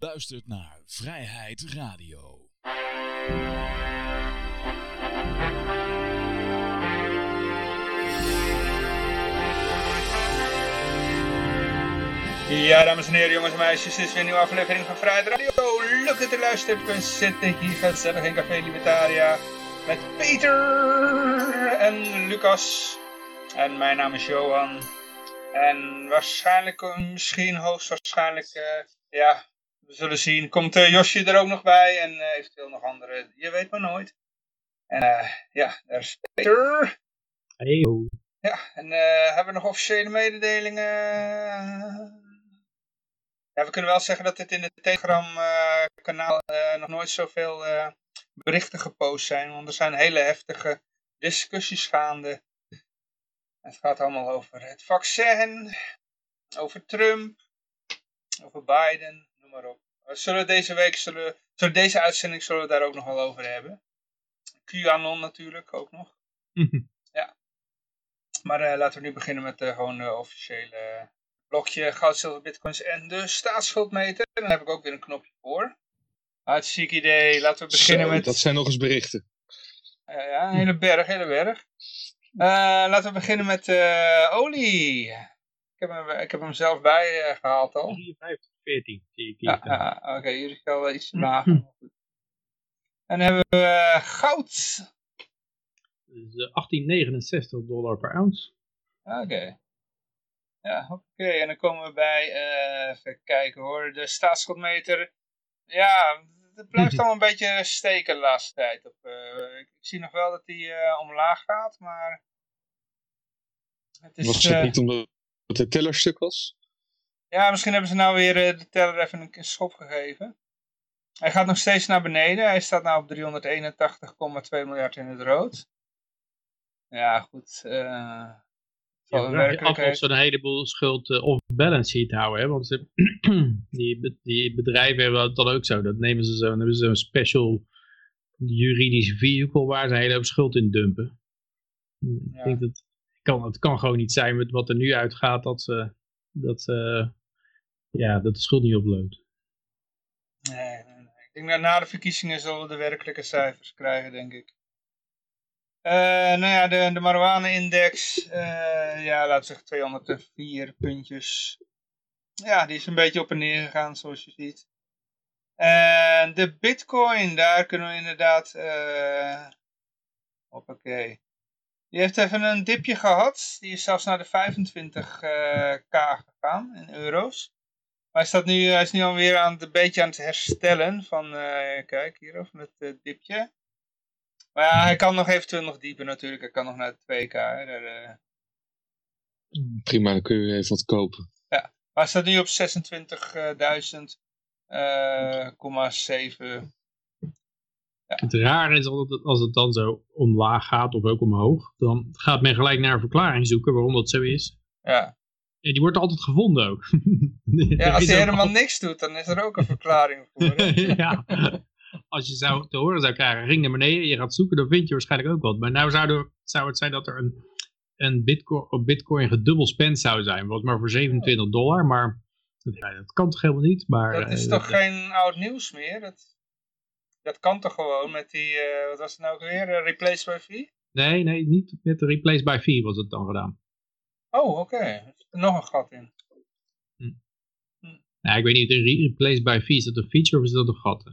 luistert naar Vrijheid Radio. Ja, dames en heren, jongens en meisjes, dit is weer een nieuwe aflevering van Vrijheid Radio. Leuk dat u luistert. We zitten hier gezellig in Café Libertaria met Peter en Lucas. En mijn naam is Johan. En waarschijnlijk, eh, misschien hoogstwaarschijnlijk, uh, ja, we zullen zien. Komt uh, Josje er ook nog bij en uh, eventueel nog andere, je weet maar nooit. En uh, ja, daar is Peter. Hey. Ja, en hebben we nog officiële mededelingen? Ja, we kunnen wel zeggen dat dit in het Telegram kanaal nog nooit zoveel berichten gepost zijn. Want er zijn hele heftige discussies gaande. Het gaat allemaal over het vaccin, over Trump, over Biden, maar op. We zullen deze week, zullen, zullen deze uitzending zullen we daar ook nog wel over hebben. QAnon natuurlijk ook nog. ja. Maar uh, laten we nu beginnen met uh, gewoon de officiële blokje goud, zilver, bitcoins en de staatsschuldmeter. En daar heb ik ook weer een knopje voor. Hartstikke idee. Laten we beginnen Zo, met... Dat zijn nog eens berichten. Uh, ja, een hele berg, hele berg. laten we beginnen met olie. Ik heb, hem, ik heb hem zelf bij gehaald al. 53, 14 zie ik hier. Ja, oké, okay, jullie zijn wel iets lager. en dan hebben we uh, goud. Dus, uh, 1869 dollar per ounce. Oké. Okay. Ja, oké. Okay. En dan komen we bij, uh, even kijken hoor, de staatsschuldmeter. Ja, het blijft allemaal een beetje steken de laatste tijd. Op, ik, ik, zie nog wel dat die omlaag gaat, maar... Het is, Was het niet omdat de tellerstuk was? Ja, misschien hebben ze nou weer uh, de teller even een schop gegeven. Hij gaat nog steeds naar beneden. Hij staat nu op 381,2 miljard in het rood. Ja, goed. Uh, ja, ze een heleboel schuld uh, off-balance sheet houden. Hè? Want ze, die, die bedrijven hebben dat dan ook zo. Dat nemen ze zo. Dan hebben ze zo'n special juridisch vehicle waar ze een hele hoop schuld in dumpen. Ja. Ik denk dat het kan gewoon niet zijn met wat er nu uitgaat dat ze dat, uh, ja, dat de schuld niet oploopt. Nee, nee, ik denk dat na de verkiezingen zullen we de werkelijke cijfers krijgen, denk ik. Uh, nou ja, de, de marijuana-index, uh, ja, we zeggen 204 puntjes. Ja, die is een beetje op en neer gegaan, zoals je ziet. En de bitcoin, daar kunnen we inderdaad... Uh, hoppakee. Die heeft even een dipje gehad. Die is zelfs naar de 25k gegaan in euro's. Maar hij, staat nu, hij is nu alweer aan het, een beetje aan het herstellen van, uh, kijk hier, van het uh, dipje. Maar ja, hij kan nog eventueel nog dieper natuurlijk. Hij kan nog naar de 2k. Hè, daar, uh... Prima, dan kun je even wat kopen. Ja, maar hij staat nu op 26.000,7 ja. Het rare is altijd als het dan zo omlaag gaat of ook omhoog, dan gaat men gelijk naar een verklaring zoeken waarom dat zo is. Ja. En die wordt altijd gevonden ook. ja, als je helemaal niks doet, dan is er ook een verklaring voor. ja. Als je zou te horen zou krijgen, ring naar beneden, je gaat zoeken, dan vind je waarschijnlijk ook wat. Maar nou zou, er, zou het zijn dat er een, een bitcoin, op bitcoin gedubbel spend zou zijn. Wat maar voor 27 dollar, maar ja, dat kan toch helemaal niet. Maar, dat is uh, toch dat, geen oud nieuws meer? Dat... Dat kan toch gewoon met die, uh, wat was het nou weer, uh, replace by fee? Nee, nee, niet met de replace by fee was het dan gedaan. Oh, oké. Okay. Er zit er nog een gat in. Hm. Hm. Nou, ik weet niet, de replace by fee, is dat een feature of is dat een gat?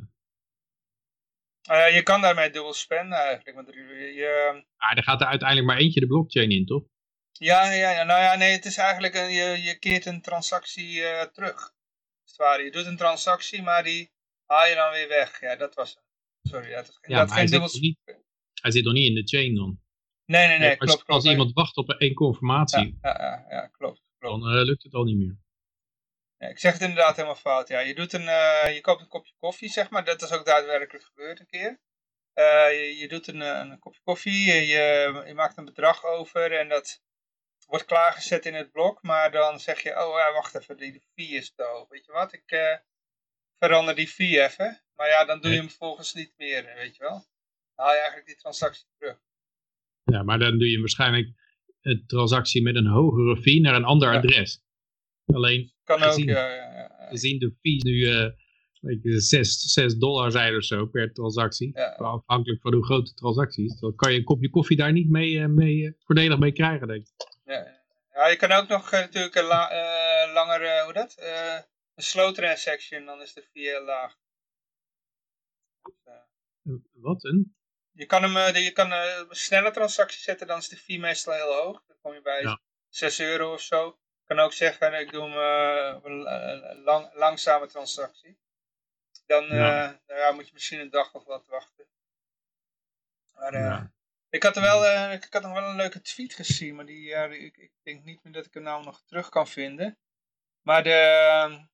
Uh, je kan daarmee dubbel spenden eigenlijk. Want je, ah, er gaat er uiteindelijk maar eentje de blockchain in, toch? Ja, ja, ja nou ja, nee, het is eigenlijk, een, je, je keert een transactie terug. Je doet een transactie, maar die haal je dan weer weg. Ja, dat was het. Sorry, dat is, ja, dat hij, zit niet, hij zit nog niet in de chain dan. Nee, nee, nee, als, klopt. Als iemand wacht op één confirmatie, ja, ja, ja, klopt, klopt. dan uh, lukt het al niet meer. Ja, ik zeg het inderdaad helemaal fout. Ja, je, doet een, uh, je koopt een kopje koffie, zeg maar. Dat is ook daadwerkelijk gebeurd een keer. Uh, je, je, doet een, een kopje koffie, je, je, maakt een bedrag over en dat wordt klaargezet in het blok. Maar dan zeg je, oh ja, wacht even, die fee is te hoog. Weet je wat, ik verander die fee even. Maar ja, dan doe je hem volgens niet meer, weet je wel. Dan haal je eigenlijk die transactie terug. Ja, maar dan doe je waarschijnlijk een transactie met een hogere fee naar een ander Ja. adres. Alleen Kan gezien, ook, ja, ja, gezien de fees nu, eh, 6, 6 dollar zijn of zo per transactie. Afhankelijk van hoe groot de transactie is. Dan kan je een kopje koffie daar niet mee, mee voordelig mee krijgen, denk ik. Ja, ja je kan ook nog natuurlijk een la, langere, hoe dat? een slow transaction, dan is de fee heel laag. Wat een? Je kan, hem, uh, je kan uh, snelle transacties zetten, dan is de fee meestal heel hoog. Dan kom je bij ja. 6 euro of zo. Je kan ook zeggen, ik doe hem een lang, langzame transactie. Dan ja. ja. moet je misschien een dag of wat wachten. Maar ja. ik, had er wel, ik had nog wel een leuke tweet gezien, maar die, ja, ik, ik denk niet meer dat ik hem nou nog terug kan vinden. Maar de,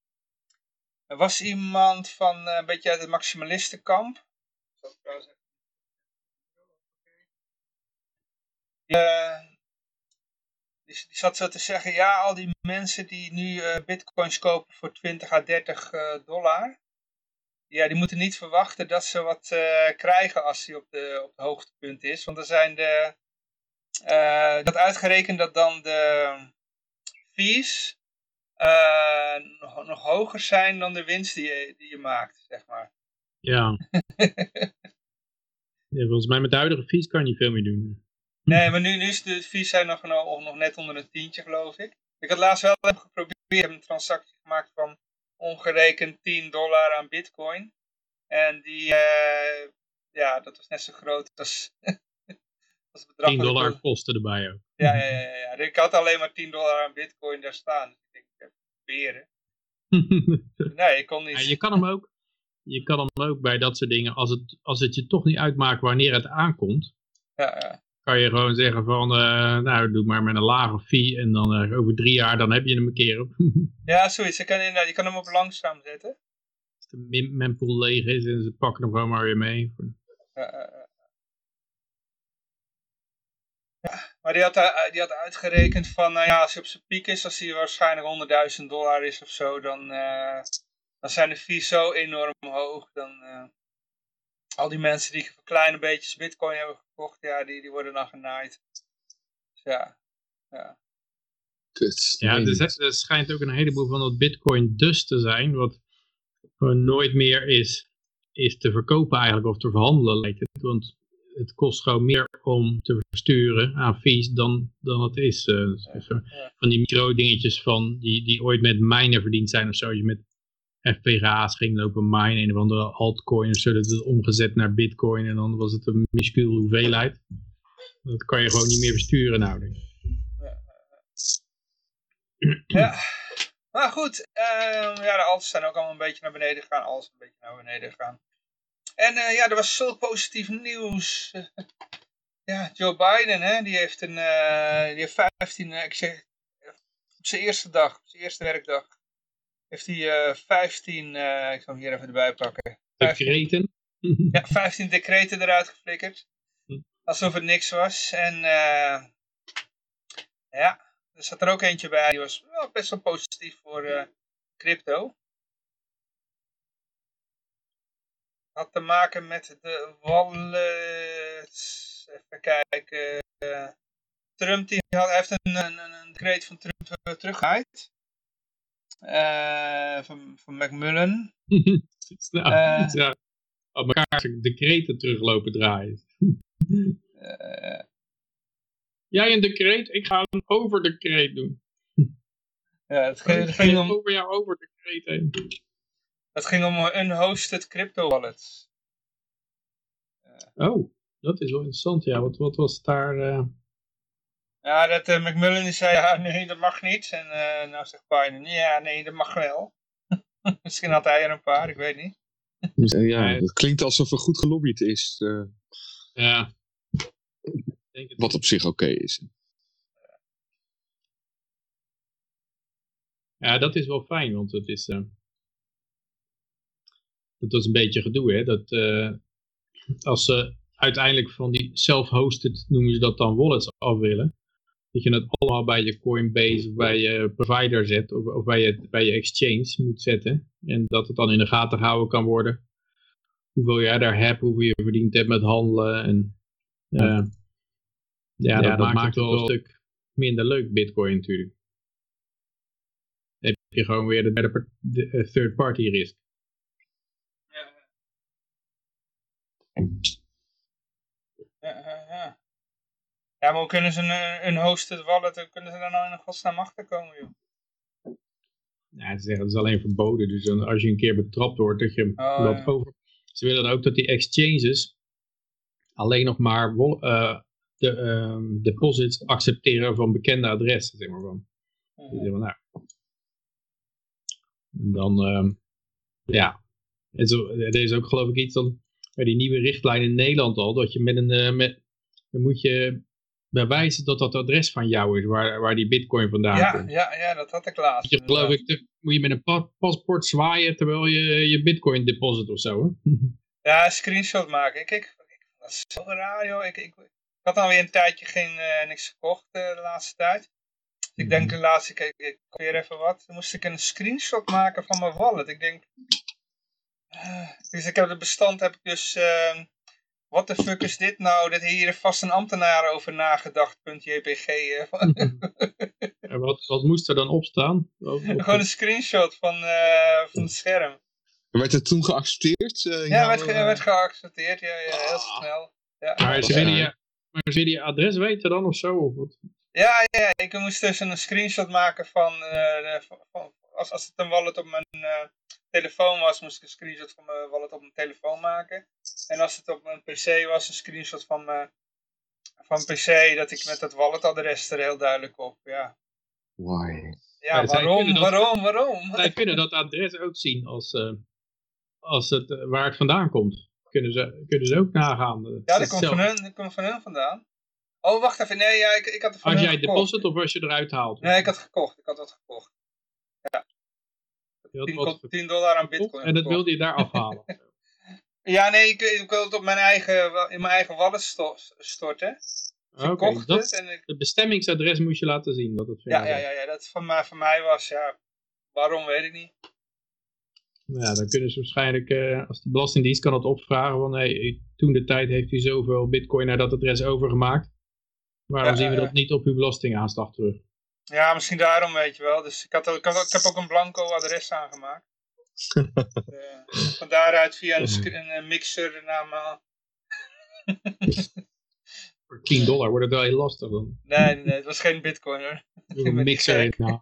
er was iemand van een beetje uit het maximalistenkamp. Die, zat zo te zeggen, ja, al die mensen die nu uh, bitcoins kopen voor 20 à 30 uh, dollar, ja, die moeten niet verwachten dat ze wat uh, krijgen als die op de, op hoogtepunt is. Want er zijn de, dat uitgerekend dat dan de fees nog, nog hoger zijn dan de winst die je, die je maakt, zeg maar. Ja. ja. Volgens mij met de huidige fees kan je niet veel meer doen. Nee, maar nu, nu is de fees zijn nog, nog net onder een tientje, geloof ik. Ik had laatst wel even geprobeerd, een transactie gemaakt van ongerekend 10 dollar aan bitcoin. En die, uh, ja, dat was net zo groot als, als het bedrag. 10 dollar kosten erbij ook. Ja, ja, ja, ja, Ik had alleen maar 10 dollar aan bitcoin daar staan. Dus ik denk, ik heb proberen. nee, ik kon niet. Ja, je kan hem ook, je kan hem ook bij dat soort dingen, als het, als het je toch niet uitmaakt wanneer het aankomt, ja, ja. kan je gewoon zeggen van, uh, nou doe maar met een lage fee en dan uh, over drie jaar dan heb je hem een keer op. ja, zoiets. Je kan, inderdaad, je kan hem op langzaam zetten. Als de mempool leeg is en ze pakken hem gewoon maar weer mee. Ja, ja, maar die had, eh, die had uitgerekend van, uh, ja, als hij op zijn piek is, als hij waarschijnlijk 100.000 dollar is of zo, dan, uh, dan zijn de fees zo enorm hoog. Dan, uh, al die mensen die voor kleine beetjes bitcoin hebben gekocht, ja, die, die worden dan genaaid. Dus ja, ja. ja, er, er, schijnt ook een heleboel van dat bitcoin dus te zijn, wat nooit meer is, is te verkopen eigenlijk, of te verhandelen lijkt het. Want het kost gewoon meer om te versturen aan fees dan, dan het is. Uh, van die micro dingetjes van, die, die ooit met mijnen verdiend zijn of zo. Je met FPGA's ging lopen mine, een of andere altcoin of is omgezet naar bitcoin en dan was het een minuscule hoeveelheid. Dat kan je gewoon niet meer versturen nou. Ja, maar goed. Uh, ja, de alts zijn ook allemaal een beetje naar beneden gegaan. Alles een beetje naar beneden gegaan. En uh, ja, er was zo positief nieuws. ja, Joe Biden, hè, die heeft een, uh, die heeft 15, uh, ik op zijn eerste dag, op zijn eerste werkdag, heeft hij 15, ik zal hem hier even erbij pakken. 15, decreten? ja, 15 decreten eruit geflikkerd. Hm. Alsof het niks was. En ja, er zat er ook eentje bij, die was wel best wel positief voor crypto. had te maken met de wallets. Even kijken. Trump die had, heeft een, een, een decreet van Trump teruggehaaid. Uh, van, van Macmillan. nou, ja, op elkaar decreten teruglopen draaien. uh, Jij een decreet, ik ga een overdecreet doen. ja, het ging, het ging om... over jouw overdecreet heen. Het ging om unhosted crypto wallets. Oh, dat is wel interessant. Ja, wat, wat was daar... Uh... Ja, dat uh, Macmillan die zei, ja, nee, dat mag niet. En uh, nou zegt Biden, ja, nee, dat mag wel. Misschien had hij er een paar, ik weet niet. ja, het klinkt alsof er goed gelobbyd is. Ja. Denk het wat op zich oké is. Ja, dat is wel fijn, want het is dat was een beetje gedoe, hè. Dat uh, als ze uiteindelijk van die self-hosted, noemen ze dat dan, wallets af willen dat je het allemaal bij je Coinbase of bij je provider zet of, of bij, je, bij je exchange moet zetten. En dat het dan in de gaten gehouden kan worden. Hoeveel jij daar hebt, hoeveel je verdiend hebt met handelen. En, ja. Eh, dat, maakt, het wel een stuk minder leuk, bitcoin natuurlijk. Dan heb je gewoon weer de, de eh, third party risk. Ja. Ja, maar hoe kunnen ze een, een hosted wallet, hoe kunnen ze daar nou in godsnaam achter komen, joh? Ja, ze zeggen het is alleen verboden. Dus dan, als je een keer betrapt wordt, dat je Oh, dat ja. over... Ze willen ook dat die exchanges alleen nog maar eh, de ehm, deposits accepteren van bekende adressen, zeg maar. Van. Nou. En dan, ehm, ja. En zo, er is ook geloof ik iets dan, bij die nieuwe richtlijn in Nederland al, dat je met een, eh, met, dan moet je bewijzen dat dat adres van jou is, waar, waar die bitcoin vandaan Ja, komt. ja, ja, dat had ik laatst. Je, geloof ik, te- moet je met een pa- paspoort zwaaien terwijl je je bitcoin deposit of zo. Hè? Ja, een screenshot maken. Ik, ik, ik, dat is zo raar, joh. Ik, ik, ik had alweer een tijdje geen, eh, niks gekocht eh, de laatste tijd. Dus ik denk de laatste keer, ik weer even wat. Moest ik een screenshot maken van mijn wallet. Ik denk... eh, dus ik heb het bestand, heb ik dus... wat de fuck is dit nou? Dat hier vast een ambtenaar over nagedacht.jpg. En wat, wat moest er dan opstaan? Gewoon een screenshot van, eh, van het scherm. Werd het toen geaccepteerd? eh, Ja, werd, ge- eh, werd geaccepteerd. Ja, ja, heel Ah. snel. Ja. maar ze willen je, maar ze willen je adres weten dan of zo? Of wat? Ja, ja, ik moest dus een screenshot maken eh, van- van- als, als het een wallet op mijn eh, telefoon was, moest ik een screenshot van mijn wallet op mijn telefoon maken. En als het op mijn pc was, een screenshot van mijn van pc, dat ik met het walletadres er heel duidelijk op, ja. Why? Ja, waarom, kunnen dat- waarom, waarom? Zij kunnen dat adres ook zien als, eh, als het, eh, waar het vandaan komt. Kunnen ze, kunnen ze ook nagaan. Ja, Het dat komt van hun, dat komt van hun vandaan. Oh, wacht even, nee, ja, ik, ik had het van Als jij gekocht. deposit of als je eruit haalt? Nee, ik had gekocht, ik had wat gekocht. Ja. Je had 10, wat tot 10 dollar aan bitcoin En dat wilde je daar afhalen. Ja, nee, ik, ik wil het op mijn eigen, in mijn eigen wallet sto- storten. Dus ik kocht dat, het en ik, het bestemmingsadres moest je laten zien. Dat het ja, ja, ja, ja, dat van mij, van mij was, ja. Waarom, weet ik niet. Ja, dan kunnen ze waarschijnlijk, eh, als de Belastingdienst kan het opvragen van, hey, toen de tijd heeft u zoveel bitcoin naar dat adres overgemaakt. Waarom Ja, zien we ja, dat niet op uw belastingaanslag terug? Ja, misschien daarom, weet je wel. Dus ik, had, ook- ik, had, ik heb ook een blanco adres aangemaakt. Eh, van daaruit via een, mixer naar mijn... Voor 10 dollar wordt het wel heel lastig dan. Nee, nee, het was geen bitcoin hoor. Een mixer. Nou,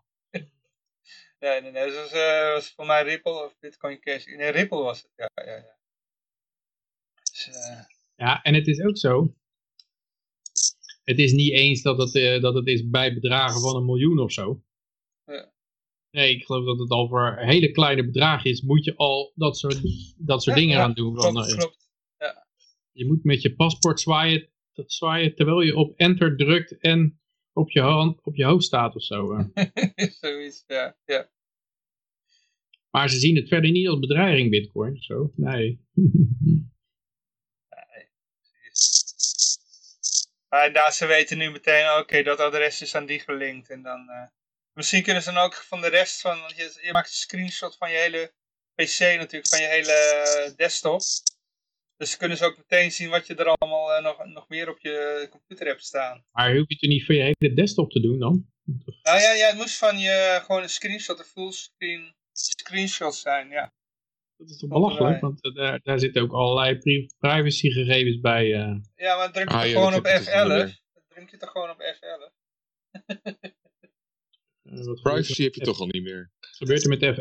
Nee, nee, nee, het was, eh, was voor mij Ripple of Bitcoin Cash. Nee, Ripple was het, ja, ja, ja. Dus, eh, Ja, en het is ook zo. Het is niet eens dat het, eh, dat het is bij bedragen van een miljoen of zo. Ja. Nee, ik geloof dat het al voor hele kleine bedragen is, moet je al dat soort, dat soort Ja, dingen ja, aan doen. Van, klopt, eh, klopt. je moet met je paspoort zwaaien, dat zwaaien terwijl je op enter drukt en op je, hand, op je hoofd staat of zo. eh. Zoiets, ja, ja. Maar ze zien het verder niet als bedreiging, bitcoin. Zo. Nee. Maar daar, ze weten nu meteen, oké, dat adres is aan die gelinkt. En dan, eh, misschien kunnen ze dan ook van de rest van, want je, je maakt een screenshot van je hele PC natuurlijk, van je hele eh, desktop. Dus kunnen ze ook meteen zien wat je er allemaal eh, nog, nog meer op je computer hebt staan. maar hoef je het niet voor je hele desktop te doen dan? Nou ja, ja het moest van je gewoon een screenshot, een fullscreen screenshot zijn, ja. Dat is toch belachelijk, erbij. want eh, daar, daar zitten ook allerlei pri- privacygegevens bij. eh. Ja, maar druk je Ah, toch gewoon dat op heb ik toch wel F11? weer. Dan druk je toch gewoon op F11? Eh, Privacy heb je toch al niet meer. Wat gebeurt er met F11?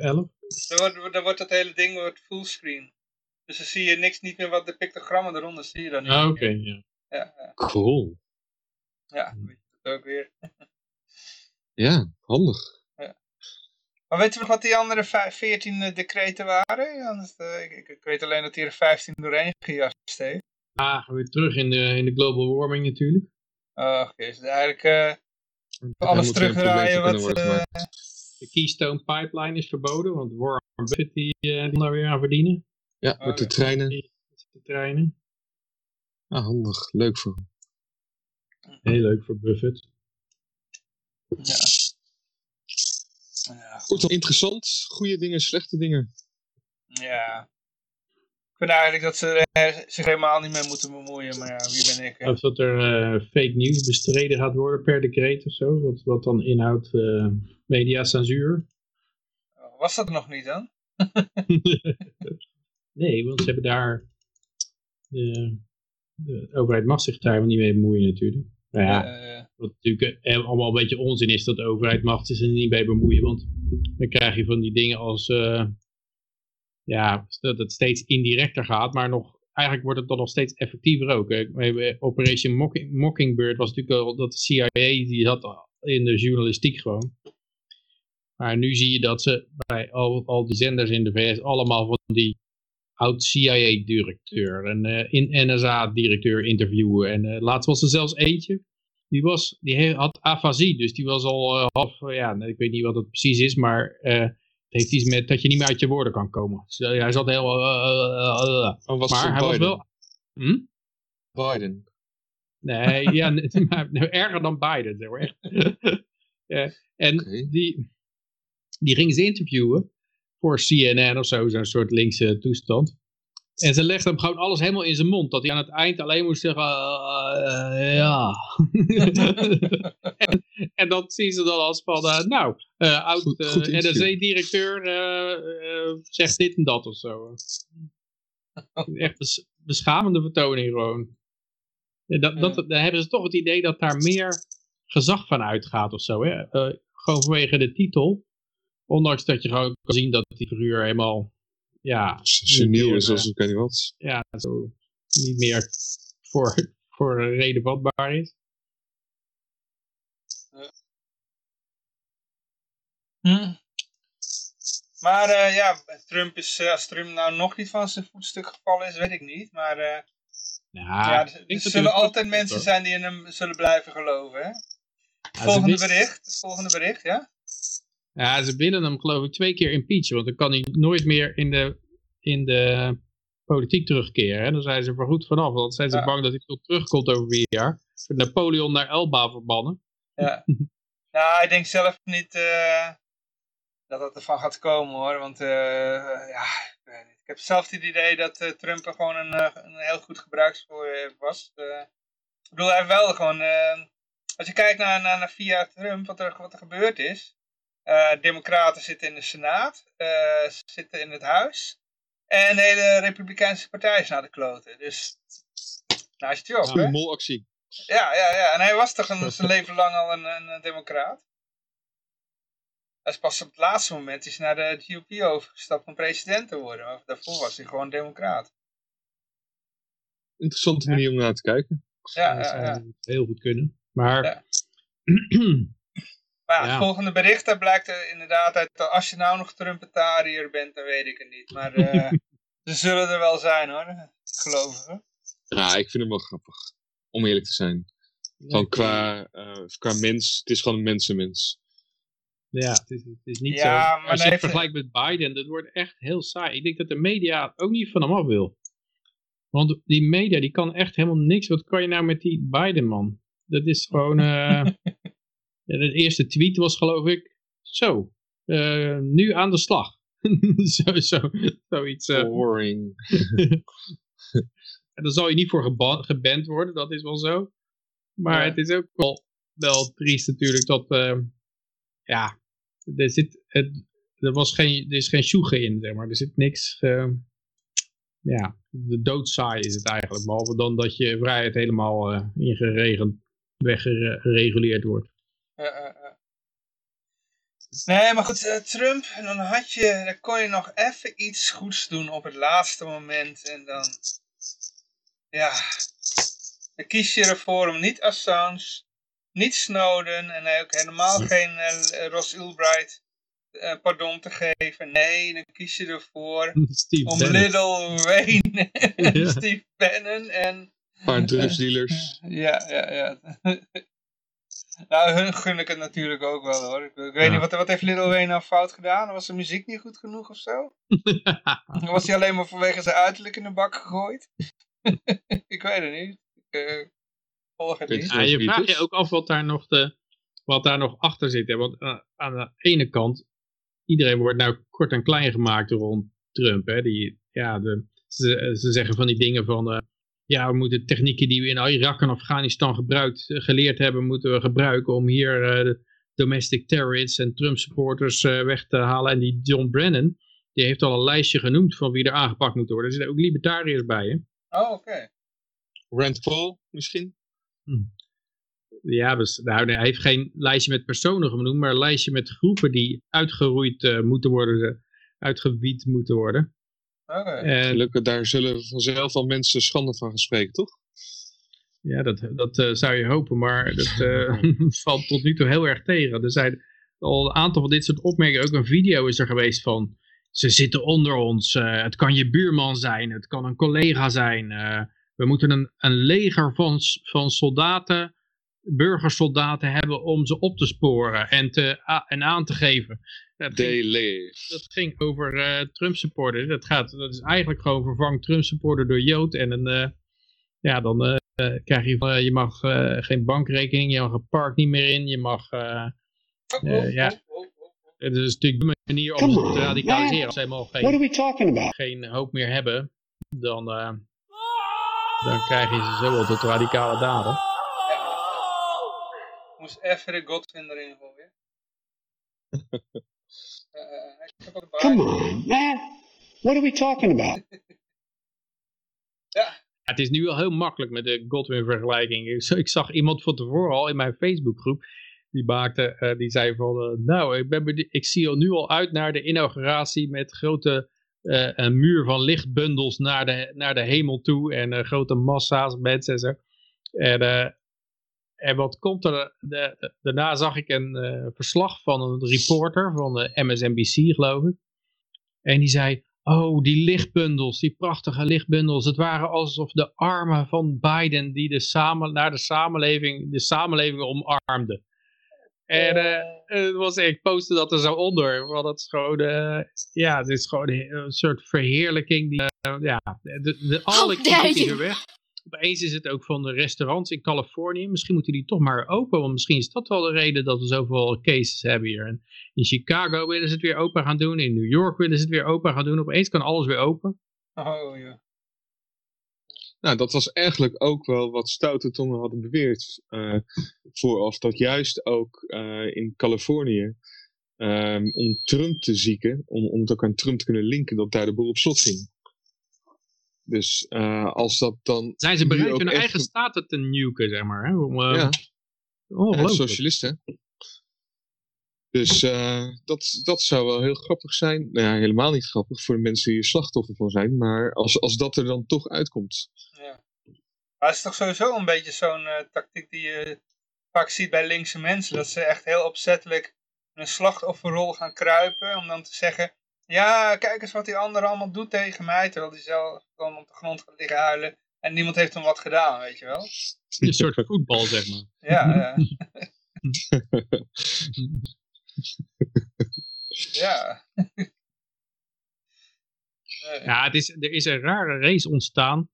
Dan wordt, dan wordt het hele ding wordt fullscreen. Dus dan zie je niks, niet meer wat de pictogrammen eronder zie je dan niet Ah. Oké, ja. Ja, ja, Cool. ja, weet je dat ook weer. Ja, handig. Maar weet je nog wat die andere vijf- 14 eh, decreten waren? Ja, dat, eh, ik, ik, ik weet alleen dat hij er 15 doorheen gejast heeft. Ah, we weer terug in de, in de global warming natuurlijk. Oh, oké, is het eigenlijk eh, alles terugdraaien wat... worden eh, De Keystone Pipeline is verboden, want Warren Buffett die, eh, die daar weer aan verdienen. Ja, met de treinen. De treinen. Ah, handig. Leuk voor hem. Heel leuk voor Buffett. ja. Ja, Goed, interessant. Goede dingen, slechte dingen. ja. Ik vind eigenlijk dat ze er zich helemaal niet mee moeten bemoeien, maar ja, wie ben ik? hè? Of dat er eh, fake news bestreden gaat worden per decreet of zo. Wat, wat dan inhoudt eh mediacensuur. Was dat nog niet dan? nee, want ze hebben daar de, de overheid mag zich daar niet mee bemoeien natuurlijk. Nou ja, wat natuurlijk eh, allemaal een beetje onzin is dat de overheid mag zich er niet mee bemoeien. Want dan krijg je van die dingen als, uh, ja, dat het steeds indirecter gaat, maar nog, eigenlijk wordt het dan nog steeds effectiever ook. Operation Mockingbird was natuurlijk al dat de CIA, die zat in de journalistiek gewoon. Maar nu zie je dat ze bij al, al die zenders in de VS allemaal van die oud-CIA-directeur en uh, in NSA-directeur interviewen. En uh, laatst was er zelfs eentje, die, was, die had afasie, dus die was al uh, half, ja, ik weet niet wat het precies is, maar het heeft iets met dat je niet meer uit je woorden kan komen. Dus, hij zat heel... Oh, maar hij was wel... Hm? Biden. Nee, ja, maar, erger dan Biden, zeg maar. ja, en okay. die, die ging ze interviewen voor CNN of zo, zo'n soort linkse toestand. En ze legde hem gewoon alles helemaal in zijn mond. Dat hij aan het eind alleen moest zeggen, uh, ja. en, en dat zien ze dan als van, uh, nou, uh, oud NRC-directeur zegt dit en dat of zo. Echt bes beschamende vertoning gewoon. Dat, dat, dan hebben ze toch het idee dat daar meer gezag van uitgaat of zo. Hè? gewoon vanwege de titel. Ondanks dat je gewoon kan zien dat die figuur helemaal, ja... Seniel is, zoals ik weet niet wat. Ja, zo niet meer voor, voor een reden vatbaar is. Hm. Maar uh, ja, Trump is, uh, als Trump nou nog niet van zijn voetstuk gevallen is, weet ik niet. Maar uh, ja, ja, er, er zullen altijd mensen zijn die in hem zullen blijven geloven. Hè? Het volgende bericht, het volgende bericht, ja? Ja, ze willen hem geloof ik twee keer impeachen, want dan kan hij nooit meer in de, in de politiek terugkeren. Hè? Dan zijn ze er goed vanaf, want zijn ze bang dat hij toch terugkomt over vier jaar. Napoleon naar Elba verbannen. Ja, nou, ik denk zelf niet uh, dat dat ervan gaat komen hoor, want uh, ja, ik heb zelf het idee dat uh, Trump er gewoon een, een heel goed gebruiksvoor was. ik bedoel, hij wel gewoon, als je kijkt naar, naar, naar via Trump, wat er, wat er gebeurd is, democraten zitten in de Senaat, uh, zitten in het huis. En de hele Republikeinse partij is naar de kloten. Dus, nou is het job, hè? Een molactie. Ja, ja, ja. En hij was toch een, zijn leven lang al een, een, democraat? Hij is pas op het laatste moment is naar de GOP overgestapt om president te worden. Maar daarvoor was hij gewoon democraat. Interessante manier om naar te kijken. Ja, ja, ja. Heel goed kunnen. Maar... Ja. Maar ja, het volgende bericht, daar blijkt er inderdaad uit, als je nou nog Trumpetariër bent, dan weet ik het niet. Maar uh, ze zullen er wel zijn hoor, geloof ik. Ja, ik vind hem wel grappig, om eerlijk te zijn. Gewoon qua, uh, qua mens, het is gewoon een mensenmens. Ja, het is, het is niet ja, zo. Maar als je het vergelijkt met Biden, dat wordt echt heel saai. Ik denk dat de media ook niet van hem af wil. Want die media, die kan echt helemaal niks. Wat kan je nou met die Biden, man? Dat is gewoon... Uh, de eerste tweet was geloof ik, zo, uh, nu aan de slag. zo, zo, zoiets. Uh, Boring. en dan zal je niet voor geband worden, dat is wel zo. Maar het is ook wel, wel triest natuurlijk dat, uh, ja, er zit, het, er, was geen, er is geen sjoegen in, zeg maar. Er zit niks, ja, de doodsaai is het eigenlijk. Behalve dan dat je vrijheid helemaal ingeregeld, weggereguleerd wordt. Nee, maar goed, uh, Trump, dan had je, dan kon je nog even iets goeds doen op het laatste moment. En dan, ja, dan kies je ervoor om niet Assange, niet Snowden en ook helemaal geen uh, Ross Ulbright uh, pardon te geven. Nee, dan kies je ervoor Steve om Bannon. Little Wayne en Steve Bannon en... Paar drugsdealers. ja, ja, ja. Nou, hun gun ik het natuurlijk ook wel hoor. Ik, weet niet, wat, wat heeft Little Wayne nou fout gedaan? Was de muziek niet goed genoeg of zo? was hij alleen maar vanwege zijn uiterlijk in de bak gegooid? ik weet het niet. Ik uh, volg het niet. Ja, je vraagt je ook af wat daar nog, de, wat daar nog achter zit. Hè? Want uh, aan de ene kant, iedereen wordt nou kort en klein gemaakt rond Trump. Hè? Die, ja, de, ze, ze zeggen van die dingen van... Uh, ja, we moeten technieken die we in Irak en Afghanistan gebruikt, eh, geleerd hebben, moeten we gebruiken om hier uh, domestic terrorists en Trump supporters uh, weg te halen. En die John Brennan, die heeft al een lijstje genoemd van wie er aangepakt moet worden. Er zitten ook libertariërs bij, hè? Oh, oké. Rand Paul misschien? Hm. Ja, dus, nou, hij heeft geen lijstje met personen genoemd, maar een lijstje met groepen die uitgeroeid uh, moeten worden, uitgewied moeten worden. Okay. En, Gelukkig, daar zullen vanzelf al mensen schande van gaan spreken, toch? Ja, dat, dat uh, zou je hopen, maar dat uh, valt tot nu toe heel erg tegen. Er zijn al een aantal van dit soort opmerkingen, ook een video is er geweest van, ze zitten onder ons, het kan je buurman zijn, het kan een collega zijn, we moeten een, een leger van, van soldaten burgersoldaten hebben om ze op te sporen en, te, en aan te geven. Dat ging, dat ging over uh, Trump supporter. Dat, gaat, dat is eigenlijk gewoon vervang Trump supporter door Jood. En een, uh, ja, dan uh, krijg je, je mag geen bankrekening, je mag het park niet meer in, je mag, oh, oh, ja. Oh, het is natuurlijk de manier om ze te radicaliseren. Als ze helemaal geen, geen hoop meer hebben, dan, dan krijg je ze zo wel tot radicale daden moest even de Godwin erin gooien. uh, Come on, man. What are we talking about? ja. Het is nu wel heel makkelijk met de Godwin vergelijking. Ik zag iemand van tevoren al in mijn Facebookgroep. Die maakte, uh, die zei van, uh, nou, ik, ben, ik zie al nu al uit naar de inauguratie met grote uh, een muur van lichtbundels naar de, naar de hemel toe en grote massa's mensen en zo. En en wat komt er, de, daarna zag ik een uh, verslag van een reporter van de MSNBC geloof ik. En die zei, oh die lichtbundels, die prachtige lichtbundels. Het waren alsof de armen van Biden die de samen, naar de samenleving, de samenleving omarmden. En uh, was, ik postte dat er zo onder, want het is gewoon, uh, ja, het is gewoon een soort verheerlijking. Die, ja, de, de, alle kritiek weg. Opeens is het ook van de restaurants in Californië. Misschien moeten die toch maar open. Want misschien is dat wel de reden dat we zoveel cases hebben hier. En in Chicago willen ze het weer open gaan doen. In New York willen ze het weer open gaan doen. Opeens kan alles weer open. Oh ja. Nou, dat was eigenlijk ook wel wat stoute tongen hadden beweerd. Uh, vooraf dat juist ook uh, in Californië. Um, om Trump te zieken, om, om het ook aan Trump te kunnen linken, dat daar de boel op slot ging. Dus uh, als dat dan... Zijn ze bereid hun eigen staten te nuken, zeg maar. Hè? Om, uh, ja. Ja, socialisten. Dus uh, dat, dat zou wel heel grappig zijn. Nou ja, helemaal niet grappig voor de mensen die er slachtoffer van zijn. Maar als, als dat er dan toch uitkomt. Ja. Maar het is toch sowieso een beetje zo'n tactiek die je vaak ziet bij linkse mensen. Dat ze echt heel opzettelijk een slachtofferrol gaan kruipen. Om dan te zeggen, ja, kijk eens wat die andere allemaal doet tegen mij. Terwijl hij zelf gewoon op de grond gaat liggen huilen. En niemand heeft hem wat gedaan, weet je wel. Een soort voetbal, zeg maar. Ja, ja. ja. Ja, het is, er is een rare race ontstaan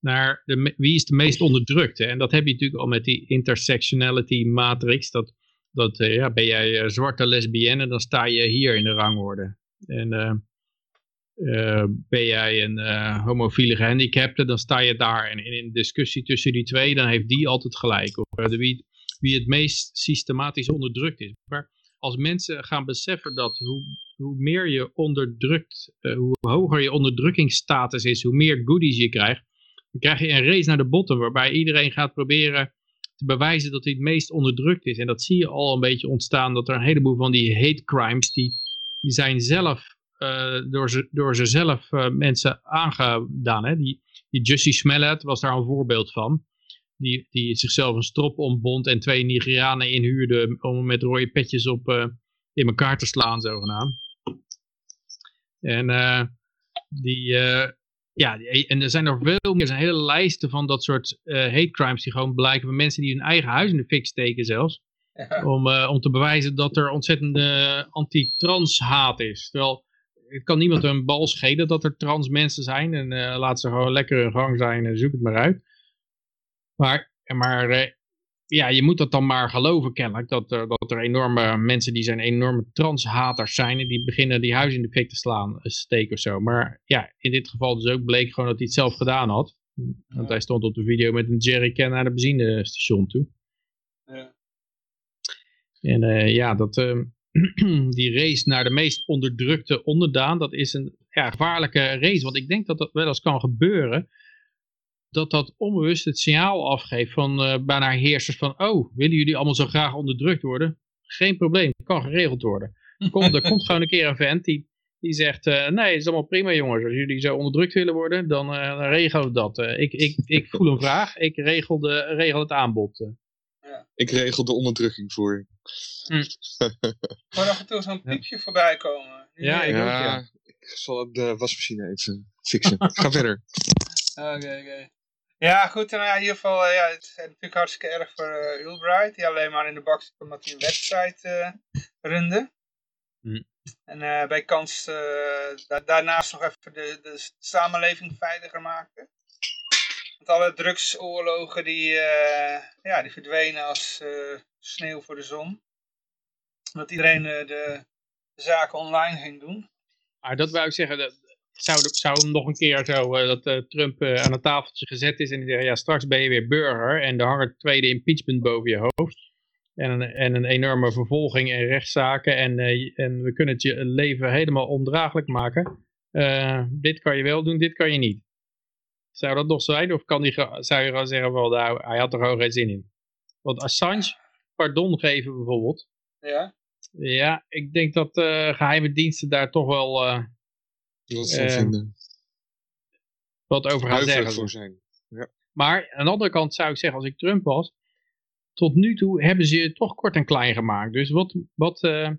naar de, wie is de meest onderdrukte. En dat heb je natuurlijk al met die intersectionality matrix. Dat, dat eh, ja, ben jij eh, zwarte lesbienne, dan sta je hier in de rangorde. En uh, uh, ben jij een uh, homofiele gehandicapte, dan sta je daar. En in een discussie tussen die twee, dan heeft die altijd gelijk. Of wie, wie het meest systematisch onderdrukt is. Maar als mensen gaan beseffen dat hoe, hoe meer je onderdrukt, hoe hoger je onderdrukkingsstatus is, hoe meer goodies je krijgt, dan krijg je een race naar de botten waarbij iedereen gaat proberen te bewijzen dat hij het meest onderdrukt is. En dat zie je al een beetje ontstaan, dat er een heleboel van die hate crimes, die die zijn zelf, uh, door, ze, door ze zelf uh, mensen aangedaan. Hè? Die, die Jussie Smollett was daar een voorbeeld van. Die, die zichzelf een strop ombond en twee Nigerianen inhuurde om met rode petjes op uh, in elkaar te slaan, zogenaamd. En die, ja, en er zijn nog veel meer, er zijn hele lijsten van dat soort hate crimes die gewoon blijken van mensen die hun eigen huis in de fik steken zelfs. Om, uh, om te bewijzen dat er ontzettende anti-trans haat is. Terwijl het kan niemand een bal schelen dat er trans mensen zijn. En uh, laat ze gewoon lekker hun gang zijn en zoek het maar uit. Maar, maar uh, ja, je moet dat dan maar geloven kennelijk. Dat, dat er enorme mensen die zijn enorme transhaters zijn. En die beginnen die huis in de fik te slaan, steken of zo. Maar ja, in dit geval dus ook bleek gewoon dat hij het zelf gedaan had. Want hij stond op de video met een jerrycan naar de benzinestation toe. Ja. En uh, ja, dat, uh, die race naar de meest onderdrukte onderdaan, dat is een ja, gevaarlijke race. Want ik denk dat dat wel eens kan gebeuren. dat dat onbewust het signaal afgeeft van uh, bijna heersers van, oh, willen jullie allemaal zo graag onderdrukt worden? Geen probleem, kan geregeld worden. Komt, er komt gewoon een keer een vent die, die zegt, uh, nee, het is allemaal prima jongens, als jullie zo onderdrukt willen worden, dan, uh, dan regelen we dat. ik, ik, ik voel een vraag, ik regel, de, regel het aanbod. Ja. Ik regel de onderdrukking voor je. Hm. Ik af en toe zo'n piepje voorbij komen. Ja, ik, ja, ook, ja. ik zal de wasmachine even fixen. Ga verder. Oké, oké. Ja, goed. En ja, in ieder geval, uh, ja, het is natuurlijk hartstikke erg voor uh, Ulbright. Die alleen maar in de bak zit omdat hij een website uh, runde. Hm. En bij kans da daarnaast nog even de, de samenleving veiliger maken. Alle drugsoorlogen die, ja, die verdwenen als sneeuw voor de zon. Omdat iedereen de, de, zaken online ging doen. Maar dat wou ik zeggen, dat, zou, zou hem nog een keer zo, uh, dat Trump uh, aan het tafeltje gezet is en die zegt, ja straks ben je weer burger en er hangt het tweede impeachment boven je hoofd. En een, en een enorme vervolging en rechtszaken en, en we kunnen het je leven helemaal ondraaglijk maken. dit kan je wel doen, dit kan je niet. Zou dat nog zijn of kan die, zou je gewoon zeggen, wel, nou, hij had er gewoon geen zin in. Want Assange, pardon geven bijvoorbeeld. Ja. Ja, ik denk dat geheime diensten daar toch wel wat uh, vinden. Wat over gaan zeggen. voor zijn. Ja. Maar aan de andere kant zou ik zeggen, als ik Trump was, tot nu toe hebben ze je toch kort en klein gemaakt. Dus wat, wat, uh,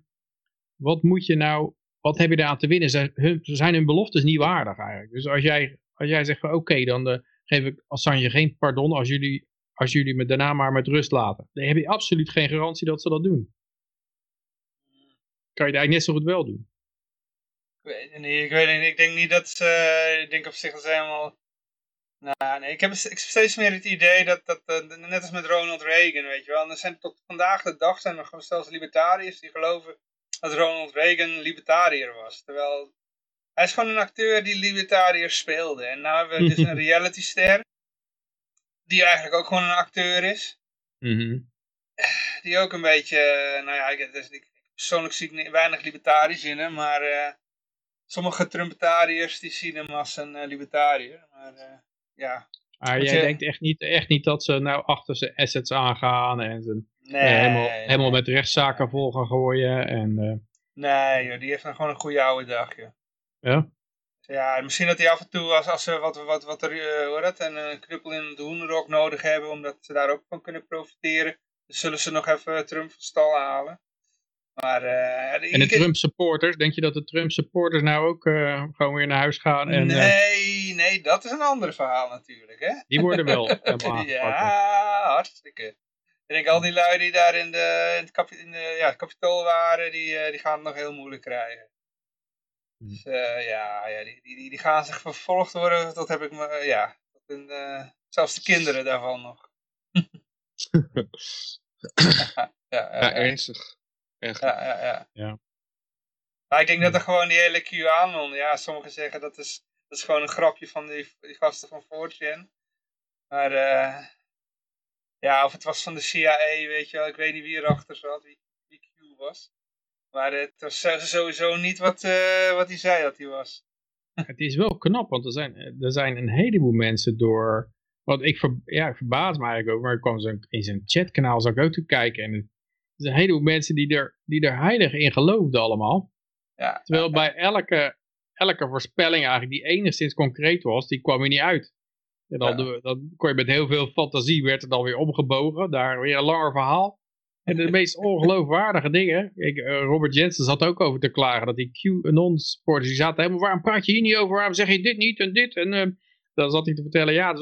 wat moet je nou, wat heb je daar aan te winnen? Ze, hun, zijn hun beloftes niet waardig eigenlijk. Dus als jij, als jij zegt van oké, dan uh, geef ik Assange geen pardon als jullie, als jullie me daarna maar met rust laten. Dan heb je absoluut geen garantie dat ze dat doen. Kan je het eigenlijk net zo goed wel doen. Ik weet niet, ik weet niet. Ik denk niet dat ze, ik denk op zich dat ze helemaal... Nou, nee, ik heb, steeds meer het idee dat, dat, net als met Ronald Reagan, weet je wel. Er zijn tot vandaag de dag zijn er gewoon zelfs libertariërs die geloven dat Ronald Reagan libertariër was. Terwijl, hij is gewoon een acteur die libertariër speelde. En nu hebben we dus een realityster, die eigenlijk ook gewoon een acteur is. Mm Die ook een beetje, nou ja, ik, dus, ik, persoonlijk zie ik weinig libertarisch in hem, maar... Uh, sommige Trumpetariërs die zien hem als een uh, libertariër. Maar uh, ja. Maar jij denkt echt niet, echt niet dat ze nou achter zijn assets aangaan en ze nee, eh, helemaal, nee. helemaal met rechtszaken vol gaan gooien. En, Nee, joh, die heeft dan gewoon een goede oude dag. Joh. Ja? Ja, misschien dat hij af en toe, als, als ze wat, wat, wat er, uh, hoor dat, en een knuppel in het hoenderok nodig hebben, omdat ze daar ook van kunnen profiteren, dan zullen ze nog even Trump van stal halen. Maar, uh, en de Trump supporters, denk je dat de Trump supporters nou ook uh, gewoon weer naar huis gaan? En, eh, nee, nee, dat is een ander verhaal natuurlijk. Hè? Die worden wel Ja, hartstikke. Ik denk al die lui die daar in, de, in, het, in de, ja, het kapitool waren, die, die gaan het nog heel moeilijk krijgen. Dus ja, ja die, die, die gaan zich vervolgd worden, dat heb ik me, ja, in, zelfs de kinderen daarvan nog. ja, ja, ja, ernstig. Ja, ja, ja. ja. Maar ik denk dat er gewoon die hele QAnon, ja, sommigen zeggen dat is, dat is gewoon een grapje van die, die gasten van 4 Maar uh, ja, of het was van de CIA, weet je wel, ik weet niet wie erachter zat, wie, wie Q was. Maar het was sowieso niet wat, uh, wat hij zei dat hij was. Het is wel knap, want er zijn, er zijn een heleboel mensen door... Want ik, ver, ja, ik verbaas me eigenlijk ook, maar ik kwam in zijn chatkanaal zag ik ook te kijken en er zijn een heleboel mensen die er, die er heilig in geloofden allemaal. Ja, Terwijl bij elke, elke voorspelling eigenlijk die enigszins concreet was, die kwam er niet uit. En dan, dan kon je met heel veel fantasie, werd het dan weer omgebogen. Daar weer een langer verhaal. En de meest ongeloofwaardige dingen. Ik, uh, Robert Jensen zat ook over te klagen. Dat die QAnon-sporters, die zaten helemaal, waarom praat je hier niet over? Waarom zeg je dit niet en dit? En uh, dan zat hij te vertellen, ja,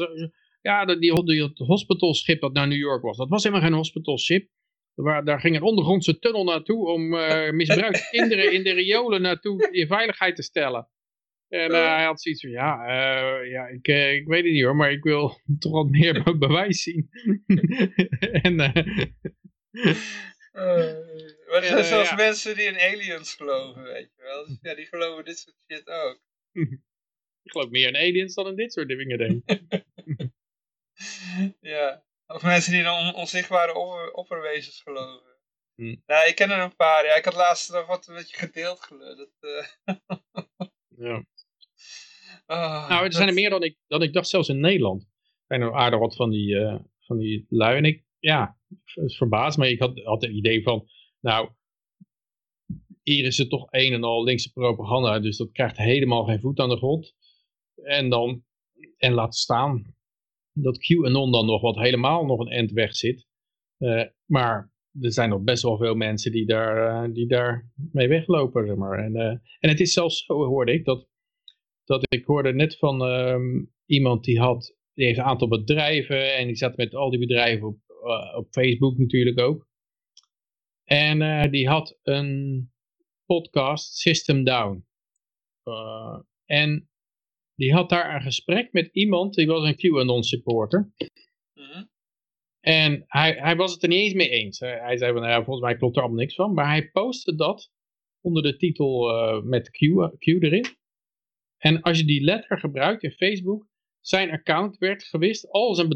ja die, die, die hospitalschip dat naar New York was. Dat was helemaal geen hospitalschip. Waar, daar ging een ondergrondse tunnel naartoe om uh, misbruikte kinderen in de riolen naartoe in veiligheid te stellen. En uh, hij had zoiets van, ja, uh, ja ik, ik weet het niet hoor, maar ik wil toch wat meer bewijs zien. en, maar er zijn zelfs mensen die in aliens geloven, weet je wel. Dus ja, die geloven dit soort shit ook. ik geloof meer in aliens dan in dit soort dingen, denk ik. ja. Of mensen die in on onzichtbare opperwezens geloven. Hm. Nou, ik ken er een paar. Ja. Ik had laatst nog wat met je gedeeld geloof. Uh... ja. Oh, nou, er zijn er meer dan ik, dan ik dacht, zelfs in Nederland. zijn er aardig wat van die, uh, van die lui. En ik, ja, verbaast me. Ik had, had het idee van, nou, hier is het toch een en al linkse propaganda. Dus dat krijgt helemaal geen voet aan de grond. En dan, en laat staan dat QAnon dan nog wat helemaal nog een end weg zit. Uh, maar er zijn nog best wel veel mensen die daar, uh, die daar mee weglopen. Zeg maar. en, uh, en het is zelfs zo, hoorde ik, dat, dat ik hoorde net van um, iemand die had, die heeft een aantal bedrijven en die zat met al die bedrijven op, op Facebook natuurlijk ook. En die had een podcast System Down. en die had daar een gesprek met iemand, die was een QAnon supporter. Mm En hij, hij was het er niet eens mee eens. Hij zei van, nou volgens mij klopt er allemaal niks van. Maar hij postte dat onder de titel uh, met Q, Q erin. En als je die letter gebruikt in Facebook, zijn account werd gewist. Al zijn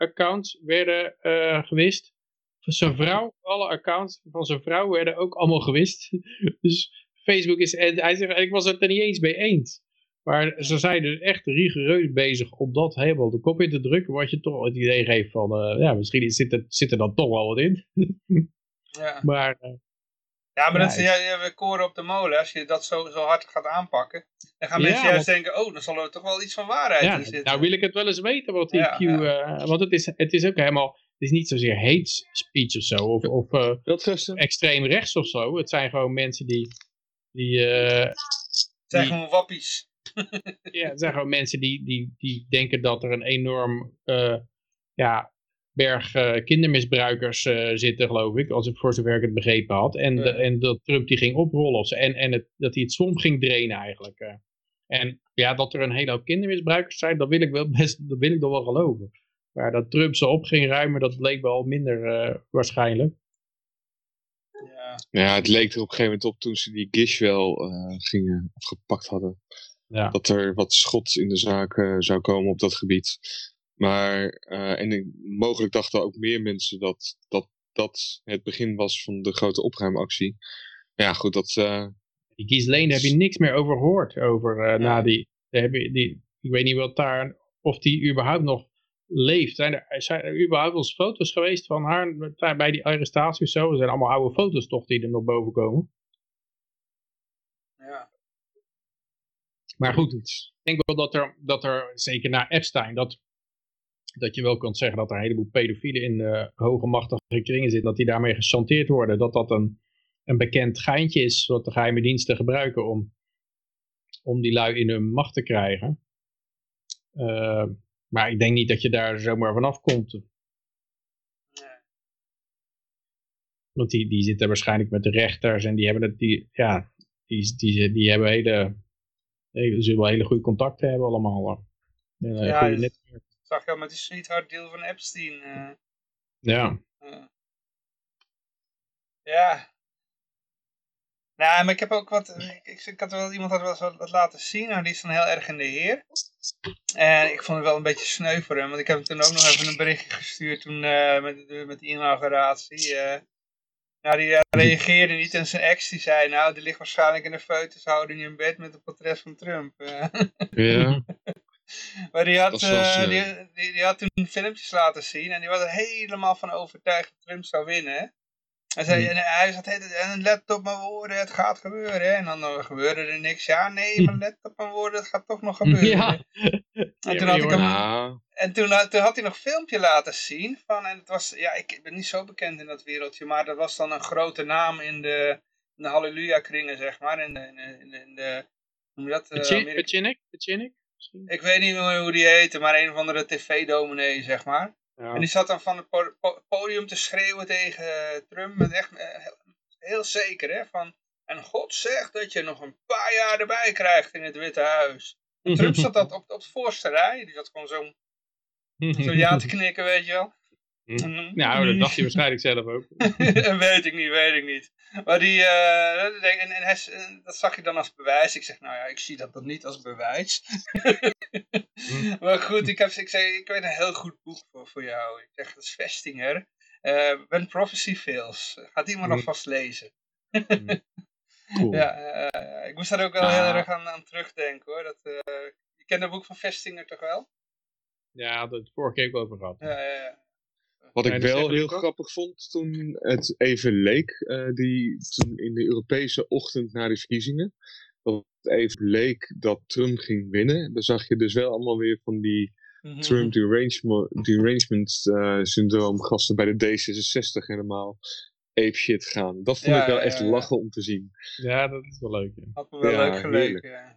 bedrijfsaccounts werden uh, gewist. Zijn vrouw, alle accounts van zijn vrouw werden ook allemaal gewist. dus Facebook is, en hij zegt, ik was het er niet eens mee eens. Maar ze zijn dus echt rigoureus bezig om dat helemaal de kop in te drukken. Wat je toch het idee geeft van, uh, ja, misschien zit er, zit er dan toch wel wat in. ja. Maar, uh, ja, maar dat is ja, we koren op de molen. Als je dat zo, zo hard gaat aanpakken, dan gaan mensen juist want, denken, oh, dan zal er toch wel iets van waarheid ja, in zitten. Nou wil ik het wel eens weten wat die Q, uh, want het is, het is ook helemaal, het is niet zozeer hate speech of zo, of, of extreem rechts of zo. Het zijn gewoon mensen die, die, het zijn die, gewoon wappies ja, het zijn gewoon mensen die, die, die denken dat er een enorm uh, ja, berg uh, kindermisbruikers uh, zitten, geloof ik. Als ik voor zover ik het begrepen had. En, de, en dat Trump die ging oprollen. En, en het, dat hij het swamp ging drainen eigenlijk. En ja, dat er een hele hoop kindermisbruikers zijn, dat wil ik wel best, dat wil ik wel geloven. Maar dat Trump ze op ging ruimen, dat bleek wel minder waarschijnlijk. Ja. ja, het leek er op een gegeven moment op toen ze die Gish wel gingen, of gepakt hadden ja. dat er wat schot in de zaak uh, zou komen op dat gebied. Maar, uh, en ik, mogelijk dachten ook meer mensen dat, dat dat het begin was van de grote opruimactie. Ja, goed, dat... Uh, die Ghislaine heb je niks meer over gehoord, over ja. na die, heb je, die... Ik weet niet wat daar, of die überhaupt nog leeft. Zijn er, zijn er überhaupt wel eens foto's geweest van haar bij die arrestatie of zo? Er zijn allemaal oude foto's toch die er nog boven komen. Maar goed, ik denk wel dat er, dat er zeker na Epstein, dat, dat je wel kunt zeggen dat er een heleboel pedofielen in de hoge machtige kringen zitten, dat die daarmee gechanteerd worden. Dat dat een, een bekend geintje is wat de geheime diensten gebruiken om, om die lui in hun macht te krijgen. Uh, maar ik denk niet dat je daar zomaar vanaf komt. Nee. Want die, die zitten waarschijnlijk met de rechters en die hebben het, die, ja, die, die, die hebben hele ze zullen wel hele goede contacten hebben allemaal. Uh, ja, dat zag je al met die sweetheart deal van Epstein. Uh. Ja. Uh. Ja. Nou, maar ik heb ook wat, ik, ik, had wel, iemand had wel eens wat laten zien, nou die is dan heel erg in de heer. En ik vond het wel een beetje sneu voor hem, want ik heb hem toen ook nog even een berichtje gestuurd toen met, met die inauguratie. Nou, die reageerde niet en zijn ex die zei, nou, die ligt waarschijnlijk in een foetushouding in bed met een portret van Trump. ja. maar die had, uh, die, die, die, had toen filmpjes laten zien en die was er helemaal van overtuigd dat Trump zou winnen. Hij zei, hmm. en hij zat, en let op mijn woorden, het gaat gebeuren. En dan gebeurde er niks. Ja, nee, maar let op mijn woorden, het gaat toch nog gebeuren. Ja. En toen, had, ik hem, en toen, toen, had hij nog een filmpje laten zien. Van, en het was, ja, ik ben niet zo bekend in dat wereldje, maar dat was dan een grote naam in de, in de halleluja-kringen, zeg maar. In de, in de, in de hoe je dat? Uh, Ik weet niet meer hoe die heette, maar een of andere tv-dominee, zeg maar. En die zat dan van het podium te schreeuwen tegen eh, Trump. Met echt eh, heel zeker, hè. Van, en God zegt dat je nog een paar jaar erbij krijgt in het Witte Huis. En Trump zat dat op, op het voorste rij. Die zat gewoon zo, zo ja te knikken, weet je wel. Hm. Nou, dat dacht hij waarschijnlijk zelf ook. weet ik niet, weet ik niet. Maar die, uh, en, en hij, dat zag je dan als bewijs. Ik zeg, nou ja, ik zie dat dan niet als bewijs. hm. Maar goed, ik, heb, ik, zei, ik weet een heel goed boek voor, voor jou. Ik zeg, dat is Vestinger. Uh, When Prophecy Fails. Gaat iemand hm. nog vast lezen. Hm. cool. Ja, uh, ik moest daar ook wel heel erg aan, aan terugdenken hoor. Dat, je kent het boek van Vestinger toch wel? Ja, dat vorige keer ook over gehad. Ja, ja, ja. Wat ik wel heel grappig vond toen het even leek, eh, die, toen in de Europese ochtend na de verkiezingen, dat het even leek dat Trump ging winnen. Dan zag je dus wel allemaal weer van die. Trump derangement, derangement eh, syndroom gasten bij de D66 helemaal ape shit gaan. Dat vond Ja, ik wel ja, echt ja, lachen om te zien. Ja, dat is wel leuk. Ja. Had me wel Ja, leuk geleken. Ja,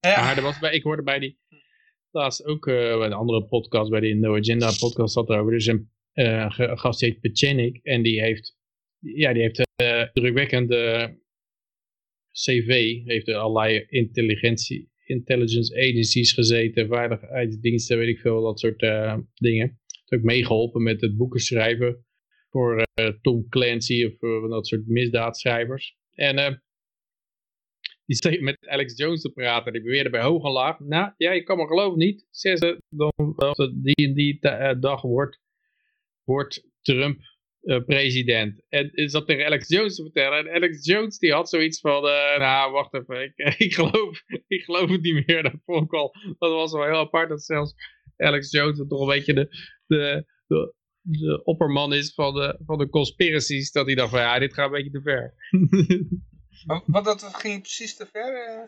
ja. Er was bij, ik hoorde bij die, laatst ook eh, bij een andere podcast, bij die No Agenda podcast zat erover. Dus een eh, een gast heet Pechenik en die heeft, ja, die heeft eh drukwekkende CV, heeft er allerlei intelligentie, intelligence agencies gezeten, veiligheidsdiensten, weet ik veel, dat soort eh, dingen. Heeft ook meegeholpen met het boeken schrijven voor Tom Clancy of dat soort misdaadschrijvers. En die steeg met Alex Jones te praten. Die beweerde bij hoog en laag. Nou, ja, je kan me geloven niet. Zeggen ze, dan, die en die eh, dag wordt, wordt Trump eh, president. En is dat tegen Alex Jones te vertellen. En Alex Jones die had zoiets van, eh, nou wacht even, ik, ik, geloof, ik geloof het niet meer. Dat vond ik al, dat was wel heel apart. Dat zelfs Alex Jones toch een beetje de, de, de, de opperman is van de, van de conspiracies. Dat hij dacht van, ja, dit gaat een beetje te ver. Maar Wat dat ging precies te ver? eh?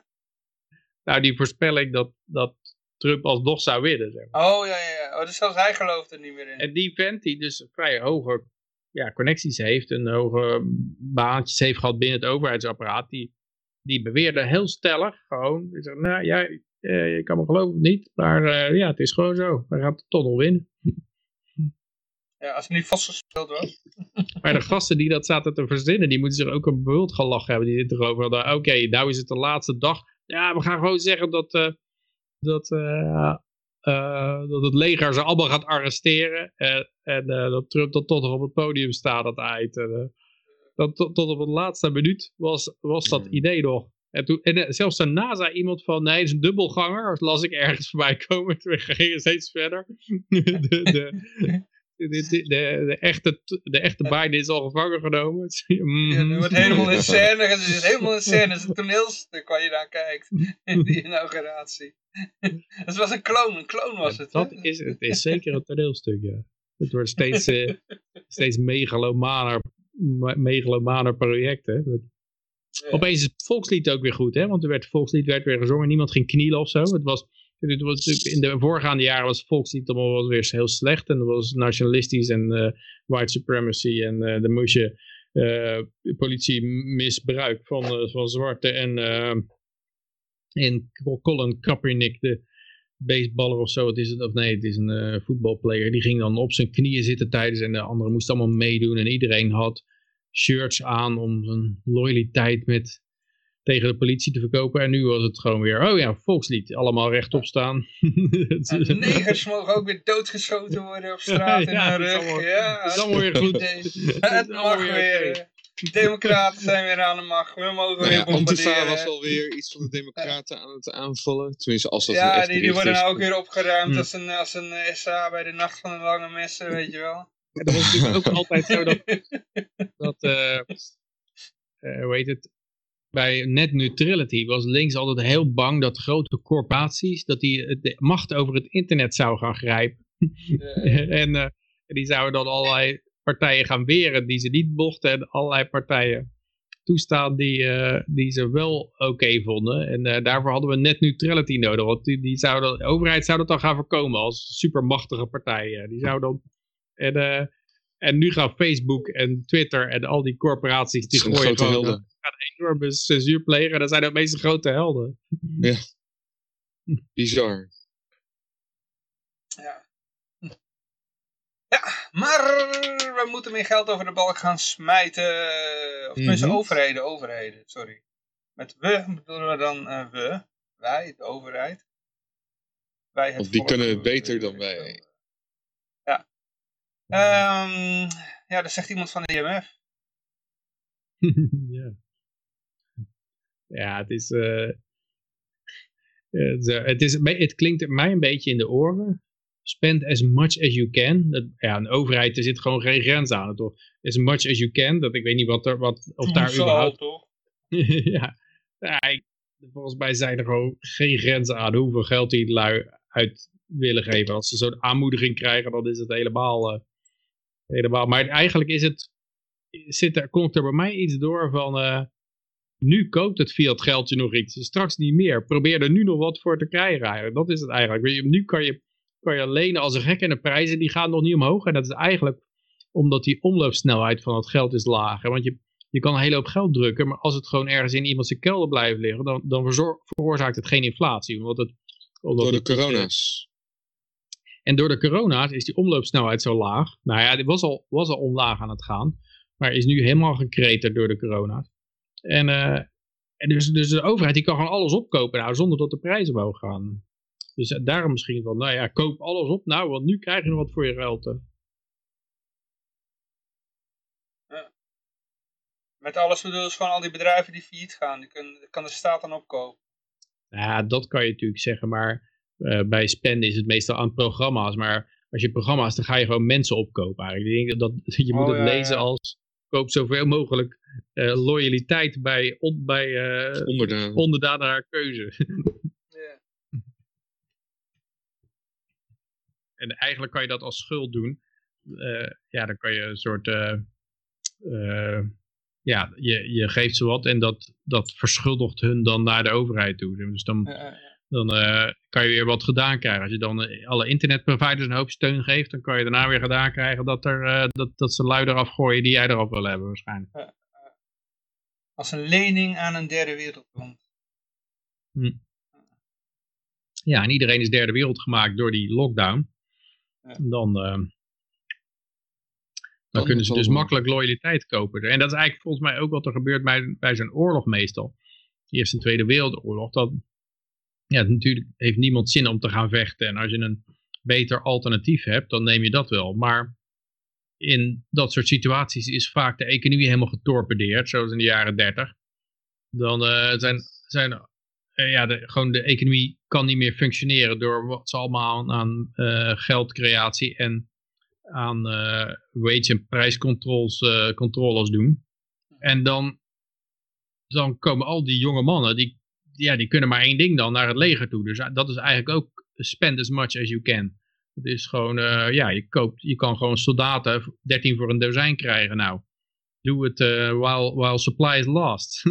nou, die voorspelling dat, dat Trump alsnog zou winnen. Zeg maar. Oh ja, ja, ja. Oh, dus zelfs hij gelooft er niet meer in. En die vent die dus vrij hoge ja, connecties heeft en hoge baantjes heeft gehad binnen het overheidsapparaat, die, die beweerde heel stellig gewoon, die zegt, nou ja, eh, je kan me geloven of niet, maar eh, ja, het is gewoon zo. Hij gaat toch nog winnen. Ja, als het niet vastgespeeld was. Maar de gasten die dat zaten te verzinnen, die moeten zich ook een bult gelachen hebben. Die dit erover hadden. Oké, nou is het de laatste dag. Ja, we gaan gewoon zeggen dat, eh, dat, eh, eh, dat het leger ze allemaal gaat arresteren. eh, en eh, dat Trump dan toch nog op het podium staat dat eind. En, dat, tot, tot op de laatste minuut was, was dat Hmm. idee nog. En, toen, en zelfs daarna zei iemand van, nee, het is een dubbelganger. Dat las ik ergens voorbij komen. Toen ging het steeds verder. de, de, de, de, de, echte, de echte Biden is al gevangen genomen. Ja, het wordt helemaal in scène. Het is helemaal in scène. Het is een toneelstuk waar je naar kijkt. In die inauguratie. Het was een kloon. Een kloon was het. Dat is, het is zeker een toneelstuk, ja. Het wordt steeds, steeds megalomaner, me- megalomaner project, hè. Dat- Ja. Opeens is het volkslied ook weer goed, hè. Want er werd, het volkslied werd weer gezongen, niemand ging knielen of zo. Het was, was in de voorgaande jaren was volkslied allemaal wel weer heel slecht. En dat was nationalistisch en eh, white supremacy. En eh dan moest je eh, politiemisbruik van, van zwarte en... en Colin Kaepernick, de baseballer of zo, het is of nee, het is een voetbalplayer, die ging dan op zijn knieën zitten tijdens en de anderen moesten allemaal meedoen en iedereen had shirts aan om zijn loyaliteit met, tegen de politie te verkopen en nu was het gewoon weer, oh ja, volkslied, allemaal rechtop staan. En negers mogen ook weer doodgeschoten worden op straat in Ja, rug. allemaal- ja, het is allemaal weer goed. Het is Het allemaal mag weer Democraten zijn weer aan de macht. We mogen Nou weer ja, Antifa bombarderen. was alweer iets van de democraten aan het aanvallen. Tenminste, als dat Ja, echt die, die worden nou ook weer opgeruimd Hm. als een, als een SA bij de nacht van de lange messen, weet je wel. Ja, dat was natuurlijk ook altijd zo dat, dat eh, hoe heet het, bij net neutrality was links altijd heel bang dat grote corporaties, dat die de macht over het internet zou gaan grijpen. Eh, en eh, die zouden dan allerlei partijen gaan weren die ze niet mochten en allerlei partijen toestaan die, eh, die ze wel oké vonden. En eh, daarvoor hadden we net neutrality nodig, want die, die zouden, de overheid zou dat dan gaan voorkomen als supermachtige partijen. Die zouden dan, en, eh, en nu gaan Facebook en Twitter en al die corporaties, die gooien gewoon gaan enorme censuur plegen. En dat zijn de meeste grote helden. Bizar. ja. Ja, maar we moeten meer geld over de balk gaan smijten. Of tenminste, Mhm. overheden, overheden, sorry. Met we bedoelen we dan eh, we, wij, de overheid. Wij het Of die volk, kunnen het beter dan wij. Ja. Ehm, ja, dat zegt iemand van de IMF. ja. Ja, het is, eh, het, eh, het, is, het klinkt mij een beetje in de oren. Spend as much as you can. Dat, ja, een overheid, er zit gewoon geen grens aan. Toch? As much as you can. Dat, ik weet niet wat er, wat, of daar Zo, überhaupt... toch? ja, ja ik, volgens mij zijn er gewoon geen grenzen aan hoeveel geld die lui uit willen geven. Als ze zo'n aanmoediging krijgen, dan is het helemaal, uh, helemaal. Maar eigenlijk is het, zit er, komt er bij mij iets door van, uh, nu koopt het fiat geldje nog iets, straks niet meer. Probeer er nu nog wat voor te krijgen eigenlijk. Dat is het eigenlijk. Nu kan je, kan je lenen als een gek en de prijzen die gaan nog niet omhoog. En dat is eigenlijk omdat die omloopsnelheid van het geld is laag. Want je, je kan een hele hoop geld drukken, maar als het gewoon ergens in iemand zijn kelder blijft liggen, dan, dan veroorzaakt het geen inflatie. Omdat het, omdat door de corona's. En door de corona's is die omloopsnelheid zo laag. Nou ja, die was al, was al omlaag aan het gaan. Maar is nu helemaal gekreterd door de corona's. En, uh, en dus, dus de overheid die kan gewoon alles opkopen nou, zonder dat de prijzen omhoog gaan. Dus eh, daarom misschien van, nou ja, koop alles op nou, want nu krijg je nog wat voor je geld. Met alles bedoel je van al die bedrijven die failliet gaan, die kunnen, kan de staat dan opkopen. Ja, dat kan je natuurlijk zeggen, maar uh, bij spenden is het meestal aan programma's. Maar als je programma's, dan ga je gewoon mensen opkopen eigenlijk. Ik denk dat, je moet oh, het lezen als koop zoveel mogelijk uh, loyaliteit bij, on, bij uh, onderdanen. onderdanen haar keuze. yeah. En eigenlijk kan je dat als schuld doen. ja, dan kan je een soort ja, je, je geeft ze wat en dat, dat verschuldigt hun dan naar de overheid toe. Dus dan, dan uh, kan je weer wat gedaan krijgen. Als je dan eh, alle internetproviders een hoop steun geeft, dan kan je daarna weer gedaan krijgen dat, er, uh, dat, dat ze luider afgooien die jij erop wil hebben waarschijnlijk. Als een lening aan een derde wereldland. Hm. Ja, en iedereen is derde wereld gemaakt door die lockdown. Dan, dan kunnen ze dus makkelijk loyaliteit kopen. En dat is eigenlijk volgens mij ook wat er gebeurt bij, bij zo'n oorlog meestal. De Eerste en Tweede Wereldoorlog. Dat, ja, natuurlijk heeft niemand zin om te gaan vechten. En als je een beter alternatief hebt, dan neem je dat wel. Maar in dat soort situaties is vaak de economie helemaal getorpedeerd, zoals in de jaren 30. Dan uh, zijn, zijn uh, ja, de, gewoon de economie kan niet meer functioneren door wat ze allemaal aan uh, geldcreatie en aan wage- en prijscontroles controles doen. En dan, dan komen al die jonge mannen, die, ja, die kunnen maar één ding dan, naar het leger toe. Dus dat is eigenlijk ook spend as much as you can. Het is gewoon, uh, ja, je, koopt, je kan gewoon soldaten 13 voor een dozijn krijgen. Nou, doe het while, while supply is last.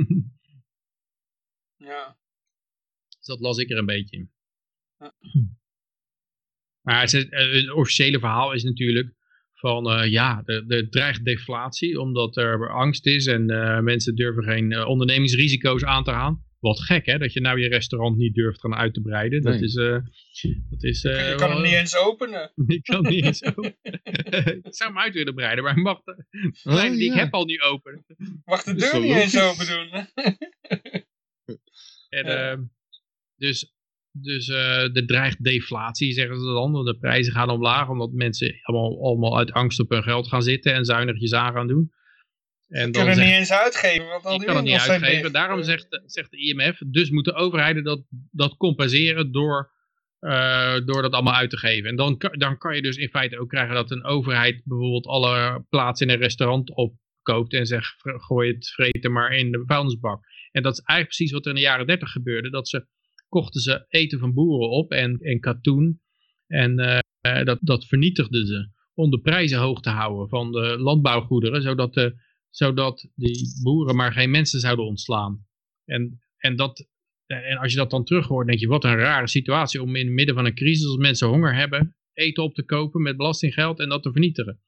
ja. Dus dat las ik er een beetje in. Ja. Maar het, het, officiële verhaal is natuurlijk van uh, ja, er, dreigt deflatie omdat er angst is en mensen durven geen ondernemingsrisico's aan te gaan. Wat gek hè, dat je nou je restaurant niet durft gaan uit te breiden. Nee. Dat is... dat is je kan hem niet eens openen. ik kan hem niet eens openen. ik zou hem uit willen breiden, maar mag oh, ja. ik heb al niet open. Mag de deur niet eens open doen. en, ehm, dus dus uh, er dreigt deflatie, zeggen ze dan. De prijzen gaan omlaag, omdat mensen allemaal, allemaal uit angst op hun geld gaan zitten en zuinigjes aan gaan doen. En dan kunnen niet eens uitgeven. Want al die kan het niet uitgeven. Daarom zegt, zegt de IMF, dus moeten overheden dat, dat compenseren door, uh, door dat allemaal uit te geven. En dan, dan kan je dus in feite ook krijgen dat een overheid bijvoorbeeld alle plaatsen in een restaurant opkoopt en zegt, gooi het vreten maar in de vuilnisbak. En dat is eigenlijk precies wat er in de jaren 30 gebeurde. Dat ze kochten ze eten van boeren op en, en katoen. En uh, dat, dat vernietigden ze om de prijzen hoog te houden van de landbouwgoederen, zodat, de, zodat die boeren maar geen mensen zouden ontslaan. En, en, dat, en als je dat dan terug hoort, denk je, wat een rare situatie om in het midden van een crisis, als mensen honger hebben, eten op te kopen met belastinggeld en dat te vernietigen.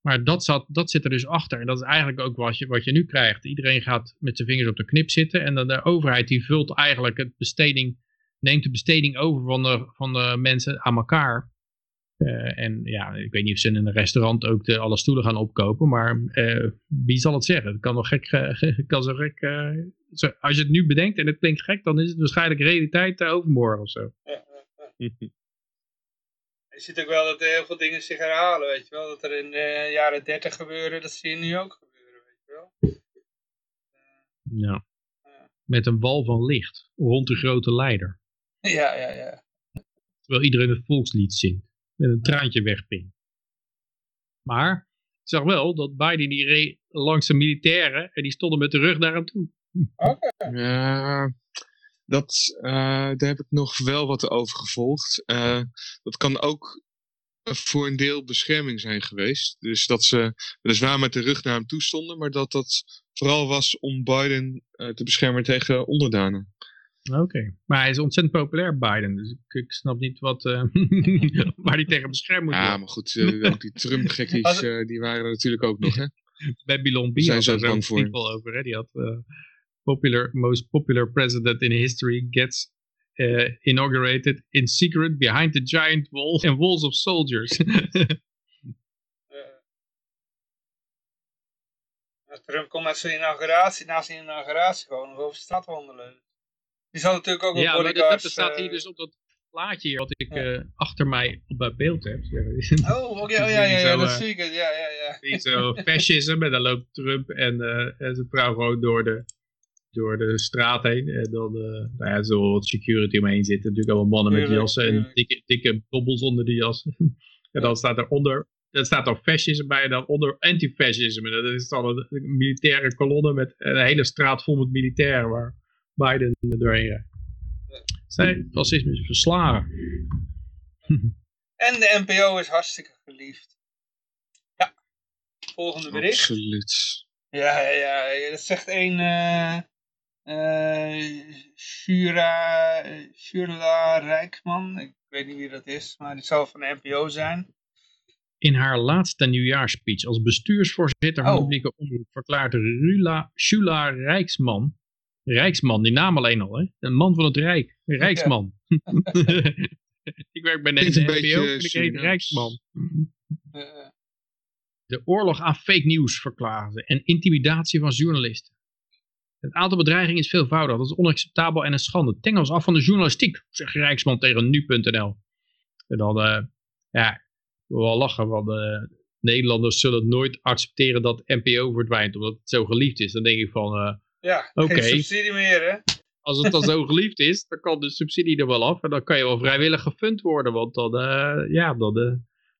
Maar dat, zat, dat zit er dus achter. En dat is eigenlijk ook wat je, wat je nu krijgt. Iedereen gaat met zijn vingers op de knip zitten. En dan de overheid die vult eigenlijk het besteding, neemt de besteding over van de, van de mensen aan elkaar. Uh, en ja, ik weet niet of ze in een restaurant ook de, alle stoelen gaan opkopen. Maar uh, wie zal het zeggen? Het kan nog gek, uh, kan zo gek zo, als je het nu bedenkt en het klinkt gek, dan is het waarschijnlijk realiteit overmorgen of zo. Ja, je ziet ook wel dat er heel veel dingen zich herhalen, weet je wel. Dat er in de jaren 30 gebeuren, dat zie je nu ook gebeuren, weet je wel. ja. Met een wal van licht rond de grote leider. Ja, ja, ja. Terwijl iedereen het volkslied zingt. Met een traantje wegpinkt. Maar ik zag wel dat Biden die reed langs de militairen en die stonden met de rug naar hem toe. Oké. Ja, dat, daar heb ik nog wel wat over gevolgd. dat kan ook voor een deel bescherming zijn geweest. Dus dat ze weliswaar met de rug naar hem toe stonden, maar dat dat vooral was om Biden te beschermen tegen onderdanen. Oké, maar hij is ontzettend populair, Biden. Dus ik, ik snap niet wat, uh, waar hij tegen beschermd moet worden. Ja, maar goed, uh, ook die Trump-gekkies, uh, die waren er natuurlijk ook nog, hè? Babylon B zijn zo bang voor. over, hè? Die had popular, most popular president in history gets inaugurated in secret behind the giant wall and walls of soldiers. Trump komt met zijn inauguratie, na zijn inauguratie gewoon nog over straat wandelen. Die zal natuurlijk ook ja, een bodyguard... Ja, staat hier dus op dat plaatje hier, wat ik uh, achter mij op beeld heb. Oh, okay, oh ja, ja, ja, dat zie ik het. Ja, ja, ja. zo fascism en dan loopt Trump en, uh, en zijn vrouw gewoon door de, door de straat heen. En dan, uh, nou ja, zo wat security omheen zitten. Natuurlijk allemaal mannen met jassen en dikke, dikke bobbels onder die jas. en dan staat eronder, er staat dan fascisme bij en dan onder antifascisme. Dat is dan een, een militaire kolonne met een hele straat vol met militairen waar Biden er doorheen rijdt. Zij, fascisme is verslagen. En de NPO is hartstikke geliefd. Ja, volgende bericht. Absoluut. Ja, ja, ja dat zegt een uh, uh, Shura, Shurla Rijksman. Ik weet niet wie dat is, maar die zal van de NPO zijn. In haar laatste nieuwjaarspeech als bestuursvoorzitter van oh. de publieke omroep verklaart Rula Shula Rijksman Rijksman, die naam alleen al, hè? Een man van het Rijk. Een Rijksman. ik werk bij de NPO en ik heet Rijksman. De oorlog aan fake news verklaren en intimidatie van journalisten. Het aantal bedreigingen is veelvoudig. Dat is onacceptabel en een schande. Tengels af van de journalistiek, zegt Rijksman tegen nu.nl. En dan, uh, ja, wel lachen, want uh, Nederlanders zullen nooit accepteren dat NPO verdwijnt, omdat het zo geliefd is. Dan denk ik van, ja, geen subsidie meer hè. Als het dan zo geliefd is, dan kan de subsidie er wel af. En dan kan je wel vrijwillig gefund worden. Want dan, uh, ja, dan, uh,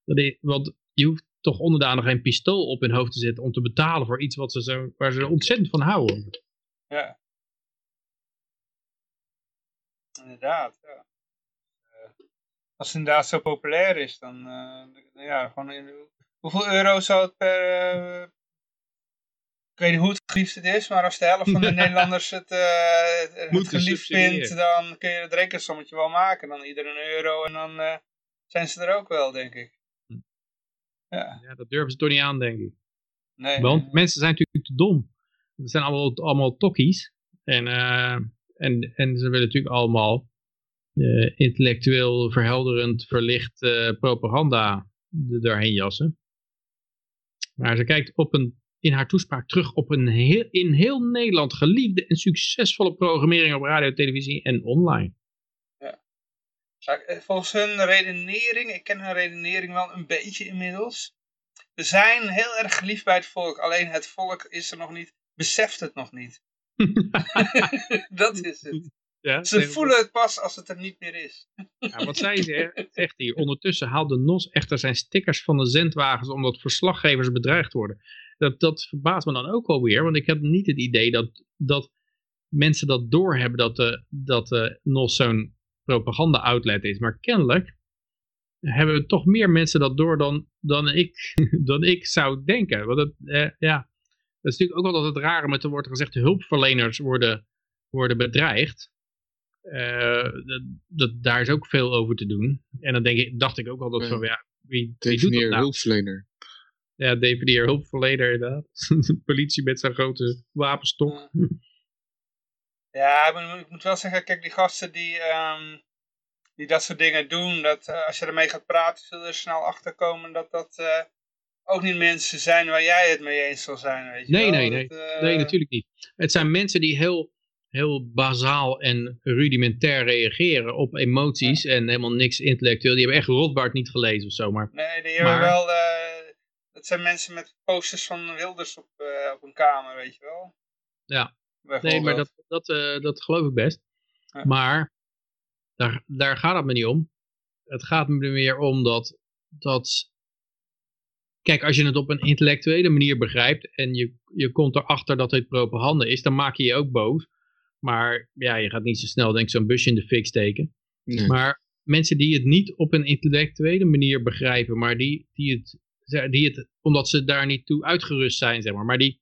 dan, want je hoeft toch onderdanig geen pistool op hun hoofd te zetten om te betalen voor iets wat ze zo, waar ze ontzettend van houden. Ja. Inderdaad, ja. Uh, als het inderdaad zo populair is, dan, ja, gewoon in, hoeveel euro zou het per, ik weet niet hoe het geliefd het is, maar als de helft van de Nederlanders het, uh, het geliefd vindt, dan kun je het rekensommetje wel maken. Dan ieder een euro en dan uh, zijn ze er ook wel, denk ik. Hm. Ja. ja, dat durven ze toch niet aan, denk ik. Nee, Want mensen zijn natuurlijk te dom. Het zijn allemaal, allemaal tokkies. En, uh, en, en ze willen natuurlijk allemaal intellectueel verhelderend verlicht propaganda er doorheen jassen. Maar ze kijkt op een in haar toespraak terug op een heel, in heel Nederland geliefde en succesvolle programmering op radio, televisie en online. Ja. Eh, volgens hun redenering, ik ken hun redenering wel een beetje inmiddels. We zijn heel erg geliefd bij het volk, alleen het volk is er nog niet, beseft het nog niet. dat is het. Ja, ze voelen het pas als het er niet meer is. ja, wat zei ze, zegt hier, ondertussen haalt de NOS echter zijn stickers van de zendwagens omdat verslaggevers bedreigd worden dat, dat verbaast me dan ook alweer. Want ik heb niet het idee dat, dat mensen dat doorhebben dat, de, dat de NOS zo'n propaganda-outlet is. Maar kennelijk hebben toch meer mensen dat door dan, dan, ik, dan ik zou denken. Want dat, eh, ja, dat is natuurlijk ook wel dat het rare met er wordt gezegd hulpverleners worden, worden bedreigd. Uh, dat, dat, daar is ook veel over te doen. En dan denk ik, dacht ik ook altijd van, ja, wie, wie doet dat nou? hulpverlener. Ja, definieer hulpverlener inderdaad. Politie met zijn grote wapenstok. Ja, ik moet wel zeggen, kijk, die gasten die, um, die dat soort dingen doen, dat uh, als je ermee gaat praten, zullen er snel achterkomen dat dat uh, ook niet mensen zijn waar jij het mee eens zal zijn. Weet je nee, wel? nee, nee. Dat, uh... nee, natuurlijk niet. Het zijn mensen die heel, heel bazaal en rudimentair reageren op emoties ja. en helemaal niks intellectueel. Die hebben echt Rothbard niet gelezen of zo. Maar, nee, die hebben maar... wel het zijn mensen met posters van Wilders op, uh, op een kamer, weet je wel. Ja, nee, maar dat, dat, uh, dat geloof ik best. Ja. Maar daar, daar gaat het me niet om. Het gaat me meer om dat, dat... Kijk, als je het op een intellectuele manier begrijpt en je, je komt erachter dat het propaganda is, dan maak je je ook boos. Maar ja, je gaat niet zo snel denk ik zo'n busje in de fik steken. Maar mensen die het niet op een intellectuele manier begrijpen, maar die, die, het, die het, omdat ze daar niet toe uitgerust zijn, zeg maar, maar die,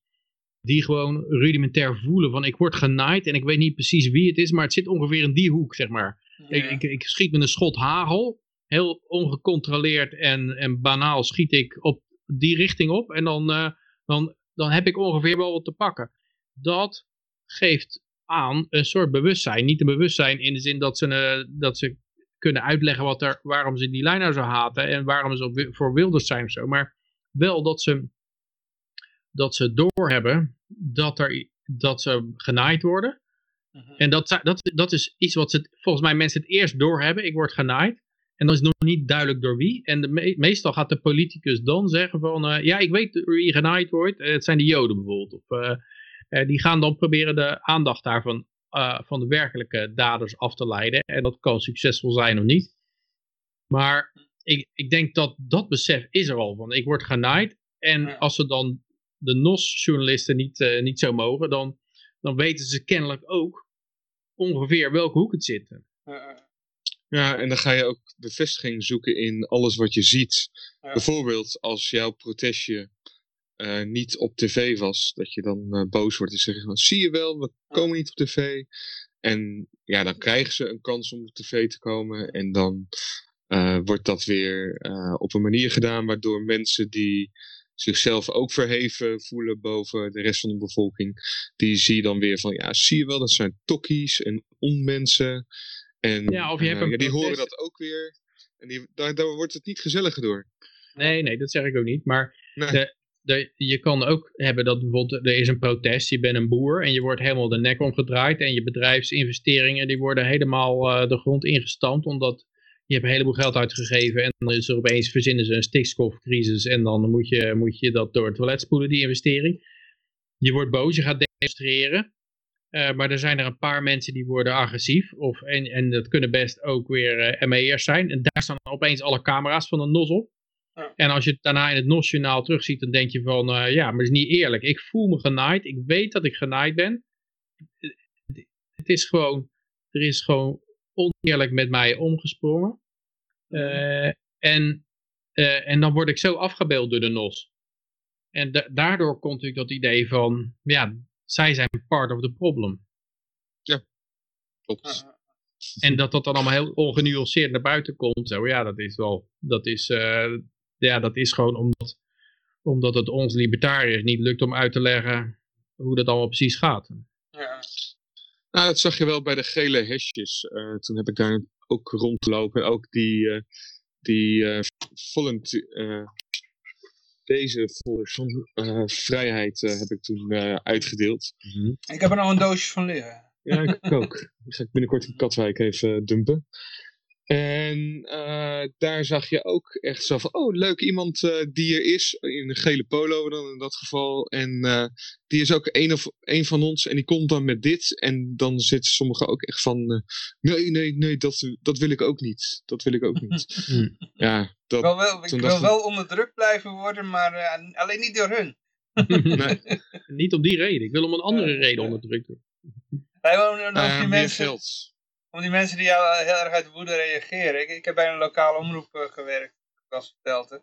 die gewoon rudimentair voelen van ik word genaaid en ik weet niet precies wie het is, maar het zit ongeveer in die hoek, zeg maar. Ik, ik, ik, schiet met een schot hagel, heel ongecontroleerd en, en banaal schiet ik op die richting op en dan, uh, dan, dan heb ik ongeveer wel wat te pakken. Dat geeft aan een soort bewustzijn. Niet een bewustzijn in de zin dat ze, uh, dat ze kunnen uitleggen wat er, waarom ze die lijn nou zo haten en waarom ze op, voor Wilders zijn of zo. Maar wel dat ze, dat ze doorhebben dat, er, dat ze genaaid worden. Mhm. En dat, dat, dat is iets wat ze, volgens mij mensen het eerst doorhebben. Ik word genaaid. En dan is nog niet duidelijk door wie. En de meestal gaat de politicus dan zeggen van... Uh, ja, ik weet wie genaaid wordt. Uh, het zijn de joden bijvoorbeeld. Of, uh, die gaan dan proberen de aandacht daarvan uh, van de werkelijke daders af te leiden. En dat kan succesvol zijn of niet. Maar ik, ik denk dat dat besef is er al. Van ik word genaaid. En als ze dan de NOS-journalisten niet, uh, niet zo mogen, dan, dan weten ze kennelijk ook ongeveer welke hoek het zit. Ja, en dan ga je ook bevestiging zoeken in alles wat je ziet. Bijvoorbeeld als jouw protestje uh, niet op tv was, dat je dan uh, boos wordt en zegt van, zie je wel, we komen niet op tv. En ja, dan krijgen ze een kans om op tv te komen en dan uh, wordt dat weer op een manier gedaan waardoor mensen die zichzelf ook verheven voelen boven de rest van de bevolking, die zie je dan weer van, ja, zie je wel, dat zijn tokkies en onmensen. En ja, of je hebt een ja, die horen dat ook weer. En die, daar, daar wordt het niet gezelliger door. Nee, nee, dat zeg ik ook niet. Maar nee. de, de, je kan ook hebben dat bijvoorbeeld er is een protest, je bent een boer en je wordt helemaal de nek omgedraaid en je bedrijfsinvesteringen die worden helemaal uh, de grond ingestampt omdat je hebt een heleboel geld uitgegeven en dan is er opeens verzinnen ze een stikstofcrisis en dan moet je, moet je dat door het toilet spoelen, die investering. Je wordt boos, je gaat demonstreren, uh, maar er zijn er een paar mensen die worden agressief of, en, en dat kunnen best ook weer uh, ME'ers zijn en daar staan opeens alle camera's van NOS op. En als je het daarna in het NOS-journaal terugziet, dan denk je van, uh, ja, maar het is niet eerlijk. Ik voel me genaaid, ik weet dat ik genaaid ben. Het is gewoon, er is gewoon oneerlijk met mij omgesprongen. Uh, en, uh, en dan word ik zo afgebeeld door de NOS. En da daardoor komt natuurlijk dat idee van, ja, zij zijn part of the problem. Ja, klopt. En dat dat dan allemaal heel ongenuanceerd naar buiten komt, zo, ja, dat is wel, dat is, uh, ja, dat is gewoon omdat, omdat het ons libertariërs niet lukt om uit te leggen hoe dat allemaal precies gaat. Ja. Nou, dat zag je wel bij de gele hesjes. Uh, toen heb ik daar ook rondgelopen. Ook die, uh, die uh, deze folders van vrijheid heb ik toen uitgedeeld. Mm -hmm. Ik heb er nog een doosje van liggen. Ja, ik ook. Die ga ik binnenkort in Katwijk even dumpen. En uh, daar zag je ook echt zo van, oh leuk, iemand uh, die er is, in een gele polo dan in dat geval. En uh, die is ook een, of, een van ons en die komt dan met dit. En dan zitten sommigen ook echt van, nee, nee, nee, dat, dat wil ik ook niet. Dat wil ik ook niet. Hmm. ja, dat, ik wil wel, ik wil wel onder druk blijven worden, maar alleen niet door hun. nee. niet om die reden, ik wil om een andere reden onder druk worden. Wij wonen nog die mensen om die mensen die heel erg uit woede reageren. Ik, ik heb bij een lokale omroep uh, gewerkt, zoals verteld.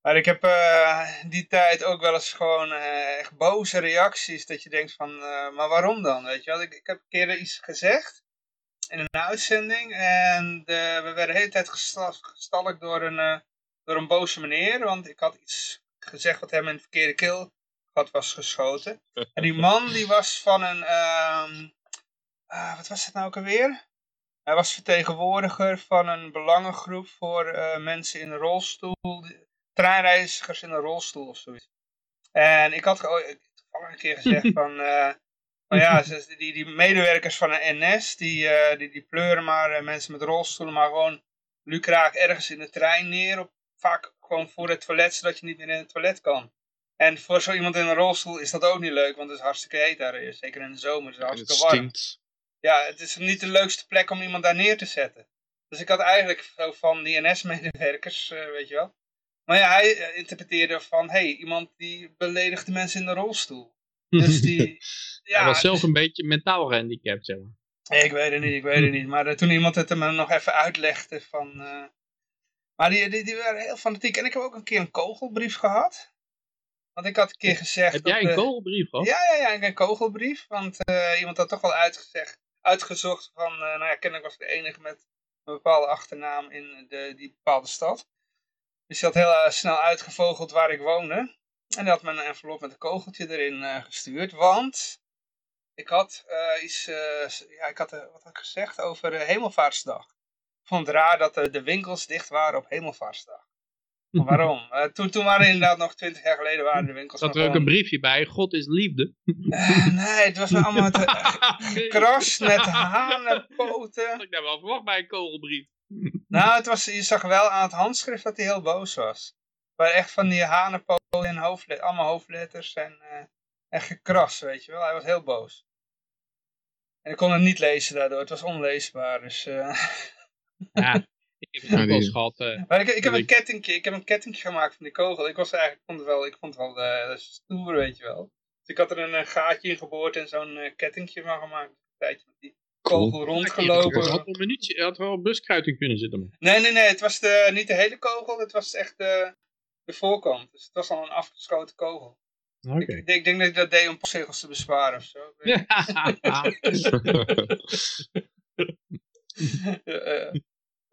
Maar ik heb uh, die tijd ook wel eens gewoon uh, echt boze reacties. Dat je denkt van, maar waarom dan? Weet je wel? Ik, ik heb een keer iets gezegd in een uitzending. En de, we werden de hele tijd gestalkt door een, door een boze meneer. Want ik had iets gezegd wat hem in de verkeerde keel had was geschoten. En die man die was van een... Uh, wat was het nou ook alweer? Hij was vertegenwoordiger van een belangengroep voor uh, mensen in een rolstoel, treinreizigers in een rolstoel of zoiets. En ik had toevallig een keer gezegd van, uh, van ja, die, die medewerkers van de NS, die, die, die pleuren maar mensen met rolstoelen maar gewoon lucraak ergens in de trein neer, op, vaak gewoon voor het toilet, zodat je niet meer in het toilet kan. En voor zo iemand in een rolstoel is dat ook niet leuk, want het is hartstikke heet daar, zeker in de zomer, het is hartstikke warm ja, het is niet de leukste plek om iemand daar neer te zetten. Dus ik had eigenlijk zo van die NS-medewerkers, uh, weet je wel. Maar ja, hij uh, interpreteerde van, hé, hey, iemand die beledigt de mensen in de rolstoel. Dus die... Ja, Hij was zelf een beetje mentaal gehandicapt, zeg maar. Ik weet het niet, ik weet het niet. Maar toen iemand het me nog even uitlegde van... Maar die, die, die waren heel fanatiek. En ik heb ook een keer een kogelbrief gehad. Want ik had een keer gezegd... Heb jij een kogelbrief gehad? Ja, ja, ja, een kogelbrief. Want uh, iemand had toch wel uitgezegd, uitgezocht van... Uh, nou ja, kennelijk was ik de enige met een bepaalde achternaam in de, die bepaalde stad. Dus hij had heel uh, snel uitgevogeld waar ik woonde. En hij had me een envelop met een kogeltje erin gestuurd. Want ik had iets... ja, ik had wat had ik gezegd over Hemelvaartsdag. Ik vond het raar dat de winkels dicht waren op Hemelvaartsdag. Waarom? Uh, toen, toen waren inderdaad nog twintig jaar geleden waren de winkels Zat er ook een briefje bij, God is liefde? Uh, nee, het was allemaal met uh, kras met hanenpoten. Ik heb wel verwacht bij een kogelbrief. nou, het was, je zag wel aan het handschrift dat hij heel boos was. Maar echt van die hanenpoten en allemaal hoofdletters en, en gekras, weet je wel. Hij was heel boos. En ik kon het niet lezen daardoor, het was onleesbaar, dus... ja, ik heb het ook wel eens gehad. Uh, maar ik, ik, heb een kettingje, ik heb een kettingje gemaakt van die kogel. Ik was eigenlijk, vond het wel, ik vond het wel uh, stoer, weet je wel. Dus ik had er een uh, gaatje in geboord en zo'n uh, kettingje van gemaakt. Een tijdje met die kogel rondgelopen. Je had, een minuutje, had wel een buskruiting kunnen zitten. Nee, nee, nee. Het was de, niet de hele kogel. Het was echt de, de voorkant. Dus het was al een afgeschoten kogel. Okay. Ik, ik, denk dat ik dat deed om postzegels te besparen of zo. Ja.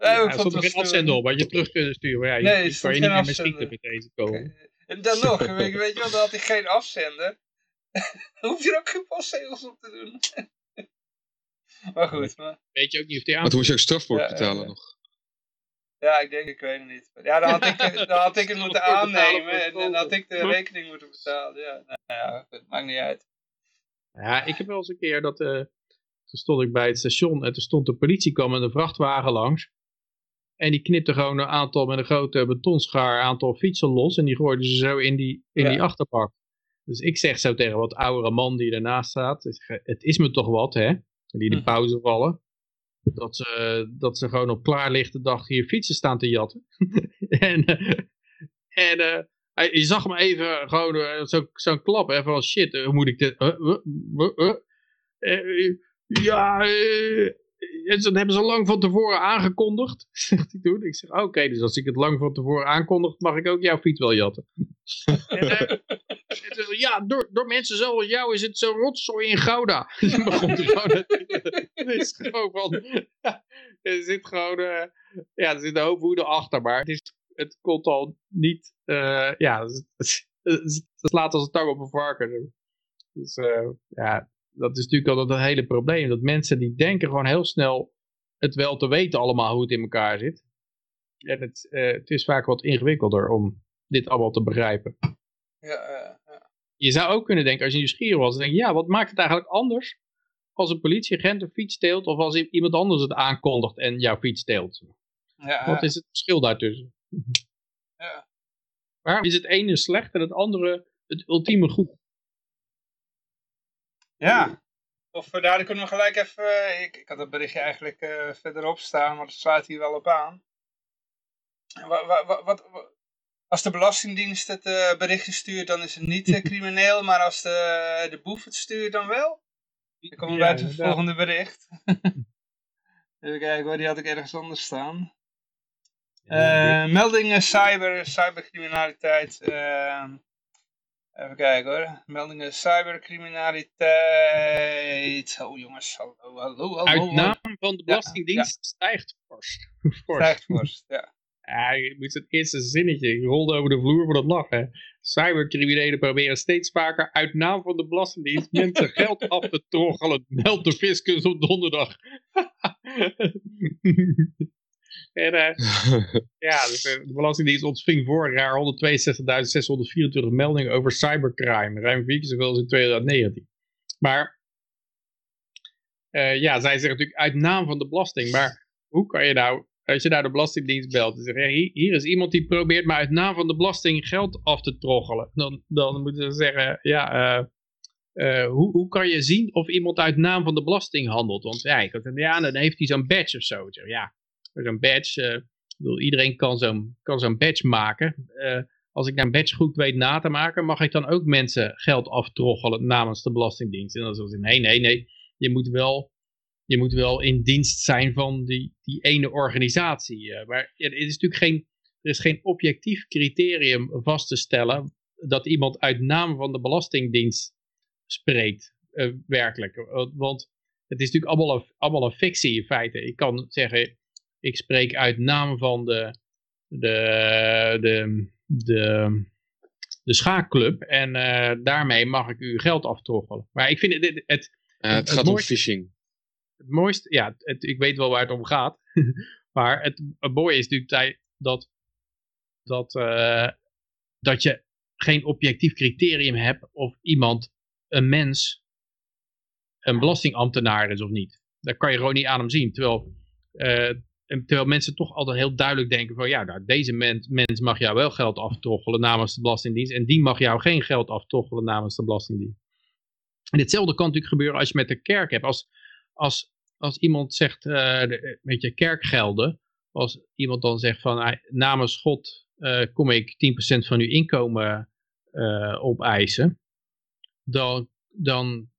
Ja, er stond er geen afzender op, had je terug kunnen sturen. Ja, je, nee, je kan je niet meer schieten met deze komen. En dan nog, weet, weet je wel, dan had ik geen afzender. dan hoef je er ook geen postzegels op te doen. maar goed. Maar... Weet je ook niet of die aan... Maar toen moest je ook strafbord betalen nog. Ja, ik denk, ik weet het niet. Ja, dan had ik, dan had ik het moeten aannemen en dan had ik de rekening moeten betalen. Ja, nou ja, het maakt niet uit. Ja, ik heb wel eens een keer dat, uh, toen stond ik bij het station en toen stond de politie kwam met een vrachtwagen langs. En die knipte gewoon een aantal met een grote betonschaar aantal fietsen los. En die gooiden ze zo in die, in die achterpak. Dus ik zeg zo tegen wat oudere man die ernaast staat. Het is me toch wat, hè? Die de hm. pauze vallen. Dat ze, dat ze gewoon op klaarlichte dag hier fietsen staan te jatten. en en uh, je zag hem even gewoon uh, zo'n zo klap. Hè, van shit, hoe moet ik dit... ja, dat hebben ze lang van tevoren aangekondigd, zegt hij toen. Ik zeg, oké, dus als ik het lang van tevoren aankondig, mag ik ook jouw fiets wel jatten. en, ja, door, door mensen zoals jou is het zo rotzooi in Gouda. begon het is gewoon van, er zit gewoon, uh, ja, er zit een hoop woede achter, maar het, is, het komt al niet, uh, ja, het, het, het, slaat als een tang op een varken. Dus ja, dat is natuurlijk altijd een hele probleem. Dat mensen die denken gewoon heel snel het wel te weten allemaal hoe het in elkaar zit. En het, uh, het is vaak wat ingewikkelder om dit allemaal te begrijpen. Ja, uh, ja. Je zou ook kunnen denken, als je nieuwsgierig was, dan denk je, ja, wat maakt het eigenlijk anders als een politieagent een fiets steelt of als iemand anders het aankondigt en jouw fiets steelt? Ja, wat is het verschil daartussen? Ja. Waarom is het ene slecht en het andere het ultieme goed? Ja, of uh, daar kunnen we gelijk even, uh, ik, ik had het berichtje eigenlijk uh, verderop staan, maar het sluit hier wel op aan. Wat, wat, wat, als de Belastingdienst het berichtje stuurt, dan is het niet crimineel, maar als de, de boef het stuurt, dan wel? Dan komen we ja, bij het volgende bericht. Even kijken hoor, die had ik ergens anders staan. meldingen cyber, cybercriminaliteit. Even kijken hoor. Meldingen cybercriminaliteit. Oh jongens, hallo, hallo, hallo. Uit naam van de Belastingdienst ja, stijgt fors. Stijgt fors, ja. Ja, je moet het eerste zinnetje. Ik rolde over de vloer voor het lachen. Cybercriminelen proberen steeds vaker uit naam van de Belastingdienst mensen geld af te troggelen. Meld de fiscus op donderdag. En uh, ja, dus, uh, de Belastingdienst ontving vorig jaar 162.624 meldingen over cybercrime. Ruim vier keer zoveel als in 2019. Maar uh, ja, zij zeggen natuurlijk uit naam van de belasting. Maar hoe kan je nou, als je naar de Belastingdienst belt en zegt, hier, hier is iemand die probeert maar uit naam van de belasting geld af te troggelen. Dan, dan moeten ze zeggen, ja, uh, hoe, hoe kan je zien of iemand uit naam van de belasting handelt? Want ja, ik, ja dan heeft hij zo'n badge of zo. Ja, zo'n badge. Uh, bedoel, iedereen kan zo'n zo'n badge maken. Uh, als ik mijn badge goed weet na te maken, mag ik dan ook mensen geld aftroggelen namens de Belastingdienst? En dan zeggen ze, nee, nee, nee, je moet wel, je moet wel in dienst zijn van die, die ene organisatie. Uh, maar het is natuurlijk geen, er is geen objectief criterium vast te stellen dat iemand uit naam van de Belastingdienst spreekt, werkelijk. Want het is natuurlijk allemaal een, allemaal een fictie in feite. Ik kan zeggen, ik spreek uit naam van de, de, de, de, de schaakclub en uh, daarmee mag ik u geld aftroggelen. Maar ik vind het... Het, het, uh, het gaat mooiste, om phishing. Het mooiste, ja, ik weet wel waar het om gaat. maar het, het mooie is natuurlijk dat, dat, uh, dat je geen objectief criterium hebt of iemand, een mens, een belastingambtenaar is of niet. Dat kan je gewoon niet aan hem zien. Terwijl, terwijl mensen toch altijd heel duidelijk denken van ja, nou, deze mens, mag jou wel geld aftroggelen namens de Belastingdienst en die mag jou geen geld aftroggelen namens de Belastingdienst. En hetzelfde kan natuurlijk gebeuren als je met de kerk hebt. Als, als, als iemand zegt, uh, met je kerkgelden, als iemand dan zegt van namens God uh, kom ik 10% van uw inkomen opeisen, dan, dan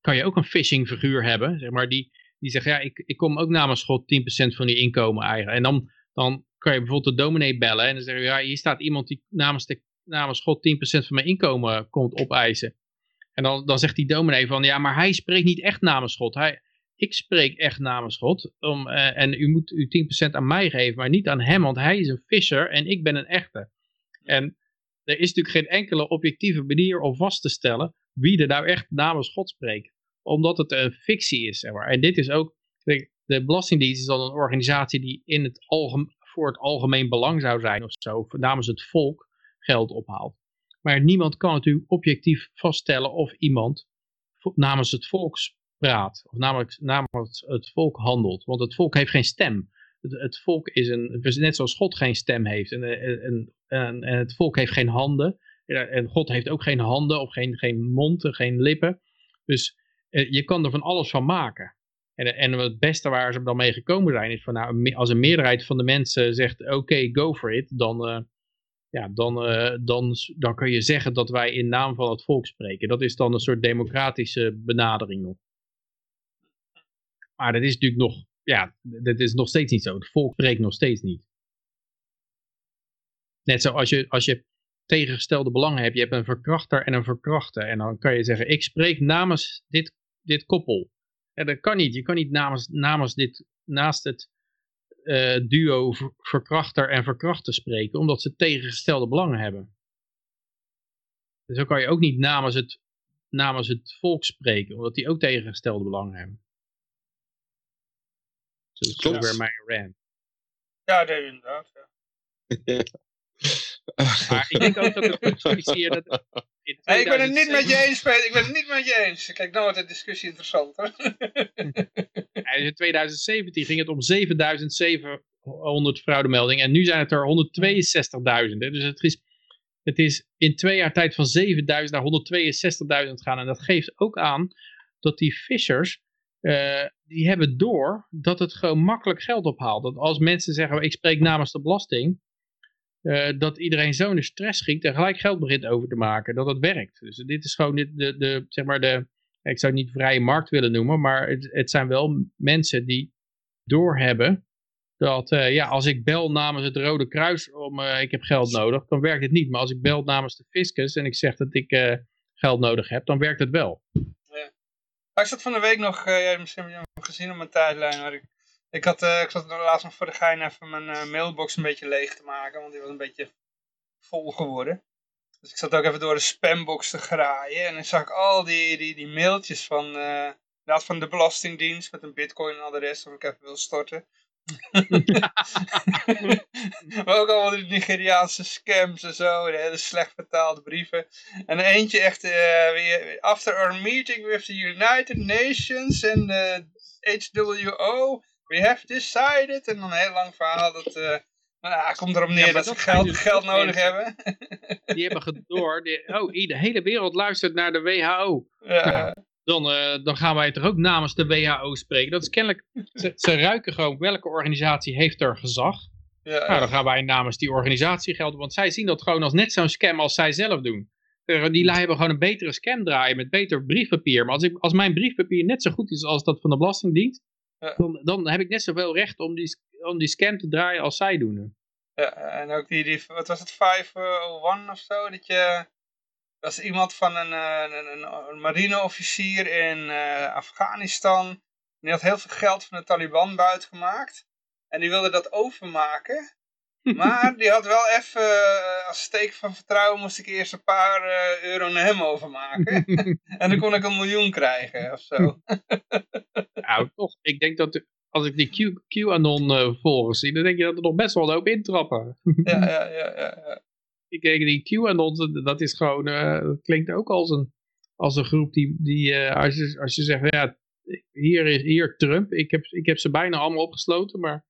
kan je ook een phishing figuur hebben, zeg maar, die, die zegt, ja, ik, ik kom ook namens God 10% van je inkomen eigen. En dan, dan kan je bijvoorbeeld de dominee bellen en dan zeggen, ja, hier staat iemand die namens, de, namens God 10% van mijn inkomen komt opeisen. En dan, dan zegt die dominee van, ja, maar hij spreekt niet echt namens God. Hij, ik spreek echt namens God. Om, uh, en u moet uw 10% aan mij geven, maar niet aan hem, want hij is een visser en ik ben een echte. En er is natuurlijk geen enkele objectieve manier om vast te stellen wie er nou echt namens God spreekt. Omdat het een fictie is. Zeg maar. En dit is ook, de, Belastingdienst is dan een organisatie die in het voor het algemeen belang zou zijn of zo, namens het volk geld ophaalt. Maar niemand kan natuurlijk objectief vaststellen of iemand namens het volk praat, of namelijk namens het volk handelt. Want het volk heeft geen stem. Het, het volk is een, net zoals God geen stem heeft. En, en, en, het volk heeft geen handen. En God heeft ook geen handen of geen, geen mond, geen lippen. Dus je kan er van alles van maken. En, en het beste waar ze dan mee gekomen zijn is van nou, als een meerderheid van de mensen zegt oké, go for it, dan, uh, ja, dan, uh, dan, dan kun je zeggen dat wij in naam van het volk spreken. Dat is dan een soort democratische benadering nog. Maar dat is natuurlijk nog, ja, dat is nog steeds niet zo. Het volk spreekt nog steeds niet. Net zoals je, als je tegengestelde belangen hebt. Je hebt een verkrachter en een verkrachte. En dan kan je zeggen, ik spreek namens dit, dit koppel. En dat kan niet. Je kan niet namens, namens dit, naast het uh, duo verkrachter en verkrachter spreken. Omdat ze tegengestelde belangen hebben. Dus zo kan je ook niet namens het, namens het volk spreken. Omdat die ook tegengestelde belangen hebben. Zo weer mijn rant. Ja, nee, inderdaad. Ja. Maar ik denk ook dat hier... Dat in hey, ik ben het niet met je eens, Peter. Ik ben het niet met je eens. Kijk, nou wordt de discussie interessant. Hoor. in 2017 ging het om 7700 fraudemeldingen. En nu zijn het er 162.000. Dus het is, het is in twee jaar tijd van 7000 naar 162.000 gaan. En dat geeft ook aan dat die fishers... Uh, die hebben door dat het gewoon makkelijk geld ophaalt. Dat als mensen zeggen, ik spreek namens de belasting, uh, dat iedereen zo stress schiet en gelijk geld begint over te maken, dat het werkt. Dus dit is gewoon de, de, zeg maar de, ik zou het niet vrije markt willen noemen, maar het, het zijn wel mensen die doorhebben dat uh, ja, als ik bel namens het Rode Kruis om uh, ik heb geld nodig, dan werkt het niet. Maar als ik bel namens de fiscus en ik zeg dat ik geld nodig heb, dan werkt het wel. Ja. Ik zat van de week nog, jij misschien gezien op mijn tijdlijn, waar ik ik, had, uh, ik zat laatst nog voor de gein even mijn uh, mailbox een beetje leeg te maken, want die was een beetje vol geworden. Dus ik zat ook even door de spambox te graaien en dan zag ik al die, die, die mailtjes van, uh, van de Belastingdienst met een bitcoin adres of ik even wil storten. maar ook allemaal die Nigeriaanse scams en zo, de hele slecht vertaalde brieven. En eentje echt, uh, after our meeting with the United Nations and the HWO, we have decided. En dan een heel lang verhaal dat... Uh, nou, komt erop neer ja, dat, ze geld, dus geld nodig hebben. Die hebben gedoor. Die, oh, de hele wereld luistert naar de WHO. Ja. Nou, dan, uh, dan gaan wij toch ook namens de WHO spreken. Dat is kennelijk, ze, ze ruiken gewoon welke organisatie heeft er gezag. Ja, nou, dan gaan wij namens die organisatie gelden, want zij zien dat gewoon als net zo'n scam als zij zelf doen. Die lui hebben gewoon een betere scam draaien met beter briefpapier. Maar als, ik, als mijn briefpapier net zo goed is als dat van de Belastingdienst. Dan, dan heb ik net zoveel recht om die, om die scam te draaien als zij doen. Ja, en ook die, die wat was het, 501 of zo, dat je, was iemand van een, een, een, een marineofficier in uh, Afghanistan, die had heel veel geld van de Taliban buitgemaakt. En die wilde dat overmaken. Maar die had wel even, uh, als steek van vertrouwen, moest ik eerst een paar uh, euro naar hem overmaken. en dan kon ik een miljoen krijgen of zo. nou, toch. Ik denk dat als ik die QAnon uh, volgers zie, dan denk je dat er nog best wel een hoop intrappen. ja, ja, ja, ja, ja. Ik denk, die QAnon, dat is gewoon, dat klinkt ook als een, als een groep die, die als, je, als je zegt, ja, hier is hier Trump, ik heb, ik heb ze bijna allemaal opgesloten, maar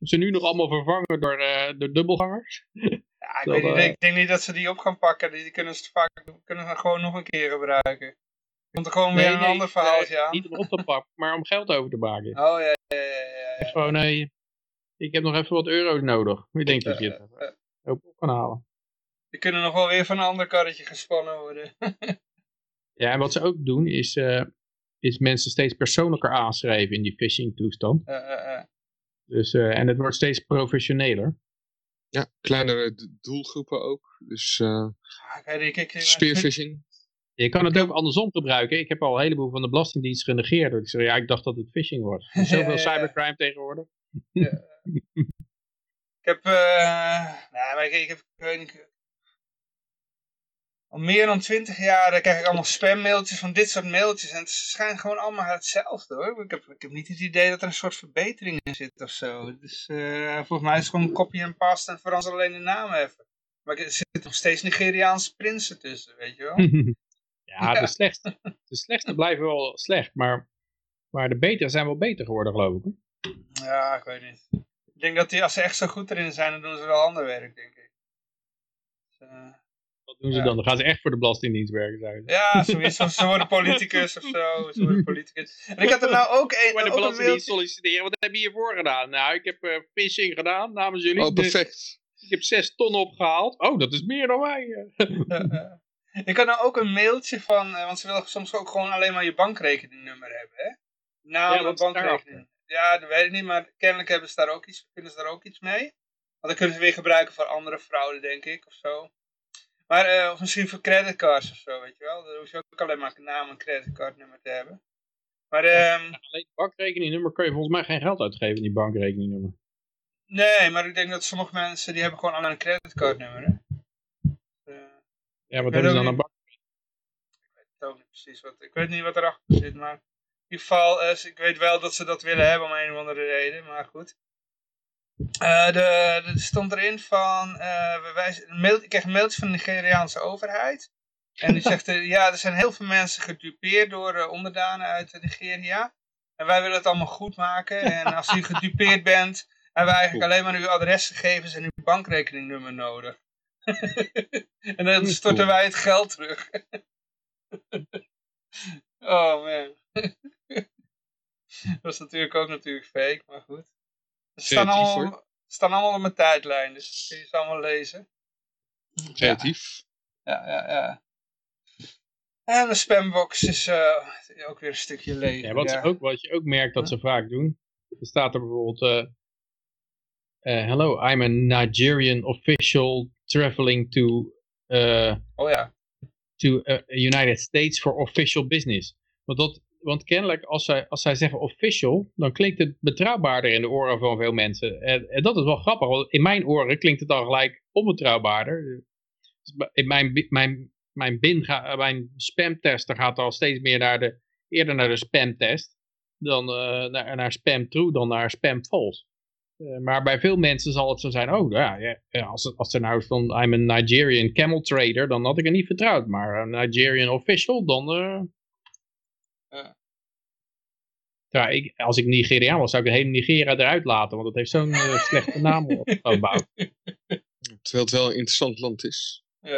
ze nu nog allemaal vervangen door, uh, door dubbelgangers. Ja, ik, weet niet, ik denk niet dat ze die op gaan pakken. Die kunnen ze vaak kunnen ze gewoon nog een keer gebruiken. Komt er gewoon weer een ander verhaaltje nee, aan. Niet om op te pakken, maar om geld over te maken. Oh ja, ja, ja. ja, Gewoon, nee, ik heb nog even wat euro's nodig. Ik denk dat je het ook op kan halen. Die kunnen nog wel weer van een ander karretje gespannen worden. ja, en wat ze ook doen is, uh, is mensen steeds persoonlijker aanschrijven in die phishing toestand. Dus, uh, en het wordt steeds professioneler. Ja, kleinere doelgroepen ook. Dus uh, spearfishing. Je kan het ook andersom gebruiken. Ik heb al een heleboel van de Belastingdienst genegeerd. Ik zei, ja, ik dacht dat het phishing was. zoveel cybercrime tegenwoordig. Ja. ik heb, uh, nou, maar ik, ik heb, ik weet niet, al meer dan twintig jaar krijg ik allemaal spammailtjes van dit soort mailtjes. En het schijnt gewoon allemaal hetzelfde hoor. Ik heb, ik heb niet het idee dat er een soort verbetering in zit of zo. Dus uh, volgens mij is het gewoon copy en paste en verander alleen de naam even. Maar er zitten nog steeds Nigeriaanse prinsen tussen, weet je wel. ja, De, slechtste, de slechtste blijven wel slecht. Maar, maar de betere zijn wel beter geworden geloof ik. Ja, ik weet niet. Ik denk dat die, als ze echt zo goed erin zijn, dan doen ze wel ander werk, denk ik. Dus, uh, wat doen ze dan? Dan gaan ze echt voor de Belastingdienst werken, zijn. Ja, zoiets. Ze worden politicus of zo. Ze worden politicus. En ik had er nou ook een. Voor de Belastingdienst solliciteren. Wat heb je hiervoor gedaan? Nou, ik heb uh, phishing gedaan namens jullie. Oh, perfect. ik heb zes ton opgehaald. Oh, dat is meer dan wij. ik had nou ook een mailtje van. Uh, want ze willen soms ook gewoon alleen maar je bankrekeningnummer hebben, hè? Naam ja, bankrekening. Ja, dat weet ik niet, maar kennelijk hebben ze daar ook iets, kunnen ze daar ook iets mee. Want dan kunnen ze weer gebruiken voor andere fraude, denk ik, of zo. Maar uh, of misschien voor creditcards of zo, weet je wel. Dan hoef je ook alleen maar een naam en creditcardnummer te hebben. Maar, um, alleen bankrekeningnummer kun je volgens mij geen geld uitgeven in die bankrekeningnummer. Nee, maar ik denk dat sommige mensen die hebben gewoon alleen een creditcardnummer. Hè? Uh, ja, wat hebben ze dan een bank? Ik weet het ook niet precies. Wat, ik weet niet wat erachter zit, maar in ieder geval, uh, ik weet wel dat ze dat willen hebben om een of andere reden, maar goed. Uh, de, er stond erin van, uh, wij, mail, ik kreeg een mailtje van de Nigeriaanse overheid. En die zegt, uh, ja, er zijn heel veel mensen gedupeerd door onderdanen uit Nigeria. En wij willen het allemaal goed maken. En als u gedupeerd bent, hebben we eigenlijk alleen maar uw adresgegevens en uw bankrekeningnummer nodig. en dan storten wij het geld terug. oh man. dat was natuurlijk ook natuurlijk fake, maar goed. Ze staan allemaal, staan allemaal op mijn tijdlijn, dus kun je ze allemaal lezen. Creatief. Ja, ja, ja. En de spambox is uh, ook weer een stukje leeg. Ja, wat, Ook, wat je ook merkt dat ze vaak doen, er staat er bijvoorbeeld... Uh, uh, hello, I'm a Nigerian official traveling to... oh ja. To United States for official business. Want dat, want kennelijk, als zij, als zij zeggen official, dan klinkt het betrouwbaarder in de oren van veel mensen. En, dat is wel grappig, want in mijn oren klinkt het dan gelijk onbetrouwbaarder. In mijn, mijn, mijn, bin mijn spamtester gaat al steeds meer naar de, eerder naar de spamtest dan uh, naar, naar spam true dan naar spam false. Uh, maar bij veel mensen zal het zo zijn, oh ja, ja als, als er nou stond, I'm a Nigerian camel trader, dan had ik er niet vertrouwd. Maar een Nigerian official, dan... Uh, ja, ik, als ik Nigeriaan was, zou ik de hele Nigeria eruit laten, want het heeft zo'n uh, slechte naam opgebouwd. Terwijl het wel een interessant land is. Het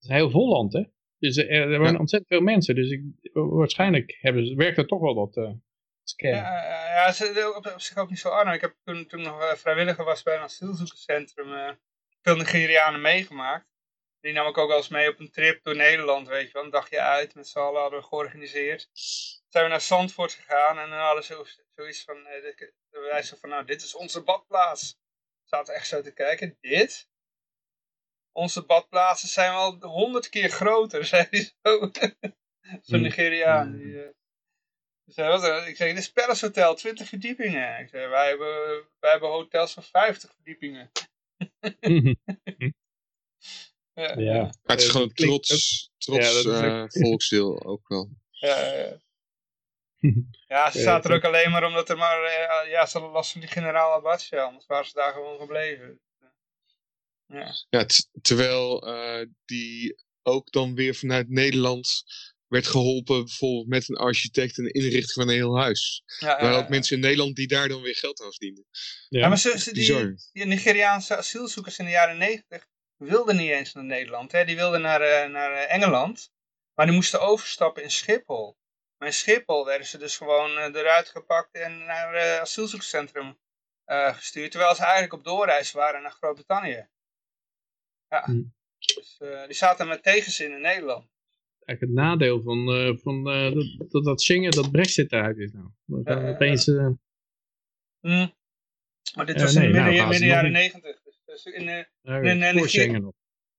is een heel vol land, hè? Dus er, er zijn ontzettend veel mensen, dus ik, waarschijnlijk hebben, werkt er toch wel wat. Uh, Scam. Ja, ja, ze op, op zich ook niet zo arm. Ik heb toen, toen nog vrijwilliger was bij een asielzoekerscentrum veel Nigerianen meegemaakt. Die nam ik ook wel eens mee op een trip door Nederland, weet je wel. Een dagje uit, met z'n allen hadden we georganiseerd. Zijn we naar Zandvoort gegaan en dan hadden ze zoiets van, wij zo van, nou, dit is onze badplaats. Zaten echt zo te kijken, dit? Onze badplaatsen zijn wel honderd keer groter, zei hij zo. Zo'n hmm. Nigeriaan. Die, uh, zei, ik zei, dit is Palace Hotel, 20 verdiepingen. Ik zei, wij hebben, wij hebben hotels van 50 verdiepingen. ja. ja. het is gewoon trots, trots ja, uh, volksdeel ook wel. Ja, ja. Ja, ze zaten er ook alleen maar omdat er maar, uh, ja, ze hadden last van die generaal Abacha, anders waren ze daar gewoon gebleven. Ja, ja terwijl uh, die ook dan weer vanuit Nederland werd geholpen, bijvoorbeeld met een architect en de inrichting van een heel huis. Ja, maar ook mensen in Nederland die daar dan weer geld aan verdienden. Ja, maar ze, die, die, Nigeriaanse asielzoekers in de jaren negentig wilden niet eens naar Nederland. Hè? Die wilden naar, uh, naar Engeland, maar die moesten overstappen in Schiphol. Maar in Schiphol werden ze dus gewoon uh, eruit gepakt en naar het asielzoekerscentrum gestuurd. Terwijl ze eigenlijk op doorreis waren naar Groot-Brittannië. Ja. Hm. Dus, uh, die zaten met tegenzin in Nederland. Eigenlijk het nadeel van, uh, van uh, dat, dat, dat Schengen, dat Brexit eruit is nou. Dat gaan opeens... Hm. Maar dit was in de midden, nou, midden jaren negentig. Dus, dus in, in, in, in, Schengen nog.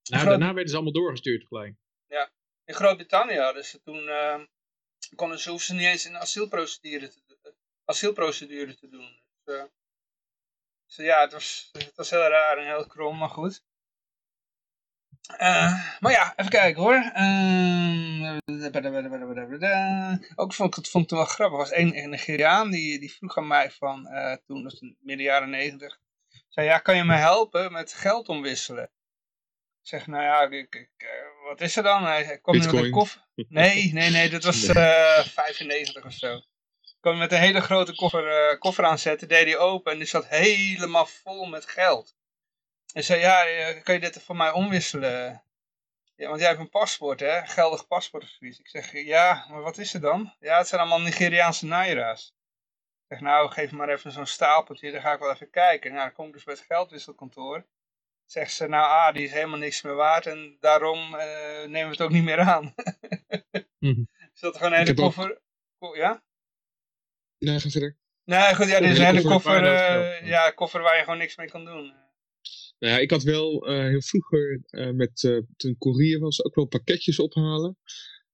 Nou, daarna werden ze allemaal doorgestuurd gelijk. Ja, in Groot-Brittannië hadden ze toen... konden ze, hoefden ze niet eens een asielprocedure te, asielprocedure te doen. Dus, dus ja, het was, het was heel raar en heel krom, maar goed. Uh, maar ja, even kijken hoor. Uh, ook vond ik het, vond het wel grappig. Er was een Nigeriaan die, die vroeg aan mij van, uh, toen, dat was in midden jaren negentig. Zei, ja, kan je me helpen met geld omwisselen? Ik zeg, nou ja, ik, ik, wat is er dan? Hij kwam met een koffer. Nee, nee, nee, dat was 95 of zo. kwam met een hele grote koffer, koffer aanzetten, deed hij open en die zat helemaal vol met geld. En zei, ja, eh, kan je dit voor mij omwisselen? Ja, want jij hebt een paspoort, hè? Geldig paspoort of zoiets. Ik zeg, ja, maar wat is er dan? Ja, het zijn allemaal Nigeriaanse naira's. Zeg, nou, geef maar even zo'n stapeltje, dan ga ik wel even kijken. Nou, dan kom ik dus bij het geldwisselkantoor. Zegt ze, nou, ah, die is helemaal niks meer waard en daarom uh, nemen we het ook niet meer aan. mm Is dat gewoon een hele koffer... Ja? Nee, ga verder. Nee, goed, ja, dit is een hele koffer, uh, ja, koffer waar je gewoon niks mee kan doen. Nou ja, ik had wel uh, heel vroeger uh, met, uh, toen courier was, ook wel pakketjes ophalen.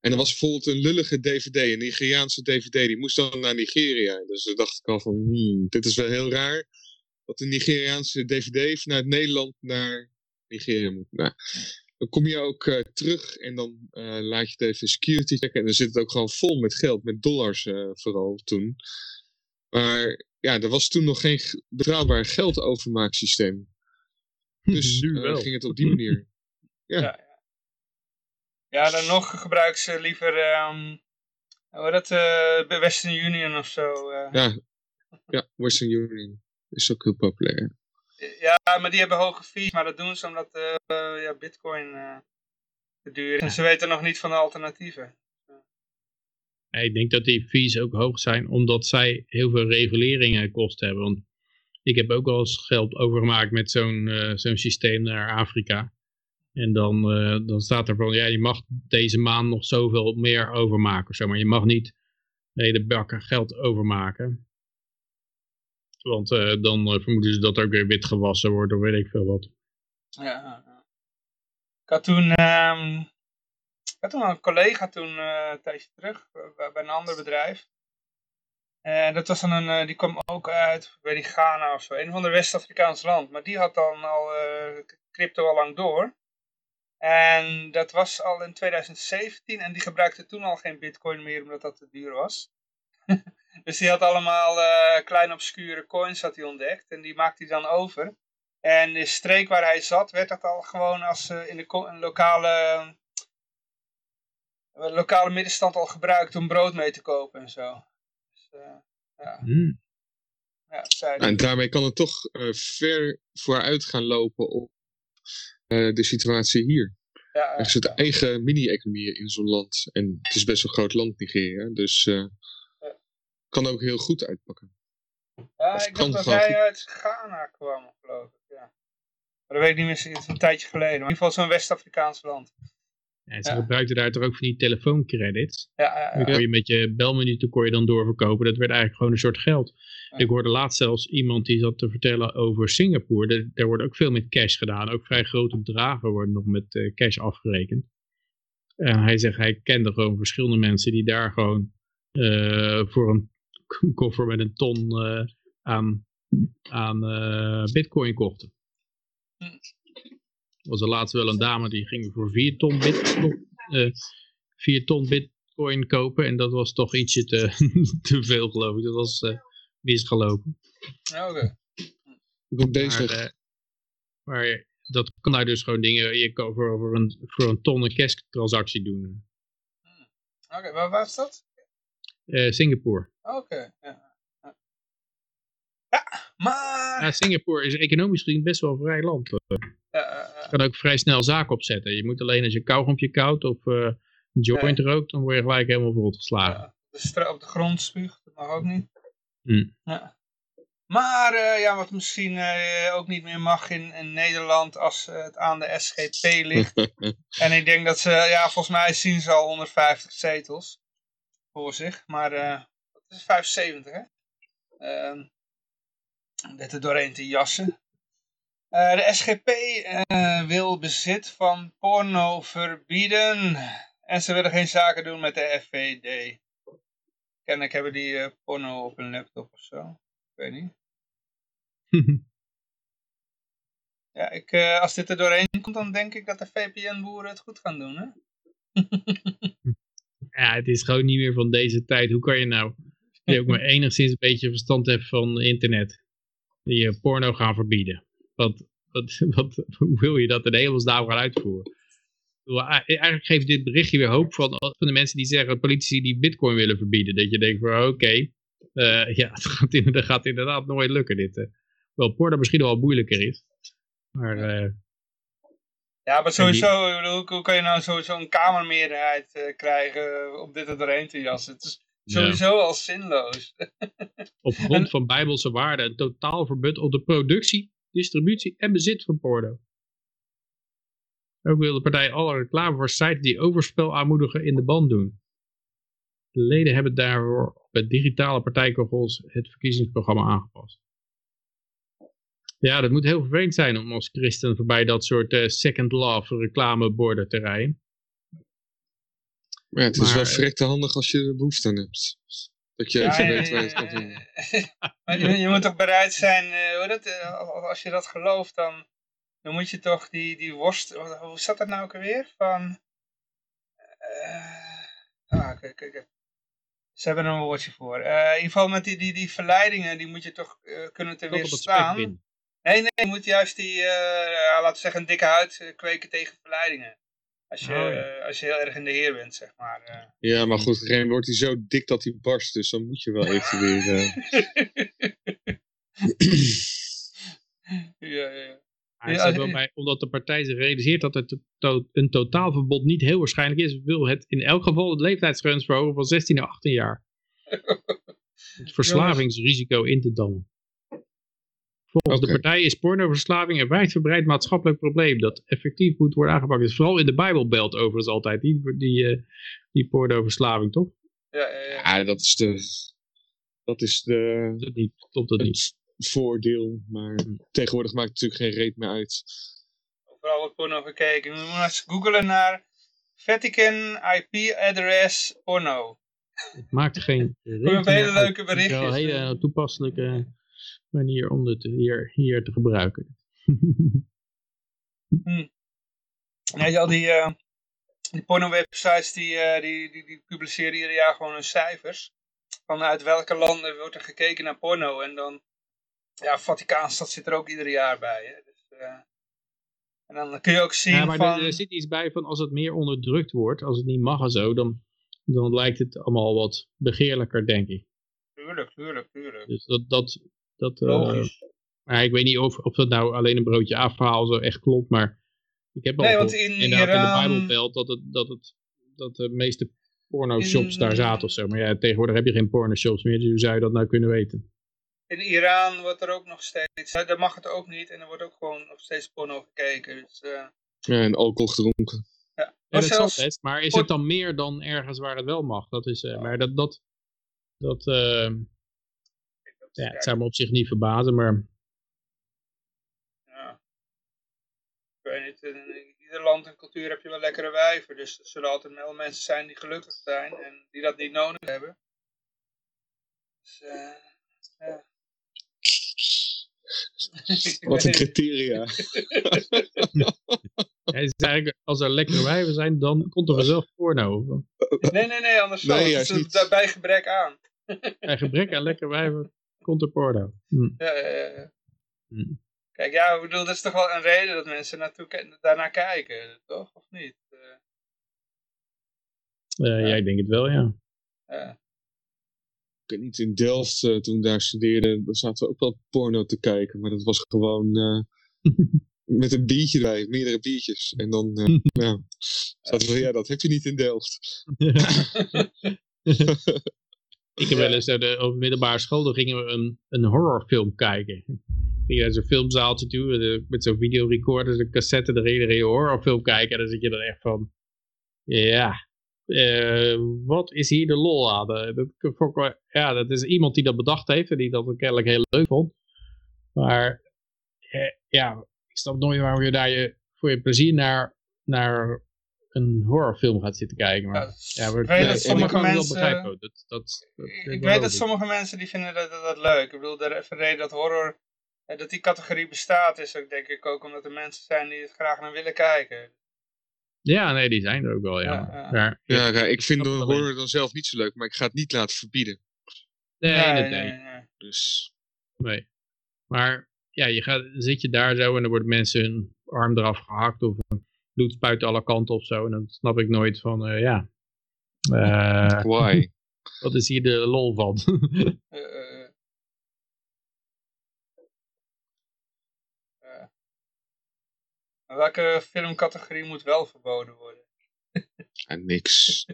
En er was bijvoorbeeld een lullige DVD, een Nigeriaanse DVD, die moest dan naar Nigeria. Dus dan dacht ik al van, hmm, dit is wel heel raar. Dat een Nigeriaanse DVD vanuit Nederland naar Nigeria moet. Nou, dan kom je ook terug en dan laat je het even security checken. En dan zit het ook gewoon vol met geld, met dollars vooral toen. Maar ja, er was toen nog geen betrouwbaar geldovermaaksysteem. Dus nu uh, ging het op die manier. ja. ja. Ja, dan nog gebruiken ze liever, um, hoe dat, uh, Western Union of zo. Uh. Ja. ja, Western Union is ook heel populair. Ja, maar die hebben hoge fees, maar dat doen ze omdat uh, ja, bitcoin te duur is. En ze weten nog niet van de alternatieven. Ja, ik denk dat die fees ook hoog zijn, omdat zij heel veel reguleringen kosten hebben. Want ik heb ook wel eens geld overgemaakt met zo'n uh, zo'n systeem naar Afrika. En dan, uh, dan staat er van, ja, je mag deze maand nog zoveel meer overmaken zo. Maar je mag niet hele bakken geld overmaken. Want uh, dan vermoeden ze dat ook weer wit gewassen wordt of weet ik veel wat. Ja, ik had toen, um, ik had toen een collega toen een tijdje terug bij, een ander bedrijf. En dat was dan een, eh, die kwam ook uit, bij die Ghana of zo, een van de West-Afrikaans land. Maar die had dan al uh, crypto al lang door. En dat was al in 2017 en die gebruikte toen al geen bitcoin meer omdat dat te duur was. dus die had allemaal uh, kleine obscure coins had hij ontdekt en die maakte hij dan over. En de streek waar hij zat werd dat al gewoon als uh, in de een lokale, lokale middenstand al gebruikt om brood mee te kopen en zo. Eh, ja. Hmm. Ja, en daarmee kan het toch uh, ver vooruit gaan lopen op de situatie hier. Ja, er zit eigen mini-economie in zo'n land. En het is best een groot land, Nigeria. Dus uh, kan ook heel goed uitpakken. Ja, ik dacht dat hij uit Ghana kwam, geloof ik. Ja. Maar dat weet ik niet meer, het is een tijdje geleden. Maar in ieder geval zo'n West-Afrikaans land. Ja, ze gebruikten daar toch ook van die telefooncredits. Ja, ja, ja. Dan kon je met je belminuten kon je dan doorverkopen. Dat werd eigenlijk gewoon een soort geld. Ik hoorde laatst zelfs iemand die zat te vertellen over Singapore. Daar, daar wordt ook veel met cash gedaan. Ook vrij grote bedragen worden nog met uh, cash afgerekend. En hij zegt, hij kende gewoon verschillende mensen die daar gewoon uh, voor een koffer met een ton uh, aan, aan bitcoin kochten. Hm was er laatst wel een dame die ging voor 4 ton, bitcoin, uh, 4 ton bitcoin kopen. En dat was toch ietsje te, te veel geloof ik. Dat was uh, misgelopen. Oké. Okay. Ik ben bezig. Maar, uh, maar, dat kan daar dus gewoon dingen, je kan voor, voor, een, voor een ton een cash transactie doen. Hmm. Oké, okay, waar was dat? Uh, Singapore. Oké, okay. ja. Maar... Ja, Singapore is economisch gezien best wel een vrij land. Je kan ook vrij snel zaken opzetten. Je moet alleen als je kauwgompje koudt of een joint rookt, dan word je gelijk helemaal verrot geslagen. Op de grond spuugt, dat mag ook niet. Mm. Ja. Maar uh, ja, wat misschien uh, ook niet meer mag in, in Nederland als uh, het aan de SGP ligt. en ik denk dat ze, ja, volgens mij zien ze al 150 zetels voor zich. Maar dat is 75, hè? Dit er doorheen te jassen. Uh, de SGP uh, wil bezit van porno verbieden. En ze willen geen zaken doen met de FVD. Kennelijk hebben die uh, porno op een laptop of zo. Ik weet niet. ja, ik, als dit er doorheen komt, dan denk ik dat de VPN-boeren het goed gaan doen, hè? ja, het is gewoon niet meer van deze tijd. Hoe kan je nou, je ook maar enigszins een beetje verstand hebt van internet, je porno gaan verbieden? Wat, wat, wat, hoe wil je dat in de hemelsnaam gaan uitvoeren? Eigenlijk geeft dit berichtje weer hoop van, van de mensen die zeggen, politici die bitcoin willen verbieden. Dat je denkt van oké, okay, uh, ja, het gaat, inderdaad, gaat inderdaad nooit lukken dit. Uh. Wel, porno misschien wel moeilijker is. Maar... Uh, ja, maar sowieso, die... hoe, hoe kan je nou sowieso een kamermeerderheid krijgen om dit er doorheen te jassen? Het is sowieso ja. al zinloos. Op grond en... van bijbelse waarden, een totaal verbod op de productie, distributie en bezit van porno. Ook wil de partij alle reclame voor sites die overspel aanmoedigen in de band doen. De leden hebben daarvoor op het digitale partijkogels het verkiezingsprogramma aangepast. Ja, dat moet heel vervelend zijn om als christen voorbij dat soort uh, second love reclameborden te rijden. Maar ja, het is wel verrekte handig als je er behoefte aan hebt. Dat je ja, even weet waar je het kan vinden. maar je, je, moet toch bereid zijn, uh, dat, uh, als je dat gelooft, dan, dan moet je toch die, die worst... Hoe zat dat nou ook alweer? Van... ah, kijk, kijk. Ze hebben er een woordje voor. in ieder geval met die, die, die verleidingen, die moet je toch kunnen te weerstaan. Nee, nee, je moet juist die, laten we zeggen, een dikke huid kweken tegen verleidingen. Als je, oh, ja. als je heel erg in de heer bent, zeg maar. Uh. Ja, maar goed, op een gegeven moment wordt hij zo dik dat hij barst. Dus dan moet je wel even weer... Uh... ja, ja. Ja, wel bij, omdat de partij zich realiseert dat het to een totaalverbod niet heel waarschijnlijk is, wil het in elk geval het leeftijdsgrens verhogen van 16 naar 18 jaar. het verslavingsrisico in te dammen. Volgens okay. de partij is pornoverslaving een wijdverbreid maatschappelijk probleem dat effectief moet worden aangepakt. Dus vooral in de Bijbelbelt overigens altijd, die, die, uh, die pornoverslaving, toch? Ja, ja, ja. ja, dat is de... Dat is de... Dat niet, klopt dat niet. voordeel, maar tegenwoordig maakt het natuurlijk geen reet meer uit. Overal wordt porno gekeken. We moeten eens googlen naar Vatican IP address porno. Het maakt geen reet meer Een hele leuke berichtjes. Wel hele toepasselijke manier om het hier, hier te gebruiken. hmm. Nee, al die, uh, die porno-websites die, uh, die, die, die, publiceren ieder jaar gewoon hun cijfers. Vanuit welke landen wordt er gekeken naar porno. En dan, ja, Vaticaanstad zit er ook ieder jaar bij. Hè? Dus, uh, en dan kun je ook zien ja, maar van... Er, er zit iets bij van als het meer onderdrukt wordt, als het niet mag en zo, dan, dan lijkt het allemaal wat begeerlijker, denk ik. Tuurlijk, tuurlijk, tuurlijk. Dus dat, dat, dat, uh, maar ik weet niet of, of dat nou alleen een broodje afverhaal zo echt klopt, maar ik heb al nee, want in inderdaad Iran... in de Bijbelbelt dat, het, dat, het, dat de meeste porno-shops daar zaten of zo. Maar ja, tegenwoordig heb je geen porno-shops meer, dus hoe zou je dat nou kunnen weten? In Iran wordt er ook nog steeds, daar mag het ook niet en er wordt ook gewoon nog steeds porno gekeken. Dus, uh... Ja, en alcohol gedronken. Ja, maar, zelfs... best, maar is het dan meer dan ergens waar het wel mag? Dat is, uh, maar dat, dat, dat, uh... ja, het zou me op zich niet verbazen, maar... Ja. Ik weet niet, in ieder land en cultuur heb je wel lekkere wijven, dus er zullen altijd wel mensen zijn die gelukkig zijn en die dat niet nodig hebben. Dus, uh, ja. Wat een criteria. Hij is eigenlijk, als er lekkere wijven zijn, dan komt er vanzelf porno. Nee, nee, nee, anders nee, wel. Dus bij gebrek aan. Bij gebrek aan lekkere wijven komt er porno. Hm. Ja, ja, ja. Hm. Kijk, ja, ik bedoel, dat is toch wel een reden dat mensen naartoe, daarnaar kijken, toch? Of niet? Uh, ja, ik denk het wel, ja. ja weet niet, in Delft, uh, toen daar studeerde, dan zaten we ook wel porno te kijken. Maar dat was gewoon uh, met een biertje erbij, meerdere biertjes. En dan, uh, ja, zaten we ja, dat heb je niet in Delft. Ik heb wel eens op de middelbare school, dan gingen we een, een horrorfilm kijken. Gingen naar zo'n filmzaaltje toe, met zo'n videorecorder, een cassette erin, en een horrorfilm kijken. En dan zit je dan echt van, ja, uh, wat is hier de lol aan? Eh, dat, ja, dat is iemand die dat bedacht heeft en die dat kennelijk heel leuk vond. Maar eh, ja, ik snap nooit waarom je daar je, voor je plezier naar, naar een horrorfilm gaat zitten kijken. Maar, ja, ik weet dat sommige mensen... Dat, dat, ik weet dat sommige mensen die vinden dat, dat, leuk. Ik bedoel, de reden dat horror... Dat die categorie bestaat is ook denk ik ook omdat er mensen zijn die het graag naar willen kijken. Ja, nee, die zijn er ook wel, ja. Ja, ja, ja ik vind de horror dan zelf niet zo leuk, maar ik ga het niet laten verbieden. Nee, nee, nee. nee. Dus... Nee. Maar ja, je gaat, zit je daar zo en dan worden mensen hun arm eraf gehakt of bloed spuit alle kanten of zo. En dan snap ik nooit van, uh, ja. Uh, Why? Wat is hier de lol van? uh, welke filmcategorie moet wel verboden worden? ja, niks.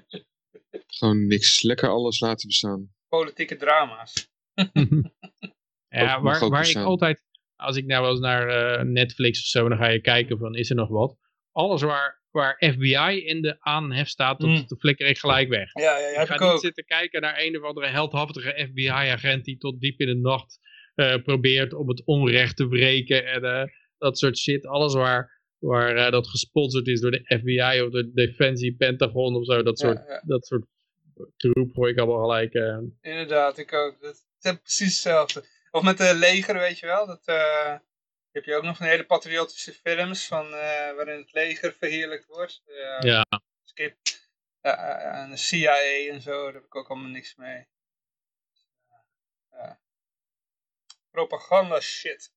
Gewoon niks. Lekker alles laten bestaan. Politieke drama's. ja, waar, waar ik altijd, als ik nou wel eens naar uh, Netflix of zo, dan ga je kijken van, is er nog wat? Alles waar, waar FBI in de aanhef staat, dat, mm. flikker ik gelijk weg. Ja, ja, ja ik ga niet ook. zitten kijken naar een of andere heldhaftige FBI-agent die tot diep in de nacht uh, probeert om het onrecht te breken en uh, dat soort shit. Alles waar waar uh, dat gesponsord is door de FBI of de Defensie, Pentagon of zo. Dat soort, ja, ja. Dat soort troep gooi ik allemaal gelijk. Uh... Inderdaad, ik ook. Dat, is precies hetzelfde. Of met de leger, weet je wel. Dat, heb je ook nog een hele patriotische films van, waarin het leger verheerlijkt wordt. ja. Skip. en de CIA en zo, daar heb ik ook allemaal niks mee. Propaganda shit.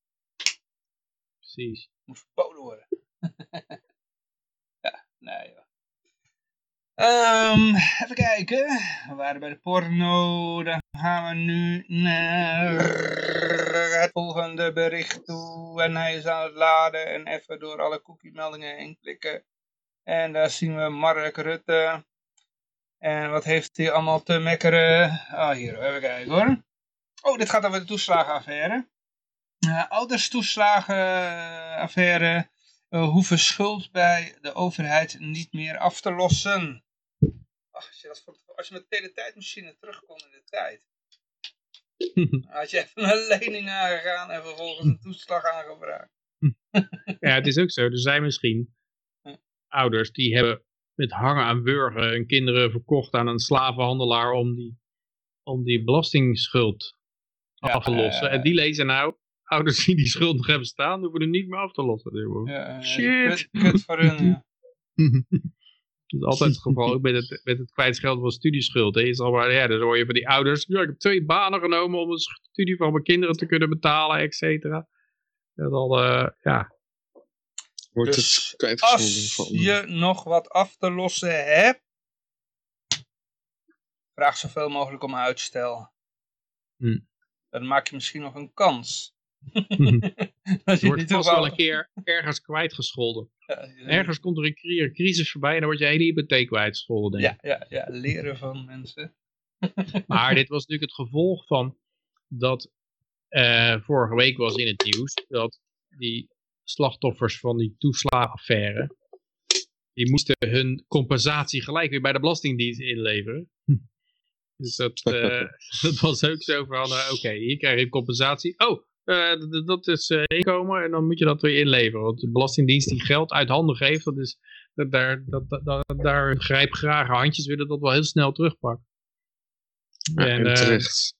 Precies. Moet verboden worden. ja, nee joh. Um, even kijken. We waren bij de porno. Dan gaan we nu naar het volgende bericht toe. En hij is aan het laden. En even door alle cookie meldingen heen klikken. En daar zien we Mark Rutte. En wat heeft hij allemaal te mekkeren? Oh, hier, even kijken hoor. Oh, dit gaat over de toeslagenaffaire. Uh, ouderstoeslagenaffaire uh, hoeven schuld bij de overheid niet meer af te lossen. Als, je dat als je met de teletijdmachine terugkomt in de tijd. had je even een lening aangegaan en vervolgens een toeslag aangevraagd. ja, het is ook zo. Er zijn misschien ouders die hebben met hangen aan burger hun kinderen verkocht aan een slavenhandelaar om die, om die belastingsschuld af te lossen. En die lezen nou, ouders die die schuld nog hebben staan, hoeven er niet meer af te lossen. Shit. Kut, voor hun, ja. Dat is altijd het geval, ook met het, met het kwijtschelden van studieschuld. Hè. Is al maar, ja, dan hoor je van die ouders, ja, ik heb twee banen genomen om de studie van mijn kinderen te kunnen betalen, et cetera. Dat al, uh, ja. Wordt dus het als van... je nog wat af te lossen hebt, vraag zoveel mogelijk om uitstel. Hm. Dan maak je misschien nog een kans. je wordt vast wel een keer ergens kwijtgescholden. Ergens komt er een crisis voorbij en dan word je hele hypotheek kwijtgescholden. Ja, ja, ja, leren van mensen. maar dit was natuurlijk het gevolg van dat uh, vorige week was in het nieuws dat die slachtoffers van die toeslagenaffaire, die moesten hun compensatie gelijk weer bij de Belastingdienst inleveren. Dus dat, uh, dat was ook zo van, uh, oké, hier krijg je compensatie. Oh, uh, dat is inkomen en dan moet je dat weer inleveren. Want de Belastingdienst die geld uit handen geeft, dat is, dat, daar, dat, dat, daar grijpgrage handjes willen dat wel heel snel terugpakken. Ja, en,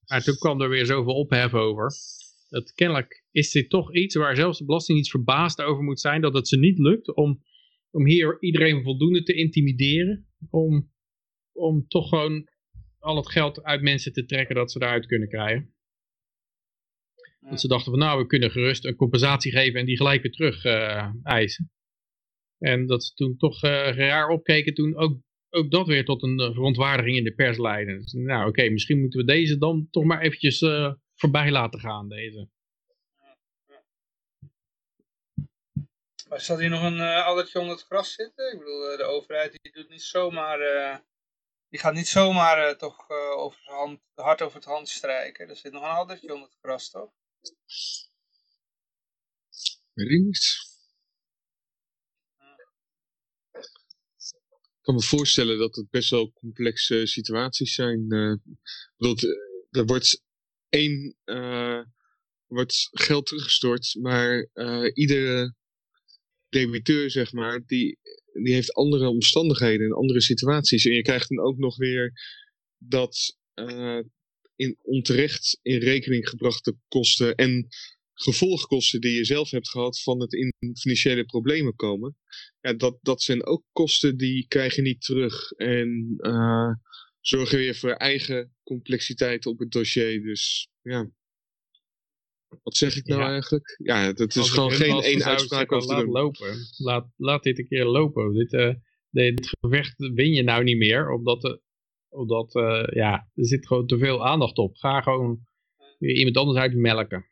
maar toen kwam er weer zoveel ophef over. Dat kennelijk is dit toch iets waar zelfs de Belastingdienst verbaasd over moet zijn dat het ze niet lukt om, om hier iedereen voldoende te intimideren. Om, om toch gewoon al het geld uit mensen te trekken dat ze daaruit kunnen krijgen. Dat ze dachten van nou, we kunnen gerust een compensatie geven en die gelijk weer terug uh, eisen. En dat ze toen toch uh, raar opkeken toen ook, ook dat weer tot een uh, verontwaardiging in de pers leidde. Dus, nou oké, okay, misschien moeten we deze dan toch maar eventjes voorbij laten gaan, deze. Maar zal hier nog een uh, addertje onder het gras zitten? Ik bedoel, de overheid die doet niet zomaar die gaat niet zomaar uh, toch uh, over het hand, hard over het hand strijken. Er zit nog een addertje onder het gras, toch? Ik kan me voorstellen dat het best wel complexe situaties zijn. Uh, er wordt één wordt geld teruggestort, maar iedere debiteur, zeg maar, die die heeft andere omstandigheden en andere situaties. En je krijgt dan ook nog weer dat in onterecht in rekening gebrachte kosten en gevolgkosten die je zelf hebt gehad van het in financiële problemen komen. Ja, dat, dat zijn ook kosten die krijg je niet terug. En uh, zorgen weer voor eigen complexiteit op het dossier. Dus ja. Wat zeg ik nou eigenlijk? Ja, dat is gewoon geen één uitspraak over laat lopen. Laat, laat dit een keer lopen. Dit, uh, dit gevecht win je nou niet meer, omdat, uh, omdat uh, ja, er zit gewoon te veel aandacht op. Ga gewoon weer iemand anders uitmelken.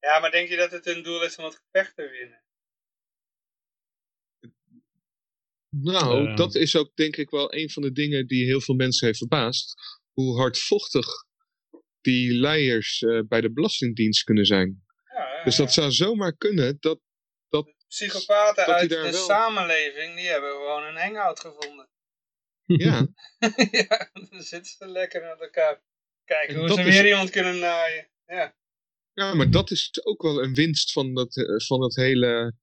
Ja, maar denk je dat het een doel is om het gevecht te winnen? Nou, dat is ook denk ik wel een van de dingen die heel veel mensen heeft verbaasd. Hoe hardvochtig die leiders uh, bij de Belastingdienst kunnen zijn. Ja, dus dat zou zomaar kunnen dat... dat Psychopaten dat uit de wel... samenleving, die hebben gewoon een hangout gevonden. Ja. ja, dan zitten ze lekker naar elkaar. Kijken hoe ze is... weer iemand kunnen naaien. Ja. ja, maar dat is ook wel een winst van dat, eh, van het hele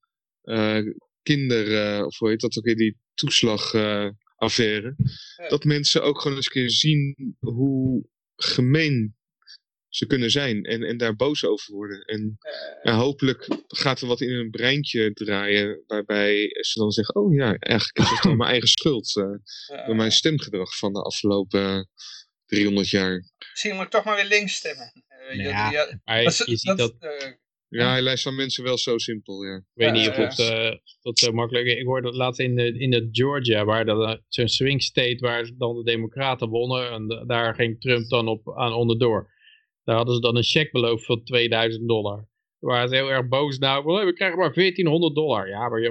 uh, kinder... Uh, of hoe heet dat ook weer, die toeslagaffaire. Ja. Dat mensen ook gewoon eens een keer zien hoe gemeen ze kunnen zijn en, en daar boos over worden. En ja, hopelijk gaat er wat in een breintje draaien waarbij ze dan zeggen, oh ja, eigenlijk is het dan mijn eigen schuld uh, door mijn stemgedrag van de afgelopen 300 jaar. Misschien moet ik toch maar weer links stemmen. Uh, ja, ja, maar je, ziet dat... dat uh, ja, hij lijst van mensen wel zo simpel, ja. Ik weet niet of het, dat zo makkelijk Ik hoorde dat laatst in, de, in de Georgia, waar dat zo'n swing state waar dan de democraten wonnen. En daar ging Trump dan op aan onderdoor. Daar hadden ze dan een cheque beloofd van 2000 dollar. Daar waren ze heel erg boos nou. We krijgen maar 1400 dollar. Ja, maar je,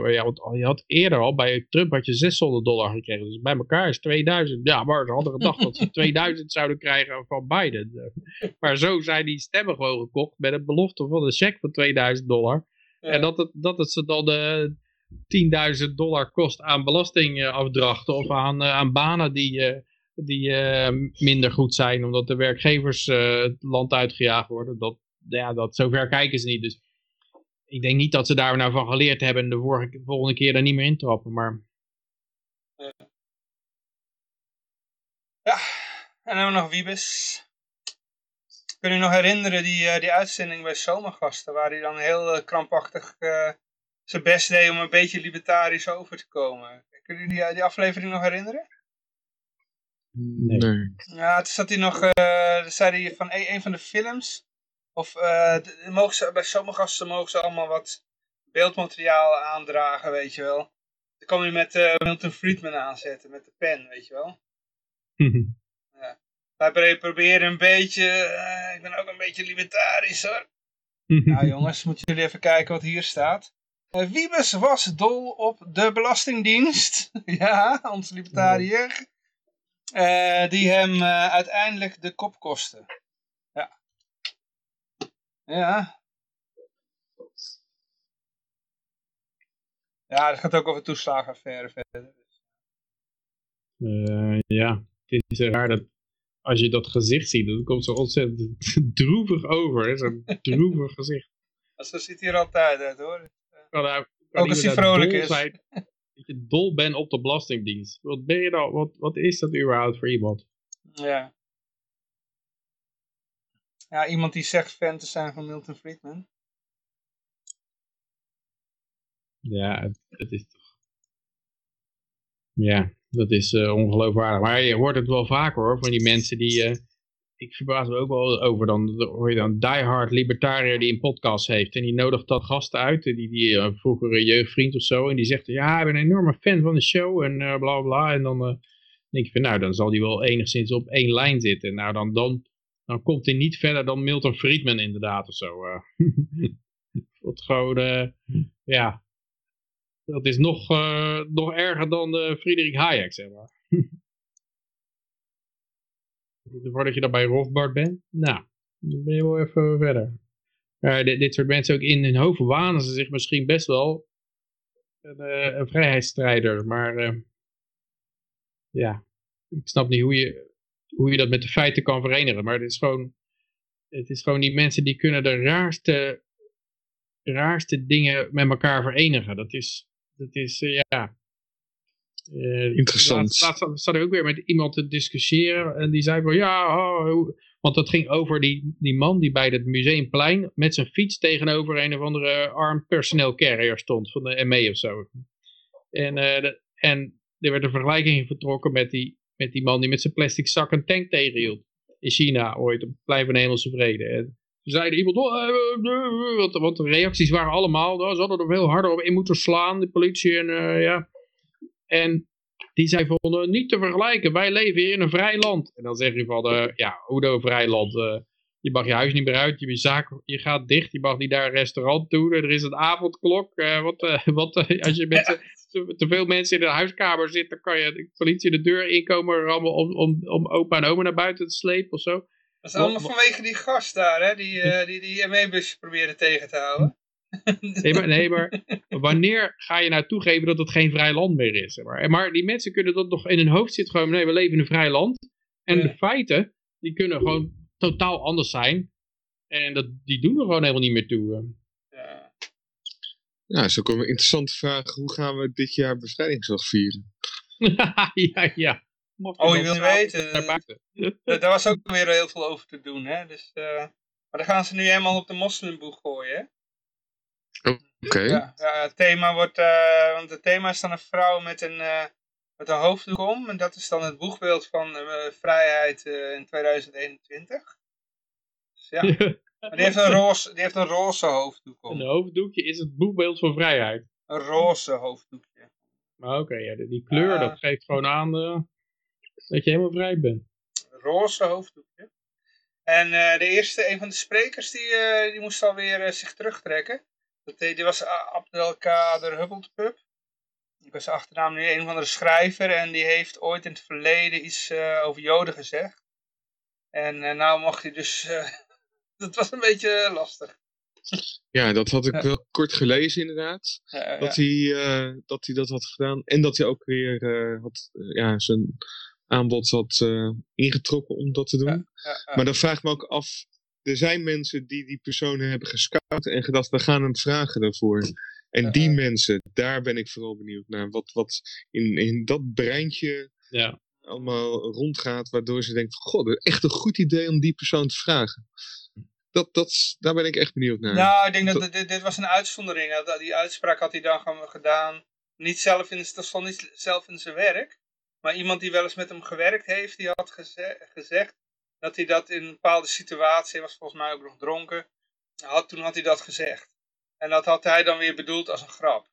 je, had eerder al bij Trump had je 600 dollar gekregen. Dus bij elkaar is 2000. Ja, maar ze hadden gedacht dat ze 2000 zouden krijgen van Biden. Maar zo zijn die stemmen gewoon gekocht met een belofte van een cheque van 2000 dollar. En dat het, dat het ze dan de 10.000 dollar kost aan belastingafdrachten of aan, eh, aan banen die... Uh, die uh, minder goed zijn, omdat de werkgevers uh, het land uitgejaagd worden. Dat, ja, dat, zover kijken ze niet. Dus ik denk niet dat ze daar nou van geleerd hebben en de volgende keer daar niet meer intrappen. Maar... Ja, en dan hebben we nog Wiebes. Kun je nog herinneren die, uh, die uitzending bij Zomergasten, waar hij dan heel krampachtig zijn best deed om een beetje libertarisch over te komen. Kunnen jullie die, die aflevering nog herinneren? Nee. Ja, toen zat hij nog, uh, zei hij van een, een van de films, of uh, mogen ze, bij sommige gasten mogen ze allemaal wat beeldmateriaal aandragen, weet je wel. Dan kom je met uh, Milton Friedman aanzetten, met de pen, weet je wel. ja. Wij proberen een beetje, ik ben ook een beetje libertarisch hoor. nou jongens, moeten jullie even kijken wat hier staat. Wiebes was dol op de Belastingdienst. ja, onze libertariër. Uh, die hem uh, uiteindelijk de kop kostte. Ja. Ja. Ja, het gaat ook over toeslagenaffaire verder. Uh, ja, het is raar dat als je dat gezicht ziet, dat komt zo ontzettend droevig over. Zo'n droevig gezicht. Zo ziet hij er altijd uit hoor. Kan kan ook als hij vrolijk is. Zijn, dat je dol bent op de Belastingdienst. Wat ben je dan? Wat, wat is dat überhaupt voor iemand? Ja. Ja, iemand die zegt fan te zijn van Milton Friedman. Ja, het, het is toch... Ja, dat is uh, ongeloofwaardig. Maar je hoort het wel vaker hoor, van die mensen die... Uh, ik verbaas me ook wel over, dan hoor je dan diehard libertariër die een podcast heeft. En die nodigt dan gasten uit, die, die uh, jeugdvriend of zo. En die zegt, ja, ik ben een enorme fan van de show en uh, bla bla. En dan denk je van, nou, dan zal die wel enigszins op één lijn zitten. Nou, dan, dan, dan komt hij niet verder dan Milton Friedman inderdaad of zo. Wat gewoon, ja, dat is nog, nog erger dan Friedrich Hayek, zeg maar. Voordat je dan bij Rothbard bent, nou, dan ben je wel even verder. Uh, dit, dit, soort mensen ook in hun hoofd wanen ze zich misschien best wel een, uh, een vrijheidsstrijder, maar ja, ik snap niet hoe je, hoe je dat met de feiten kan verenigen, maar het is gewoon, het is gewoon die mensen die kunnen de raarste, raarste dingen met elkaar verenigen. Dat is, dat is, ja... Uh, Interessant. Laatst, laatst zat ik ook weer met iemand te discussiëren en die zei van ja, oh, want dat ging over die, die man die bij het museumplein met zijn fiets tegenover een of andere armed personnel carrier stond van de ME of zo. En, uh, de, en er werd een vergelijking vertrokken met die, met die man die met zijn plastic zak een tank tegenhield. In China ooit, op het plein van de Hemelse Vrede. En zeiden iemand, oh, uh, want, de reacties waren allemaal, oh, ze hadden er veel harder op in moeten slaan, de politie en uh, ja. En die zei van, uh, niet te vergelijken, wij leven hier in een vrij land. En dan zeg je van, uh, ja, hoe vrij land? je mag je huis niet meer uit, je, zaak, je gaat dicht, je mag niet naar een restaurant toe, er is een avondklok. wat, wat als je met te, veel mensen in de huiskamer zit, dan kan je de politie de deur inkomen om, om, om, om opa en oma naar buiten te slepen of zo. Dat is allemaal vanwege die gast daar, hè, die uh, die, die ME-bus proberen tegen te houden. nee, maar, nee, maar wanneer ga je nou toegeven dat het geen vrij land meer is? Maar, maar die mensen kunnen dat nog in hun hoofd zitten gewoon, nee, we leven in een vrij land. En ja. de feiten, die kunnen gewoon totaal anders zijn. En dat, die doen er gewoon helemaal niet meer toe. Ja, ja zo komen interessante vragen. Hoe gaan we dit jaar bevrijdingsdag vieren? ja, ja. Oh, je wil weten. Daar was ook weer heel veel over te doen. Hè? Dus, uh, maar dan gaan ze nu helemaal op de moslimboeg gooien. Hè? Oké. Okay. Ja, ja, het thema wordt, uh, want het thema is dan een vrouw met een, uh, met een hoofddoek om. En dat is dan het boegbeeld van vrijheid in 2021. Dus ja. maar die heeft, een roze, die heeft een roze hoofddoek om. Een hoofddoekje is het boegbeeld van vrijheid. Een roze hoofddoekje. Maar oké, okay, ja, die kleur dat geeft gewoon aan dat je helemaal vrij bent. Roze hoofddoekje. En uh, de eerste, een van de sprekers, die, uh, die moest alweer uh, zich terugtrekken. Dat, die was Abdelkader Hubbeltpup. Ik was achternaam nu een van de schrijver en die heeft ooit in het verleden iets over Joden gezegd. En nou mocht hij dus, dat was een beetje lastig. Ja, dat had ik wel kort gelezen inderdaad. Dat, hij, dat hij dat had gedaan. En dat hij ook weer had, ja, zijn aanbod had ingetrokken om dat te doen. Maar dan vraag ik me ook af, er zijn mensen die die personen hebben gescout en gedacht, we gaan hem vragen daarvoor. En die mensen, daar ben ik vooral benieuwd naar. Wat, wat in, in dat breintje allemaal rondgaat, waardoor ze denken, god, echt een goed idee om die persoon te vragen. Dat, dat, daar ben ik echt benieuwd naar. Nou, ik denk dat, dat dit, dit, was een uitzondering. Die uitspraak had hij dan gedaan. Niet zelf in, dat stond niet zelf in zijn werk. Maar iemand die wel eens met hem gewerkt heeft, die had geze gezegd dat hij dat in een bepaalde situatie, hij was volgens mij ook nog dronken, had, toen had hij dat gezegd. En dat had hij dan weer bedoeld als een grap.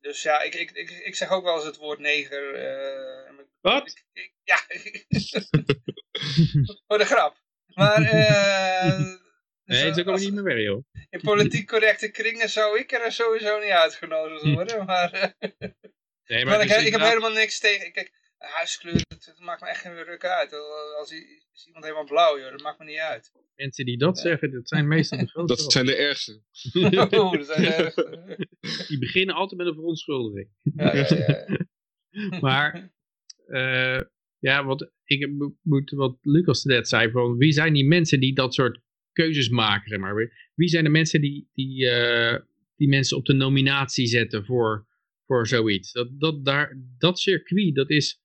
Dus ja, ik, ik, ik, ik zeg ook wel eens het woord neger. Uh, Wat? ja, voor de grap. Maar uh, Nee, zo komen niet meer weg, joh. In politiek correcte kringen zou ik er sowieso niet uitgenodigd worden, maar... nee, maar, ik, ik heb helemaal niks tegen... Kijk, huiskleur, het, maakt me echt geen ruk uit. Als, is iemand helemaal blauw, joh, dat maakt me niet uit. Mensen die dat zeggen, dat zijn meestal de grootste. Dat zijn de ergste. oh, dat zijn de ergste. Die beginnen altijd met een verontschuldiging. Ja, ja, ja. maar, uh, ja, wat, ik moet, wat Lucas net zei, van wie zijn die mensen die dat soort keuzes maken, zeg maar. Wie zijn de mensen die, die, uh, die mensen op de nominatie zetten voor, voor zoiets? Dat, dat, daar, dat circuit, dat is,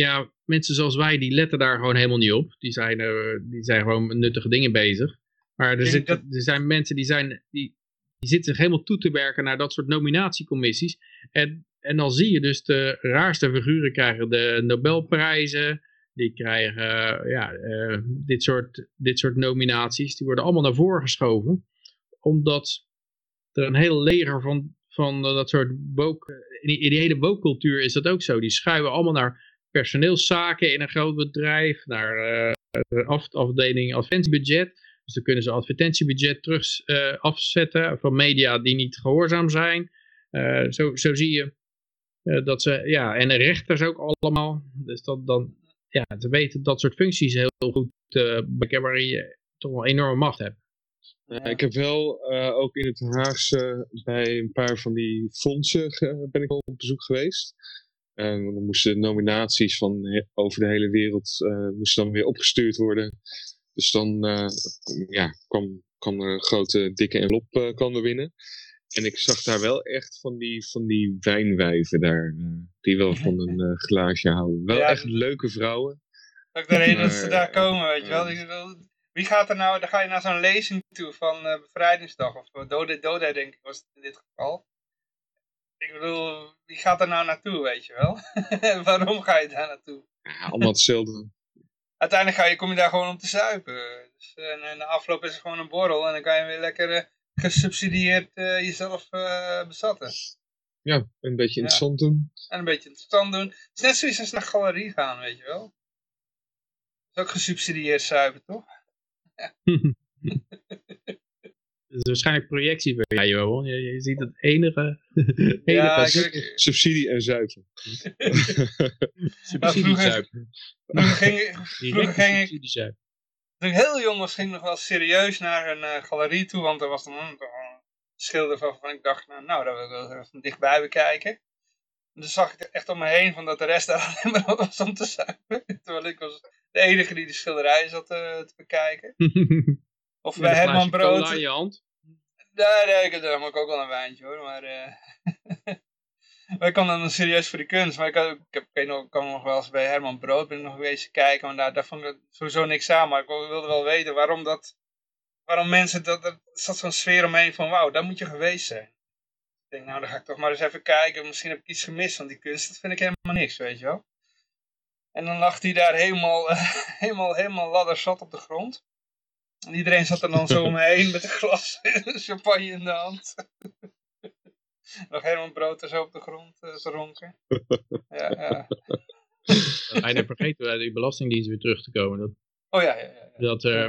ja, mensen zoals wij, die letten daar gewoon helemaal niet op. Die zijn, uh, die zijn gewoon nuttige dingen bezig. Maar er, zit, er zijn mensen die, zijn, die, die zitten zich helemaal toe te werken naar dat soort nominatiecommissies. En, en dan zie je dus de raarste figuren krijgen de Nobelprijzen. Die krijgen ja, uh, dit, soort, dit soort nominaties. Die worden allemaal naar voren geschoven. Omdat er een heel leger van, van dat soort woke... In die, in die hele woke-cultuur is dat ook zo. Die schuiven allemaal naar personeelszaken in een groot bedrijf, naar uh, af, afdeling advertentiebudget. Dus dan kunnen ze advertentiebudget terug uh, afzetten van media die niet gehoorzaam zijn. Uh, zo, zo zie je dat ze, ja, en de rechters ook allemaal. Dus dat dan, ja, ze weten dat soort functies heel goed uh, waar je toch wel enorme macht hebt. ik heb wel ook in het Haagse bij een paar van die fondsen ben ik op bezoek geweest. En dan moesten nominaties van over de hele wereld uh, moesten dan weer opgestuurd worden. Dus dan uh, ja, kwam, kwam er een grote dikke envelop uh, kwam er binnen. En ik zag daar wel echt van die, van die wijnwijven daar. die wel van een glaasje houden. Wel echt leuke vrouwen. Ook daarheen dat ze daar komen, weet je wel. Wie gaat er nou, dan ga je naar zo'n lezing toe van Bevrijdingsdag. Of Dode Dode denk ik was het in dit geval. Ik bedoel, wie gaat er nou naartoe, weet je wel? Waarom ga je daar naartoe? Ja, allemaal hetzelfde. Uiteindelijk ga je, kom je daar gewoon om te zuipen. Dus, en, en de afloop is het gewoon een borrel en dan kan je weer lekker uh, gesubsidieerd uh, jezelf uh, bezatten. Ja, een beetje interessant doen. En een beetje interessant doen. Het is net zoiets als naar galerie gaan, weet je wel. Dat is ook gesubsidieerd zuipen, toch? Ja. is waarschijnlijk projectie voor jou, Johan. Je, je ziet het enige... enige ja, subsidie en zuiver. subsidie zuiver. Vroeger ging, vroeger ging ik... Toen ik heel jong was, ging ik nog wel serieus naar een uh, galerie toe, want er was dan een, een schilder van, ik dacht, nou, nou dat wil ik wel even dichtbij bekijken. En toen zag ik echt om me heen van dat de rest daar alleen maar was om te zuipen. Terwijl ik was de enige die de schilderij zat uh, te bekijken. Of bij Herman Brood. in je hand? Nee, nee, ik heb ook wel een wijntje hoor, maar... Uh... wij kwamen dan serieus voor de kunst, maar ik, had, ik, ik nog, kwam nog wel eens bij Herman Brood, ben ik nog geweest kijken, maar daar, daar vond ik sowieso niks aan, maar ik wilde wel weten waarom dat, waarom mensen, dat, er zat zo'n sfeer omheen van, wauw, daar moet je geweest zijn. Ik denk, nou, dan ga ik toch maar eens even kijken, misschien heb ik iets gemist van die kunst, dat vind ik helemaal niks, weet je wel. En dan lag hij daar helemaal, helemaal, helemaal ladderzat op de grond. En iedereen zat er dan zo omheen met een glas champagne in de hand. Nog helemaal brood er zo op de grond uh, te ronken. ja, ja. Bijna vergeten we die belastingdienst weer terug te komen. Dat, oh ja, ja, ja. Dat, uh,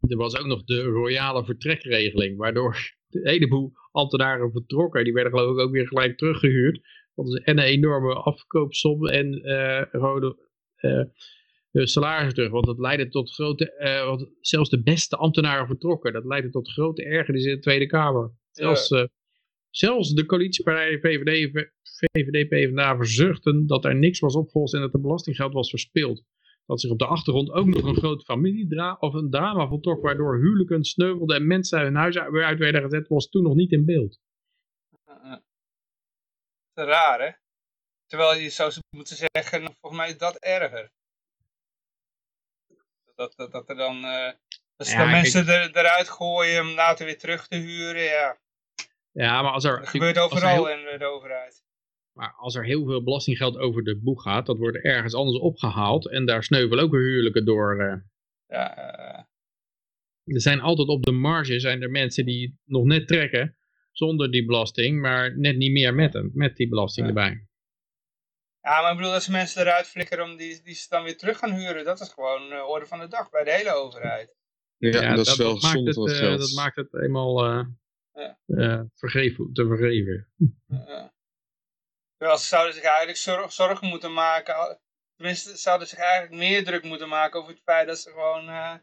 er was ook nog de royale vertrekregeling, waardoor een heleboel ambtenaren vertrokken. Die werden geloof ik ook weer gelijk teruggehuurd. Want is en een enorme afkoopsom en uh, rode uh, salaris terug. Want dat leidde tot grote, uh, want zelfs de beste ambtenaren vertrokken. Dat leidde tot grote ergernis in de Tweede Kamer. Zelfs, uh, zelfs de coalitiepartijen VVD, VVD PvdA verzuchten dat er niks was opgelost en dat er belastinggeld was verspild. Dat zich op de achtergrond ook nog een grote familiedra of een drama voltrok waardoor huwelijken sneuvelden en mensen hun huis weer uit werden gezet, was toen nog niet in beeld. Raar hè? Terwijl je zou moeten zeggen, volgens mij is dat erger dat, dat, dat er dan, uh, dat dan mensen er, eruit gooien om later weer terug te huren, ja. Ja, maar als er... Dat gebeurt overal in de overheid. Maar als er heel veel belastinggeld over de boeg gaat, dat wordt ergens anders opgehaald en daar sneuvelen ook weer huwelijken door. Uh. Ja, er zijn altijd op de marge zijn er mensen die nog net trekken zonder die belasting, maar net niet meer met hem, met die belasting ja. erbij. Ja, maar ik bedoel, dat ze mensen eruit flikkeren om die, die ze dan weer terug gaan huren, dat is gewoon uh, orde van de dag bij de hele overheid. Ja, dat, is wel het geld. dat maakt het eenmaal ja. vergeven, te vergeven. Terwijl ze zouden zich eigenlijk zorg, zorgen moeten maken. Tenminste, zouden zich eigenlijk meer druk moeten maken over het feit dat ze gewoon uh,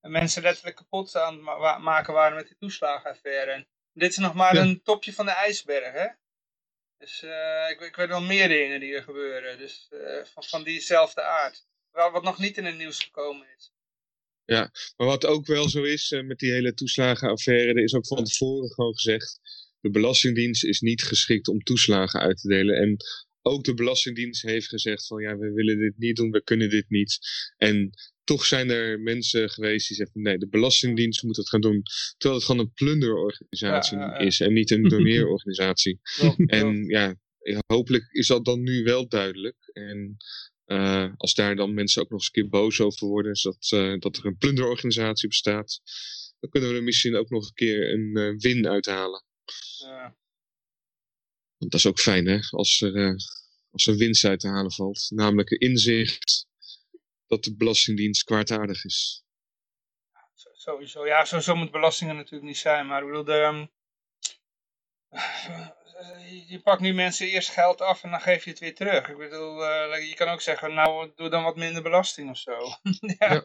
mensen letterlijk kapot aan het maken waren met die toeslagenaffaire. En dit is nog maar een topje van de ijsberg, hè? Dus uh, ik, ik weet wel meer dingen die er gebeuren. Dus uh, van, van diezelfde aard. Wat nog niet in het nieuws gekomen is. Ja, maar wat ook wel zo is uh, met die hele toeslagenaffaire, er is ook van tevoren gewoon gezegd, de Belastingdienst is niet geschikt om toeslagen uit te delen. En ook de Belastingdienst heeft gezegd van ja, we willen dit niet doen, we kunnen dit niet. En toch zijn er mensen geweest die zeggen nee, de Belastingdienst moet het gaan doen. Terwijl het gewoon een plunderorganisatie is en niet een doneerorganisatie. en ja, hopelijk is dat dan nu wel duidelijk. En uh, als daar dan mensen ook nog eens een keer boos over worden, dat, uh, dat er een plunderorganisatie bestaat, dan kunnen we er misschien ook nog een keer een uh, win uithalen. Ja. Want dat is ook fijn, hè, als er, als er winst uit te halen valt. Namelijk een inzicht dat de Belastingdienst kwaadaardig is. Sowieso, ja, sowieso moet belastingen natuurlijk niet zijn, maar ik bedoel, de, um, je pakt nu mensen eerst geld af en dan geef je het weer terug. Ik bedoel, uh, je kan ook zeggen, nou, doe dan wat minder belasting of zo. ja. ja.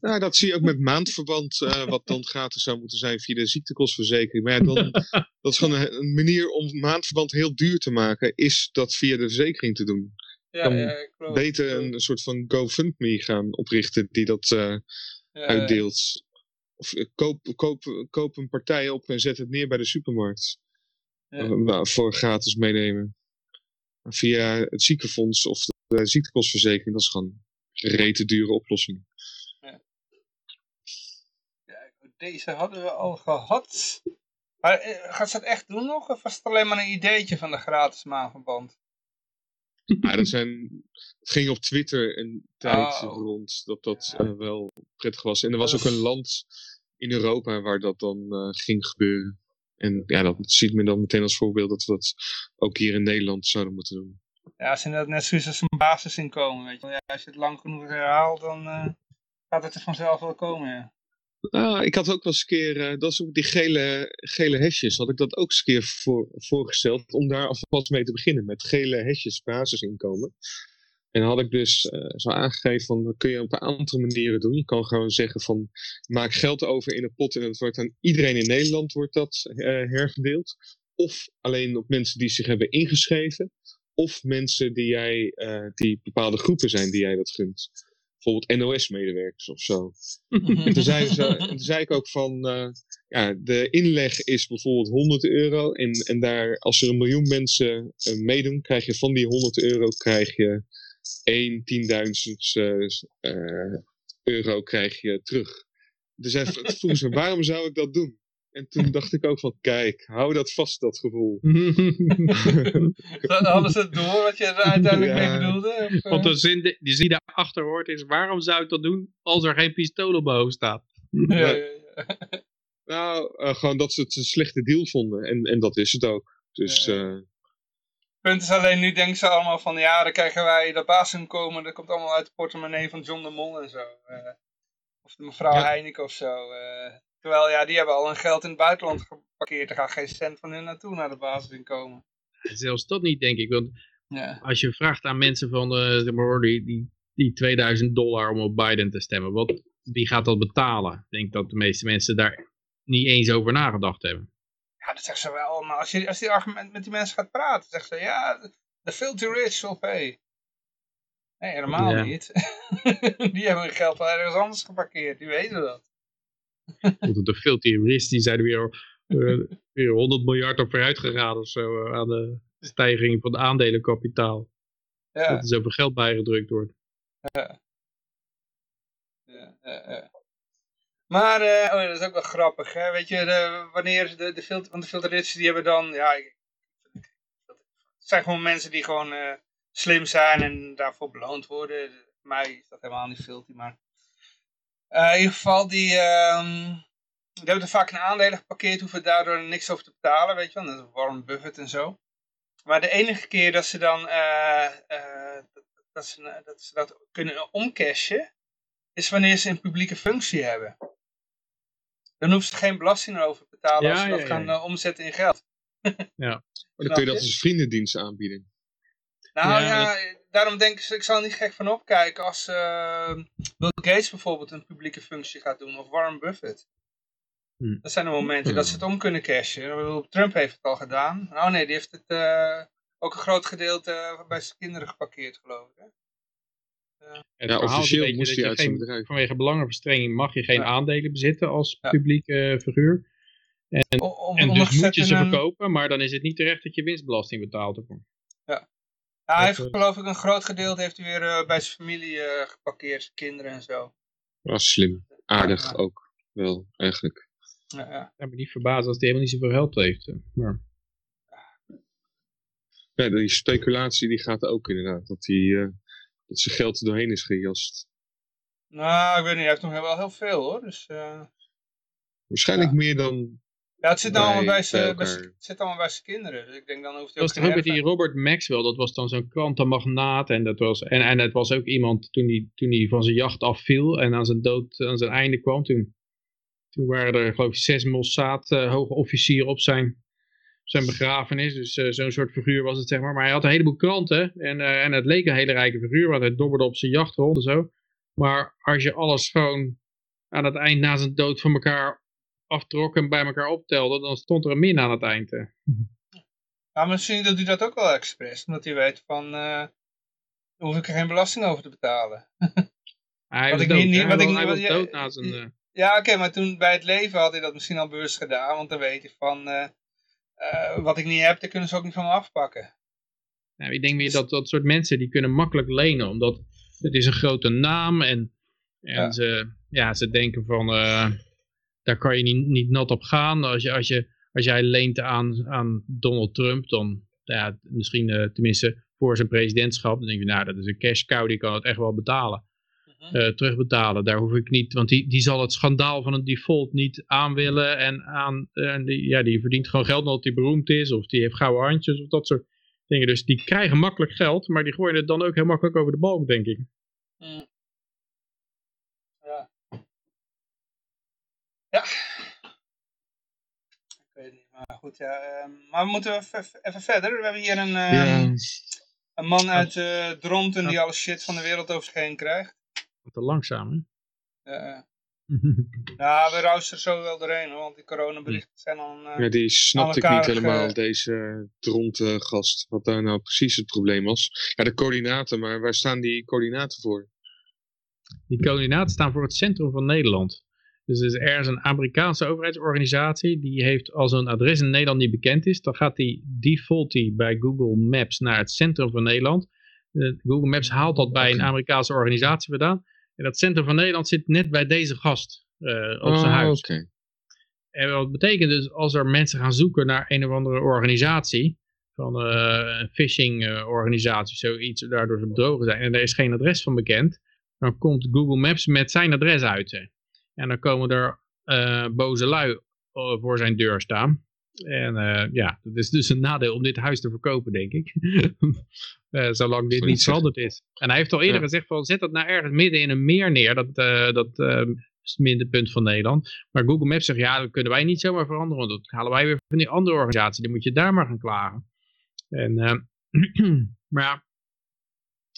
Nou, dat zie je ook met maandverband, uh, wat dan gratis zou moeten zijn via de ziektekostverzekering. Maar ja, dan, dat is gewoon een, een, manier om maandverband heel duur te maken, is dat via de verzekering te doen. Ja, dan ja, klopt, beter een, een, soort van GoFundMe gaan oprichten die dat uh, ja, uitdeelt. Of koop, koop, koop een partij op en zet het neer bij de supermarkt. Ja. voor gratis meenemen. Via het ziekenfonds of de ziektekostverzekering, dat is gewoon rete dure oplossing. Ja. ja. deze hadden we al gehad. Maar eh, gaat ze dat echt doen nog? Of was het alleen maar een ideetje van de gratis maanverband? Dat zijn, het ging op Twitter een tijd oh. rond dat dat ja. uh, wel prettig was. En er was ook een land in Europa waar dat dan uh, ging gebeuren. En ja, dat ziet me dan meteen als voorbeeld dat we dat ook hier in Nederland zouden moeten doen. Ja, als dat net zoiets als een basisinkomen, weet je Ja, als je het lang genoeg herhaalt, dan uh, gaat het er vanzelf wel komen, ja. Nou, ik had ook wel eens een keer, uh, dat is ook die gele, gele hesjes, had ik dat ook eens een keer voor, voorgesteld, om daar alvast mee te beginnen, met gele hesjes basisinkomen. En had ik dus uh, zo aangegeven van, dat kun je op een aantal manieren doen. Je kan gewoon zeggen van, maak geld over in een pot en het wordt aan iedereen in Nederland wordt dat uh. Of alleen op mensen die zich hebben ingeschreven. Of mensen die jij, die bepaalde groepen zijn die jij dat gunt. Bijvoorbeeld NOS-medewerkers of zo. en toen zei, ze, toen zei ik ook van, ja, de inleg is bijvoorbeeld 100 euro. En, en daar, als er een miljoen mensen meedoen, krijg je van die 100 euro, krijg je 1 tienduizend uh, euro krijg je terug. Dus hij vroeg ze, waarom zou ik dat doen? En toen dacht ik ook van, kijk, hou dat vast, dat gevoel. Hadden ze het door wat je er uiteindelijk mee bedoelde? Of, Want de zin die, die daarachter hoort is, waarom zou ik dat doen als er geen pistool boven staat? Ja, ja, ja. Nou, uh, gewoon dat ze het een slechte deal vonden. En, en dat is het ook. Dus uh, punt is alleen, nu denken ze allemaal van, ja, dan krijgen wij dat basisinkomen, dat komt allemaal uit de portemonnee van John de Mol en zo. Uh, of de mevrouw ja. Heineken of zo. Terwijl, ja, die hebben al hun geld in het buitenland geparkeerd. Er gaat geen cent van hun naartoe naar de basisinkomen. Zelfs dat niet, denk ik. Want ja. als je vraagt aan mensen van, uh, zeg maar, die, die, die 2000 dollar om op Biden te stemmen, wat, wie gaat dat betalen? Ik denk dat de meeste mensen daar niet eens over nagedacht hebben. Ja, dat zeggen ze wel, maar als je, als die argument met die mensen gaat praten, zeggen ze, ja, the filthy rich will pay. Nee, helemaal ja. niet. die hebben hun geld wel ergens anders geparkeerd, die weten dat. de filthy rich, die zijn weer, uh, weer 100 miljard op vooruit gegaan of zo, uh, aan de stijging van het aandelenkapitaal. Ja. Dat er zoveel geld bijgedrukt wordt. Ja. Ja, ja. Maar, uh, oh, dat is ook wel grappig, hè? Weet je, de, wanneer de, de filter, want de filterrits die hebben dan, ja, het zijn gewoon mensen die gewoon uh, slim zijn en daarvoor beloond worden. Voor mij is dat helemaal niet filter, maar in ieder geval, die, um, die hebben er vaak een aandelenpakket, hoeven daardoor niks over te betalen, weet je wel. Dat is Warren Buffett en zo. Maar de enige keer dat ze dan, dat, dat, ze, dat ze dat kunnen omcashen, is wanneer ze een publieke functie hebben. Dan hoeven ze geen belasting erover te betalen als ze dat gaan omzetten in geld. ja. Maar dan kun je dat als vriendendienst aanbieden. Nou ja, daarom denk ik, ik zal niet gek van opkijken als uh, Bill Gates bijvoorbeeld een publieke functie gaat doen, of Warren Buffett. Hm. Dat zijn de momenten dat ze het om kunnen cashen. Trump heeft het al gedaan. Oh nee, die heeft het uh, ook een groot gedeelte bij zijn kinderen geparkeerd, geloof ik. Hè? En ja, officieel moest hij uit zijn bedrijf. Vanwege belangenverstrenging mag je geen aandelen bezitten als ja. publieke uh, figuur. En, om, en dus moet je ze verkopen, maar dan is het niet terecht dat je winstbelasting betaalt ervoor. Ja. Ja, hij heeft geloof ik een groot gedeelte heeft hij weer uh, bij zijn familie uh, geparkeerd, zijn kinderen en zo. Dat is slim. Aardig ook wel, eigenlijk. Ja, ja. Ik ben niet verbaasd als hij helemaal niet zoveel geld heeft. Maar... Ja, die speculatie die gaat ook inderdaad. Dat, die, uh, dat zijn geld er doorheen is gejast. Nou, ik weet niet. Hij heeft nog wel heel veel hoor. Dus, Waarschijnlijk meer dan ja, het zit, allemaal bij zijn, het zit allemaal bij zijn kinderen. Dus ik denk dan hoeft hij dat was ook met die Robert Maxwell. Dat was dan zo'n krantenmagnaat. En, dat was, en, en het was ook iemand toen hij, toen hij van zijn jacht afviel. En aan zijn dood, aan zijn einde kwam. Toen, toen waren er geloof ik zes Mossad uh, hoge officieren op zijn, zijn begrafenis. Dus uh, zo'n soort figuur was het zeg maar. Maar hij had een heleboel kranten. En, uh, en het leek een hele rijke figuur. Want hij dobberde op zijn jacht rond en zo. Maar als je alles gewoon aan het eind na zijn dood van elkaar aftrok en bij elkaar optelde, dan stond er een min aan het eind. Ja, misschien doet hij dat ook wel expres, omdat hij weet van, uh, hoef ik er geen belasting over te betalen. Hij was dood, niet, wat ik, hij was dood na zijn... Uh... Ja, oké, maar toen bij het leven had hij dat misschien al bewust gedaan, want dan weet je van, uh, wat ik niet heb, dan kunnen ze ook niet van me afpakken. Nou, ik denk weer dat dat soort mensen, die kunnen makkelijk lenen, omdat het is een grote naam en, en ja. Ze, ja, ze denken van daar kan je niet, niet nat op gaan. Als, je, als, je, als jij leent aan, aan Donald Trump, dan ja, misschien uh, tenminste voor zijn presidentschap, dan denk je, nou, dat is een cash cow, die kan het echt wel betalen. Uh, terugbetalen. Daar hoef ik niet, want die, die zal het schandaal van een default niet aan willen. En, aan, en die, ja, die verdient gewoon geld omdat hij beroemd is. Of die heeft gouden handjes of dat soort dingen. Dus die krijgen makkelijk geld, maar die gooien het dan ook heel makkelijk over de balk, denk ik. Mm. Ja. Ik weet niet, maar goed, ja. Uh, maar we moeten even, even verder. We hebben hier een, uh, ja. een man uit uh, Dronten die alle shit van de wereld over zich heen krijgt. Wat te langzaam, hè? Ja. ja, we rousen er zo wel doorheen, hoor, want die coronaberichten zijn dan... Uh, ja, die snapte ik niet helemaal, deze Dronten gast, wat daar nou precies het probleem was. Ja, de coördinaten, maar waar staan die coördinaten voor? Die coördinaten staan voor het centrum van Nederland. Dus er is een Amerikaanse overheidsorganisatie die heeft als een adres in Nederland niet bekend is, dan gaat die default die bij Google Maps naar het centrum van Nederland. Google Maps haalt dat bij een Amerikaanse organisatie vandaan. En dat centrum van Nederland zit net bij deze gast uh, op zijn oh, huis. Okay. En wat betekent dus als er mensen gaan zoeken naar een of andere organisatie, van uh, een phishing uh, organisatie, zoiets, daardoor ze bedrogen zijn en er is geen adres van bekend, dan komt Google Maps met zijn adres uit. En dan komen er uh, boze lui eh, voor zijn deur staan. En uh, ja, dat is dus een nadeel om dit huis te verkopen, denk ik. uh, zolang dit niet veranderd is. En hij heeft al eerder gezegd van, zet dat nou ergens midden in een meer neer, dat, uh, dat is het minderpunt van Nederland. Maar Google Maps zegt, ja, dat kunnen wij niet zomaar veranderen, want dat halen wij weer van die andere organisatie. Dan moet je daar maar gaan klagen. En, maar ja,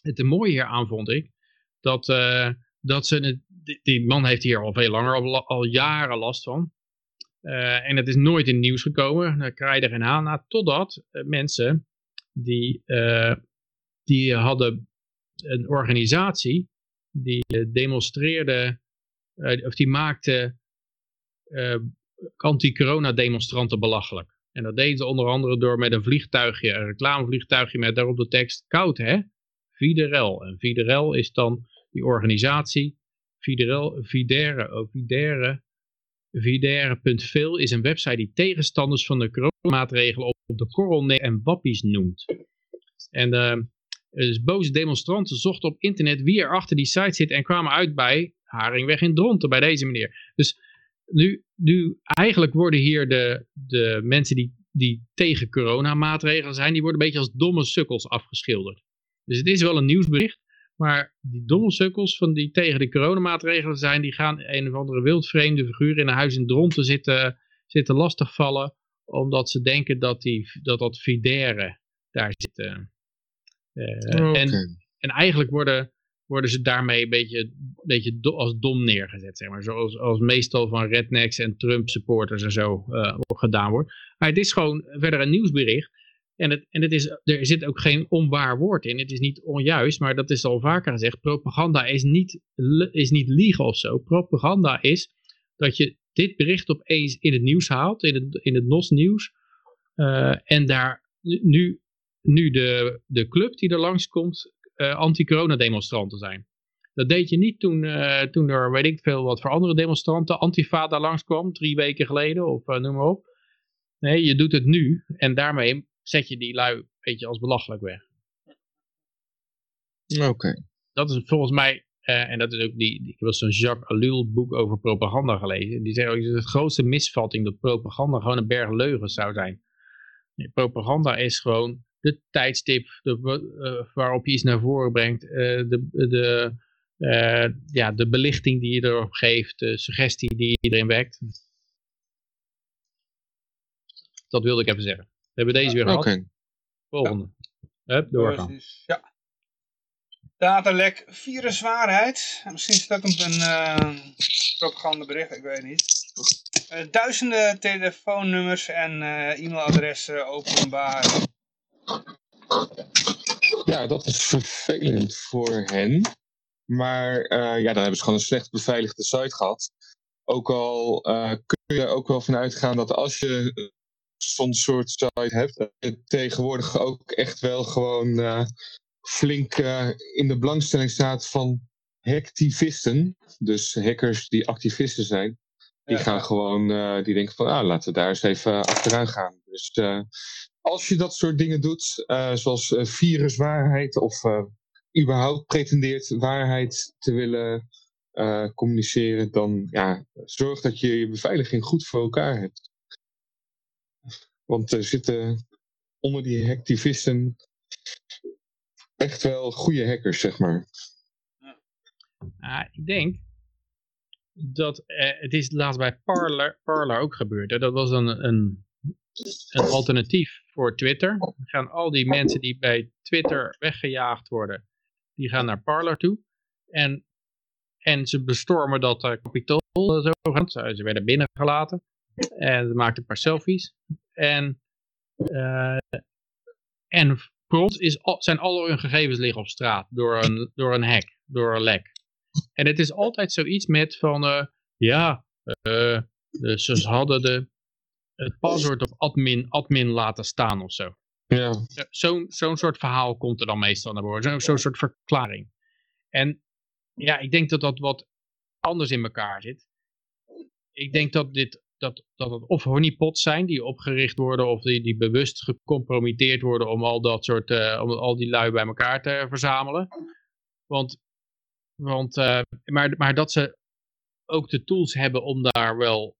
het mooie hier aan vond ik, dat, dat ze het die, man heeft hier al veel langer, al, jaren last van. Uh, en het is nooit in het nieuws gekomen. Daar krijg je er geen aan. Totdat uh, mensen die, uh, die hadden een organisatie die demonstreerde, of die maakte anti-corona demonstranten belachelijk. En dat deden ze onder andere door met een vliegtuigje, een reclamevliegtuigje met daarop de tekst koud hè, Viderel. En Viderel is dan die organisatie Videre, Videre, Videre, is een website die tegenstanders van de coronamaatregelen op de korrel en wappies noemt. En uh, dus boze demonstranten zochten op internet wie er achter die site zit en kwamen uit bij Haringweg in Dronten, bij deze meneer. Dus nu, nu eigenlijk worden hier de, de mensen die, die tegen coronamaatregelen zijn, die worden een beetje als domme sukkels afgeschilderd. Dus het is wel een nieuwsbericht, Maar die domme sukkels van die tegen de coronamaatregelen zijn, die gaan een of andere wildvreemde figuur in een huis in Dronten zitten, zitten lastigvallen. Omdat ze denken dat die, dat, dat Fidere daar zit. Uh, en, en eigenlijk worden, worden ze daarmee een beetje, een beetje do, als dom neergezet. Zeg maar. Zoals als meestal van rednecks en Trump supporters en zo uh, gedaan wordt. Maar het is gewoon verder een nieuwsbericht en, het, en het is, er zit ook geen onwaar woord in. Het is niet onjuist, maar dat is al vaker gezegd. Propaganda is niet, is niet liegen of zo. Propaganda is dat je dit bericht opeens in het nieuws haalt, in het, in het NOS-nieuws. Uh, en daar nu, nu de, de club die er langskomt uh, anti-corona-demonstranten zijn. Dat deed je niet toen, uh, toen er, weet ik veel, wat voor andere demonstranten, Antifa daar langskwam, drie weken geleden, of noem maar op. Nee, je doet het nu en daarmee zet je die lui een beetje als belachelijk weg. Oké. Dat is volgens mij, uh, en dat is ook die, ik heb zo'n Jacques Allul boek over propaganda gelezen. Die zegt ook, de grootste misvatting dat propaganda gewoon een berg leugens zou zijn. Nee, propaganda is gewoon de tijdstip de, uh, waarop je iets naar voren brengt. Uh, de, de, ja, de belichting die je erop geeft, de suggestie die je erin wekt. Dat wilde ik even zeggen. We hebben deze weer gehad. Okay. Volgende. Ja. Hup, doorgaan. Ja. Datalek viruswaarheid. Misschien staat op een uh, propagandabericht, ik weet niet. Uh, duizenden telefoonnummers en uh, e-mailadressen openbaar. Ja, dat is vervelend voor hen. Maar ja, dan hebben ze gewoon een slecht beveiligde site gehad. Ook al kun je ook wel vanuit gaan dat als je zo'n soort site hebt, tegenwoordig ook echt wel gewoon uh, flink uh, in de belangstelling staat van hacktivisten. Dus hackers die activisten zijn. Die gaan gewoon, uh, die denken van, ah, laten we daar eens even achteraan gaan. Dus als je dat soort dingen doet, zoals viruswaarheid of überhaupt pretendeert waarheid te willen communiceren, dan ja, zorg dat je je beveiliging goed voor elkaar hebt. Want er zitten onder die hacktivisten echt wel goede hackers, zeg maar. Ja, ik denk dat eh, het is laatst bij Parler, Parler ook gebeurd. Dat was een, een, een alternatief voor Twitter. Dan gaan al die mensen die bij Twitter weggejaagd worden, die gaan naar Parler toe. En, en ze bestormen dat uh, kapitool, zo Ze werden binnengelaten. En ze maakten een paar selfies. En, uh, en voor ons is, zijn al hun gegevens liggen op straat door een, door een hack, door een lek. En het is altijd zoiets met van, uh, ja, uh, ze hadden de, het paswoord op admin, admin laten staan of zo. Ja. Zo'n zo'n soort verhaal komt er dan meestal naar boven, zo'n zo soort verklaring. En ja, ik denk dat dat wat anders in elkaar zit. Ik denk dat dit dat, dat het of honeypots zijn die opgericht worden of die, die bewust gecompromitteerd worden om al dat soort, uh, om al die lui bij elkaar te verzamelen. Want, want uh, maar, maar dat ze ook de tools hebben om daar wel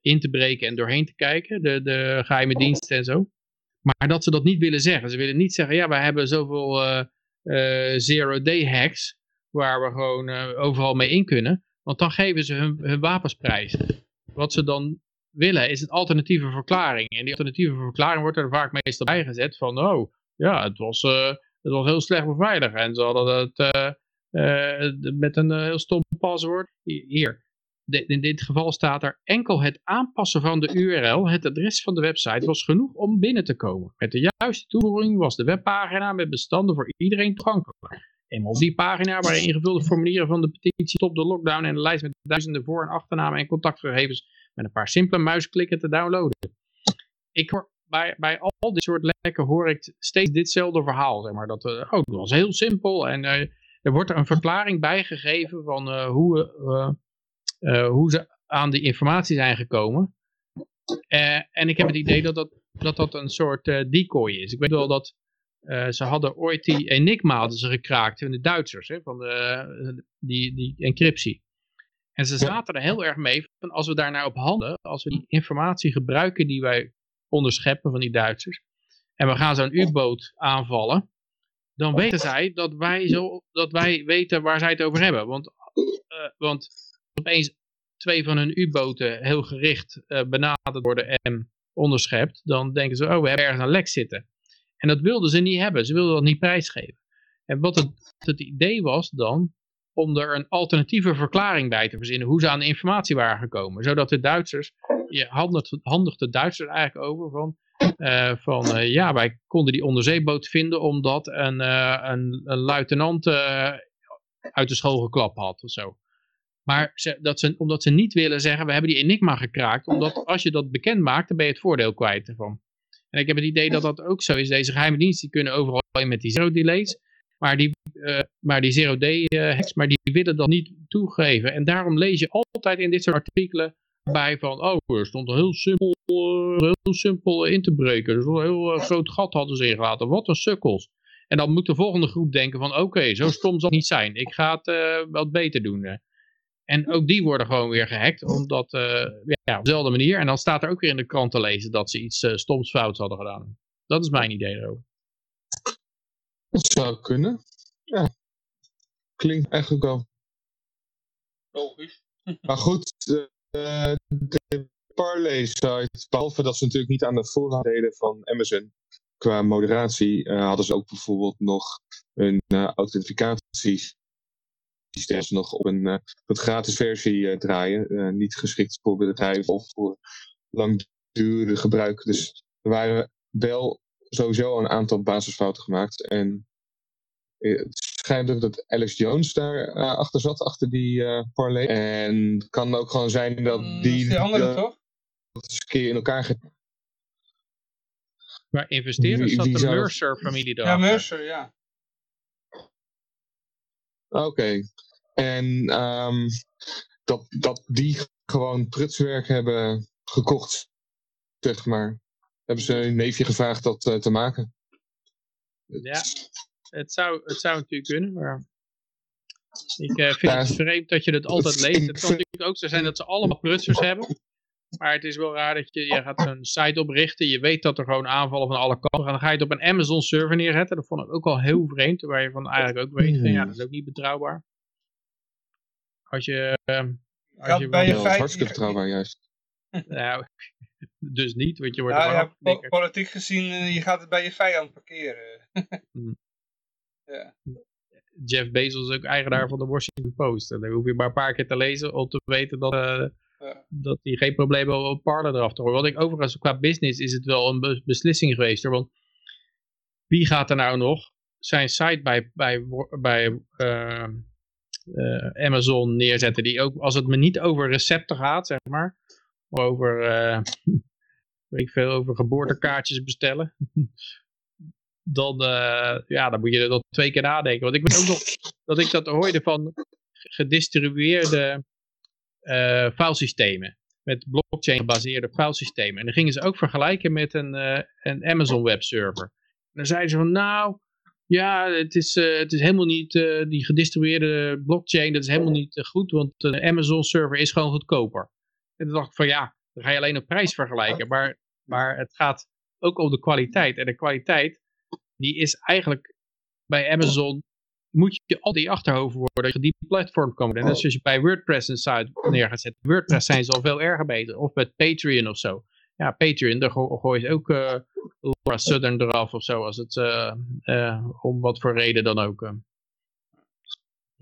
in te breken en doorheen te kijken, de, de geheime diensten en zo. Maar dat ze dat niet willen zeggen. Ze willen niet zeggen, ja, wij hebben zoveel uh, zero-day hacks waar we gewoon overal mee in kunnen. Want dan geven ze hun, hun wat ze dan willen is een alternatieve verklaring. En die alternatieve verklaring wordt er vaak meestal bijgezet van, oh, ja, het was, uh, het was heel slecht beveiligd. En ze hadden het uh, uh, met een heel stom paswoord. Hier, in dit geval staat er enkel het aanpassen van de URL, het adres van de website, was genoeg om binnen te komen. Met de juiste toevoeging was de webpagina met bestanden voor iedereen toegankelijk. Eenmaal op die pagina waren ingevulde formulieren van de petitie Stop de Lockdown en een lijst met duizenden voor- en achternamen en contactgegevens met een paar simpele muisklikken te downloaden. Ik hoor bij, bij al dit soort lekken hoor ik steeds ditzelfde verhaal. Zeg maar, dat, uh, oh, was heel simpel en uh, er wordt er een verklaring bijgegeven van uh, hoe, hoe ze aan die informatie zijn gekomen. en ik heb het idee dat dat, dat, dat een soort decoy is. Ik weet wel dat uh, ze hadden ooit die Enigma hadden ze gekraakt van de Duitsers, hè, van de, die, die encryptie. En ze zaten er heel erg mee van als we daar nou op handelen, als we die informatie gebruiken die wij onderscheppen van die Duitsers, en we gaan zo'n U-boot aanvallen, dan weten zij dat wij, zo, dat wij weten waar zij het over hebben. Want, uh, want opeens twee van hun U-boten heel gericht uh, benaderd worden en onderschept, dan denken ze, oh, we hebben ergens een lek zitten. En dat wilden ze niet hebben, ze wilden dat niet prijsgeven. En wat het, het idee was dan, om er een alternatieve verklaring bij te verzinnen, hoe ze aan de informatie waren gekomen. Zodat de Duitsers, je handigt, de Duitsers eigenlijk over van, uh, van uh, ja, wij konden die onderzeeboot vinden omdat een, uh, een, een luitenant uit de school geklapt had of zo. Maar ze, dat ze, omdat ze niet willen zeggen, we hebben die enigma gekraakt. Omdat als je dat bekend maakt, dan ben je het voordeel kwijt ervan. En ik heb het idee dat dat ook zo is. Deze geheime diensten die kunnen overal in met die zero delays. Maar die, uh, maar die zero day uh, hacks, maar die willen dat niet toegeven. En daarom lees je altijd in dit soort artikelen bij van, oh, er stond een heel simpel, uh, heel simpel in te breken. Dus een heel groot gat hadden ze ingelaten. Wat een sukkels. En dan moet de volgende groep denken van, oké, zo stom zal het niet zijn. Ik ga het wat beter doen. En ook die worden gewoon weer gehackt, omdat, ja, op dezelfde manier. En dan staat er ook weer in de krant te lezen dat ze iets stoms fouts hadden gedaan. Dat is mijn idee erover. Dat zou kunnen. Ja. Klinkt eigenlijk wel. Logisch. Maar goed, de, de Parlay site, behalve dat ze natuurlijk niet aan de voorraad deden van Amazon qua moderatie, uh, hadden ze ook bijvoorbeeld nog een uh, authentificatiesysteem nog op een, uh, een gratis versie draaien. niet geschikt voor bedrijven of voor langdurige gebruik. Dus er waren wel sowieso een aantal basisfouten gemaakt. En het schijnt ook dat Alex Jones daar uh, achter zat, achter die uh, parlay. En het kan ook gewoon zijn dat Mm, die... is die andere dat toch? het eens een keer in elkaar gaat. Maar investeerders zat de zou- Mercer-familie Ja, erachter. Mercer, ja. Oké. En ehm, dat, dat die gewoon prutswerk hebben gekocht, zeg maar. Hebben ze een neefje gevraagd dat eh, te maken. Ja. Het zou, het zou natuurlijk kunnen, maar... Ik eh, vind Ja, het vreemd dat je het altijd leest. Het kan natuurlijk ook zo zijn dat ze allemaal prutsers hebben. Maar het is wel raar dat je, je gaat een site oprichten. Je weet dat er gewoon aanvallen van alle kanten gaan. Dan ga je het op een Amazon server neerzetten. Dat vond ik ook al heel vreemd. Waar je van eigenlijk ook weet van ja, dat is ook niet betrouwbaar. Als je... eh, als je bij je feit- hartstikke betrouwbaar juist. Nou, dus niet, want je wordt Nou ja, po- politiek gezien, eh, je gaat het bij je vijand parkeren. Hmm. ja. Jeff Bezos is ook eigenaar van de Washington Post. En dan hoef je maar een paar keer te lezen om te weten dat, eh, Ja. dat hij geen probleem heeft om Parler eraf te horen. Wat ik overigens qua business is het wel een be- beslissing geweest. Hoor, want wie gaat er nou nog zijn site bij, bij, bij eh, eh, Amazon neerzetten? Die ook, als het me niet over recepten gaat, zeg maar. Over, eh, weet ik veel, over geboortekaartjes bestellen. dan, eh, ja, dan moet je er nog twee keer nadenken. Want ik weet ook nog dat ik dat hoorde van gedistribueerde eh filesystemen. Met blockchain gebaseerde filesystemen. En dan gingen ze ook vergelijken met een, eh, een Amazon webserver. En dan zeiden ze van nou, ja, het is, eh, het is helemaal niet, eh, die gedistribueerde blockchain, dat is helemaal niet eh, goed, want de Amazon server is gewoon goedkoper. En toen dacht ik van ja, dan ga je alleen op prijs vergelijken. Maar, maar het gaat ook om de kwaliteit. En de kwaliteit, die is eigenlijk bij Amazon moet je al die achterhoofd worden dat je die platform kan worden. En dat is als je bij WordPress een site neer gaat zetten. WordPress zijn ze al veel erger beter. Of met Patreon of zo. Ja, Patreon, daar go gooi je ook eh Laura Southern eraf of zo. Als het, eh, eh, om wat voor reden dan ook.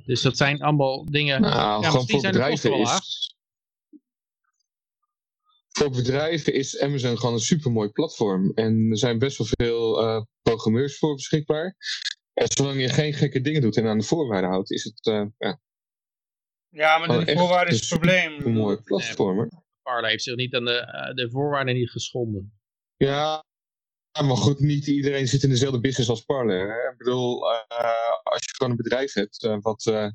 Dus dat zijn allemaal dingen. Nou, ja, gewoon voor zijn bedrijven wel is... Voor bedrijven is Amazon gewoon een supermooi platform. En er zijn best wel veel eh, programmeurs voor beschikbaar. En zolang je geen gekke dingen doet en aan de voorwaarden houdt, is het eh, ja, Ja, maar de echt voorwaarde is een het probleem. een mooi platform. Parler heeft zich niet aan de, eh, de voorwaarden niet geschonden. Ja, maar goed, niet iedereen zit in dezelfde business als Parler. Hè? Ik bedoel, eh, als je gewoon een bedrijf hebt eh, wat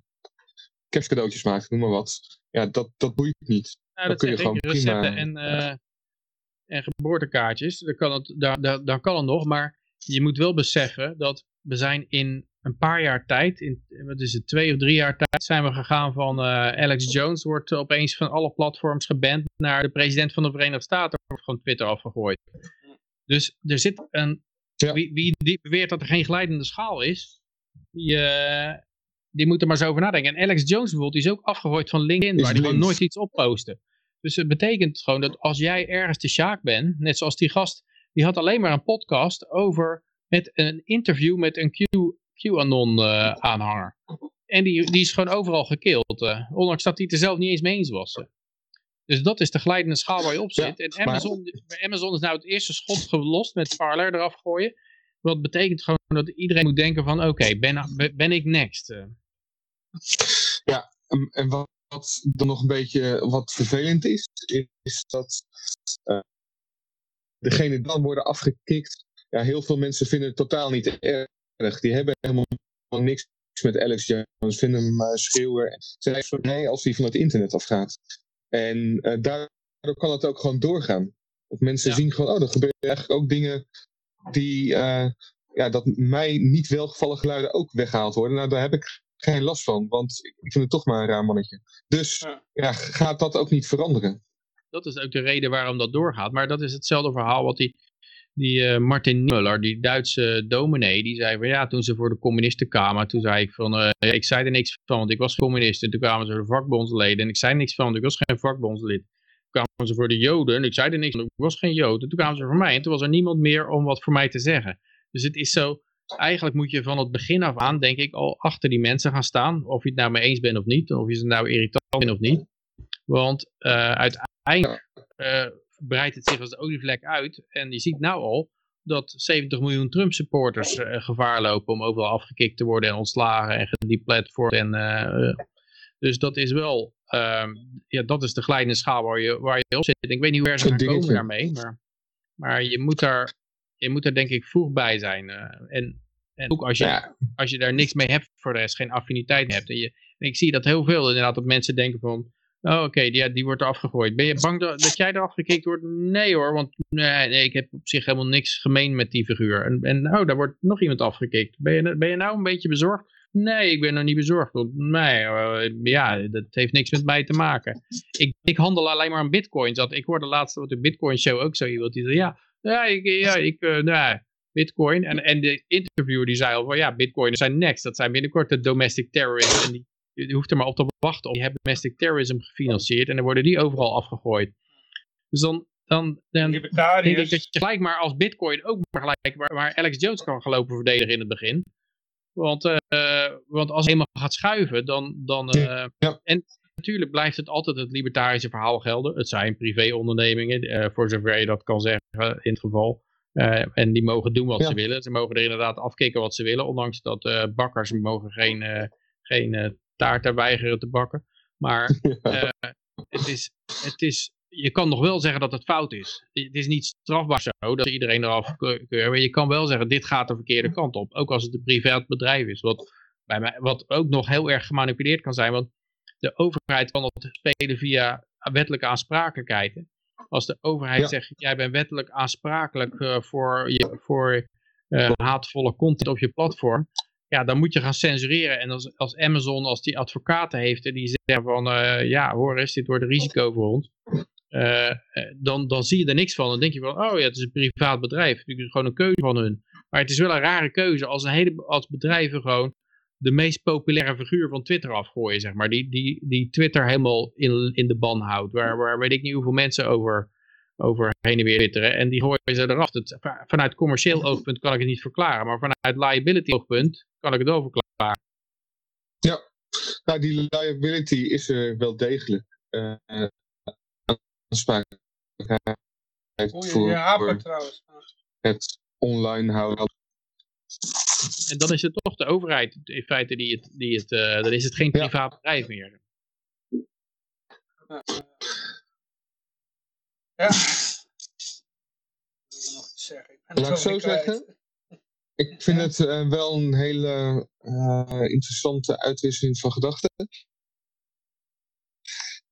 kerstcadeautjes maakt, noem maar wat. Ja, dat, dat boeit niet. Nou, dat kun je gewoon prima- en, en geboortekaartjes, dan kan, het, dan kan het nog, maar je moet wel beseffen dat we zijn in een paar jaar tijd, in, wat is het, twee of drie jaar tijd, zijn we gegaan van eh, Alex Jones wordt opeens van alle platforms geband naar de president van de Verenigde Staten wordt van Twitter afgegooid. Dus er zit een wie, wie die beweert dat er geen glijdende schaal is, die, uh, die moet er maar zo over nadenken. En Alex Jones bijvoorbeeld, die is ook afgegooid van LinkedIn, waar hij gewoon nooit iets opposten. Dus het betekent gewoon dat als jij ergens de Sjaak bent, net zoals die gast, die had alleen maar een podcast over met een interview met een Q, QAnon uh, aanhanger. En die, die is gewoon overal gekild, uh, ondanks dat hij het er zelf niet eens mee eens was. Dus dat is de glijdende schaal waar je op zit. En Amazon, Amazon is nou het eerste schot gelost met Parler eraf gooien. Wat betekent gewoon dat iedereen moet denken van oké, ben, ben ik next? Ja, en wat, dan nog een beetje wat vervelend is, is dat uh, degene dan worden afgekikt. Ja, heel veel mensen vinden het totaal niet erg. Die hebben helemaal niks met Alex Jones, vinden hem uh, schreeuwer. Ze zijn van nee als hij van het internet afgaat. En uh, daardoor kan het ook gewoon doorgaan. Dat mensen zien gewoon, oh, er gebeuren eigenlijk ook dingen die, uh, ja, dat mij niet welgevallen geluiden ook weggehaald worden. Nou, daar heb ik geen last van, want ik vind het toch maar een raar mannetje. Dus ja. ja, gaat dat ook niet veranderen. Dat is ook de reden waarom dat doorgaat. Maar dat is hetzelfde verhaal wat die, die uh, Martin Muller, die Duitse dominee, die zei van ja, toen ze voor de communisten kwamen, toen zei ik van, uh, ik zei er niks van, want ik was communist. En toen kwamen ze voor de vakbondsleden en ik zei niks van, want ik was geen vakbondslid. Toen kwamen ze voor de joden en ik zei er niks van, ik was geen jood. En toen kwamen ze voor mij en toen was er niemand meer om wat voor mij te zeggen. Dus het is zo, eigenlijk moet je van het begin af aan, denk ik, al achter die mensen gaan staan. Of je het nou mee eens bent of niet, of je ze nou irritant vindt of niet. Want uh, uiteindelijk breidt het zich als de olievlek uit. En je ziet nou al dat 70 miljoen Trump supporters uh, gevaar lopen om overal afgekikt te worden en ontslagen en gedeplatformd. En, dus dat is wel, ehm, ja, dat is de glijdende schaal waar je, waar je op zit. Ik weet niet hoe ver ze gaan komen daarmee, maar, maar je moet daar je moet er denk ik vroeg bij zijn. en, en ook als je, als je daar niks mee hebt voor de rest, geen affiniteit hebt. En, je, en ik zie dat heel veel inderdaad, dat mensen denken van, Oh, oké, die, ja, die wordt er afgegooid. Ben je bang dat, dat jij er afgekikt wordt? Nee hoor, want nee, nee, ik heb op zich helemaal niks gemeen met die figuur. En, en oh, daar wordt nog iemand afgekikt. Ben je, ben je nou een beetje bezorgd? Nee, ik ben nog niet bezorgd. Nee, uh, ja, dat heeft niks met mij te maken. Ik, ik handel alleen maar aan bitcoins. Ik hoorde laatst op de bitcoin show ook zo iemand die zei, ja, ja, ik, ja, ik, uh, nee, bitcoin. En, en de interviewer die zei al van, ja, bitcoin zijn next. Dat zijn binnenkort de domestic terrorists. En die, je hoeft er maar op te wachten. Die hebben domestic terrorism gefinancierd en dan worden die overal afgegooid. Dus dan, dan, dan denk ik dat je gelijk maar als bitcoin ook maar gelijk waar, waar Alex Jones kan gelopen verdedigen in het begin. Want, uh, want als hij helemaal gaat schuiven, dan... dan uh, ja. En natuurlijk blijft het altijd het libertarische verhaal gelden. Het zijn privéondernemingen, uh, voor zover je dat kan zeggen in het geval. en die mogen doen wat ja. ze willen. Ze mogen er inderdaad afkicken wat ze willen. Ondanks dat bakkers mogen geen, geen taarten weigeren te bakken. Maar uh, het is, het is, je kan nog wel zeggen dat het fout is. Het is niet strafbaar zo dat iedereen eraf keurt. Maar je kan wel zeggen, dit gaat de verkeerde kant op. Ook als het een privaat bedrijf is. Wat, bij mij, wat ook nog heel erg gemanipuleerd kan zijn. Want de overheid kan het spelen via wettelijke aansprakelijkheid. Als de overheid zegt, jij bent wettelijk aansprakelijk uh, voor, je, voor uh, haatvolle content op je platform ja, dan moet je gaan censureren. En als, als Amazon, als die advocaten heeft en die zeggen van, uh, ja hoor eens, dit wordt een risico voor ons. Uh, dan, dan zie je er niks van. Dan denk je van, oh ja, het is een privaat bedrijf. Het is gewoon een keuze van hun. Maar het is wel een rare keuze als, een hele, als bedrijven gewoon de meest populaire figuur van Twitter afgooien, zeg maar. Die, die, die Twitter helemaal in, in de ban houdt. Waar, waar weet ik niet hoeveel mensen over over heen en weer twitteren. En die gooien ze eraf. Vanuit commercieel oogpunt kan ik het niet verklaren. Maar vanuit liability oogpunt kan ik het wel verklaren. Ja, nou die liability is er wel degelijk. Uh, voor, je trouwens. het online houden. En dan is het toch de overheid in feite die het, die het uh, dan is het geen privaat bedrijf meer. Ja. Ja. nog te zeggen. Laat ik zo zeggen. Ik vind het uh, wel een hele uh, interessante uitwisseling van gedachten.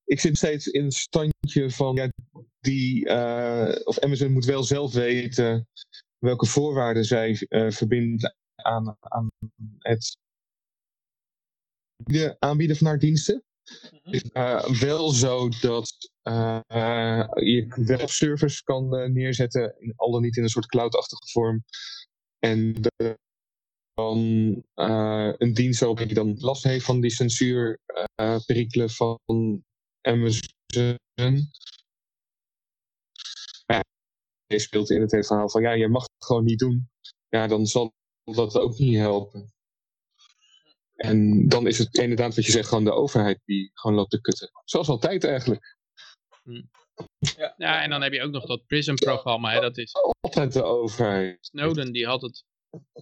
Ik zit steeds in het standje van ja, die, uh, of Amazon moet wel zelf weten welke voorwaarden zij verbindt aan, aan het aanbieden van haar diensten. Het is uh, wel zo dat uh, je webservers kan uh, neerzetten, al dan niet in een soort cloudachtige vorm, En dan uh, een dienst waarop je dan last heeft van die censuurperikelen van Amazon. Ja, speelt in het verhaal van ja, je mag het gewoon niet doen. Ja, dan zal dat ook niet helpen. En dan is het inderdaad wat je zegt, gewoon de overheid die gewoon loopt te kutten. Zoals altijd eigenlijk. Hm. Ja. ja, en dan heb je ook nog dat PRISM-programma. Dat is altijd de overheid. Snowden die had het,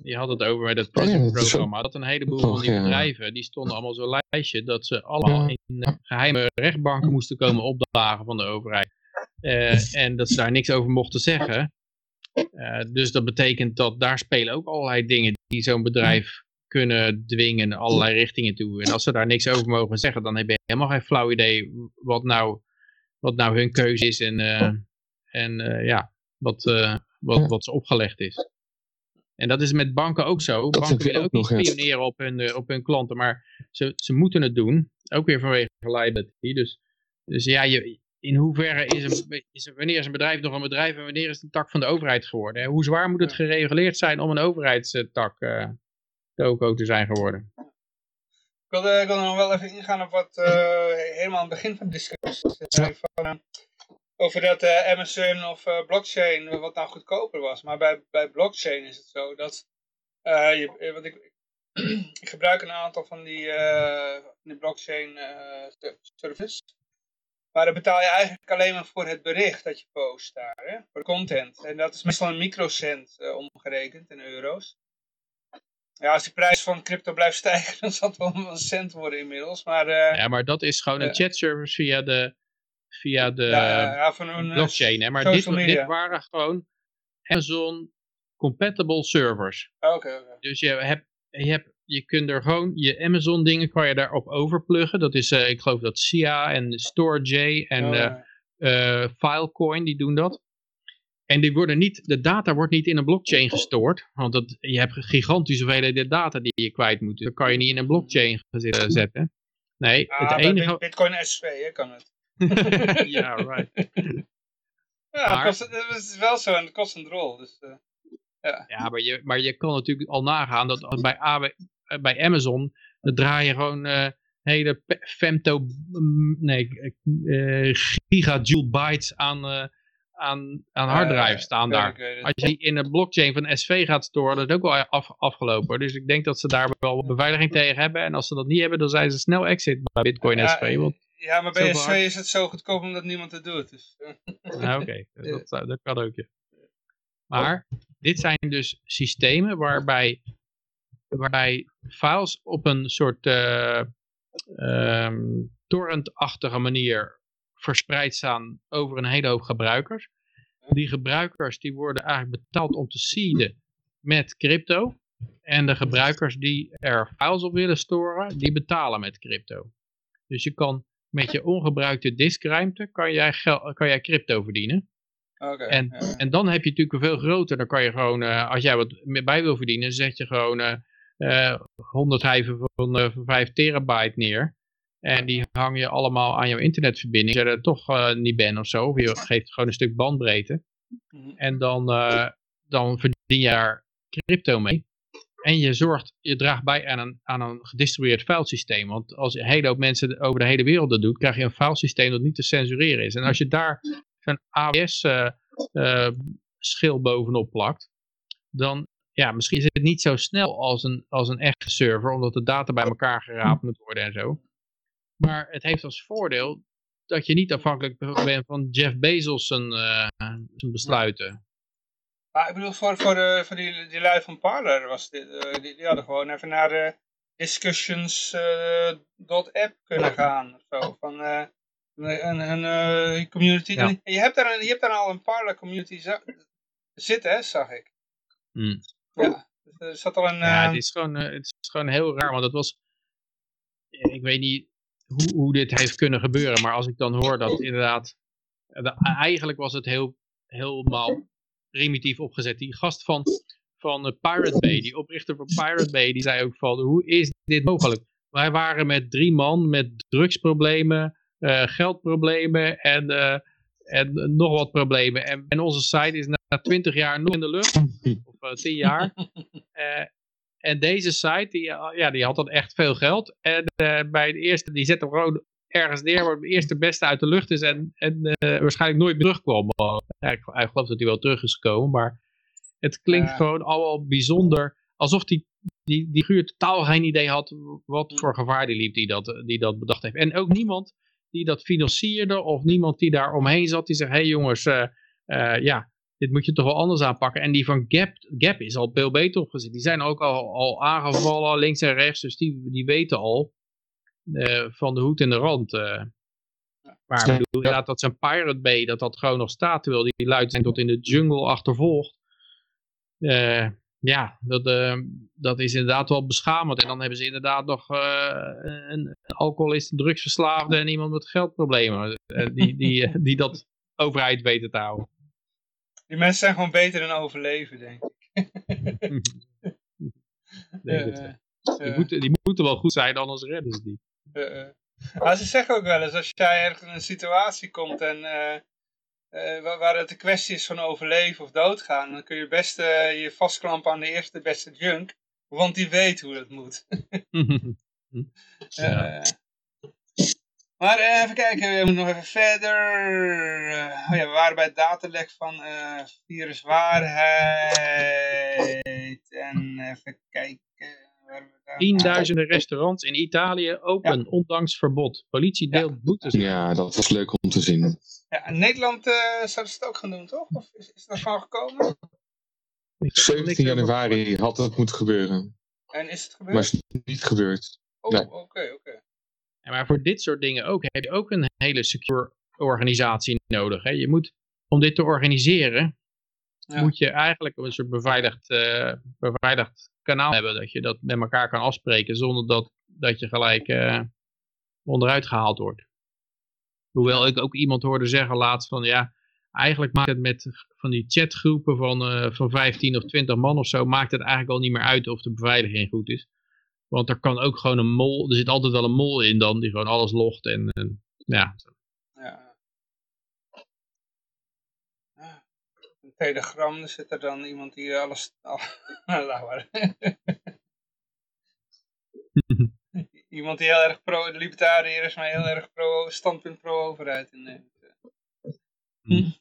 die had het over dat PRISM-programma. Dat een heleboel van die bedrijven, die stonden allemaal zo'n lijstje dat ze allemaal in geheime rechtbanken moesten komen opdagen van de overheid. Uh, en dat ze daar niks over mochten zeggen. Uh, dus dat betekent dat daar spelen ook allerlei dingen die zo'n bedrijf kunnen dwingen allerlei richtingen toe. En als ze daar niks over mogen zeggen, dan heb je helemaal geen flauw idee wat nou, wat nou hun keuze is en, uh, en uh, ja, wat, uh, wat, wat ze opgelegd is. En dat is met banken ook zo. Dat banken willen ook, niet spioneren op hun, op hun klanten, maar ze, ze moeten het doen. Ook weer vanwege liability. Dus, dus ja, je, in hoeverre is, een, is een, wanneer is een bedrijf nog een bedrijf en wanneer is het een tak van de overheid geworden? Hoe zwaar moet het gereguleerd zijn om een overheidstak toko te zijn geworden. Ik wilde, ik nog wel even ingaan op wat uh, helemaal aan het begin van de discussie. Van, uh, over dat uh, Amazon of blockchain wat nou goedkoper was. Maar bij, bij blockchain is het zo dat je, wat ik, ik gebruik een aantal van die, blockchain services. Maar dan betaal je eigenlijk alleen maar voor het bericht dat je post daar, hè? voor content. En dat is meestal een microcent omgerekend in euro's. Ja, als de prijs van crypto blijft stijgen, dan zal het wel een cent worden inmiddels. Maar, uh, ja, maar dat is gewoon een chatservice via de, via de ja, ja, van een, blockchain. Hè? Maar dit, dit, waren gewoon Amazon compatible servers. Oké, okay, okay. Dus je, hebt, je, hebt, je kunt er gewoon, je Amazon dingen kan je daarop overpluggen. Dat is, uh, ik geloof dat SIA en StoreJ en oh, uh, Filecoin, die doen dat. En die worden niet, de data wordt niet in een blockchain gestoord. Want dat, je hebt gigantische hoeveelheden data die je kwijt moet. Dat kan je niet in een blockchain zetten. Nee, het enige... Bitcoin SV hè, kan het. ja, right. Ja, maar... het, is wel zo en het kost een rol. Dus, uh, ja, ja maar, je, maar je kan natuurlijk al nagaan dat bij, eh, bij Amazon, dan draai je gewoon uh, hele femto, nee, uh, gigajoule bytes aan aan, aan harddrive staan daar. Als je die in een blockchain van SV gaat storen, dat is ook wel af, afgelopen. Dus ik denk dat ze daar wel beveiliging tegen hebben. En als ze dat niet hebben, dan zijn ze snel exit bij Bitcoin SV. Want ja, maar bij SV is het zo goedkoop omdat niemand het doet. Dus. Ja, Oké, dat, dat kan ook. Ja. Maar dit zijn dus systemen waarbij, waarbij files op een soort uh, um, torrentachtige manier verspreid staan over een hele hoop gebruikers. Die gebruikers die worden eigenlijk betaald om te seeden met crypto. En de gebruikers die er files op willen storen, die betalen met crypto. Dus je kan met je ongebruikte diskruimte, kan jij, kan jij crypto verdienen. Okay, en, en dan heb je natuurlijk een veel groter, dan kan je gewoon, uh, als jij wat bij wil verdienen, zet je gewoon uh, uh, 100 hijven van 5 terabyte neer. En die hang je allemaal aan jouw internetverbinding. Als je er toch uh, niet bent of zo. Of je geeft gewoon een stuk bandbreedte. Mhm. En dan, uh, dan verdien je daar crypto mee. En je zorgt, je draagt bij aan een, aan een gedistribueerd filesysteem. Want als een hele hoop mensen over de hele wereld dat doet, krijg je een filesysteem dat niet te censureren is. En als je daar een AWS uh, uh, schil bovenop plakt, dan ja, misschien is het niet zo snel als een, als een echte server, omdat de data bij elkaar geraapt moet worden en zo. Maar het heeft als voordeel dat je niet afhankelijk bent van Jeff Bezos zijn, uh, zijn besluiten. Maar ik bedoel, voor, voor, de, voor die, die lui van Parler was dit, uh, die, die, hadden gewoon even naar de discussions.app kunnen gaan. Of zo, van een, een community. Ja. Je, hebt daar, je hebt daar al een Parler community zitten, hè, zag ik. Hmm. Ja, dus er zat al een... Ja, het is, gewoon, het is gewoon heel raar, want het was... Ik weet niet, hoe, hoe dit heeft kunnen gebeuren. Maar als ik dan hoor dat inderdaad, eigenlijk was het heel, helemaal primitief opgezet. Die gast van, van Pirate Bay, die oprichter van Pirate Bay, die zei ook van, hoe is dit mogelijk? Wij waren met drie man met drugsproblemen, uh, geldproblemen en, uh, en nog wat problemen. En, en onze site is na twintig jaar nog in de lucht, of tien jaar. en deze site, die, ja, die had dan echt veel geld. En bij de eerste, die zette gewoon ergens neer waar de eerste beste uit de lucht is en, en waarschijnlijk nooit meer terugkwam. Ja, ik, ik, geloof dat hij wel terug is gekomen, maar het klinkt gewoon allemaal bijzonder. Alsof die, die, die Guur totaal geen idee had wat voor gevaar die liep die dat, die dat bedacht heeft. En ook niemand die dat financierde of niemand die daar omheen zat die zegt, hé hey jongens, uh, ja, dit moet je toch wel anders aanpakken. En die van Gap, Gap is al veel beter opgezet. Die zijn ook al, al aangevallen links en rechts, dus die, die weten al uh, van de hoed en de rand. Maar ik bedoel, ja. dat zijn Pirate Bay, dat dat gewoon nog staat, terwijl die luid zijn tot in de jungle achtervolgt. Uh, ja, dat, uh, dat is inderdaad wel beschamend. En dan hebben ze inderdaad nog uh, een alcoholist, een drugsverslaafde en iemand met geldproblemen. die, die, die dat overheid weten te houden. Die mensen zijn gewoon beter in overleven, denk ik. nee, die, moeten, die moeten wel goed zijn, anders redden ze die. Maar ze zeggen ook wel eens, als jij ergens in een situatie komt en uh, waar het een kwestie is van overleven of doodgaan, dan kun je best uh, je vastklampen aan de eerste beste junk, want die weet hoe dat moet. ja. Uh, maar even kijken, we moeten nog even verder. oh ja, we waren bij het datalek van viruswaarheid. En even kijken. Tienduizenden restaurants in Italië open, ja. ondanks verbod. Politie deelt ja. boetes. Ja, dat was leuk om te zien. Ja, in Nederland uh, zouden ze het ook gaan doen, toch? Of is, is dat van gekomen? 17 januari had het moeten gebeuren. En is het gebeurd? Maar is niet gebeurd. Oh, oké, nee. oké. Okay, okay. Maar voor dit soort dingen ook heb je ook een hele secure organisatie nodig. Hè? Je moet, om dit te organiseren, ja. moet je eigenlijk een soort beveiligd, uh, beveiligd kanaal hebben. Dat je dat met elkaar kan afspreken zonder dat, dat je gelijk uh, onderuit gehaald wordt. Hoewel ik ook iemand hoorde zeggen laatst van ja, eigenlijk maakt het met van die chatgroepen van, uh, van 15 of 20 man of zo, maakt het eigenlijk al niet meer uit of de beveiliging goed is. Want er kan ook gewoon een mol, er zit altijd wel een mol in dan, die gewoon alles logt en, en ja. ja. Een telegram, er zit er dan iemand die alles... Oh, laat. Iemand die heel erg pro, de libertariër is, maar heel erg pro, standpunt pro-overheid inneemt. Hm.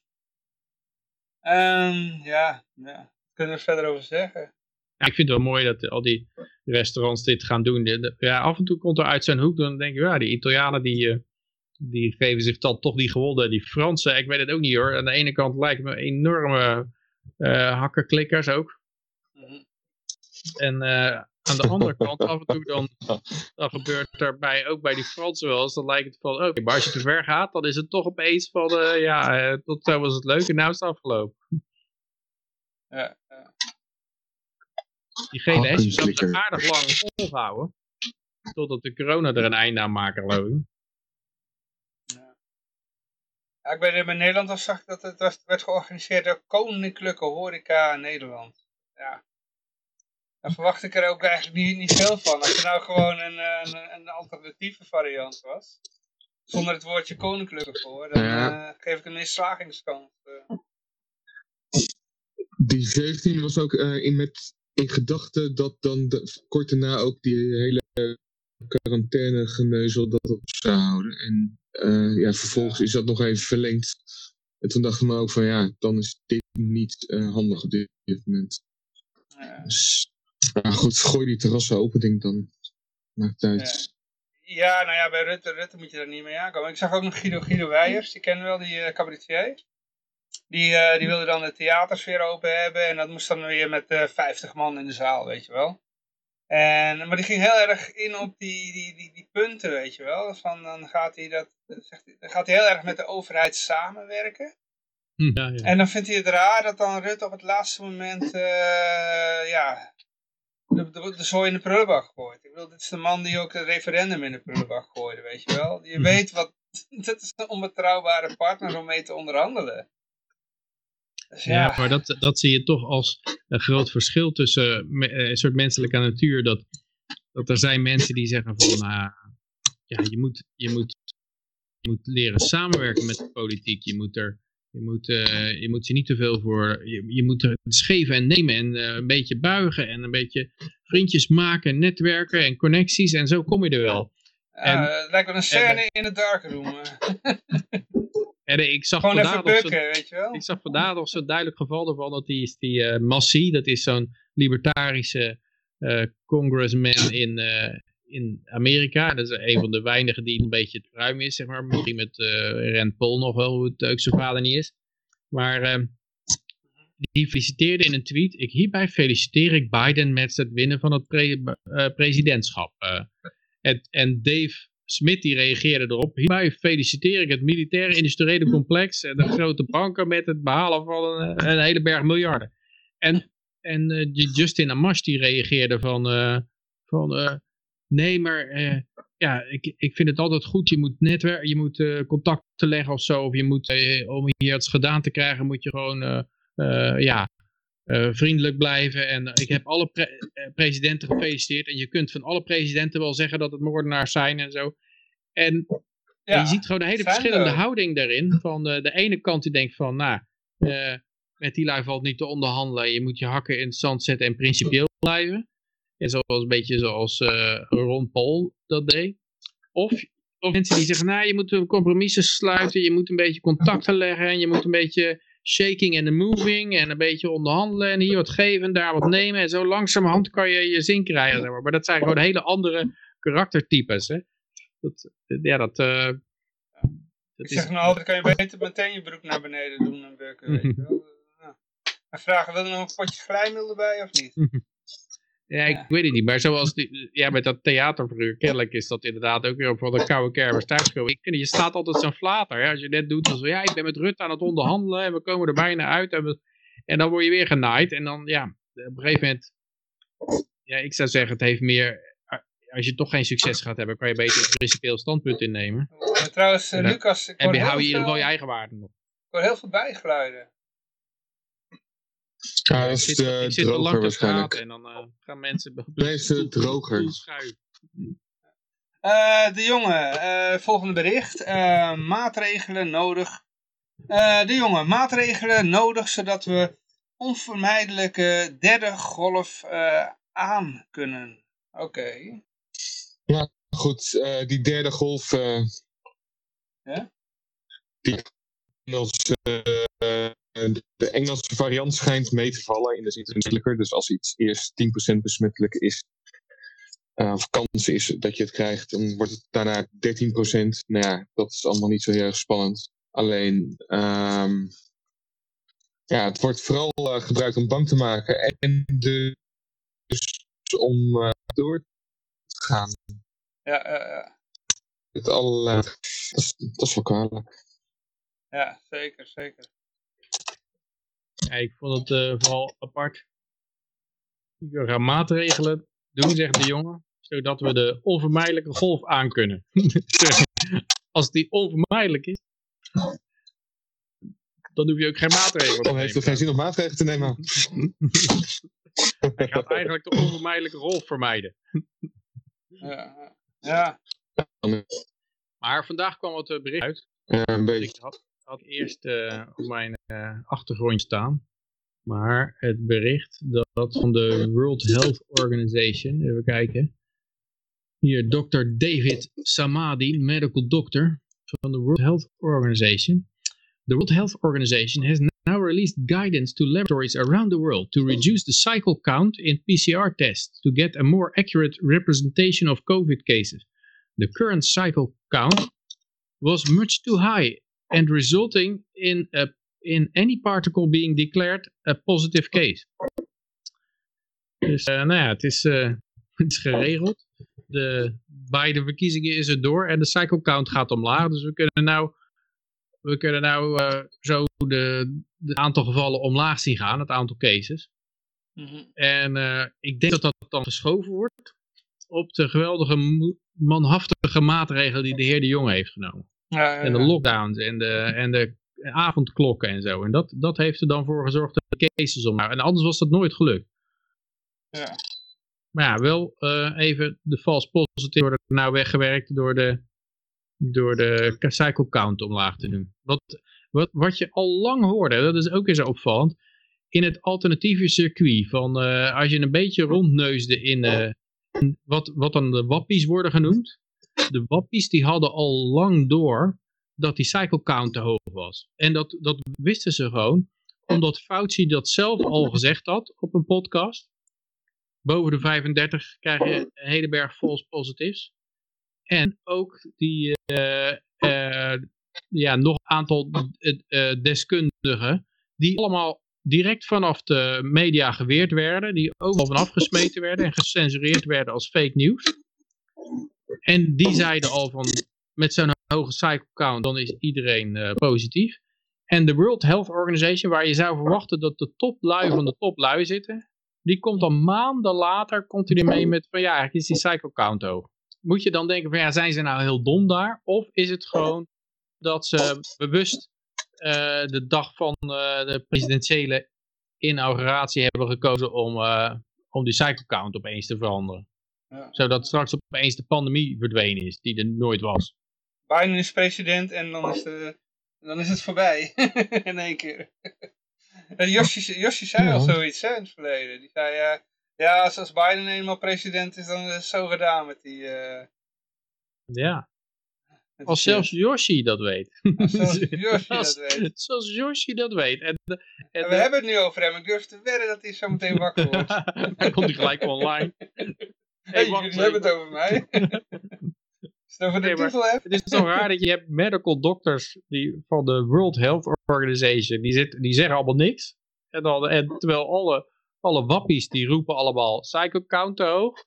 Um, ja, ja, kunnen we er verder over zeggen. Ja, ik vind het wel mooi dat al die restaurants dit gaan doen. Ja, af en toe komt er uit zijn hoek, dan denk je, ja, die Italianen die, eh, die geven zich dan toch die gewonnen. Die Fransen, ik weet het ook niet hoor. Aan de ene kant lijken me enorme uh, hakkerklikkers ook. En uh, aan de andere kant, af en toe dan, dan gebeurt er bij, ook bij die Fransen wel eens, dan lijkt het van, oké, okay, maar als je te ver gaat, dan is het toch opeens van, uh, ja, tot zo was het leuk en nou is het afgelopen. Ja, ja. Die GLS is ook aardig lang volhouden, totdat de corona er een einde aan maken, geloof ik. Ja. ja ik ben in Nederland al zag dat het was, werd georganiseerd door Koninklijke Horeca Nederland. Ja. Daar verwacht ik er ook eigenlijk niet, niet veel van. Als er nou gewoon een, een, een alternatieve variant was, zonder het woordje koninklijk ervoor, dan ja. uh, geef ik een misslagingskans. Uh. Die 17 was ook uh, in, met, in gedachte dat dan de, kort daarna ook die hele quarantaine geneuzel dat op zou houden. En ja, vervolgens is dat nog even verlengd. En toen dachten we ook van ja, dan is dit niet handig op dit moment. Ja. Dus, maar goed, gooi die terrassen open, denk ik dan. Maakt uit. Ja, nou ja, bij Rutte, Rutte moet je daar niet mee aankomen. Ik zag ook nog Guido, Guido Weijers, die kennen wel, die uh, cabaretier. Die, uh, die wilde dan de theaters weer open hebben en dat moest dan weer met uh, 50 man in de zaal, weet je wel. En, maar die ging heel erg in op die, die, die, die punten, weet je wel. Van, dan gaat hij, dat, zegt hij, dan gaat hij heel erg met de overheid samenwerken. Ja, ja. En dan vindt hij het raar dat dan Rutte op het laatste moment ja, de, de, de zooi in de prullenbak gooit. Ik bedoel, dit is de man die ook het referendum in de prullenbak gooide, weet je wel. Je weet wat, dat is een onbetrouwbare partner om mee te onderhandelen. Dus ja. ja. maar dat, dat zie je toch als een groot verschil tussen een soort menselijke natuur. Dat, dat er zijn mensen die zeggen van, uh, ja, je moet, je, moet, je moet leren samenwerken met de politiek. Je moet er Je moet, uh, je moet ze niet te veel voor, je, je moet er geven en nemen en uh, een beetje buigen en een beetje vriendjes maken, netwerken en connecties en zo kom je er wel. En, het lijkt wel een scène in het darkroom. en ik zag Gewoon even bukken, zo, weet je wel. Ik zag vandaag nog zo'n duidelijk geval ervan dat die is die uh, Massie, dat is zo'n libertarische uh, congressman in, uh, in Amerika. Dat is een van de weinigen die een beetje te ruim is, zeg maar. Misschien met Rand Paul nog wel, hoe het ook zijn vader niet is. Maar ehm, die feliciteerde in een tweet. Ik, hierbij feliciteer ik Biden met het winnen van het pre presidentschap. en, en Dave Smith die reageerde erop. Hierbij feliciteer ik het militaire industriële complex en de grote banken met het behalen van een, een hele berg miljarden. En, en uh, Justin Amash die reageerde van, uh, van uh, nee maar ja, ik, ik vind het altijd goed, je moet netwerk, je moet contacten leggen of zo, of je moet, om hier iets gedaan te krijgen, moet je gewoon, ja, vriendelijk blijven. En ik heb alle pre presidenten gefeliciteerd en je kunt van alle presidenten wel zeggen dat het moordenaars zijn en zo. En, ja, en je ziet gewoon een hele verschillende er. houding daarin. Van de, de ene kant die denkt van, nou, uh, met die lui valt niet te onderhandelen. Je moet je hakken in het zand zetten en principieel blijven. En zoals een beetje zoals uh, Ron Paul dat deed. Of, of mensen die zeggen, nou, je moet compromissen sluiten. Je moet een beetje contacten leggen. En je moet een beetje shaking and moving. En een beetje onderhandelen. En hier wat geven en daar wat nemen. En zo langzamerhand kan je je zin krijgen. Zeg maar. maar dat zijn gewoon hele andere karaktertypes. Hè? Dat, ja, dat... Uh, ik zeg nou altijd, kan je beter meteen je broek naar beneden doen en werken, weet je wel. Ja. En vragen, wil er nog een potje glijmiddel erbij of niet? Ja, ik ja. weet het niet. Maar zoals die, ja, met dat theaterverhuur, kennelijk is dat inderdaad ook weer op van de koude kermis thuiskomen. Je staat altijd zo'n flater. Hè? Als je net doet, dan zo, ja, ik ben met Rutte aan het onderhandelen en we komen er bijna uit. En, we, en dan word je weer genaaid. En dan, ja, op een gegeven moment, ja, ik zou zeggen, het heeft meer als je toch geen succes gaat hebben, kan je beter een principieel standpunt innemen. Maar trouwens, uh, Lucas... Ik en hou je in ieder geval je eigen waarde nog. Ik hoor heel veel bijgeluiden. Ja, dat is ik zit, de ik zit droger lang te waarschijnlijk. en dan uh, gaan mensen... Nee, is de droger. Uh, de jongen, volgende bericht. maatregelen nodig. de jongen, maatregelen nodig zodat we onvermijdelijke derde golf aan kunnen. Oké. Okay. Ja, goed. Uh, die derde golf. Uh, ja? Die uh, de Engelse variant schijnt mee te vallen in de zin besmettelijker. Dus als iets eerst 10% besmettelijk is, of kans is dat je het krijgt, dan wordt het daarna 13%. Nou ja, dat is allemaal niet zo heel erg spannend. Alleen, um, ja, het wordt vooral gebruikt om bang te maken en dus om door te gaan. Ja, ja, ja. Het dat, is, dat is wel kwalijk. Ja, zeker, zeker. Ja, ik vond het uh, vooral apart. We gaan maatregelen doen, zegt de jongen, zodat we de onvermijdelijke golf aankunnen. Als die onvermijdelijk is, dan hoef je ook geen maatregelen Dan heeft het geen zin om maatregelen te nemen. Hij gaat eigenlijk de onvermijdelijke golf vermijden. Ja. ja. Maar vandaag kwam het eh, bericht uit. Ja, een beetje. Ik had, eerst uh, op mijn uh, achtergrond staan. Maar het bericht dat van de World Health Organization, even kijken. Hier, Dr. David Samadi, medical doctor van de World Health Organization. The World Health Organization has now released guidance to laboratories around the world to reduce the cycle count in PCR tests to get a more accurate representation of COVID cases. The current cycle count was much too high and resulting in, a, in any particle being declared a positive case. Dus uh, nou ja, het is, uh, het is geregeld. De, bij de verkiezingen is het door en de cycle count gaat omlaag. Dus we kunnen nou we kunnen nou uh, zo de, de, aantal gevallen omlaag zien gaan, het aantal cases. Mm -hmm. En ik denk dat dat dan geschoven wordt op de geweldige manhaftige maatregelen die de heer de Jong heeft genomen. Ja. En de lockdowns en de, en de avondklokken en zo. En dat, dat heeft er dan voor gezorgd dat de cases omlaag. En anders was dat nooit gelukt. Ja. Maar ja, wel uh, even de false positive worden nou weggewerkt door de door de cycle count omlaag te doen. Wat, wat, wat je al lang hoorde, dat is ook eens opvallend, in het alternatieve circuit, van als je een beetje rondneusde in wat, wat dan de wappies worden genoemd, de wappies die hadden al lang door dat die cycle count te hoog was. En dat, dat wisten ze gewoon, omdat Fauci dat zelf al gezegd had op een podcast. Boven de 35 krijg je een hele berg false positives. En ook die, uh, uh, ja, nog een aantal uh, deskundigen, die allemaal direct vanaf de media geweerd werden, die overal vanaf gesmeten werden en gecensureerd werden als fake news. En die zeiden al van, met zo'n hoge cycle count, dan is iedereen uh, positief. En de World Health Organization, waar je zou verwachten dat de toplui van de toplui zitten, die komt dan maanden later, komt hij ermee met van ja, eigenlijk is die cycle count hoog. Moet je dan denken van ja, zijn ze nou heel dom daar? Of is het gewoon dat ze bewust uh, de dag van uh, de presidentiële inauguratie hebben gekozen om, om die cycle count opeens te veranderen? Ja. Zodat straks opeens de pandemie verdwenen is, die er nooit was. Biden is president en dan is, de, dan is het voorbij. in één keer. Josje, Josje zei ja. al zoiets hè, in het verleden. Die zei, uh, ja, als, als Biden eenmaal president is, dan is het zo gedaan met die... Uh, ja. Met als zelfs Yoshi dat weet. Als zelfs Yoshi dat weet. Zoals Yoshi dat weet. En, en, en we hebben het nu over hem. Ik durf te wedden dat hij zo meteen wakker wordt. dan komt hij gelijk online. Hey, hey jullie hebben het over mij. over de nee, Het is toch raar dat je hebt medical doctors die, van de World Health Organization, die, zit, die zeggen allemaal niks. En, dan, en terwijl alle, alle wappies die roepen allemaal cycle count te hoog.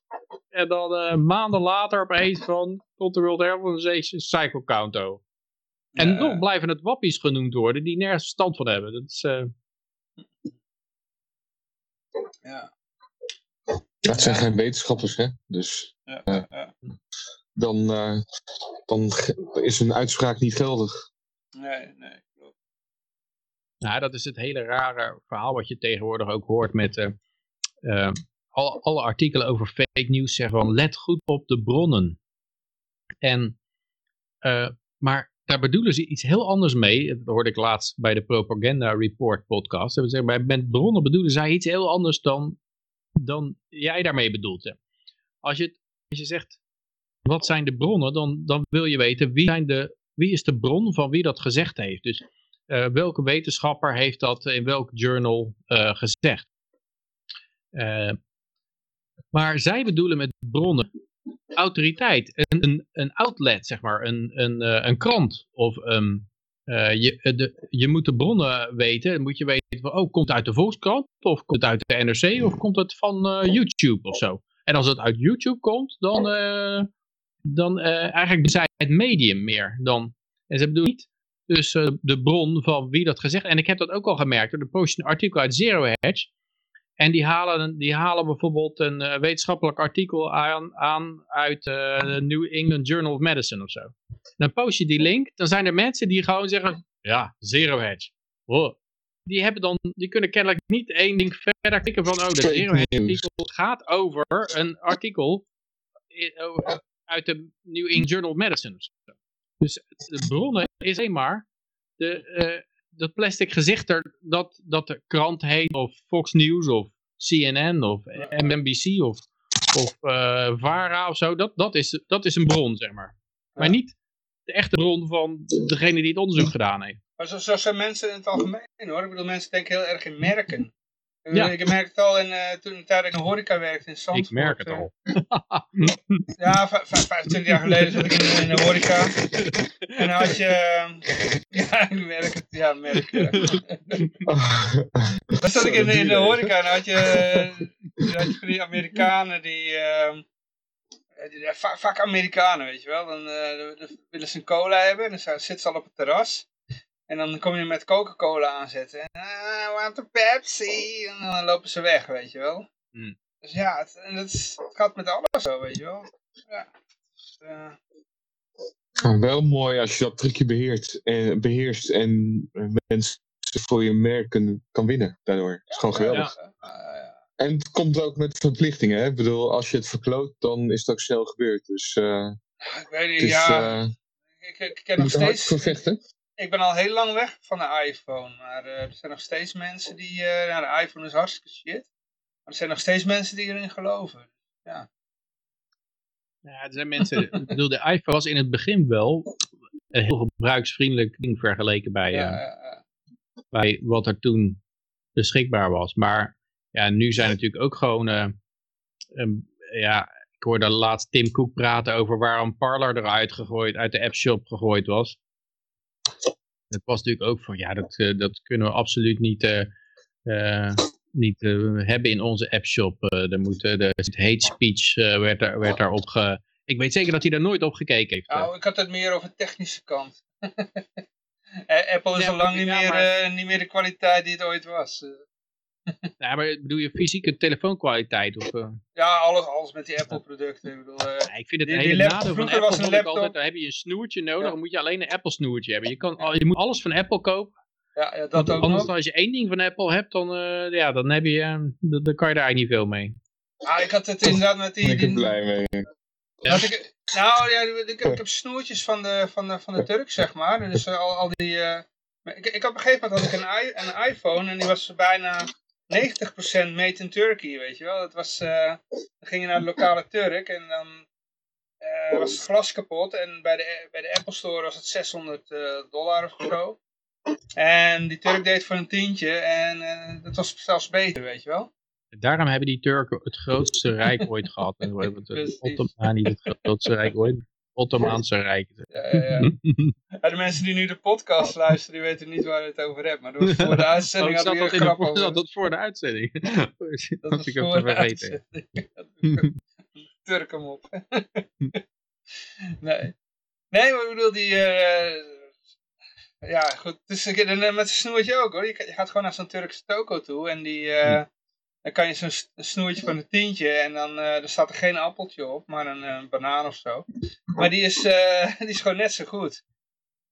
En dan uh, maanden later opeens van komt de World Health Organization cycle count te hoog. En ja. nog blijven het wappies genoemd worden die nergens verstand van hebben. Dat is... Uh... Ja. Dat zijn geen wetenschappers, hè? Dus, ja, uh, ja. Dan, uh, dan is een uitspraak niet geldig. Nee, nee. Nou, dat is het hele rare verhaal wat je tegenwoordig ook hoort met uh, uh, alle, alle, artikelen over fake news zeggen van let goed op de bronnen. En, maar daar bedoelen ze iets heel anders mee. Dat hoorde ik laatst bij de Propaganda Report podcast. Ze zeggen, bij bronnen bedoelen zij iets heel anders dan dan jij daarmee bedoelt. Hè. Als, je, als je zegt, wat zijn de bronnen, dan, dan wil je weten wie, zijn de, wie is de bron van wie dat gezegd heeft. Dus uh, welke wetenschapper heeft dat in welk journal uh, gezegd. Uh, maar zij bedoelen met bronnen autoriteit, een, een, een outlet, zeg maar, een, een, een krant of um, uh, je, de, je moet de bronnen weten. Dan moet je weten, van, oh, komt het uit de Volkskrant? Of komt het uit de NRC? Of komt het van uh, YouTube of zo? En als het uit YouTube komt, dan, uh, dan eigenlijk zij het medium meer. Dan, en ze bedoelen niet dus de bron van wie dat gezegd. En ik heb dat ook al gemerkt. Er post een artikel uit Zero Hedge. En die halen, die halen bijvoorbeeld een uh, wetenschappelijk artikel aan, aan uit uh, de New England Journal of Medicine of zo. Dan post je die link, dan zijn er mensen die gewoon zeggen, ja, zero hedge. Wow. Die, hebben dan, die kunnen kennelijk niet één ding verder klikken van, oh, de zero hedge artikel gaat over een artikel oh, uit de New England Journal of Medicine. Of zo. Dus de bronnen is alleen maar de, dat plastic gezicht er, dat, dat de krant heet, of Fox News, of CNN, of MNBC, of, of uh, VARA of zo, dat, dat, is, dat is een bron, zeg maar. Maar niet de echte bron van degene die het onderzoek gedaan heeft. Maar zo, zo zijn mensen in het algemeen hoor. Ik bedoel, mensen denken heel erg in merken. Ja. Ik merk het al in, uh, toen ik tijd in de horeca werkte in Zandvoort. Ik merk het al. ja, 25 jaar geleden zat ik in, in de horeca. En dan had je... ja, ik merk het. Ja, merk Dan zat ik in, in de horeca en dan had je, dan had je die Amerikanen die... Uh, die, vaak Amerikanen, weet je wel. Dan, uh, dan willen ze een cola hebben en dan zitten ze al op het terras. En dan kom je met Coca-Cola aanzetten. En, I want a Pepsi. En dan lopen ze weg, weet je wel. Hmm. Dus ja, het, en het, het, gaat met alles zo, weet je wel. Ja. Dus, uh... wel mooi als je dat trucje beheert, eh, beheerst en mensen voor je merk kan winnen daardoor. Het is gewoon geweldig. Ja. En het komt ook met verplichtingen. Hè? Ik bedoel, als je het verkloot, dan is het ook snel gebeurd. Dus, uh, ik weet niet, ja. Uh, ik, ik ken nog steeds... ik ben al heel lang weg van de iPhone. Maar er zijn nog steeds mensen die... ja, de iPhone is hartstikke shit. Maar er zijn nog steeds mensen die erin geloven. Ja. Ja, er zijn mensen... ik bedoel, de iPhone was in het begin wel een heel gebruiksvriendelijk ding vergeleken bij, ja, bij wat er toen beschikbaar was. Maar ja, nu zijn natuurlijk ook gewoon... Um, ja, ik hoorde laatst Tim Cook praten over waarom Parler eruit gegooid, uit de appshop gegooid was. Het was natuurlijk ook van, ja, dat, uh, dat kunnen we absoluut niet, uh, uh, niet hebben in onze appshop. er moet, de hate speech werd, daar, werd daarop ge... Ik weet zeker dat hij daar nooit op gekeken heeft. Nou, ik had het meer over de technische kant. Apple is al lang niet, meer, maar... niet meer de kwaliteit die het ooit was. Ja, maar bedoel je fysieke telefoonkwaliteit? Of, uh... Ja, alles, alles met die Apple-producten. Ik, bedoel, uh, ja, ik vind het die, hele nadeel van Apple was een laptop. altijd, dan heb je een snoertje nodig, ja. dan moet je alleen een Apple-snoertje hebben. Je, kan, je moet alles van Apple kopen. Ja, ja dat ook Anders dan als je één ding van Apple hebt, dan, uh, ja, dan, heb je, dan, dan, kan je daar eigenlijk niet veel mee. Ah, ik had het inderdaad met die... Ik ben blij mee. Ja. Ik, nou, ja, ik, ik, heb snoertjes van de, van de, van de Turk, zeg maar. Dus al, al die... ik, ik, op een gegeven moment had ik een, een iPhone en die was bijna 90% made in Turkey, weet je wel. Dat was, uh, dan ging je naar de lokale Turk en dan uh, was het glas kapot. En bij de, bij de Apple Store was het 600 uh, eh, dollar of zo. En die Turk deed voor een tientje en dat was zelfs beter, weet je wel. Daarom hebben die Turken het grootste rijk ooit gehad. En het Ottomaan niet het grootste rijk ooit. Ottomaanse Rijk. Ja, ja, ja. de mensen die nu de podcast luisteren, die weten niet waar je het over hebt. Maar dat voor de uitzending oh, hadden we grap over. Dat voor de uitzending. dat was ik voor de uitzending. Turk hem op. nee. Nee, maar ik bedoel, die... Uh, ja, goed. Dus met zijn snoertje ook hoor. Je, gaat gewoon naar zo'n Turkse toko toe en die... Uh, dan kan je zo'n snoertje van een tientje en dan uh, er staat er geen appeltje op, maar een, een banaan of zo. Maar die is, uh, die is gewoon net zo goed.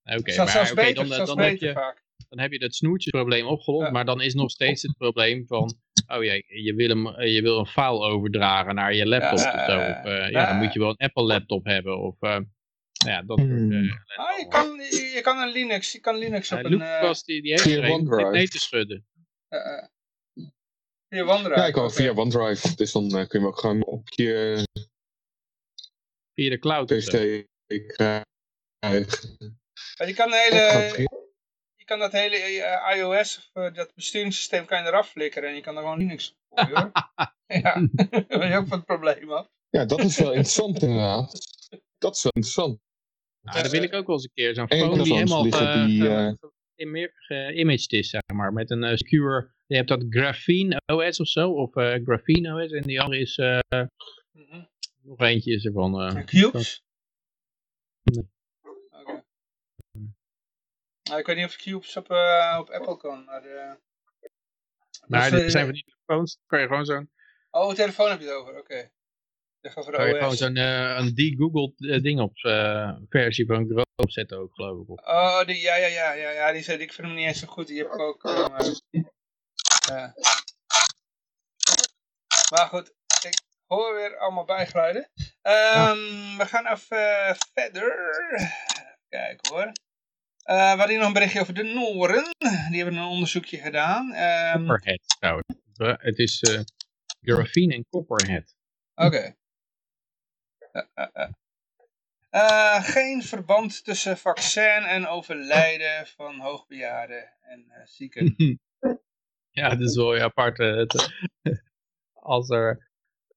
Oké, okay, maar zelfs okay, beter, dan, zelfs dan, beter heb je, vaak. dan heb je dat snoertjesprobleem opgelost, ja. maar dan is nog steeds het probleem van, oh ja, je wil, hem, je wil een file overdragen naar je laptop ja, of zo. Of, uh, ja, dan moet je wel een Apple laptop hebben of... ja, dat hmm. ah, je, kan, je, je, kan een Linux, je kan Linux op een... Lucas, die, die heeft er nee te schudden. Via OneDrive? Ja, ik kan via OneDrive. Dus dan uh, kun je hem ook gewoon op je... Via de cloud PC krijgen. Je kan de hele... Je kan dat hele uh, iOS of uh, dat besturingssysteem kan je eraf flikkeren en je kan er gewoon Linux op ja, daar ben je ook van het probleem af. Ja, dat is wel interessant inderdaad. Dat is wel interessant. Nou, dat wil ik ook wel eens een keer. Zo'n phone die helemaal die, geïmaged is, zeg maar. Met een secure je hebt dat Graphene OS of zo, of uh, Graphene OS. En die andere is, uh, mm -hmm. nog eentje is ervan. Uh, Cubes? Nee. Okay. Nou, ik weet niet of Cubes op, op Apple kan, maar... Maar dus, er zijn van die telefoons, kan je gewoon zo'n... Oh, telefoon heb je het over, oké. Okay. Kan je gewoon zo'n uh, een de-googled ding op versie van Chrome opzetten ook, geloof ik. Op. Oh, die, ja, ja, ja, ja, ja, die zei, ik vind hem niet eens zo goed. Die heb ik ook. Ja. Maar goed, ik hoor weer allemaal bijgeluiden. Um, We gaan even verder. Kijk hoor. We hadden nog een berichtje over de Noren. Die hebben een onderzoekje gedaan. Um, Copperhead trouwens. Het is uh, en copperhead. Oké. Okay. Uh, geen verband tussen vaccin en overlijden van hoogbejaarden en zieken. Ja, dat is wel apart. Eh, als er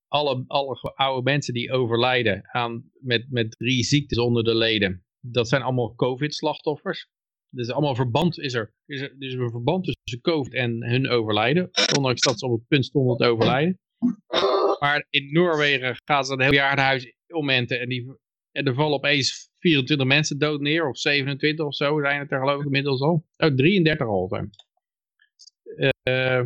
alle, alle oude mensen die overlijden aan, met, met drie ziektes onder de leden, dat zijn allemaal COVID-slachtoffers. Dus allemaal verband is er. Is er dus een verband tussen COVID en hun overlijden. Ondanks dat ze op het punt stonden te overlijden. Maar in Noorwegen gaan ze een heel jaar huis omenten. En, die, en er vallen opeens 24 mensen dood neer. Of 27 of zo zijn het er geloof ik inmiddels al. Oh, 33 al zijn. Eh,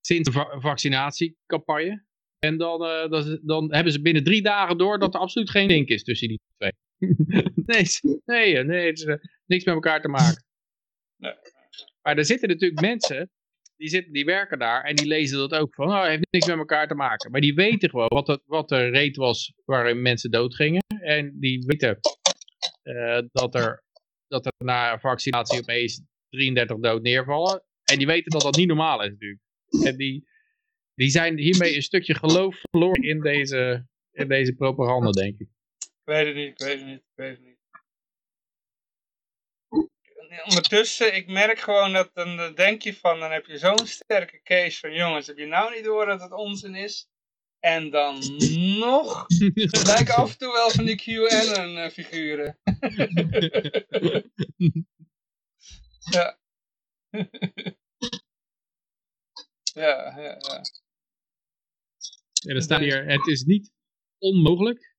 sinds de vaccinatiecampagne. En dan, uh, dan, dan, hebben ze binnen drie dagen door dat er absoluut geen link is tussen die twee. nee, nee, nee, het is uh, niks met elkaar te maken. Nee. Maar er zitten natuurlijk mensen, die, zitten, die werken daar en die lezen dat ook van, oh, heeft niks met elkaar te maken. Maar die weten gewoon wat, het, wat de reet was waarin mensen doodgingen. En die weten uh, dat er dat er na vaccinatie opeens 33 dood neervallen. En die weten dat dat niet normaal is natuurlijk. En die, die zijn hiermee een stukje geloof verloren in deze, in deze propaganda, denk ik. Ik weet het niet, ik weet het niet, ik weet het niet. Ondertussen, ik merk gewoon dat dan denk je van, dan heb je zo'n sterke case van jongens, heb je nou niet door dat het onzin is? En dan nog lijken af en toe wel van die QAnon-figuren. ja. ja, ja, ja. En dan staat hier, het is niet onmogelijk.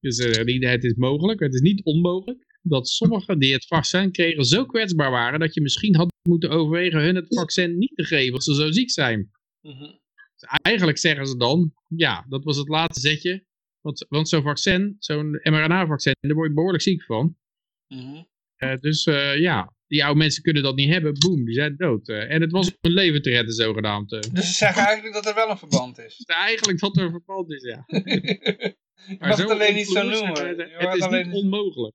Dus uh, het is mogelijk, het is niet onmogelijk dat sommigen die het vaccin kregen zo kwetsbaar waren dat je misschien had moeten overwegen hun het vaccin niet te geven als ze zo ziek zijn. Mm eigenlijk zeggen ze dan, ja, dat was het laatste zetje. Want, want zo'n vaccin, zo'n mRNA-vaccin, daar word je behoorlijk ziek van. Mm dus uh, ja, die oude mensen kunnen dat niet hebben. Boom, die zijn dood. Uh, en het was om hun leven te redden, zogenaamd. Dus ze zeggen eigenlijk dat er wel een verband is? eigenlijk dat er een verband is, ja. je mag het alleen niet zo noemen. Het, is niet onmogelijk.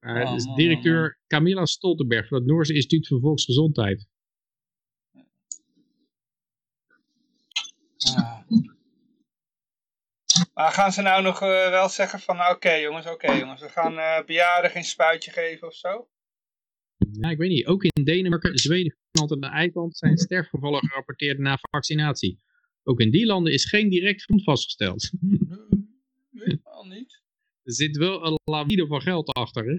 Uh, is directeur Camilla Stoltenberg van het Noorse Instituut voor Volksgezondheid. Maar gaan ze nou nog uh, wel zeggen van, nou, oké jongens, oké jongens, we gaan uh, bejaarden geen spuitje geven of zo? Ja, ik weet niet. Ook in Denemarken, Zweden, Finland en IJsland zijn sterfgevallen gerapporteerd na vaccinatie. Ook in die landen is geen direct grond vastgesteld. Nee, al niet. Er zit wel een lawine van geld achter, hè?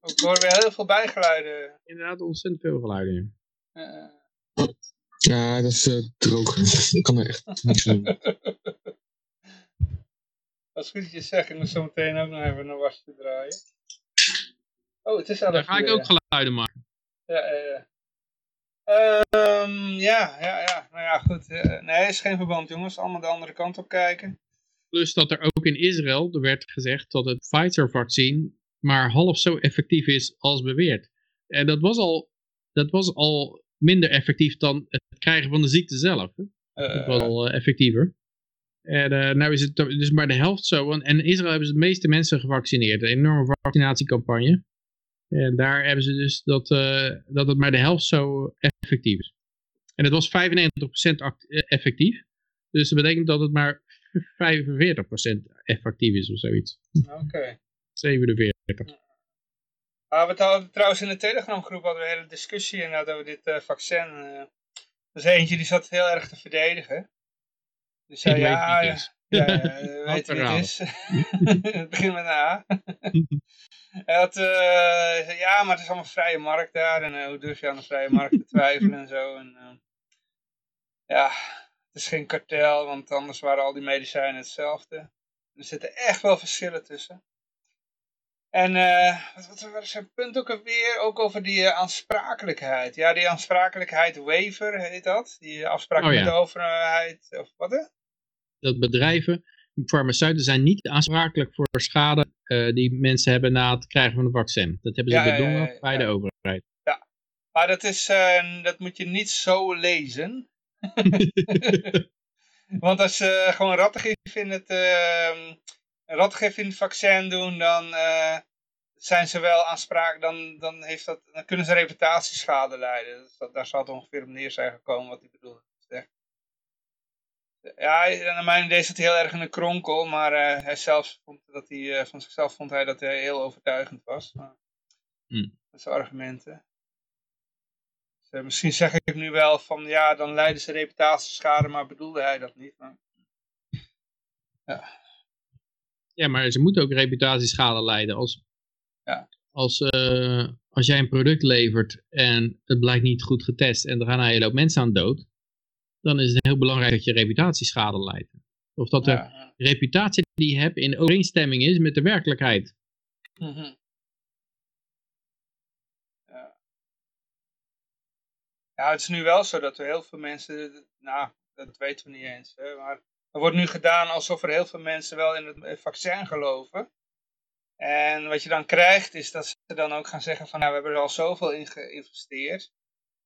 Ook horen we heel veel bijgeluiden. Inderdaad, ontzettend veel geluiden. Ja, dat is uh, droog. Ik kan er echt niks doen. Als goed dat je zegt, ik moet zo meteen ook nog even een wasje draaien. Oh, het is al Dan ga ik ook geluiden maken. Ja, ja, ja. Um, ja, ja, ja. Nou ja, goed. Nee, is geen verband, jongens. Allemaal de andere kant op kijken. Plus dat er ook in Israël, er werd gezegd dat het Pfizer-vaccin maar half zo effectief is als beweerd. En dat was al, dat was al minder effectief dan het krijgen van de ziekte zelf. Hè? Was al uh, effectiever. En uh, nou is het dus maar de helft zo. En in Israël hebben ze de meeste mensen gevaccineerd. Een enorme vaccinatiecampagne. En daar hebben ze dus dat, dat het maar de helft zo effectief is. En het was 95% effectief. Dus dat betekent dat het maar 45% effectief is of zoiets. Oké. Okay. 47. Ah, we hadden trouwens in de Telegram groep hadden we een hele discussie inderdaad over dit uh, vaccin. Uh, er was eentje die zat heel erg te verdedigen. Die zei ja, ja, ja, ja, weet wie het is. het begint met een A. Hij had, uh, ja, maar het is allemaal vrije markt daar. En hoe durf je aan de vrije markt te twijfelen en zo. En, ja, het is geen kartel, want anders waren al die medicijnen hetzelfde. Er zitten echt wel verschillen tussen. En wat, wat was zijn punt ook alweer? Ook over die aansprakelijkheid. Ja, die aansprakelijkheid waiver heet dat. Die afspraak oh, met de overheid. Of wat hè? Dat bedrijven, farmaceuten zijn niet aansprakelijk voor schade uh, die mensen hebben na het krijgen van een vaccin. Dat hebben ze ja, bedongen ja, ja, bij de overheid. Ja, maar dat, is, dat moet je niet zo lezen. Want als ze gewoon rattig vinden het ehm, ratgif in het vaccin doen, dan zijn ze wel aansprakelijk, dan, dan, heeft dat, dan kunnen ze reputatieschade leiden. Dus dat, daar zal het ongeveer op neer zijn gekomen wat hij bedoelde. Ja, naar mijn idee zit hij heel erg in een kronkel, maar uh, hij zelf vond dat hij, uh, van zichzelf vond hij dat hij heel overtuigend was. Maar, hmm. Dat zijn argumenten. Dus, misschien zeg ik nu wel van ja, dan leiden ze reputatieschade, maar bedoelde hij dat niet. Maar, ja. Ja, maar ze moeten ook reputatieschade leiden. Als, ja. als, als jij een product levert en het blijkt niet goed getest en er gaan een hele hoop mensen aan dood, dan is het heel belangrijk dat je reputatieschade leidt. Of dat de ja, reputatie die je hebt in overeenstemming is met de werkelijkheid. Mm -hmm. ja. ja, het is nu wel zo dat er heel veel mensen, nou, dat weten we niet eens, hè, maar er wordt nu gedaan alsof er heel veel mensen wel in het vaccin geloven. En wat je dan krijgt is dat ze dan ook gaan zeggen van nou we hebben er al zoveel in geïnvesteerd.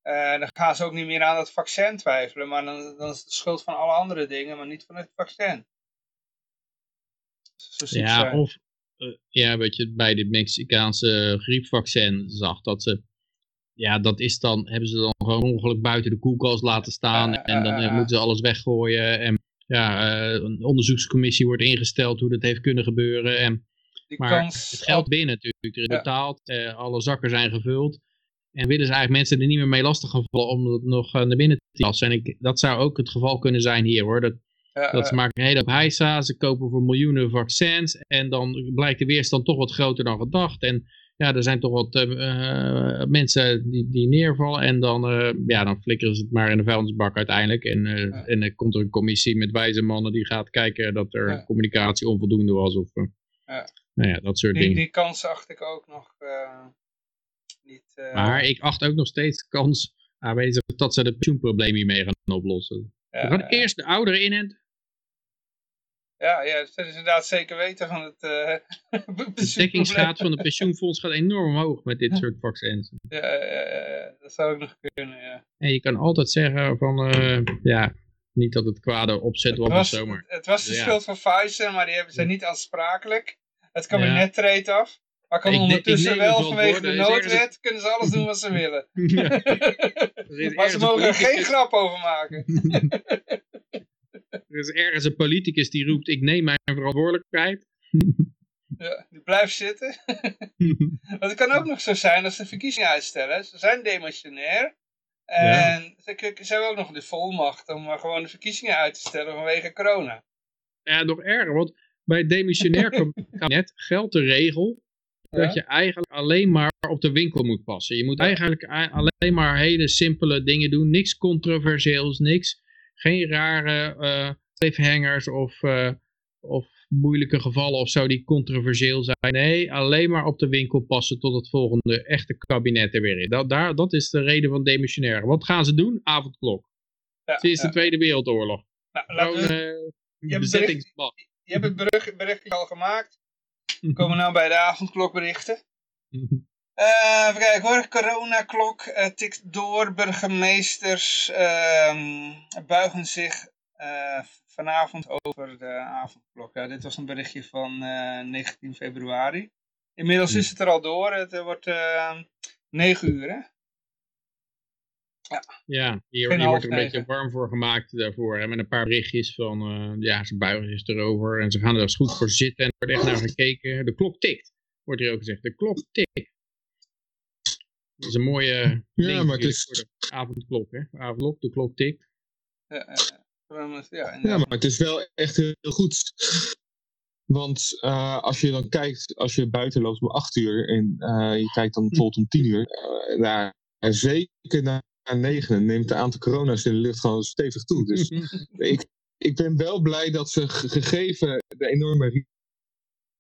Uh, dan gaan ze ook niet meer aan het vaccin twijfelen. Maar dan, dan is het de schuld van alle andere dingen, maar niet van het vaccin. ja, zijn. Of, ja, wat je bij de Mexicaanse griepvaccin zag, dat ze ja, dat is dan, hebben ze dan gewoon ongeluk buiten de koelkast laten staan. en dan moeten ze alles weggooien. En ja, een onderzoekscommissie wordt ingesteld hoe dat heeft kunnen gebeuren. En, Die maar kans het geld binnen natuurlijk, er is betaald, alle zakken zijn gevuld. En willen ze eigenlijk mensen er niet meer mee lastig gaan vallen om het nog naar binnen te lassen. En ik, dat zou ook het geval kunnen zijn hier hoor. Dat, Ja, dat ze maken een hele heisa, ze kopen voor miljoenen vaccins en dan blijkt de weerstand toch wat groter dan gedacht. En ja, er zijn toch wat uh, mensen die, die neervallen en dan, uh, ja, dan flikkeren ze het maar in de vuilnisbak uiteindelijk. En, uh, ja. en dan komt er een commissie met wijze mannen die gaat kijken dat er ja. communicatie onvoldoende was of ja. Nou ja, dat soort die, dingen. Die kans acht ik ook nog niet. Maar ik acht ook nog steeds de kans aanwezig dat ze de pensioenprobleem hiermee gaan oplossen. we gaan eerst de ouderen in ja, ja, dat is inderdaad zeker weten van het uh, De dekkingsgraad van het pensioenfonds gaat enorm omhoog met dit soort vaccins. Ja, ja, dat zou ook nog kunnen, ja. En je kan altijd zeggen van, uh, ja, niet dat het kwade opzet was, was of zo, maar... Het was de schuld van Pfizer, maar die hebben, zijn niet aansprakelijk. Het kabinet treedt af. Maar kan Ik ne- ondertussen ik wel vanwege de noodwet, kunnen ze alles doen wat ze willen. Ja. Maar ze mogen er geen grap over maken. Er is ergens een politicus die roept, ik neem mijn verantwoordelijkheid. Ja, die blijft zitten. Want het kan ook nog zo zijn als ze verkiezingen uitstellen. Ze zijn demissionair. En ze, ze hebben ook nog de volmacht om maar gewoon de verkiezingen uit te stellen vanwege corona. Ja, nog erger, want bij het demissionair kabinet geldt de regel. Dat je eigenlijk alleen maar op de winkel moet passen. Je moet eigenlijk alleen maar hele simpele dingen doen. Niks controversieels, niks. Geen rare eh cliffhangers of, eh, of moeilijke gevallen of zo die controversieel zijn. Nee, alleen maar op de winkel passen tot het volgende echte kabinet er weer is. Dat, daar, dat is de reden van demissionair. Wat gaan ze doen? Avondklok. Ja, Sinds de. Tweede Wereldoorlog. Nou, Gewoon we, eh hebt je hebt het bericht, berichtje al gemaakt. We komen nou bij de avondklokberichten. Eh even kijken hoor, coronaklok eh, tikt door. Burgemeesters ehm, buigen zich eh, vanavond over de avondklok. Ja, dit was een berichtje van eh 19 februari. Inmiddels is het er al door. Het wordt eh 9 uur hè. Ja, hier, Geen hier wordt er een beetje warm voor gemaakt daarvoor. Hè, met een paar berichtjes van, eh, ja, ze buigen zich erover en ze gaan er eens goed voor zitten en er wordt echt naar gekeken. De klok tikt, wordt hier ook gezegd. De klok tikt. Dat is een mooie Ja, ding maar het is- voor de avondklok, hè. De avondklok, de klok tikt. Ja, eh, ja, Ja, maar het is wel echt heel, goed. Want eh, als je dan kijkt, als je buiten loopt om 8 uur en eh, je kijkt dan bijvoorbeeld om 10 uur, nou, zeker na 9 neemt het aantal corona's in de lucht gewoon stevig toe. Dus ik, ik ben wel blij dat ze ge- gegeven de enorme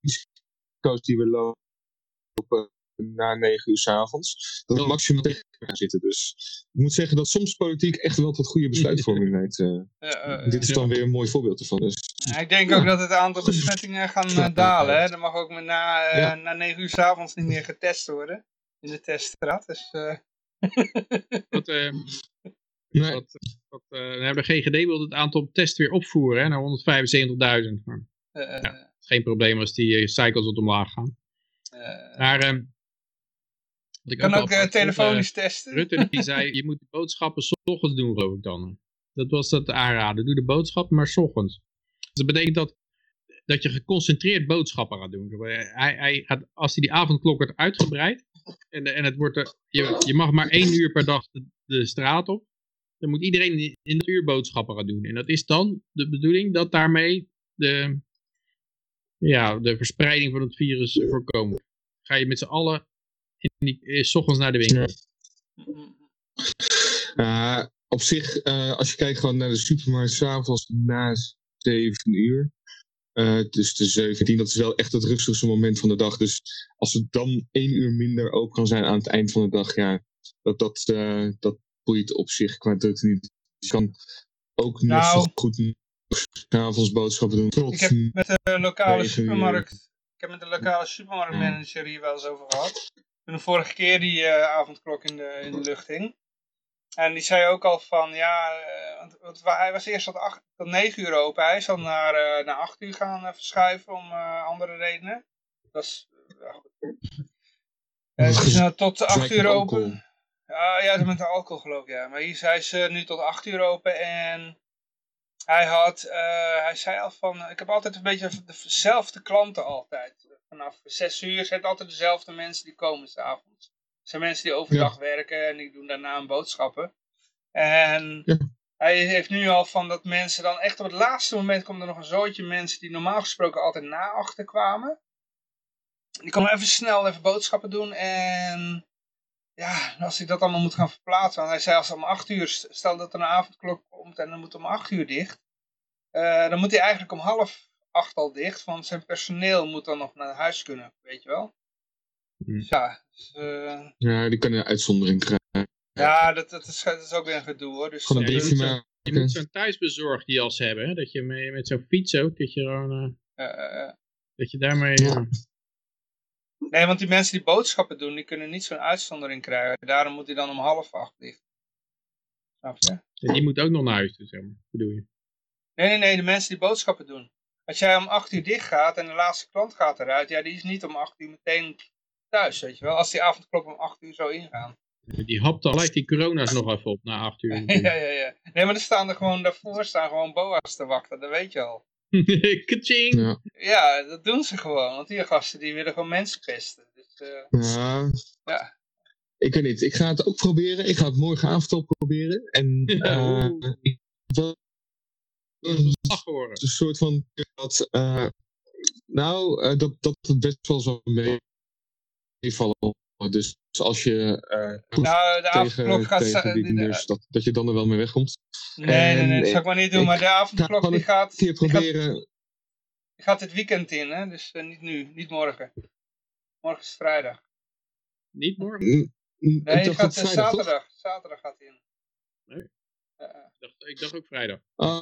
risico's die we lopen na 9 uur s'avonds, dat we maximaal tegen gaan zitten. Dus ik moet zeggen dat soms politiek echt wel tot goede besluitvorming leidt. eh. Ja, eh, dit is dan weer een mooi voorbeeld ervan. Dus ik denk ook dat het aantal besmettingen gaan eh, dalen. Hè. Er mag ook met na, eh, Ja. na 9 uur 's avonds niet meer getest worden. In de teststraat. Dus, eh, Wat, eh, nee, eh, de GGD wil het aantal tests weer opvoeren hè, naar 175.000. Maar eh, het is geen probleem als die eh, cycles wat omlaag gaan. eh, Maar ehm, wat ik kan ook eh, eh, telefonisch testen. Rutte die zei, je moet de boodschappen 's ochtends doen, geloof ik dan. Dat was dat aanraden. Doe de boodschappen maar 's ochtends. Dus dat betekent dat, dat je geconcentreerd boodschappen gaat doen. Hij, hij gaat, als hij die avondklok wordt uitgebreid, en, en het wordt je, je mag maar één uur per dag de, de straat op, dan moet iedereen in dat uur boodschappen gaan doen. En dat is dan de bedoeling dat daarmee de, ja, de verspreiding van het virus voorkomen. Ga je met z'n allen in die, eh, 's ochtends naar de winkel. Eh, op zich, eh, als je kijkt gewoon naar de supermarkt s'avonds na 7 uur. Eh dus de 17, dat is wel echt het rustigste moment van de dag. Dus als het dan één uur minder open kan zijn aan het eind van de dag, ja, dat, dat, eh, dat boeit op zich qua drukte niet. Je kan ook net Nou. zo goed s'avonds boodschappen doen. Tot Ik heb met de lokale supermarkt. Ik heb met de lokale supermarktmanager hier wel eens over gehad. Toen de vorige keer die eh, avondklok in de, in de lucht hing. En die zei ook al van, ja, want, want hij was eerst tot, acht, tot 9 uur open. Hij is dan naar, naar 8 uur gaan verschuiven om andere redenen. Dat is, ja, goed. Uh, tot 8 uur open. Ja, ja, met de alcohol geloof ik, ja. Maar hier zei ze nu tot 8 uur open en hij had, uh, hij zei al van, ik heb altijd een beetje dezelfde klanten altijd. Vanaf 6 uur zijn het altijd dezelfde mensen die komen s'avonds. Zijn mensen die overdag werken en die doen daarna een boodschappen. En ja. hij heeft nu al van dat mensen dan echt op het laatste moment komt er nog een zootje mensen die normaal gesproken altijd na achter kwamen. Die komen even snel even boodschappen doen en ja, als ik dat allemaal moet gaan verplaatsen. Want hij zei als om 8 uur, stel dat er een avondklok komt en dan moet om 8 uur dicht. Uh, dan moet hij eigenlijk om half acht al dicht, want zijn personeel moet dan nog naar huis kunnen, weet je wel. Hmm. ja, dus, uh... ja, die kunnen een uitzondering krijgen. Ja, dat, dat, is, dat is ook weer een gedoe hoor. Dus, Gewoon een briefje maar. Je moet zo'n thuisbezorgd jas hebben, hè? dat je mee, met zo'n fiets ook, dat je gewoon... Uh, dat je daarmee... Nee, want die mensen die boodschappen doen, die kunnen niet zo'n uitzondering krijgen. Daarom moet hij dan om half acht dicht. Snap je? En die moet ook nog naar huis, dus, zeg maar, bedoel je? Nee, nee, nee, de mensen die boodschappen doen. Als jij om acht uur dicht gaat en de laatste klant gaat eruit, ja, die is niet om acht uur meteen thuis, weet je wel. Als die avondklok om acht uur zou ingaan. Die hapt al die corona's nog even op na acht uur. ja, ja, ja. Nee, maar er staan er gewoon, daarvoor staan gewoon boa's te wachten, dat weet je al. ja. ja, dat doen ze gewoon. Want die gasten die willen gewoon mensen pesten. Dus, uh, ja. ja. Ik weet niet, ik ga het ook proberen. Ik ga het morgenavond ook proberen. En uh, ik wil een soort van dat, uh, nou, dat, dat het best wel zo meevallen. Dus als je uh, nou, de avondklok gaat tegen die dus dat, dat je dan er wel mee wegkomt. Nee, nee, nee, dat zou ik maar niet doen. Maar de avondklok die gaat, die proberen. Gaat, die gaat dit weekend in, hè? dus uh, niet nu, niet morgen. Morgen is vrijdag. Niet morgen? Nee, het gaat vrijdag, zaterdag. Toch? Zaterdag gaat hij in. Nee. Uh, ik, dacht, ik dacht ook vrijdag. Oh.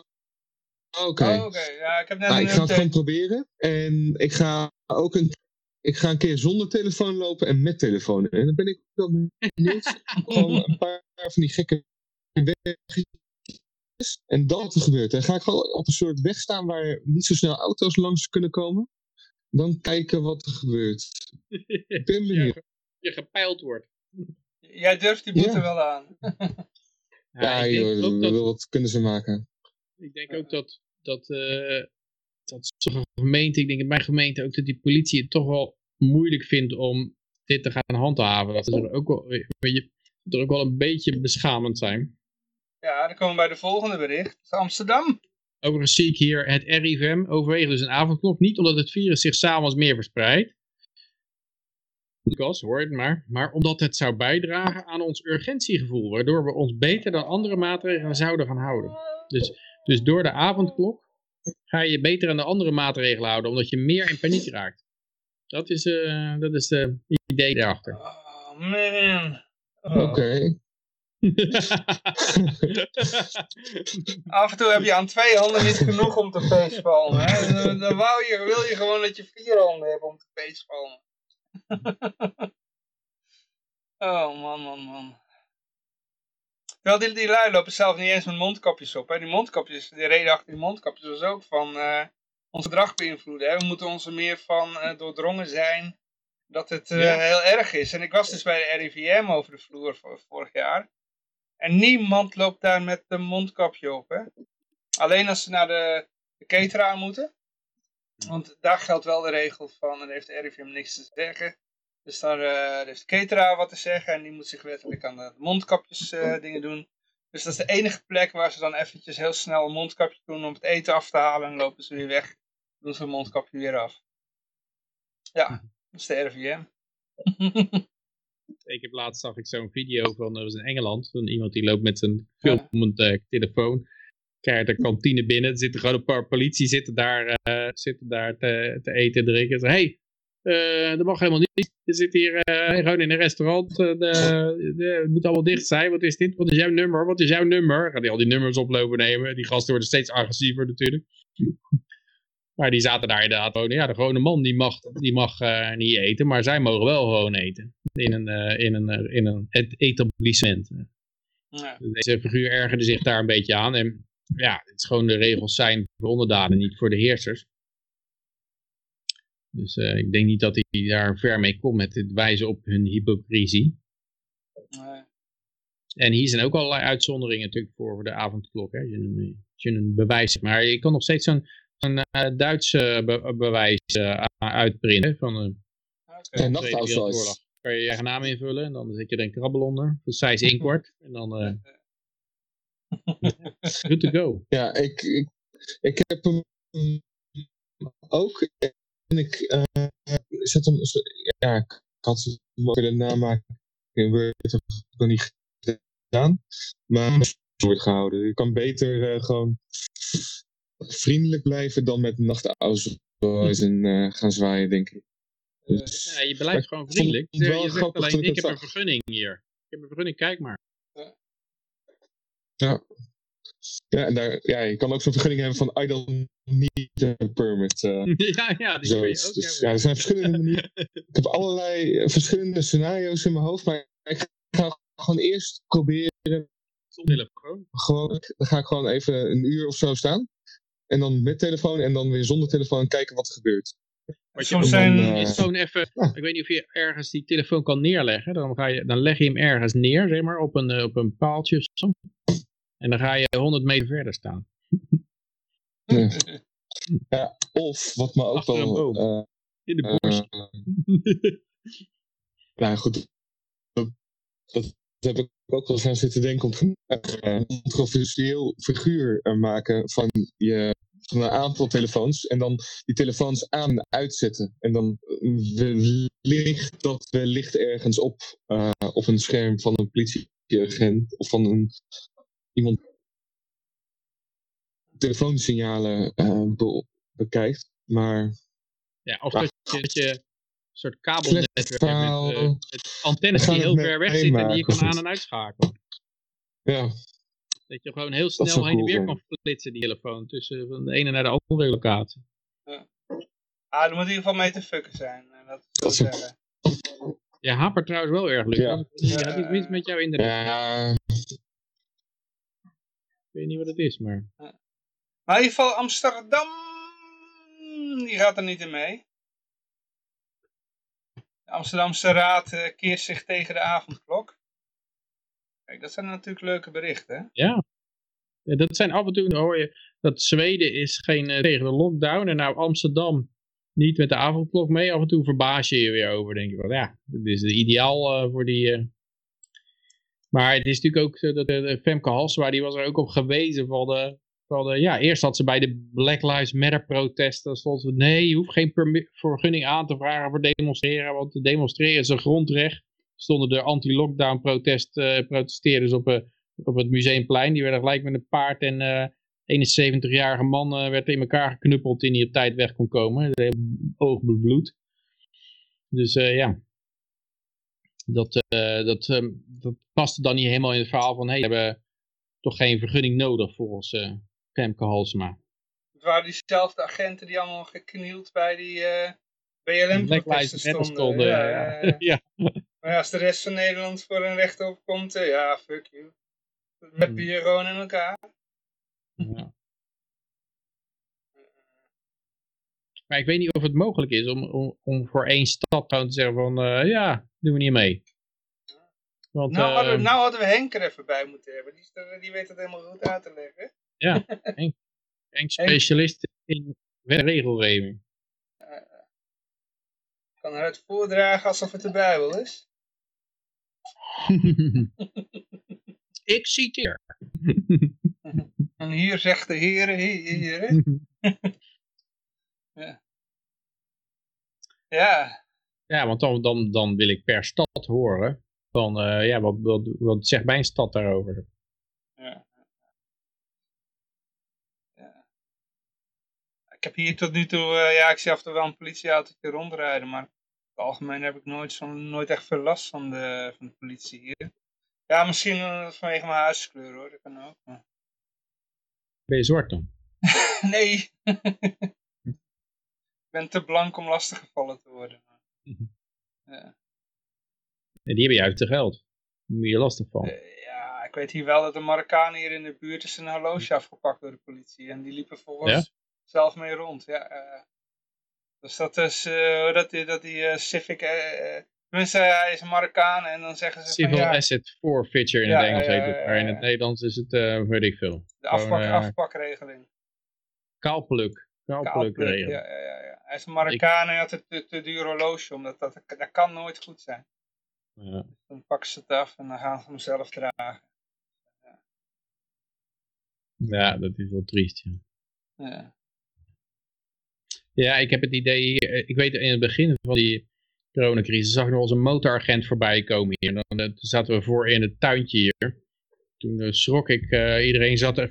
Oké. Oh, okay. ja, ik heb net nou, ik ga het gewoon proberen. En ik ga ook een ik ga een keer zonder telefoon lopen en met telefoon. En dan ben ik wel benieuwd. gewoon een paar van die gekke wegjes. En dat er gebeurt. Dan ga ik gewoon op een soort weg staan waar niet zo snel auto's langs kunnen komen. Dan kijken wat er gebeurt. Ik ben benieuwd. Je gepeild wordt. Jij durft die boete wel aan. ja, ja joh, dat, wat kunnen ze maken. Ik denk ook dat, dat uh, dat sommige gemeente, ik denk in mijn gemeente ook, dat die politie het toch wel moeilijk vindt om dit te gaan handhaven. Dat er ook wel, er ook wel een beetje beschamend zijn. Ja, dan komen we bij de volgende bericht. Amsterdam. Overigens zie ik hier het RIVM overweegt dus een avondklok. Niet omdat het virus zich s'avonds meer verspreidt. hoor het maar. Maar omdat het zou bijdragen aan ons urgentiegevoel. Waardoor we ons beter dan andere maatregelen zouden gaan houden. Dus, dus door de avondklok ga je beter aan de andere maatregelen houden, omdat je meer in paniek raakt. Dat is, uh, dat is de idee daarachter. Oh man. Oh. Oké. Af en toe heb je aan twee handen niet genoeg om te facepalmen. Dan, dan wou je, wil je gewoon dat je vier handen hebt om te facepalmen. oh man, man, man. Wel, die, die lui lopen zelf niet eens met mondkapjes op. Hè. Die mondkapjes, de reden achter die mondkapjes was ook van uh, ons gedrag beïnvloeden. Hè. We moeten ons er meer van uh, doordrongen zijn dat het uh, heel erg is. En ik was dus bij de RIVM over de vloer vorig jaar. En niemand loopt daar met een mondkapje op. Hè. Alleen als ze naar de, de cateraar moeten. Want daar geldt wel de regel van, en heeft de RIVM niks te zeggen. Dus daar uh, heeft de cateraar wat te zeggen en die moet zich wettelijk aan de mondkapjes uh, dingen doen. Dus dat is de enige plek waar ze dan eventjes heel snel een mondkapje doen om het eten af te halen en lopen ze weer weg. Doen ze een mondkapje weer af. Ja, dat is de RVM. ik heb laatst zag ik zo'n video van, dat was in Engeland, van iemand die loopt met zijn filmend uh, telefoon. Krijgt de kantine binnen, er zitten gewoon een paar politie zitten daar, uh, zitten daar te, te eten en drinken. Ze hey, uh, dat mag helemaal niet. Je zit hier uh, gewoon in een restaurant. Uh, de, de, het moet allemaal dicht zijn. Wat is dit? Wat is jouw nummer? Wat is jouw nummer? Gaat hij al die nummers oplopen nemen. Die gasten worden steeds agressiever natuurlijk. maar die zaten daar inderdaad gewoon. Ja, de gewone man die mag, die mag niet eten. Maar zij mogen wel gewoon eten. In een, in een, in een etablissement. Ja. Deze figuur ergerde zich daar een beetje aan. En ja, het is gewoon de regels zijn voor onderdanen, niet voor de heersers. Dus uh, ik denk niet dat hij daar ver mee komt met het wijzen op hun hypocrisie. Nee. En hier zijn ook allerlei uitzonderingen natuurlijk voor, voor de avondklok. Hè. Je, een, je een bewijs Maar je kan nog steeds zo'n een uh, Duitse be bewijs uh, uitprinten. Van een okay. Kan je je eigen naam invullen en dan zet je er een krabbel onder. Van size inkwart. en dan... good to go. Ja, ik, ik, ik heb hem ook ik uh, zet hem, ja, ik had ook willen namaken in Word, nog niet gedaan, maar het wordt gehouden. Je kan beter uh, gewoon vriendelijk blijven dan met nachtauto's en uh, gaan zwaaien, denk ik. Dus, ja, je blijft gewoon vriendelijk. Je zegt alleen, ik heb een vergunning hier. Ik heb een vergunning, kijk maar. Ja. Ja, en daar, ja, je kan ook zo'n vergunning hebben van I don't need a permit. Uh, ja, ja, die kun je ook dus, Ja, er zijn verschillende manieren. ik heb allerlei eh, verschillende scenario's in mijn hoofd, maar ik ga gewoon eerst proberen. Zonder telefoon? Gewoon, dan ga ik gewoon even een uur of zo staan. En dan met telefoon en dan weer zonder telefoon kijken wat er gebeurt. Je zijn... Dan, uh, is gewoon even, ik weet niet of je ergens die telefoon kan neerleggen. Dan, ga je, dan leg je hem ergens neer, zeg maar, op een, op een paaltje of zo. En dan ga je 100 meter verder staan. ja, of wat me ook Achter wel... Uh, In de borst. Uh, nou goed, dat, dat, heb ik ook wel eens aan zitten denken om een controversieel figuur maken van, je, van een aantal telefoons. En dan die telefoons aan en uitzetten. En dan ligt dat wellicht ergens op, uh, op een scherm van een politieagent of van een iemand telefoonsignalen uh, be bekijkt, maar... Ja, of dat, je, dat je een soort kabelnetwerk hebt met, uh, met antennes die heel ver weg zitten en die je kan aan- en uitschakelen. Ja. Dat je gewoon heel snel heen en weer kan flitsen, die telefoon, tussen van de ene naar de andere locatie. Ja. Ah, er moet in ieder geval mee te fucken zijn. Dat, dat zeggen. Ja, hapert trouwens wel erg, Luc. Ja. Ja, heb iets met jou internet? Ja, ik weet niet wat het is, maar... Maar in ieder geval Amsterdam, die gaat er niet in mee. De Amsterdamse Raad uh, keert zich tegen de avondklok. Kijk, dat zijn natuurlijk leuke berichten, hè? Ja. ja dat zijn af en toe, hoor je, dat Zweden is geen uh, tegen de lockdown en nou Amsterdam niet met de avondklok mee. Af en toe verbaas je je weer over, denk je van, ja, dit is de ideaal uh, voor die maar het is natuurlijk ook dat de Femke Halsema, die was er ook op gewezen van de, van de, ja, eerst had ze bij de Black Lives Matter protesten, stond ze, nee, je hoeft geen vergunning aan te vragen voor demonstreren, want demonstreren is een grondrecht. Stonden de anti-lockdown protest, uh, protesteerders op, uh, op het Museumplein, die werden gelijk met een paard en eh, 71-jarige man werd in elkaar geknuppeld die op tijd weg kon komen. Oog bloed. Dus ja, dat, uh, dat, um, dat paste dan niet helemaal in het verhaal van, hey, we hebben toch geen vergunning nodig volgens uh, Femke Halsema. Het waren diezelfde agenten die allemaal geknield bij die uh, BLM-protesten stonden. stonden. Ja, ja, ja. Maar als de rest van Nederland voor een recht opkomt, ja, fuck you. Heb je gewoon in elkaar. Ja. Maar ik weet niet of het mogelijk is om, om, om voor één stad te zeggen van, uh, ja, doen we niet mee. Want, nou, hadden, uh, nou hadden we Henk er even bij moeten hebben. Die, die weet het helemaal goed uit te leggen. Ja, Henk, Henk specialist in regelgeving. Kan het voordragen alsof het de Bijbel is. ik citeer. en hier zegt de Heer, Heer. ja. Ja. Ja, want dan, dan, dan wil ik per stad horen van, uh, ja, wat, wat, wat zegt mijn stad daarover? Ja. ja. Ik heb hier tot nu toe, uh, ja, ik zie af en toe wel een politieauto rondrijden, maar in het algemeen heb ik nooit, zo, nooit echt veel last van de, van de politie hier. Ja, misschien uh, vanwege mijn huiskleur hoor, dat kan ook. Maar... Ben je zwart dan? nee. Ik ben te blank om lastiggevallen te worden. Ja. En die hebben juist te geld. Daar moet je lastig van. Uh, ja, ik weet hier wel dat een Marokkaan hier in de buurt is een horloge afgepakt door de politie. En die liepen volgens zelf mee rond. Ja, dus dat is uh, dat die, dat die Civic... Tenminste, hij is een Marokkaan en dan zeggen ze Civil van, ja, Asset Forfeiture in het Engels heet het, maar in het Nederlands is het, uh, weet ik veel. De afpak, afpakregeling. Kaalpluk. Kaalpluk, ja, ja, ja, ja. Hij is een Marokkaan en had een te, te duur horloge, omdat dat, dat kan nooit goed zijn. Ja. Dan pakken ze het af en dan gaan ze hem zelf dragen. Ja, ja dat is wel triest, ja. ja. Ja, ik heb het idee, eh, ik weet in het begin van die coronacrisis zag ik nog eens een motoragent voorbij komen hier. En dan, eh, zaten we voor in het tuintje hier. Toen uh, schrok ik, iedereen zat er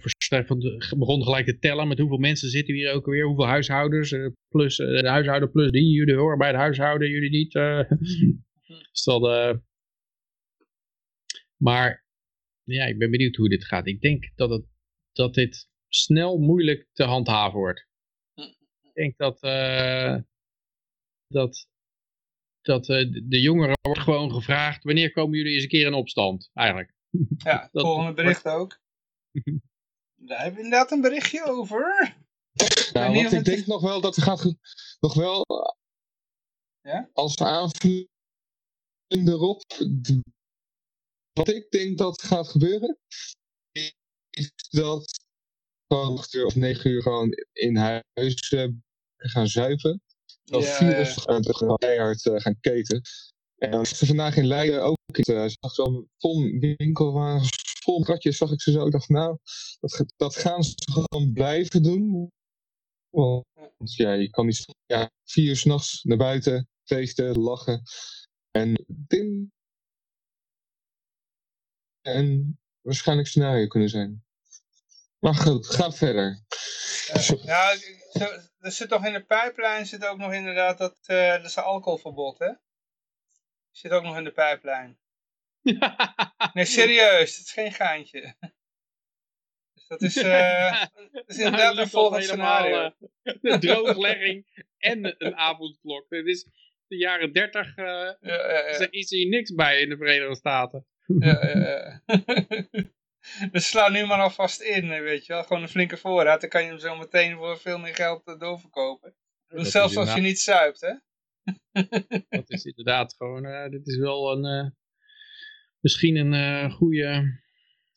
begon gelijk te tellen met hoeveel mensen zitten hier ook weer, hoeveel huishoudens, plus de huishouden plus die, jullie horen bij het huishouden, jullie niet. dus dat, maar ja, ik ben benieuwd hoe dit gaat. Ik denk dat, het, dat dit snel moeilijk te handhaven wordt. Ik denk dat, dat, dat de jongeren wordt gewoon gevraagd, wanneer komen jullie eens een keer in opstand, eigenlijk. Ja, het volgende bericht ook. Daar hebben we inderdaad een berichtje over. Nou, want ik denk nog wel dat er gaat, nog wel, ja? als aanvulling erop, wat ik denk dat gaat gebeuren, is dat gewoon acht uur of negen uur gewoon in huis uh, gaan zuipen. Dat ja, virus ja. gaan keihard uh, gaan keten. En dan ze vandaag in Leiden ook. Ik uh, zag zo'n vol winkelwagens, vol kratjes zag ik ze zo. Ik dacht, nou, dat, dat gaan ze gewoon blijven doen. Want ja, je kan niet vier uur s'nachts naar buiten, feesten, lachen. En ik en waarschijnlijk scenario kunnen zijn. Maar goed, ga verder. Ja, er zit toch in de pijplijn zit ook nog inderdaad dat, uh, dat is alcoholverbod, hè? Zit ook nog in de pijplijn. nee, serieus, het is geen gaantje. Dus dat is, uh, dat is inderdaad nou, een volgend scenario. de drooglegging en een avondklok. Dit is de jaren 30, uh, ja, ja, ja. er is hier niks bij in de Verenigde Staten ja, ja, Dus sla nu maar alvast in, weet je wel. Gewoon een flinke voorraad. Dan kan je hem zo meteen voor veel meer geld doorverkopen. Dus zelfs als je niet zuipt, hè. Dat is inderdaad gewoon, uh, dit is wel een, uh, misschien een uh, goede...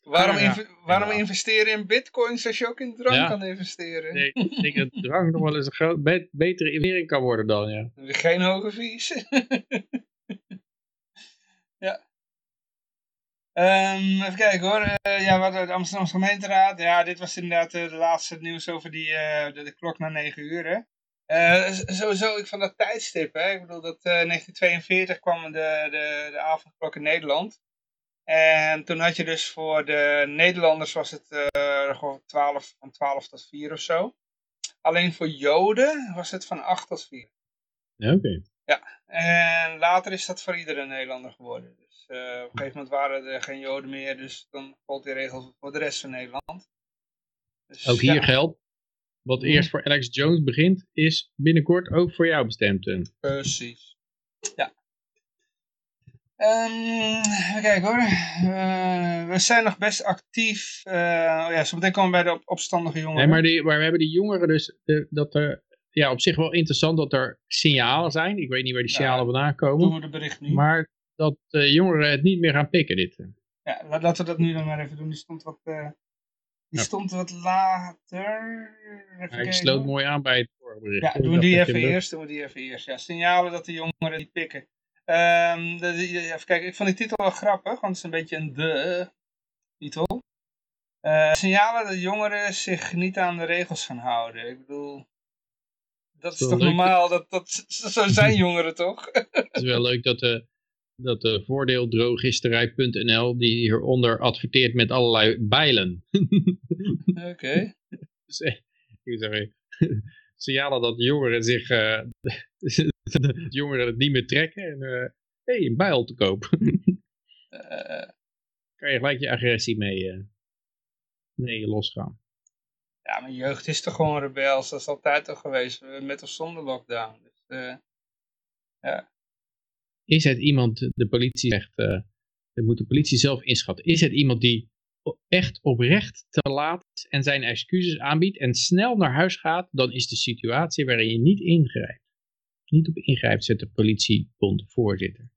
Waarom, inv waarom investeren in bitcoins als je ook in drank kan investeren? Nee, ik denk dat drank nog wel eens een groot, betere investering kan worden dan, ja. Geen hoge fees. ja. Um, even kijken hoor. Uh, ja, wat de Amsterdamse gemeenteraad. Ja, dit was inderdaad uh, de laatste nieuws over die, uh, de, de, klok na 9 uur. Hè. Sowieso, ik van dat tijdstip. Hè. Ik bedoel, dat 1942 kwam de, de, de avondklok in Nederland. En toen had je dus voor de Nederlanders was het gewoon 12, van 12 tot 4 of zo. Alleen voor Joden was het van 8 tot 4. Ja, oké. Ja, en later is dat voor iedere Nederlander geworden. Dus uh, op een gegeven moment waren er geen Joden meer, dus dan gold die regel voor de rest van Nederland. Dus, ook hier ja. geldt, wat eerst voor Alex Jones begint, is binnenkort ook voor jou bestemd. Precies. Ja. Um, even kijken hoor. Uh, we zijn nog best actief. Uh, oh ja, zo meteen komen we bij de op opstandige jongeren. Nee, maar, die, maar we hebben die jongeren dus, de, dat er ja, op zich wel interessant dat er signalen zijn. Ik weet niet waar die signalen ja, vandaan komen. Doen we de bericht nu. Maar dat uh, jongeren het niet meer gaan pikken, dit. Ja, laten we dat nu dan maar even doen. Die stond wat, uh, die ja. stond wat later. Even Hij sloot mooi aan bij het vorige bericht. Ja, doen we die even eerst. Doen we die even eerst. Ja, signalen dat de jongeren die pikken. Um, de, de, even kijken, ik vond die titel wel grappig, want het is een beetje een de titel. Uh, signalen dat jongeren zich niet aan de regels gaan houden. Ik bedoel, dat is toch normaal? Dat, dat, zo zijn jongeren toch? Het is wel leuk dat de, dat de voordeeldrogisterij.nl die hieronder adverteert met allerlei bijlen. Oké. Okay. Dus, eh, sorry. Signalen dat jongeren zich, uh, dat jongeren het niet meer trekken en hé, uh, hey, een bijl te koop. uh, kan je gelijk je agressie mee, mee losgaan. Ja, mijn jeugd is toch gewoon rebels. Dat is altijd al geweest. Met of zonder lockdown. Dus, ja. Is het iemand, de politie zegt, uh, moet de politie zelf inschatten. Is het iemand die echt oprecht te laat is en zijn excuses aanbiedt en snel naar huis gaat, dan is de situatie waarin je niet ingrijpt. Niet op ingrijpt, zet de politiebond voorzitter.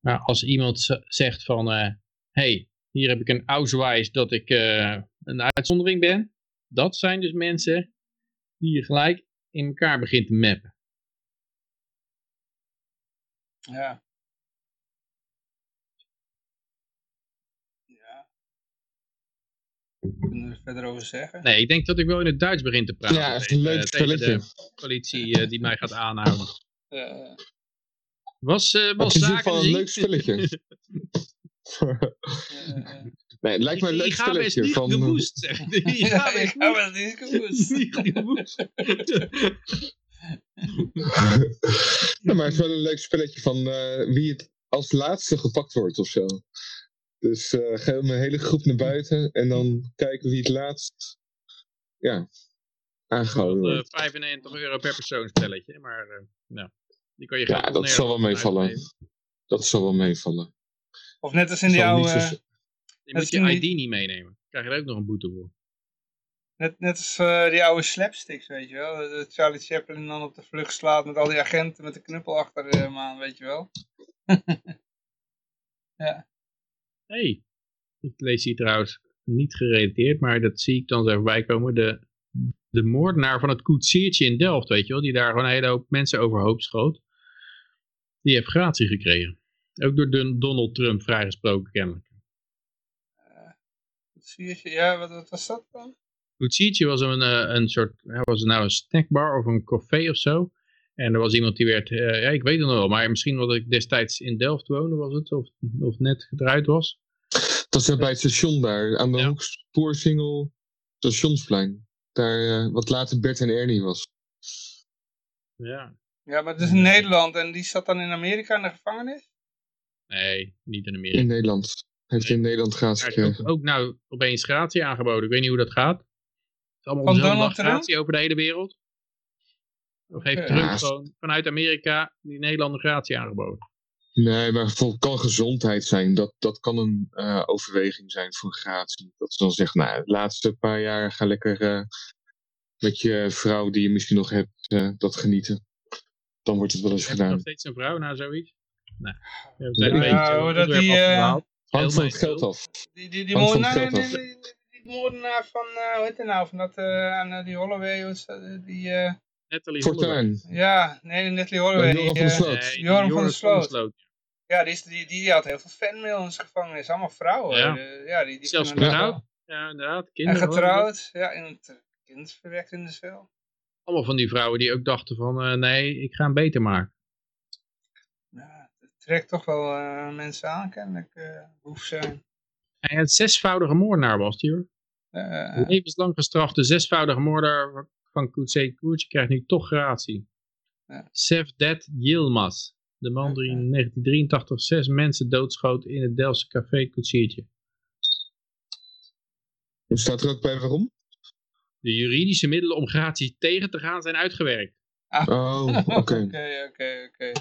Maar als iemand zegt van, hé, uh, hey, hier heb ik een auswijs dat ik uh, een uitzondering ben. Dat zijn dus mensen die je gelijk in elkaar begint te mappen. Ja. Ja. Kunnen we er verder over zeggen? Nee, ik denk dat ik wel in het Duits begin te praten. Ja, echt een leuk spelletje. de politie uh, die mij gaat aanhouden. Uh, was uh, was Het is in geval een leuk spelletje. nee, het lijkt me een leuk spelletje. van... Gewoest, zeg. Die ja, ik ga wel niet gewoest. Ja, maar het is wel een leuk spelletje van uh, wie het als laatste gepakt wordt of zo. Dus uh, ga een hele groep naar buiten en dan kijken wie het laatst ja, aangehouden wordt. 95 euro per persoon spelletje, maar uh, nou, die kan je Ja, dat zal wel meevallen. Dat zal wel meevallen. Of net als in die oude... Zo... Je moet je ID niet meenemen. krijg je er ook nog een boete voor. Net, net als uh, die oude slapsticks, weet je wel. Dat Charlie Chaplin dan op de vlucht slaat met al die agenten met de knuppel achter hem aan, weet je wel. ja. hey, ik lees hier trouwens niet gerelateerd, maar dat zie ik dan zo voorbij komen. De, de moordenaar van het koetsiertje in Delft, weet je wel. Die daar gewoon een hele hoop mensen overhoop schoot. Die heeft gratie gekregen. Ook door Donald Trump vrijgesproken kennelijk. Uh, ja, wat, wat was dat dan? Koetsiertje was een, een soort, was het nou een snackbar of een café of zo. En er was iemand die werd, uh, ja ik weet het nog wel, maar misschien wat ik destijds in Delft woonde was het, of, of net eruit was. Dat is bij het station daar, aan de ja. Stationsplein. Daar, uh, wat later Bert en Ernie was. Ja. Ja, maar het is in Nederland en die zat dan in Amerika in de gevangenis? Nee, niet in Amerika. In Nederland. Heeft nee. in Nederland gratie gekregen. Ook, ook nou opeens gratie aangeboden. Ik weet niet hoe dat gaat. Allemaal gratie over de hele wereld. Of heeft okay. Trump ja. gewoon vanuit Amerika die Nederlander gratie aangeboden? Nee, maar het kan gezondheid zijn. Dat, dat kan een uh, overweging zijn voor gratie. Dat ze dan zeggen, nou, de laatste paar jaar ga lekker uh, met je vrouw die je misschien nog hebt, uh, dat genieten. Dan wordt het wel eens Heb gedaan. nog steeds een vrouw na zoiets? Nee. We zijn ja, een beetje dat die, uh, Hangt van het geld af. Die, die, die moordenaar, nee, nee, nee, die moordenaar van, uh, hoe heet het nou, van dat, uh, aan uh, die Holloway, die... Uh, Natalie Fortuin. Ja, nee, Natalie Holloway. Joram van der Sloot. Nee, Joram van der Sloot. Ja, die, is, die, die had heel veel fanmail in zijn gevangenis. Allemaal vrouwen. Ja. Uh, ja die, die Zelfs getrouwd. Ja, inderdaad. En Kinderen. getrouwd. Ja, en het kind verwekt in de cel. Allemaal van die vrouwen die ook dachten van, eh, nee, ik ga hem beter maken. Trekt toch wel uh, mensen aan, kennelijk. Uh, hoef zijn. Hij had zesvoudige moordenaar was die hoor. Uh, Levenslang gestrafte zesvoudige moordenaar van Koetsé Koertje krijgt nu toch gratie. Ja. Sefdet Yilmaz. De man die in 1983 zes mensen doodschoot in het Delftse café Koetsiertje. Staat er ook bij waarom? De juridische middelen om gratie tegen te gaan zijn uitgewerkt. Oh, oké. Oké, oké, oké.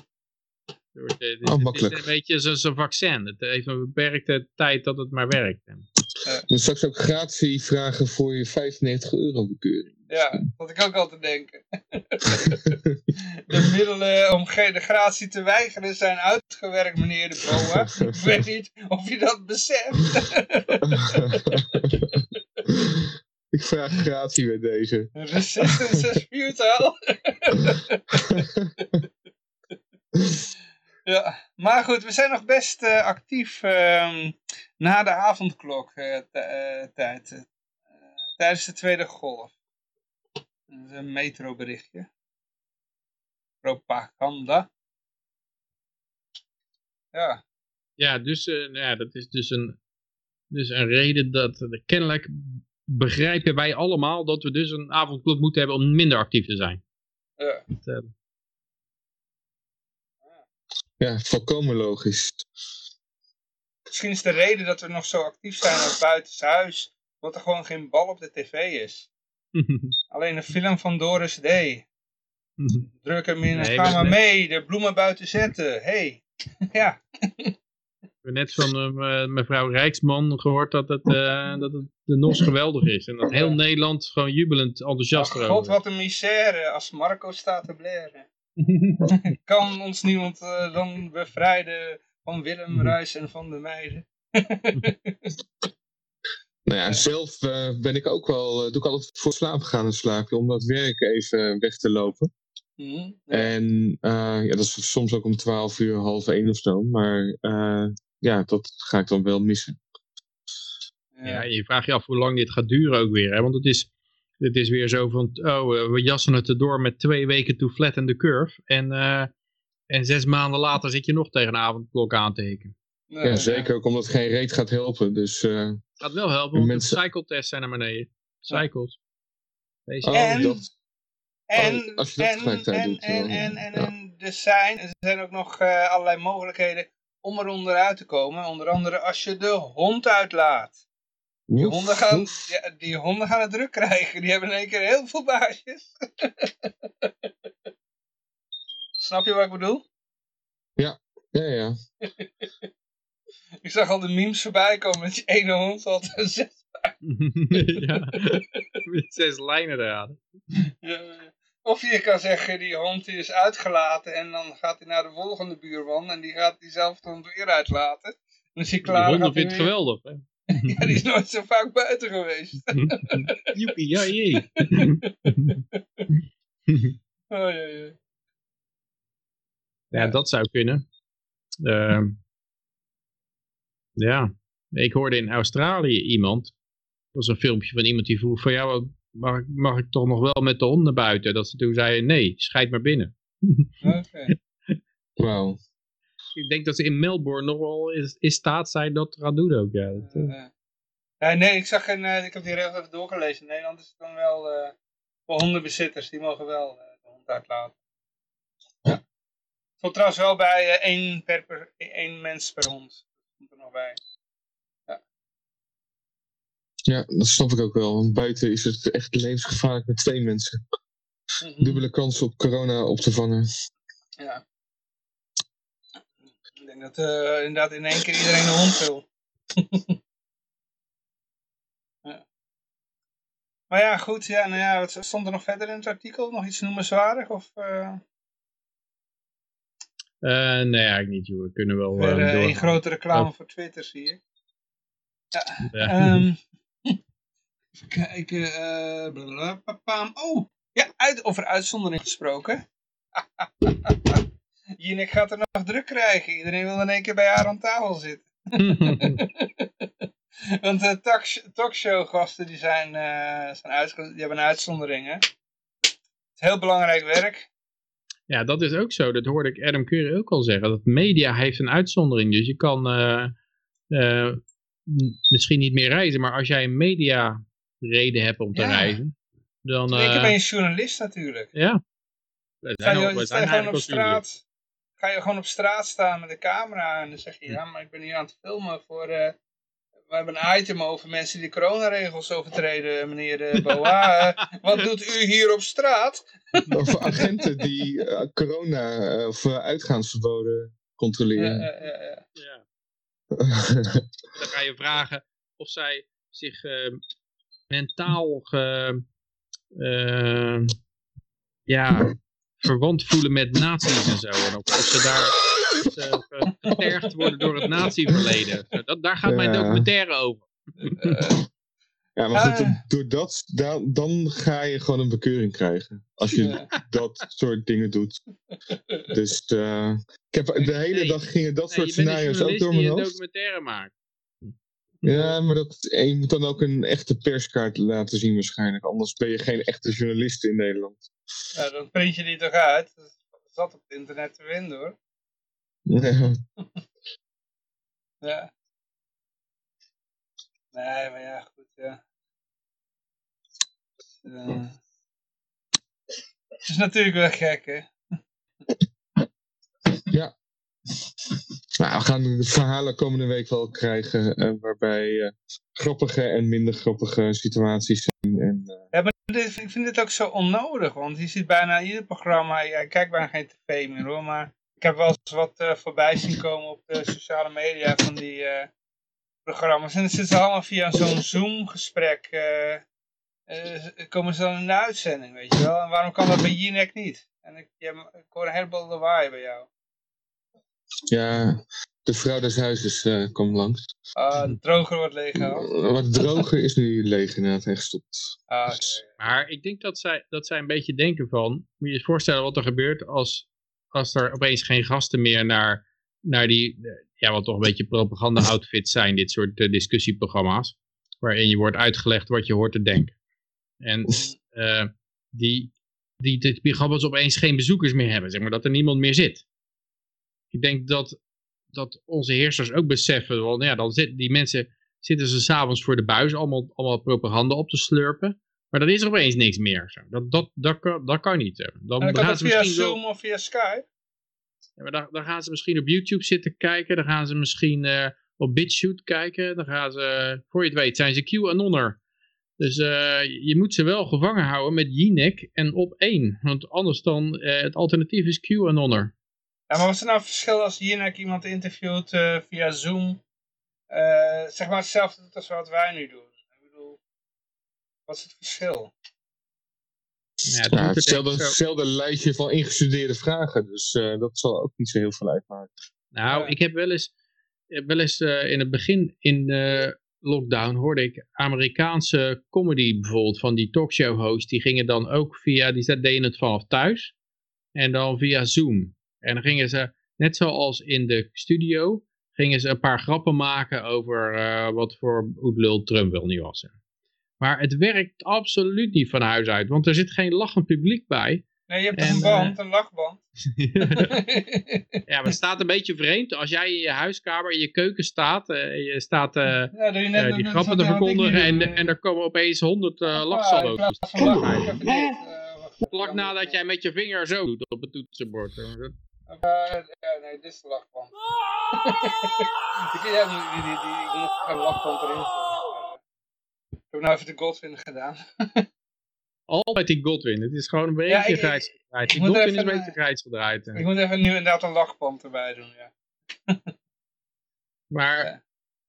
Het is- is- Oh, is een beetje zo'n zo'n vaccin. Het heeft een beperkte tijd dat het maar werkt. Dus straks ook gratie vragen voor je 95 euro bekeuring. Ja, dat ik ook al te denken. de middelen om de gratie te weigeren zijn uitgewerkt, meneer de Boa. Ik weet niet of je dat beseft. Ik vraag gratie bij deze. Resistance is futile. ja, maar goed, we zijn nog best eh, actief ehm, na de avondklok eh, eh, tijd. tijdens de tweede golf. Dat is een metroberichtje. Propaganda. Ja, Ja, dus nou ja, dat is dus een, dus een reden dat kennelijk begrijpen wij allemaal dat we dus een avondklok moeten hebben om minder actief te zijn. ja. Dat, Ja, volkomen logisch. Misschien is de reden dat we nog zo actief zijn als buitenshuis, omdat er gewoon geen bal op de tv is. Alleen een film van Doris Day. Druk hem in en Nee, ga dat- maar mee, de bloemen buiten zetten. Hey. ja. net van uh, mevrouw Rijksman gehoord dat het, uh, dat het de NOS geweldig is. En dat heel Nederland gewoon jubelend enthousiast erover God, wat een misère als Marco staat te blaren. kan ons niemand uh, dan bevrijden van Willem, Ruis en van de meiden. nou ja, zelf ben ik ook wel, doe ik altijd voor slaap gaan een slaapje om dat werk even weg te lopen. Mhm, en ja, dat is soms ook om 12 uur, half één of zo. Maar ja, dat ga ik dan wel missen. Ja, je vraagt je af hoe lang dit gaat duren ook weer. Hè? Want het is, het is weer zo van, oh, eh, we jassen het erdoor met twee weken to flatten the curve. En, uh, en zes maanden later zit je nog tegen een avondklok aan te. Ja, zeker ook omdat het geen reet gaat helpen. Dus, uh, gaat wel helpen, want mensen... de cycle-tests zijn naar beneden. Cycles. Deze oh, en, dat... En, oh, als je dat en, doet, en, en, en, en, er, zijn, er zijn ook nog uh, allerlei mogelijkheden om er onderuit te komen. Onder andere als je de hond uitlaat. Die honden, gaan, die, die, honden gaan het druk krijgen. Die hebben in één keer heel veel baasjes. Snap je wat ik bedoel? Ja, ja, ja. ik zag al de memes voorbij komen met je ene hond had zes ja, met zes lijnen eraan. Of je kan zeggen, die hond is uitgelaten en dan gaat hij naar de volgende buurman en die gaat diezelfde hond weer uitlaten. Dan is hij klaar. Die hond vindt het geweldig. Hè? Ja, die is nooit zo vaak buiten geweest. Joepie, ja jee. oh, ja, ja. Ja, dat zou kunnen. Uh, ja, ik hoorde in Australië iemand, dat was een filmpje van iemand die vroeg van jou, mag, ik, mag ik toch nog wel met de honden buiten? Dat ze toen zeiden, nee, scheid maar binnen. Oké. Okay. Wauw ik denk dat ze in Melbourne nog wel in, in staat zijn dat te gaan doen ook. Ja. Uh, ja nee, ik zag een, uh, ik heb die regels even doorgelezen. In Nederland is het dan wel uh, voor hondenbezitters, die mogen wel de hond uitlaten. Ja. Tot trouwens wel bij één, per, per, één mens per hond. Dat komt er nog bij. Ja. ja, dat snap ik ook wel. Want buiten is het echt levensgevaarlijk met twee mensen. Mm -hmm. Dubbele kans op corona op te vangen. Ja denk dat uh, inderdaad in één keer iedereen een hond wil. ja. Maar ja, goed. Ja, nou ja, wat stond er nog verder in het artikel? Nog iets noemenswaardig? Of, uh... Nee, eigenlijk niet, joh. We kunnen wel Weer, een grote reclame oh. voor Twitter, zie je. Ja. ja. Um, even kijken. Uh, oh, ja, uit, over uitzondering gesproken. Jinek gaat er nog druk krijgen. Iedereen wil in één keer bij haar aan tafel zitten. Want de talkshow gasten die zijn, uh, zijn die hebben een uitzondering. Hè? Het is heel belangrijk werk. Ja, dat is ook zo. Dat hoorde ik Adam Curry ook al zeggen. Dat media heeft een uitzondering. Dus je kan uh, uh, misschien niet meer reizen. Maar als jij een media reden hebt om te reizen. Dan, ik ben een journalist natuurlijk. Ja. We zijn, je, we zijn op straat ga je gewoon op straat staan met de camera en dan zeg je, ja, maar ik ben hier aan het filmen voor... Uh, we hebben een item over mensen die de coronaregels overtreden, meneer uh, Boa. wat doet u hier op straat? Over agenten die uh, corona of uitgaansverboden controleren. Ja, ja, dan ga je vragen of zij zich mentaal ge, ja, verwant voelen met nazi's en zo. En of ze daar getergd worden door het nazi-verleden. Dat, daar gaat mijn documentaire over. Ja, maar goed, door dat, dan, dan ga je gewoon een bekeuring krijgen. Als je dat soort dingen doet. Dus uh, ik heb, de hele dag gingen dat soort scenario's ook door mijn hoofd. Je documentaire maakt. Ja, maar dat, je moet dan ook een echte perskaart laten zien waarschijnlijk. Anders ben je geen echte journalist in Nederland. Dan print je die toch uit. Dat zat op het internet te vinden hoor. Ja. ja. Nee, maar ja, goed, ja. Uh, het is natuurlijk wel gek, hè? ja. Nou, we gaan de verhalen komende week wel krijgen uh, waarbij uh, grappige en minder grappige situaties zijn. En. Ja, ik vind dit ook zo onnodig, want je ziet bijna ieder programma, ik kijk bijna geen tv meer hoor, maar ik heb wel eens wat uh, voorbij zien komen op de sociale media van die uh, programma's. En dan zitten ze allemaal via zo'n Zoom-gesprek. Uh, komen ze dan in de uitzending, weet je wel. En waarom kan dat bij Jinek niet? En ik, ik hoor een heleboel lawaai bij jou. Ja, de vrouw des huizes uh, komt langs. Ah, de droger wordt leeg Wat droger is nu leeg inderdaad, echt gestopt. Ah, okay. Maar ik denk dat zij, dat zij een beetje denken van, moet je je voorstellen wat er gebeurt als als er opeens geen gasten meer naar, naar die, ja, wat toch een beetje propaganda-outfits zijn, dit soort uh, discussieprogramma's, waarin je wordt uitgelegd wat je hoort te denken. En uh, die, die, die programma's opeens geen bezoekers meer hebben, zeg maar, dat er niemand meer zit. Ik denk dat, dat onze heersers ook beseffen, want ja, dan zit, die mensen zitten ze s'avonds voor de buis allemaal, allemaal propaganda op te slurpen. Maar dan is er opeens niks meer. Zo. Dat, dat, dat, kan, dat kan niet. Dan, dan kan het via Zoom of via Skype? Ja, maar dan, dan, gaan ze misschien op YouTube zitten kijken. Dan gaan ze misschien uh, op BitChute kijken. Dan gaan ze, voor je het weet, zijn ze QAnonner. Dus uh, je moet ze wel gevangen houden met Jinek en op één. Want anders dan, uh, het alternatief is QAnonner. Ja, maar wat is er nou het verschil als Jinek iemand interviewt via Zoom? zeg maar hetzelfde als wat wij nu doen. Wat is het verschil? Ja, ja hetzelfde, hetzelfde lijstje van ingestudeerde vragen. Dus uh, dat zal ook niet zo heel veel uitmaken. Nou, ik heb wel eens, wel eens uh, in het begin in de lockdown hoorde ik Amerikaanse comedy bijvoorbeeld van die talkshow host. Die gingen dan ook via, die deden het vanaf thuis. En dan via Zoom. En dan gingen ze, net zoals in de studio, gingen ze een paar grappen maken over uh, wat voor oetlul Trump wel niet was. Maar het werkt absoluut niet van huis uit, want er zit geen lachend publiek bij. Nee, je hebt en, een band, uh, een lachband. ja, maar het staat een beetje vreemd. Als jij in je huiskamer, in je keuken staat, uh, je staat uh, ja, je net, die grappen te verkondigen en, en er komen opeens honderd uh. Vlak nadat jij met je vinger zo doet op het toetsenbord. Ja, nee, dit is de lachband. ja, die, die, die, lachband erin heb nou even de Godwin gedaan. Altijd die Godwin. Het is gewoon een beetje grijs gedraaid. Die Godwin is een beetje grijs gedraaid. Ik moet even nu inderdaad een lachband erbij doen, ja. maar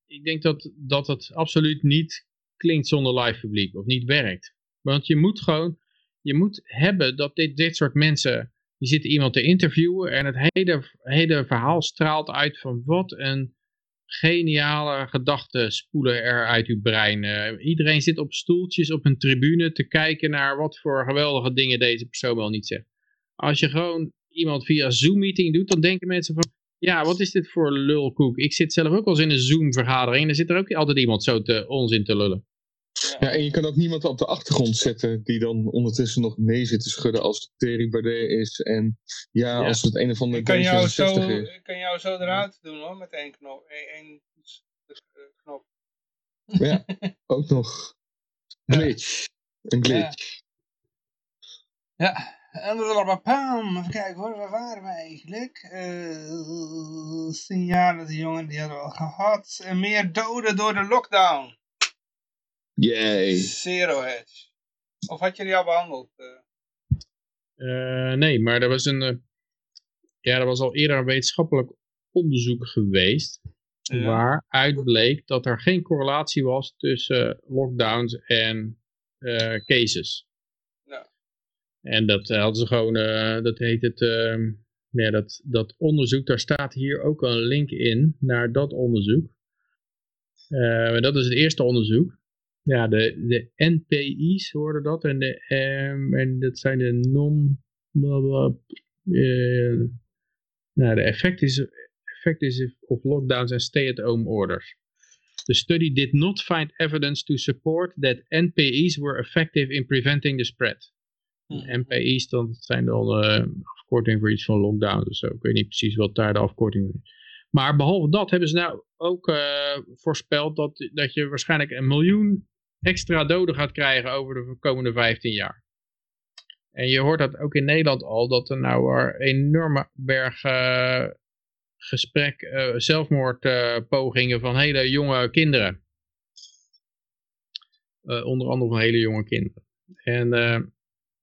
ik denk dat, dat het absoluut niet klinkt zonder live publiek. Of niet werkt. Want je moet gewoon, je moet hebben dat dit, dit soort mensen, die zitten iemand te interviewen en het hele, hele verhaal straalt uit van wat een geniale gedachten spoelen er uit uw brein. Uh, iedereen zit op stoeltjes op een tribune te kijken naar wat voor geweldige dingen deze persoon wel niet zegt. Als je gewoon iemand via Zoom-meeting doet, dan denken mensen van, ja, wat is dit voor lulkoek? Ik zit zelf ook wel eens in een Zoom-vergadering en er zit er ook altijd iemand zo te onzin te lullen. Ja, en je kan ook niemand op de achtergrond zetten die dan ondertussen nog mee zit te schudden als het Terry Baudet is. En ja, als het een of andere ik kan jou zo, is. Ik kan jou zo eruit doen hoor, met één knop. Eén, knop. Ja, ook nog. Glitch. Een glitch. Ja. En dan pam, even kijken hoor, waar waren we eigenlijk? Uh, signalen, die jongen die hadden we al gehad. En meer doden door de lockdown. Yay. Zero Hedge. Of had je die al behandeld? Uh, nee, maar er was een... Uh, ja, er was al eerder een wetenschappelijk onderzoek geweest. Ja. Waaruit bleek dat er geen correlatie was tussen lockdowns en uh, cases. Ja. En dat hadden ze gewoon, dat heet het, ehm, ja, dat, dat onderzoek, daar staat hier ook een link in naar dat onderzoek. dat is het eerste onderzoek. Ja, de, de NPI's hoorden dat. En, de, um, en dat zijn de non... Uh, nou, de effects, effects of lockdowns and stay-at-home orders. The study did not find evidence to support that NPI's were effective in preventing the spread. Hmm. NPI's, dat zijn dan uh, afkorting voor iets van lockdown. Dus ik weet niet precies wat daar de afkorting is. Maar behalve dat hebben ze nou ook uh, voorspeld dat, dat je waarschijnlijk een miljoen extra doden gaat krijgen over de komende 15 jaar. En je hoort dat ook in Nederland al, dat er nou een enorme berg gesprek, uh, zelfmoordpogingen van hele jonge kinderen. onder andere van hele jonge kinderen. En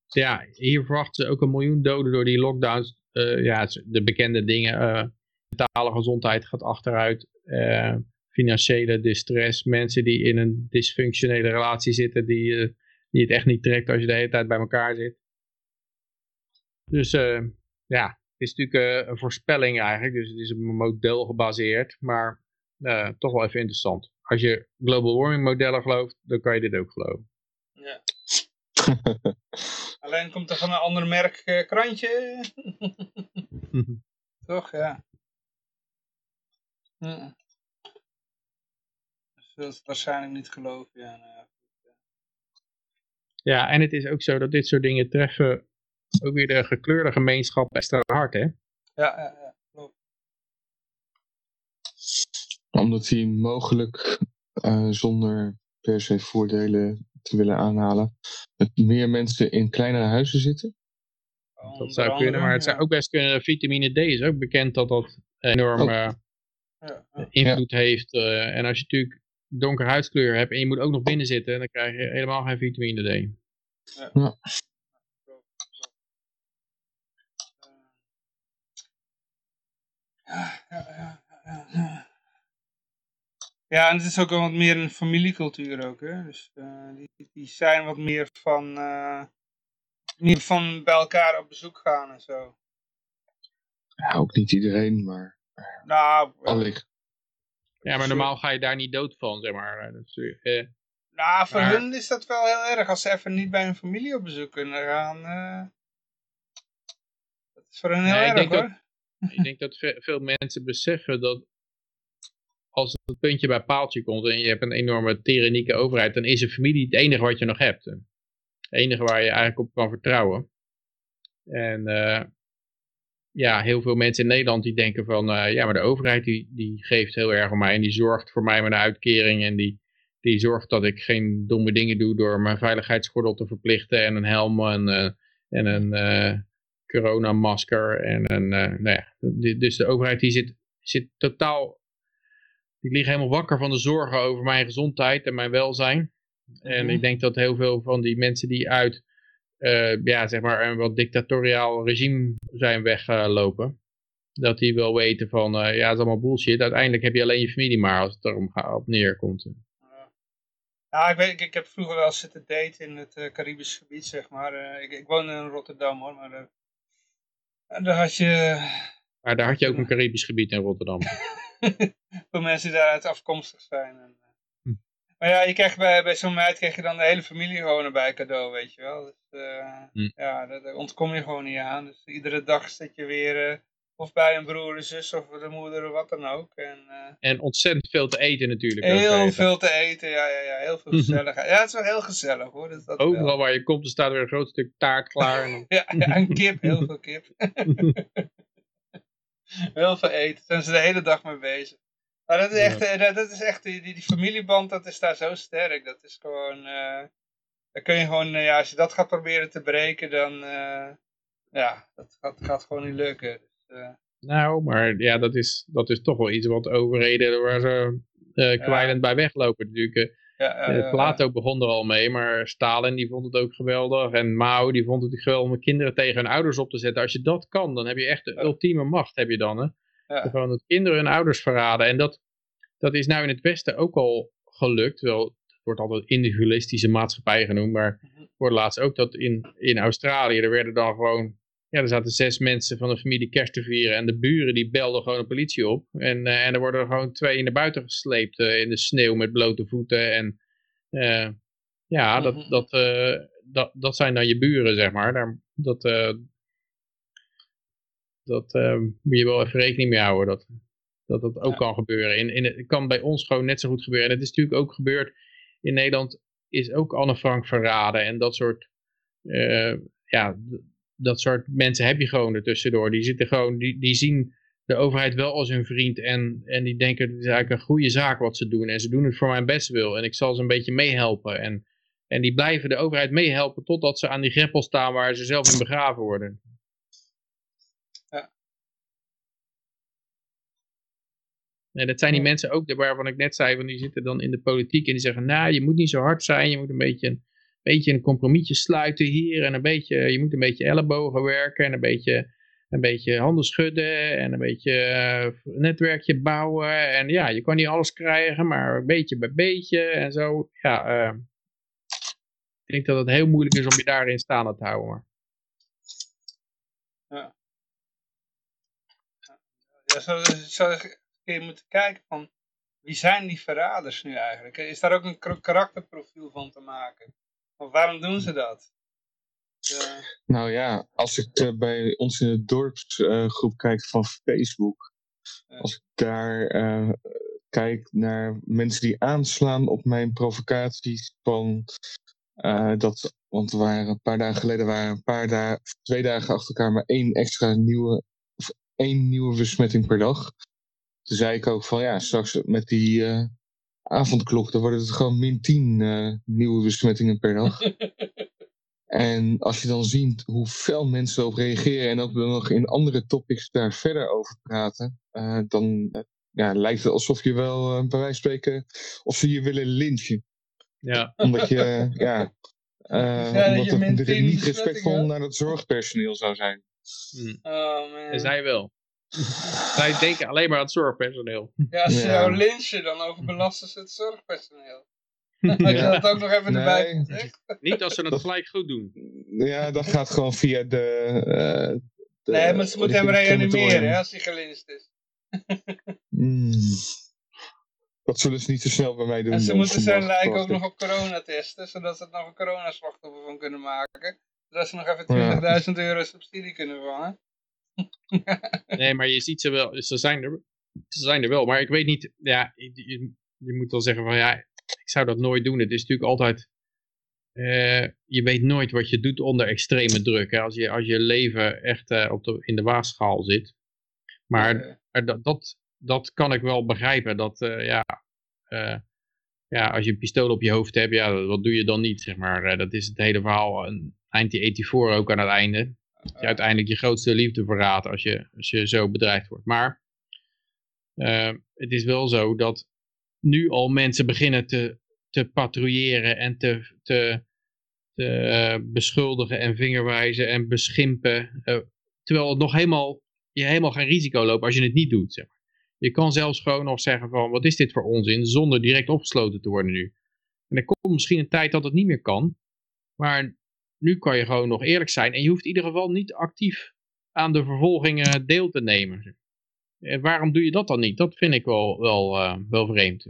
ja, hier verwachten ze ook een miljoen doden door die lockdowns. ja, de bekende dingen. mentale gezondheid gaat achteruit. Financiële distress. Mensen die in een dysfunctionele relatie zitten. Die, die het echt niet trekt als je de hele tijd bij elkaar zit. Dus ja, het is natuurlijk een voorspelling eigenlijk. Dus het is op een model gebaseerd. Maar toch wel even interessant als je global warming modellen gelooft, dan kan je dit ook geloven. Ja. Alleen komt er van een ander merk uh, krantje. Toch, ja. Hm. Dat is waarschijnlijk niet geloven, ja. Nou ja. Ja, en het is ook zo dat dit soort dingen treffen ook weer de gekleurde gemeenschap extra hard, hè? Ja, ja, ja omdat hij mogelijk uh, zonder per se voordelen te willen aanhalen, met meer mensen in kleinere huizen zitten? Dat zou kunnen, maar het zou ook best kunnen. Vitamine D is ook bekend dat dat enorm uh, ja, invloed heeft. Uh, en als je natuurlijk donker huidskleur hebt en je moet ook nog binnen zitten, dan krijg je helemaal geen vitamine D. Ja. Ja, ja, ja, ja. Ja, en het is ook wat meer een familiecultuur ook, hè. Dus uh, die, die zijn wat meer van, uh, meer van bij elkaar op bezoek gaan en zo. Ja, ook niet iedereen, maar nou, allicht. Ja, maar normaal ga je daar niet dood van, zeg maar. Dus, eh, nou, voor hun is dat wel heel erg. Als ze even niet bij hun familie op bezoek kunnen gaan. Uh, dat is voor hen heel erg, ik denk hoor. Dat, ik denk dat veel mensen beseffen dat als het puntje bij paaltje komt en je hebt een enorme tyrannieke overheid, dan is een familie het enige wat je nog hebt. Het enige waar je eigenlijk op kan vertrouwen. En uh, ja, heel veel mensen in Nederland die denken van, uh, ja, maar de overheid die, die geeft heel erg om mij en die zorgt voor mij met een uitkering en die, die zorgt dat ik geen domme dingen doe door mijn veiligheidsgordel te verplichten en een helm en, uh, en een uh, coronamasker en een, nou ja, dus de overheid die zit, zit totaal ik lig helemaal wakker van de zorgen over mijn gezondheid en mijn welzijn. En mhm. ik denk dat heel veel van die mensen die uit uh, ja, zeg maar een wat dictatoriaal regime zijn weglopen. dat die wel weten van, uh, ja, het is allemaal bullshit. Uiteindelijk heb je alleen je familie maar als het erom op neerkomt. Ja, ik, weet, ik, ik heb vroeger wel zitten daten in het uh, Caribisch gebied, zeg maar. ik, ik woon in Rotterdam, hoor. Maar daar had je... Maar daar had je ook een Caribisch gebied in Rotterdam. voor mensen die daaruit afkomstig zijn. En, eh. Maar ja, je krijgt bij, bij zo'n meid krijg je dan de hele familie gewoon erbij cadeau, weet je wel. Dus uh, hm. ja, daar, ontkom je gewoon niet aan. Dus iedere dag zit je weer... Uh, of bij een broer, een zus of de moeder of wat dan ook. En, en ontzettend veel te eten natuurlijk. Heel veel te eten, ja, ja, ja. Heel veel gezelligheid. ja, het is wel heel gezellig hoor. Dat, dat Overal wel. waar je komt, er staat weer een groot stuk taart klaar. En ja, ja, en kip, heel veel kip. heel veel eten. Daar zijn ze de hele dag mee bezig. Maar dat is echt, eh, dat is echt die, die, familieband, dat is daar zo sterk. Dat is gewoon, uh, dan kun je gewoon, uh, ja, als je dat gaat proberen te breken, dan, uh, ja, dat gaat, gaat gewoon niet lukken. Dus, nou, maar ja, dat is, dat is toch wel iets wat overheden waar ze kwijlend ja. bij weglopen. Natuurlijk, ja, ja, Plato begon er al mee, maar Stalin die vond het ook geweldig. En Mao die vond het geweldig om kinderen tegen hun ouders op te zetten. Als je dat kan, dan heb je echt de ultieme macht, heb je dan. Hè? Ja. Gewoon dat kinderen hun ouders verraden. En dat, dat is nou in het Westen ook al gelukt. Wel, het wordt altijd individualistische maatschappij genoemd. Maar mhm. voor het laatst ook dat in, in Australië, er werden dan gewoon... Ja, er zaten zes mensen van de familie kerst te vieren. En de buren die belden gewoon de politie op. En, uh, en er worden gewoon twee naar buiten gesleept uh, in de sneeuw met blote voeten. En uh, ja, dat, mhm. dat, dat, dat zijn dan je buren, zeg maar. Daar, dat, dat uh, moet je wel even rekening mee houden. Dat dat, dat ook kan gebeuren. In, in, het kan bij ons gewoon net zo goed gebeuren. En het is natuurlijk ook gebeurd in Nederland. Is ook Anne Frank verraden. En dat soort, uh, ja, dat soort mensen heb je gewoon ertussendoor. Die zitten gewoon, die, die zien de overheid wel als hun vriend. En, en die denken, het is eigenlijk een goede zaak wat ze doen. En ze doen het voor mijn best wil. En ik zal ze een beetje meehelpen. En, en die blijven de overheid meehelpen totdat ze aan die greppel staan waar ze zelf in begraven worden. En dat zijn die mensen ook waarvan ik net zei, van die zitten dan in de politiek en die zeggen, nou, je moet niet zo hard zijn, je moet een beetje een beetje een compromisje sluiten hier en een beetje, je moet een beetje ellebogen werken en een beetje, een beetje handen schudden en een beetje uh, netwerkje bouwen. En ja, je kan niet alles krijgen, maar beetje bij beetje en zo. Ja, uh, ik denk dat het heel moeilijk is om je daarin staande te houden. Maar. Ja. Ja, zo, zo je moeten kijken van wie zijn die verraders nu eigenlijk? Is daar ook een karakterprofiel van te maken? Of waarom doen ze dat? Nou ja, als ik uh, bij ons in de dorpsgroep uh, kijk van Facebook, als ik daar uh, kijk naar mensen die aanslaan op mijn provocaties van dat, want waren een paar dagen geleden waren een paar dagen, twee dagen achter elkaar maar één extra nieuwe, of één nieuwe besmetting per dag. Toen zei ik ook van ja, straks met die uh, avondklok, dan worden het gewoon min 10 uh, eh, nieuwe besmettingen per dag. en als je dan ziet hoe veel mensen erop reageren en ook dan nog in andere topics daar verder over praten, uh, dan ja, lijkt het alsof je wel bij wijze van spreken, of ze je willen lynchen. Ja. Omdat je, ja, ja omdat het niet respectvol naar het zorgpersoneel zou zijn. Hmm. Oh, man. En zij wel. Wij denken alleen maar aan het zorgpersoneel. Ja, als ze ja. jou lynchen, dan overbelasten ze het zorgpersoneel. Had je dat ook nog even erbij Niet als ze het gelijk goed doen. Ja, dat gaat gewoon via de... Uh, de nee, maar ze moeten hem reanimeren hè, als hij gelinst is. mm. Dat zullen ze niet zo snel bij mij doen. En ze moeten zijn lijk ook nog op corona testen, zodat ze het nog een coronaslachtoffer van kunnen maken. Zodat ze nog even 20.000 euro subsidie kunnen vangen. nee, maar je ziet ze wel, ze zijn er, ze zijn er wel. Maar ik weet niet, ja, je, je moet wel zeggen van ja, ik zou dat nooit doen. Het is natuurlijk altijd, uh, je weet nooit wat je doet onder extreme druk. Hè? Als, je, als je leven echt uh, op de, in de waagschaal zit. Maar uh, dat, dat, dat kan ik wel begrijpen. Dat ja, ja, als je een pistool op je hoofd hebt, ja, wat doe je dan niet, zeg maar. dat is het hele verhaal. Anti-84 ook aan het einde je uiteindelijk je grootste liefde verraadt als je, als je zo bedreigd wordt. Maar uh, het is wel zo dat nu al mensen beginnen te, te patrouilleren en te, te, te uh, beschuldigen en vingerwijzen en beschimpen. Uh, terwijl het nog helemaal, je helemaal geen risico loopt als je het niet doet. Zeg maar. Je kan zelfs gewoon nog zeggen van wat is dit voor onzin zonder direct opgesloten te worden nu. En er komt misschien een tijd dat het niet meer kan. Maar nu kan je gewoon nog eerlijk zijn en je hoeft in ieder geval niet actief aan de vervolgingen deel te nemen. En waarom doe je dat dan niet? Dat vind ik wel, wel, uh, wel vreemd.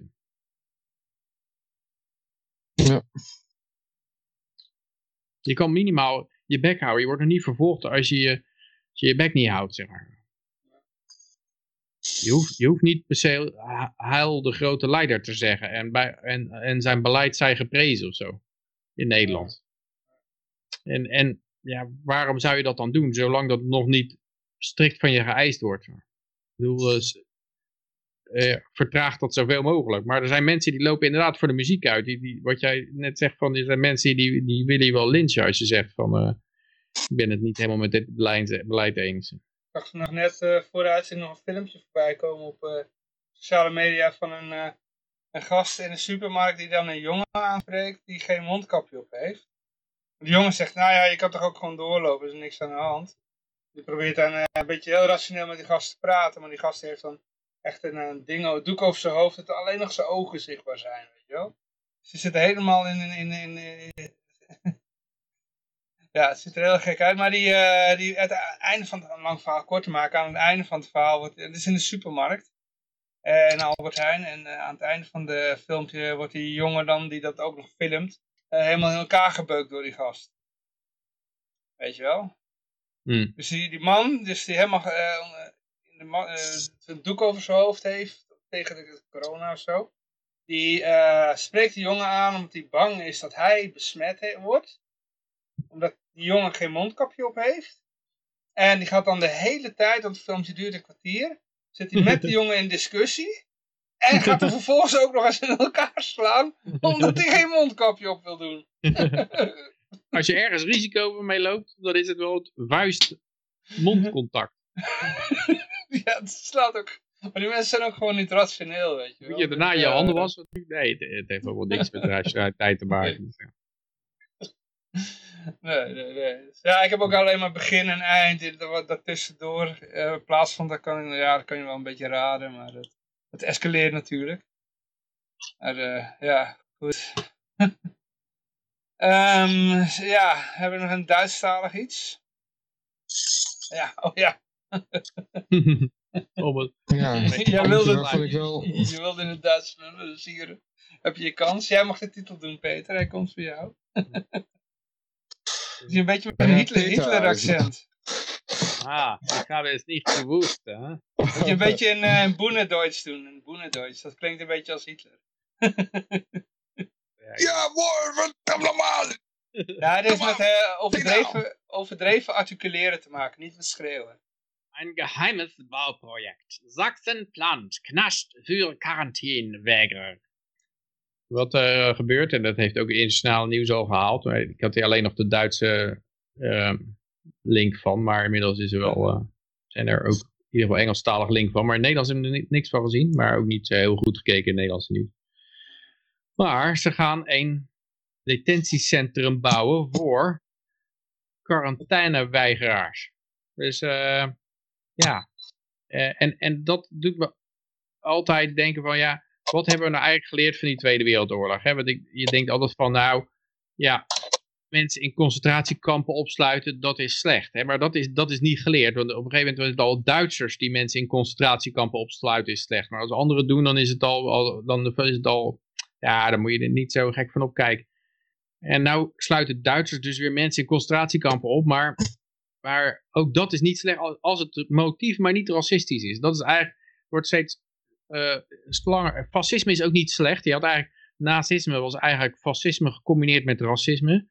Ja. Je kan minimaal je bek houden. Je wordt nog niet vervolgd als je je, als je, je bek niet houdt, zeg maar. Je hoeft, je hoeft niet per se heil de grote leider te zeggen en, bij, en, en zijn beleid zij geprezen of zo. In Nederland. En, en ja, waarom zou je dat dan doen, zolang dat nog niet strikt van je geëist wordt? Ik bedoel, uh, vertraag dat zoveel mogelijk. Maar er zijn mensen die lopen inderdaad voor de muziek uit. Die, die, wat jij net zegt, van, er zijn mensen die, die willen je wel lynchen als je zegt van... Uh, ik ben het niet helemaal met dit beleid, beleid eens. Ik zag nog net uh, voor nog een filmpje voorbij komen op sociale media van een, een gast in een supermarkt die dan een jongen aanspreekt die geen mondkapje op heeft. De jongen zegt, nou ja, je kan toch ook gewoon doorlopen, er is niks aan de hand. Die probeert dan uh, een beetje heel rationeel met die gast te praten, maar die gast heeft dan echt een, een ding, doek over zijn hoofd, dat alleen nog zijn ogen zichtbaar zijn, weet je wel. Ze zitten helemaal in, in, in, ja, het ziet er heel gek uit, maar die, uh, die het einde van het lang verhaal kort te maken, aan het einde van het verhaal, wordt, het is in de supermarkt, in Albert Heijn, en aan het einde van de filmpje wordt die jongen dan, die dat ook nog filmt, helemaal in elkaar gebeukt door die gast. Weet je wel? Hmm. Dus die, die man, dus die helemaal uh, in de uh, een doek over zijn hoofd heeft, tegen de corona of zo. Die spreekt die jongen aan omdat hij bang is dat hij besmet wordt. Omdat die jongen geen mondkapje op heeft. En die gaat dan de hele tijd, want het filmpje duurt een kwartier, zit hij met die jongen in discussie. En gaat er vervolgens ook nog eens in elkaar slaan, omdat hij geen mondkapje op wil doen. Als je ergens risico mee loopt, dan is het wel het vuist-mondcontact. ja, het slaat ook... Maar die mensen zijn ook gewoon niet rationeel, weet je wel. Moet je daarna je handen wassen? Nee, het, heeft ook wel niks met rationaliteit te maken. nee, nee, nee. Ja, ik heb ook alleen maar begin en eind. Uh, in plaats van, dat kan, ja, dat kan je wel een beetje raden. Maar dat, dat escaleert natuurlijk. Maar uh, ja, goed. um, ja, hebben we nog een Duitsstalig iets? Ja, oh ja. oh, ja, Jij wilde, wel... je wilde in het Duits dus hier heb je je kans. Jij mag de titel doen, Peter. Hij komt voor jou. is een beetje met een Hitler, Ah, ik ga dus niet gewoest, hè? Moet je een beetje een, uh, een Boenedeutsch doen. Een Boenedeutsch. Dat klinkt een beetje als Hitler. ja, mooi, wat normaal. Ja, dit is met uh, overdreven, overdreven articuleren te maken, niet met schreeuwen. Een geheimes Bauproject. Sachsen plant, knascht voor Quarantäneweigerer. Wat er uh, gebeurt, en dat heeft ook internationaal nieuws al gehaald. Maar ik had hier alleen nog de Duitse uh, link van, maar inmiddels is er wel, uh, zijn er ook in ieder geval Engelstalig link van. Maar in Nederlands hebben we er niks van gezien, maar ook niet heel goed gekeken in het Nederlandse nieuws. Maar ze gaan een detentiecentrum bouwen voor quarantaineweigeraars. Dus uh, ja, uh, en, en dat doet me altijd denken van ja, wat hebben we nou eigenlijk geleerd van die Tweede Wereldoorlog? Hè? Want je denkt altijd van nou, ja, mensen in concentratiekampen opsluiten, dat is slecht. Hè? Maar dat is, dat is niet geleerd, want op een gegeven moment was het al Duitsers die mensen in concentratiekampen opsluiten is slecht. Maar als anderen doen, dan is het al, dan is het al, ja, dan moet je er niet zo gek van opkijken. En nou sluiten Duitsers dus weer mensen in concentratiekampen op, maar, maar ook dat is niet slecht als het motief maar niet racistisch is. Dat is eigenlijk, wordt steeds uh, fascisme is ook niet slecht. Je had eigenlijk, nazisme was eigenlijk fascisme gecombineerd met racisme.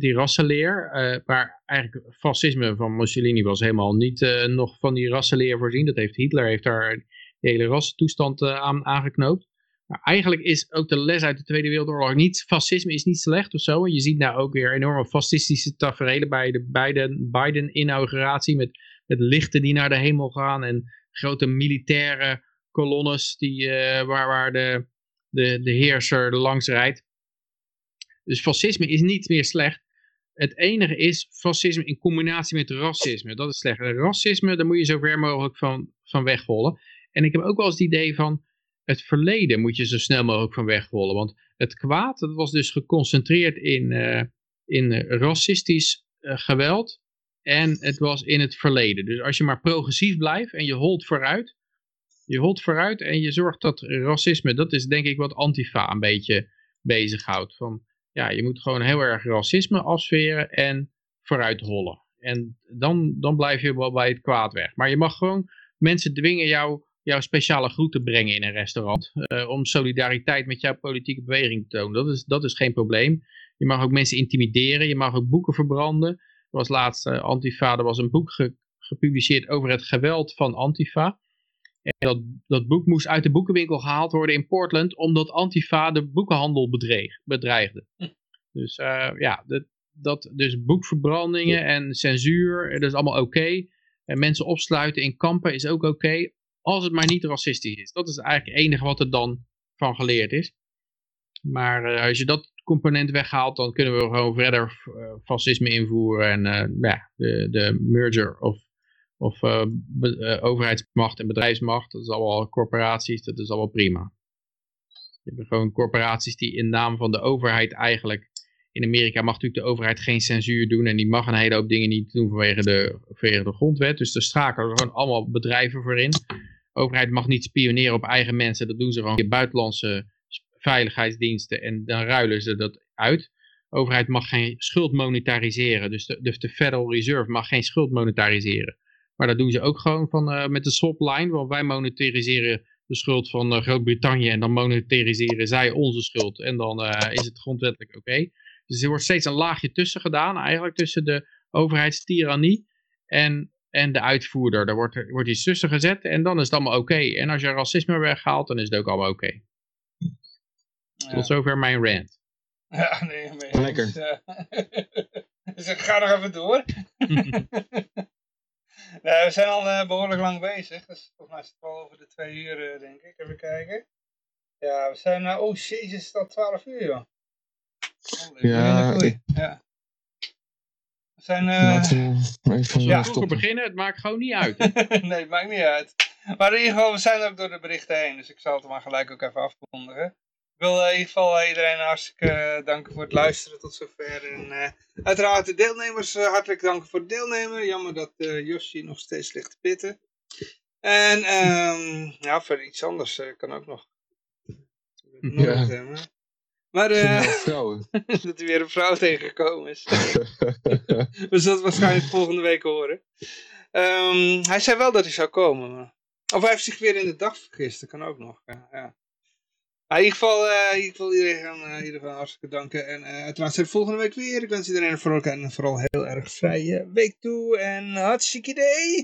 Die rassenleer. Uh, maar eigenlijk fascisme van Mussolini was helemaal niet uh, nog van die rassenleer voorzien. Dat heeft Hitler heeft daar de hele rassentoestand aan aangeknoopt. Maar eigenlijk is ook de les uit de Tweede Wereldoorlog niet, fascisme is niet slecht of zo. Je ziet nou ook weer enorme fascistische tafereelen bij de Biden-inauguratie met, met lichten die naar de hemel gaan en grote militaire kolonnes die, waar, waar de, de, de heerser langs rijdt. Dus fascisme is niet meer slecht. Het enige is fascisme in combinatie met racisme. Dat is slecht. racisme, daar moet je zo ver mogelijk van, van wegrollen. En ik heb ook wel eens het idee van het verleden moet je zo snel mogelijk van wegrollen. Want het kwaad, dat was dus geconcentreerd in, uh, in racistisch uh, geweld. En het was in het verleden. Dus als je maar progressief blijft en je holt vooruit, je holt vooruit en je zorgt dat racisme, dat is denk ik wat Antifa een beetje bezighoudt. Van, ja, je moet gewoon heel erg racisme afsferen en vooruit hollen. En dan, dan blijf je wel bij het kwaad weg. Maar je mag gewoon mensen dwingen jou, jouw speciale groet te brengen in een restaurant. Uh, om solidariteit met jouw politieke beweging te tonen. Dat is, dat is geen probleem. Je mag ook mensen intimideren. Je mag ook boeken verbranden. Er was laatst uh, Antifa, er was een boek gepubliceerd over het geweld van Antifa. En dat, dat boek moest uit de boekenwinkel gehaald worden in Portland, omdat Antifa de boekenhandel bedreig, bedreigde. Hm. Dus uh, ja, dat, dat, dus boekverbrandingen en censuur, dat is allemaal oké. En mensen opsluiten in kampen is ook oké, als het maar niet racistisch is. Dat is eigenlijk het enige wat er dan van geleerd is. Maar uh, als je dat component weghaalt, dan kunnen we gewoon verder uh, fascisme invoeren en ja, de, de merger of of uh, overheidsmacht en bedrijfsmacht, dat is allemaal corporaties, dat is allemaal prima. Je hebt gewoon corporaties die in naam van de overheid eigenlijk, in Amerika mag natuurlijk de overheid geen censuur doen en die mag een hele hoop dingen niet doen vanwege de, vanwege de grondwet. Dus er schakelen er gewoon allemaal bedrijven voor in. Overheid mag niet spioneren op eigen mensen, dat doen ze gewoon in buitenlandse veiligheidsdiensten en dan ruilen ze dat uit. Overheid mag geen schuld monetariseren, dus de, de Federal Reserve mag geen schuld monetariseren. Maar dat doen ze ook gewoon van, uh, met de swapline. Want wij monetariseren de schuld van uh, Groot-Brittannië en dan monetariseren zij onze schuld. En dan uh, is het grondwettelijk oké. Dus er wordt steeds een laagje tussen gedaan eigenlijk tussen de overheidstyrannie en, en de uitvoerder. Daar wordt, wordt iets tussen gezet en dan is het allemaal oké. En als je racisme weghaalt, dan is het ook allemaal oké. Ja. Tot zover mijn rant. Ja, nee, nee. Lekker. dus ik ga nog even door. Nee, we zijn al uh, behoorlijk lang bezig. Dus volgens mij is het wel over de twee uur, uh, denk ik. Even kijken. Ja, we zijn... Uh, oh, jezus, het is al twaalf uur, joh. Oh, ja, ik, ja. zijn, uh, even ja. vroeger beginnen, het maakt gewoon niet uit. nee, het maakt niet uit. Maar in ieder geval, we zijn ook door de berichten heen, dus ik zal het maar gelijk ook even afkondigen. Ik wil in ieder geval iedereen hartstikke danken voor het luisteren tot zover. En uiteraard de deelnemers hartelijk danken voor het deelnemen. Jammer dat Yoshi nog steeds ligt te pitten. En um, ja, voor iets anders kan ook nog. Ja. Maar uh, vrouwen. dat hij weer een vrouw tegengekomen is. We zullen het waarschijnlijk volgende week horen. Um, hij zei wel dat hij zou komen. Maar... Of hij heeft zich weer in de dag vergist. Dat kan ook nog. Ja. In ieder geval, uh, in ieder geval iedereen, uh, in ieder geval hartstikke danken. En uh, uiteraard zijn we volgende week weer. Ik wens iedereen vooral, en vooral heel erg vrije week toe. En hartstikke idee.